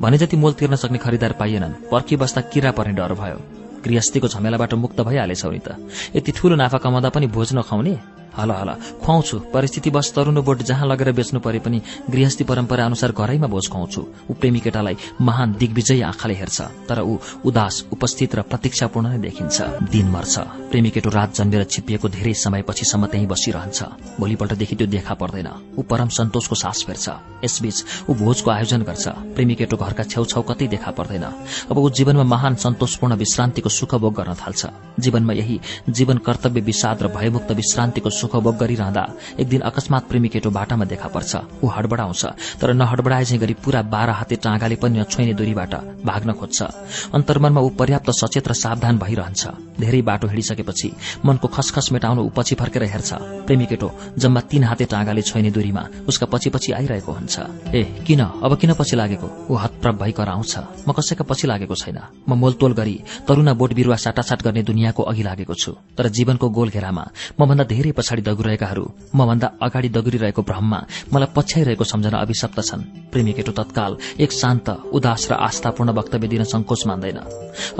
भने जति मोल तिर्न सक्ने खरिदार पाइएनन्। पर्खी बस्दा किरा पर्ने डर भयो। गृहस्थीको झमेलाबाट मुक्त भइहालेछौ नि त। यति ठूलो नाफा कमाउँदा पनि भोज नखाउने? हल हल। खुवाउँछु। परिस्थिति बस तरुण बोट जहाँ लगेर बेच्नु परे पनि गृहस्थी परम्परा अनुसार घरैमा भोज खुवाउँछु। ऊ प्रेमी केटालाई महान दिग्विजयी आँखाले हेर्छ तर ऊ उदास उपस्थित र प्रतीक्षापूर्ण नै देखिन्छ। दिन मर्छ। प्रेमी केटो रात जन्मेर छिपिएको धेरै समयपछिसम्म त्यही बसिरहन्छ। भोलिपल्टदेखि त्यो देखा पर्दैन। ऊ परम सन्तोषको सास फेर्छ। यसबीच ऊ भोजको आयोजन गर्छ। प्रेमी केटो घरका छेउछाउ कतै देखा पर्दैन। अब ऊ जीवनमा महान सन्तोषपूर्ण विश्रान्तिको सुख भोग गर्न थाल्छ। जीवनमा यही जीवन कर्तव्य विषाद र भयमुक्त विश्रान्तिको सुख भोग गरिरहँदा एक दिन अकस्मात प्रेमी केटो बाटामा देखा पर्छ। ऊ हडबडाउँछ तर नहडबडाए चाहिँ गरी पूरा बाह्र हाते टाँगाले पनि नछोइने दूरीबाट भाग्न खोज्छ। अन्तर्मनमा ऊ पर्याप्त सचेत र सावधान भइरहन्छ। धेरै बाटो हिँडिसकेपछि मनको खसखस मेटाउन ऊ पछि फर्केर हेर्छ। प्रेमी केटो जम्मा तीन हाते टाँगाले छोइने दूरीमा उसका पछि पछि आइरहेको हुन्छ। ए किन? अब किन पछि लागेको? ऊ हतप्रभ भई कराउँछ म कसैका पछि लागेको छैन। म मोलतोल गरी तरुणा बोट बिरुवा साटासाट गर्ने दुनियाँको अघि लागेको छु। तर जीवनको गोल घेरामा मभन्दा धेरै पछाडि दगुरहेकाहरू मभन्दा अगाडि दगुरिरहेको भ्रममा मलाई पछ्याइरहेको सम्झना अभिशप्त छन्। प्रेमी केटो तत्काल एक शान्त उदास र आस्थापूर्ण वक्तव्य दिन संकोच मान्दैन।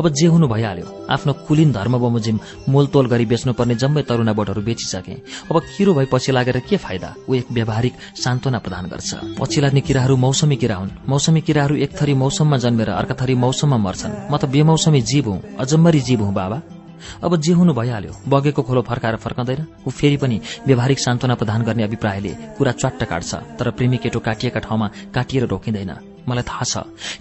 अब जे हुनु भइहाल्यो आफ्नो कुलीन धर्म बमोजिम मोलतोल गरी बेच्नुपर्ने जम्मै तरुणा बोटहरू बेचिसके। अब किरो भई पछि लागेर के फाइदा? ऊ एक व्यावहारिक सान्त्वना प्रदान गर्छ। पछि लाग्ने किराहरू मौसमी किरा हुन्। मौसमी किराहरू एक थरी मौसममा जन्मेर अर्का थरी मौसममा मर्छन्। म त बेमौसमी जीव हुँ अजम्मरी जीव हुँ बाबा। अब जे हुनु भइहाल्यो बगेको खोलो फर्काएर फर्काउँदैन ऊ फेरि पनि व्यावहारिक सान्त्वना प्रदान गर्ने अभिप्रायले कुरा च्वाट्ट काट्छ तर प्रेमी केटो काटिएका ठाउँमा काटिएर रोकिँदैन। मलाई थाहा छ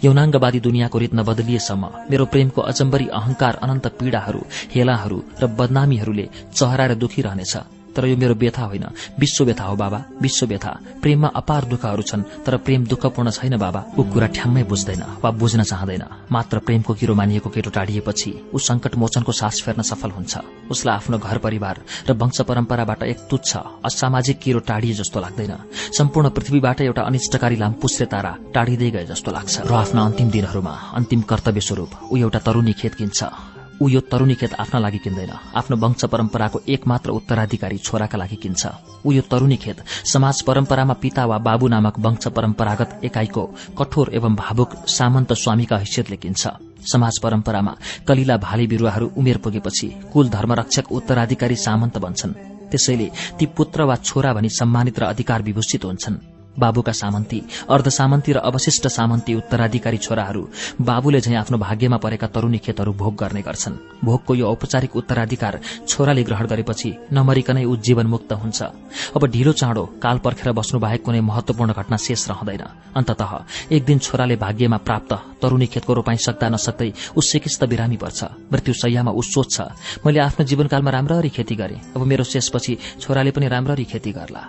यौनाङ्गवादी दुनियाँको रित नबदलिएसम्म मेरो प्रेमको अचम्बरी अहंकार अनन्त पीड़ाहरू हेलाहरू र बदनामीहरूले चहराएर दुखिरहनेछ तर यो मेरो व्यथा होइन। विश्व व्यथा हो बाबा विश्व व्यथा। प्रेममा अपार दुःखहरू छन् तर प्रेम दुःखपूर्ण छैन बाबा। ऊ कुरा ठ्याम्मै बुझ्दैन वा बुझ्न चाहँदैन। मात्र प्रेमको किरो मानिएको केटो टाढिएपछि ऊ संकट मोचनको सास फेर्न सफल हुन्छ। उसलाई आफ्नो घर परिवार र वंश परम्पराबाट एक तुच्छ असामाजिक किरो टाढिए जस्तो लाग्दैन। सम्पूर्ण पृथ्वीबाट एउटा अनिष्टकारी लामपुस्रे तारा टाढिँदै गए जस्तो लाग्छ। र आफ्ना अन्तिम दिनहरूमा अन्तिम कर्तव्य स्वरूप ऊ एउटा तरुणी खेत किन्छ। ऊ यो तरुणी खेत आफ्ना लागि किन्दैन। आफ्नो वंश परम्पराको एकमात्र उत्तराधिकारी छोराका लागि किन्छ। ऊ यो तरुणी खेत समाज परम्परामा पिता वा बाबु नामक वंश परम्परागत एकाइको कठोर एवं भावुक सामन्त स्वामीका हैसियतले किन्छ। समाज परम्परामा कलिला भाले बिरूवाहरू उमेर पुगेपछि कुल धर्मरक्षक उत्तराधिकारी सामन्त बन्छन्। त्यसैले ती पुत्र वा छोरा भनी सम्मानित र अधिकार विभूषित हुन्छन्। बाबुका सामन्ती अर्ध सामन्ती र अवशिष्ट सामन्ती उत्तराधिकारी छोराहरू बाबुले झैं आफ्नो भाग्यमा परेका तरुणी खेतहरू भोग गर्ने गर्छन्। भोगको यो औपचारिक उत्तराधिकार छोराले ग्रहण गरेपछि नमरिकनै ऊ जीवनमुक्त हुन्छ। अब ढिलो चाँडो काल पर्खेर बस्नु बाहेक कुनै महत्वपूर्ण घटना शेष रहँदैन। अन्तत एक दिन छोराले भाग्यमा प्राप्त तरुणी खेतको रोपाई सक्दा नसक्दै ऊ सिकिस्त बिरामी पर्छ। मृत्यु सयमा ऊ सोच्छ मैले आफ्नो जीवनकालमा राम्ररी खेती गरे। अब मेरो शेषपछि छोराले पनि राम्ररी खेती गर्ला।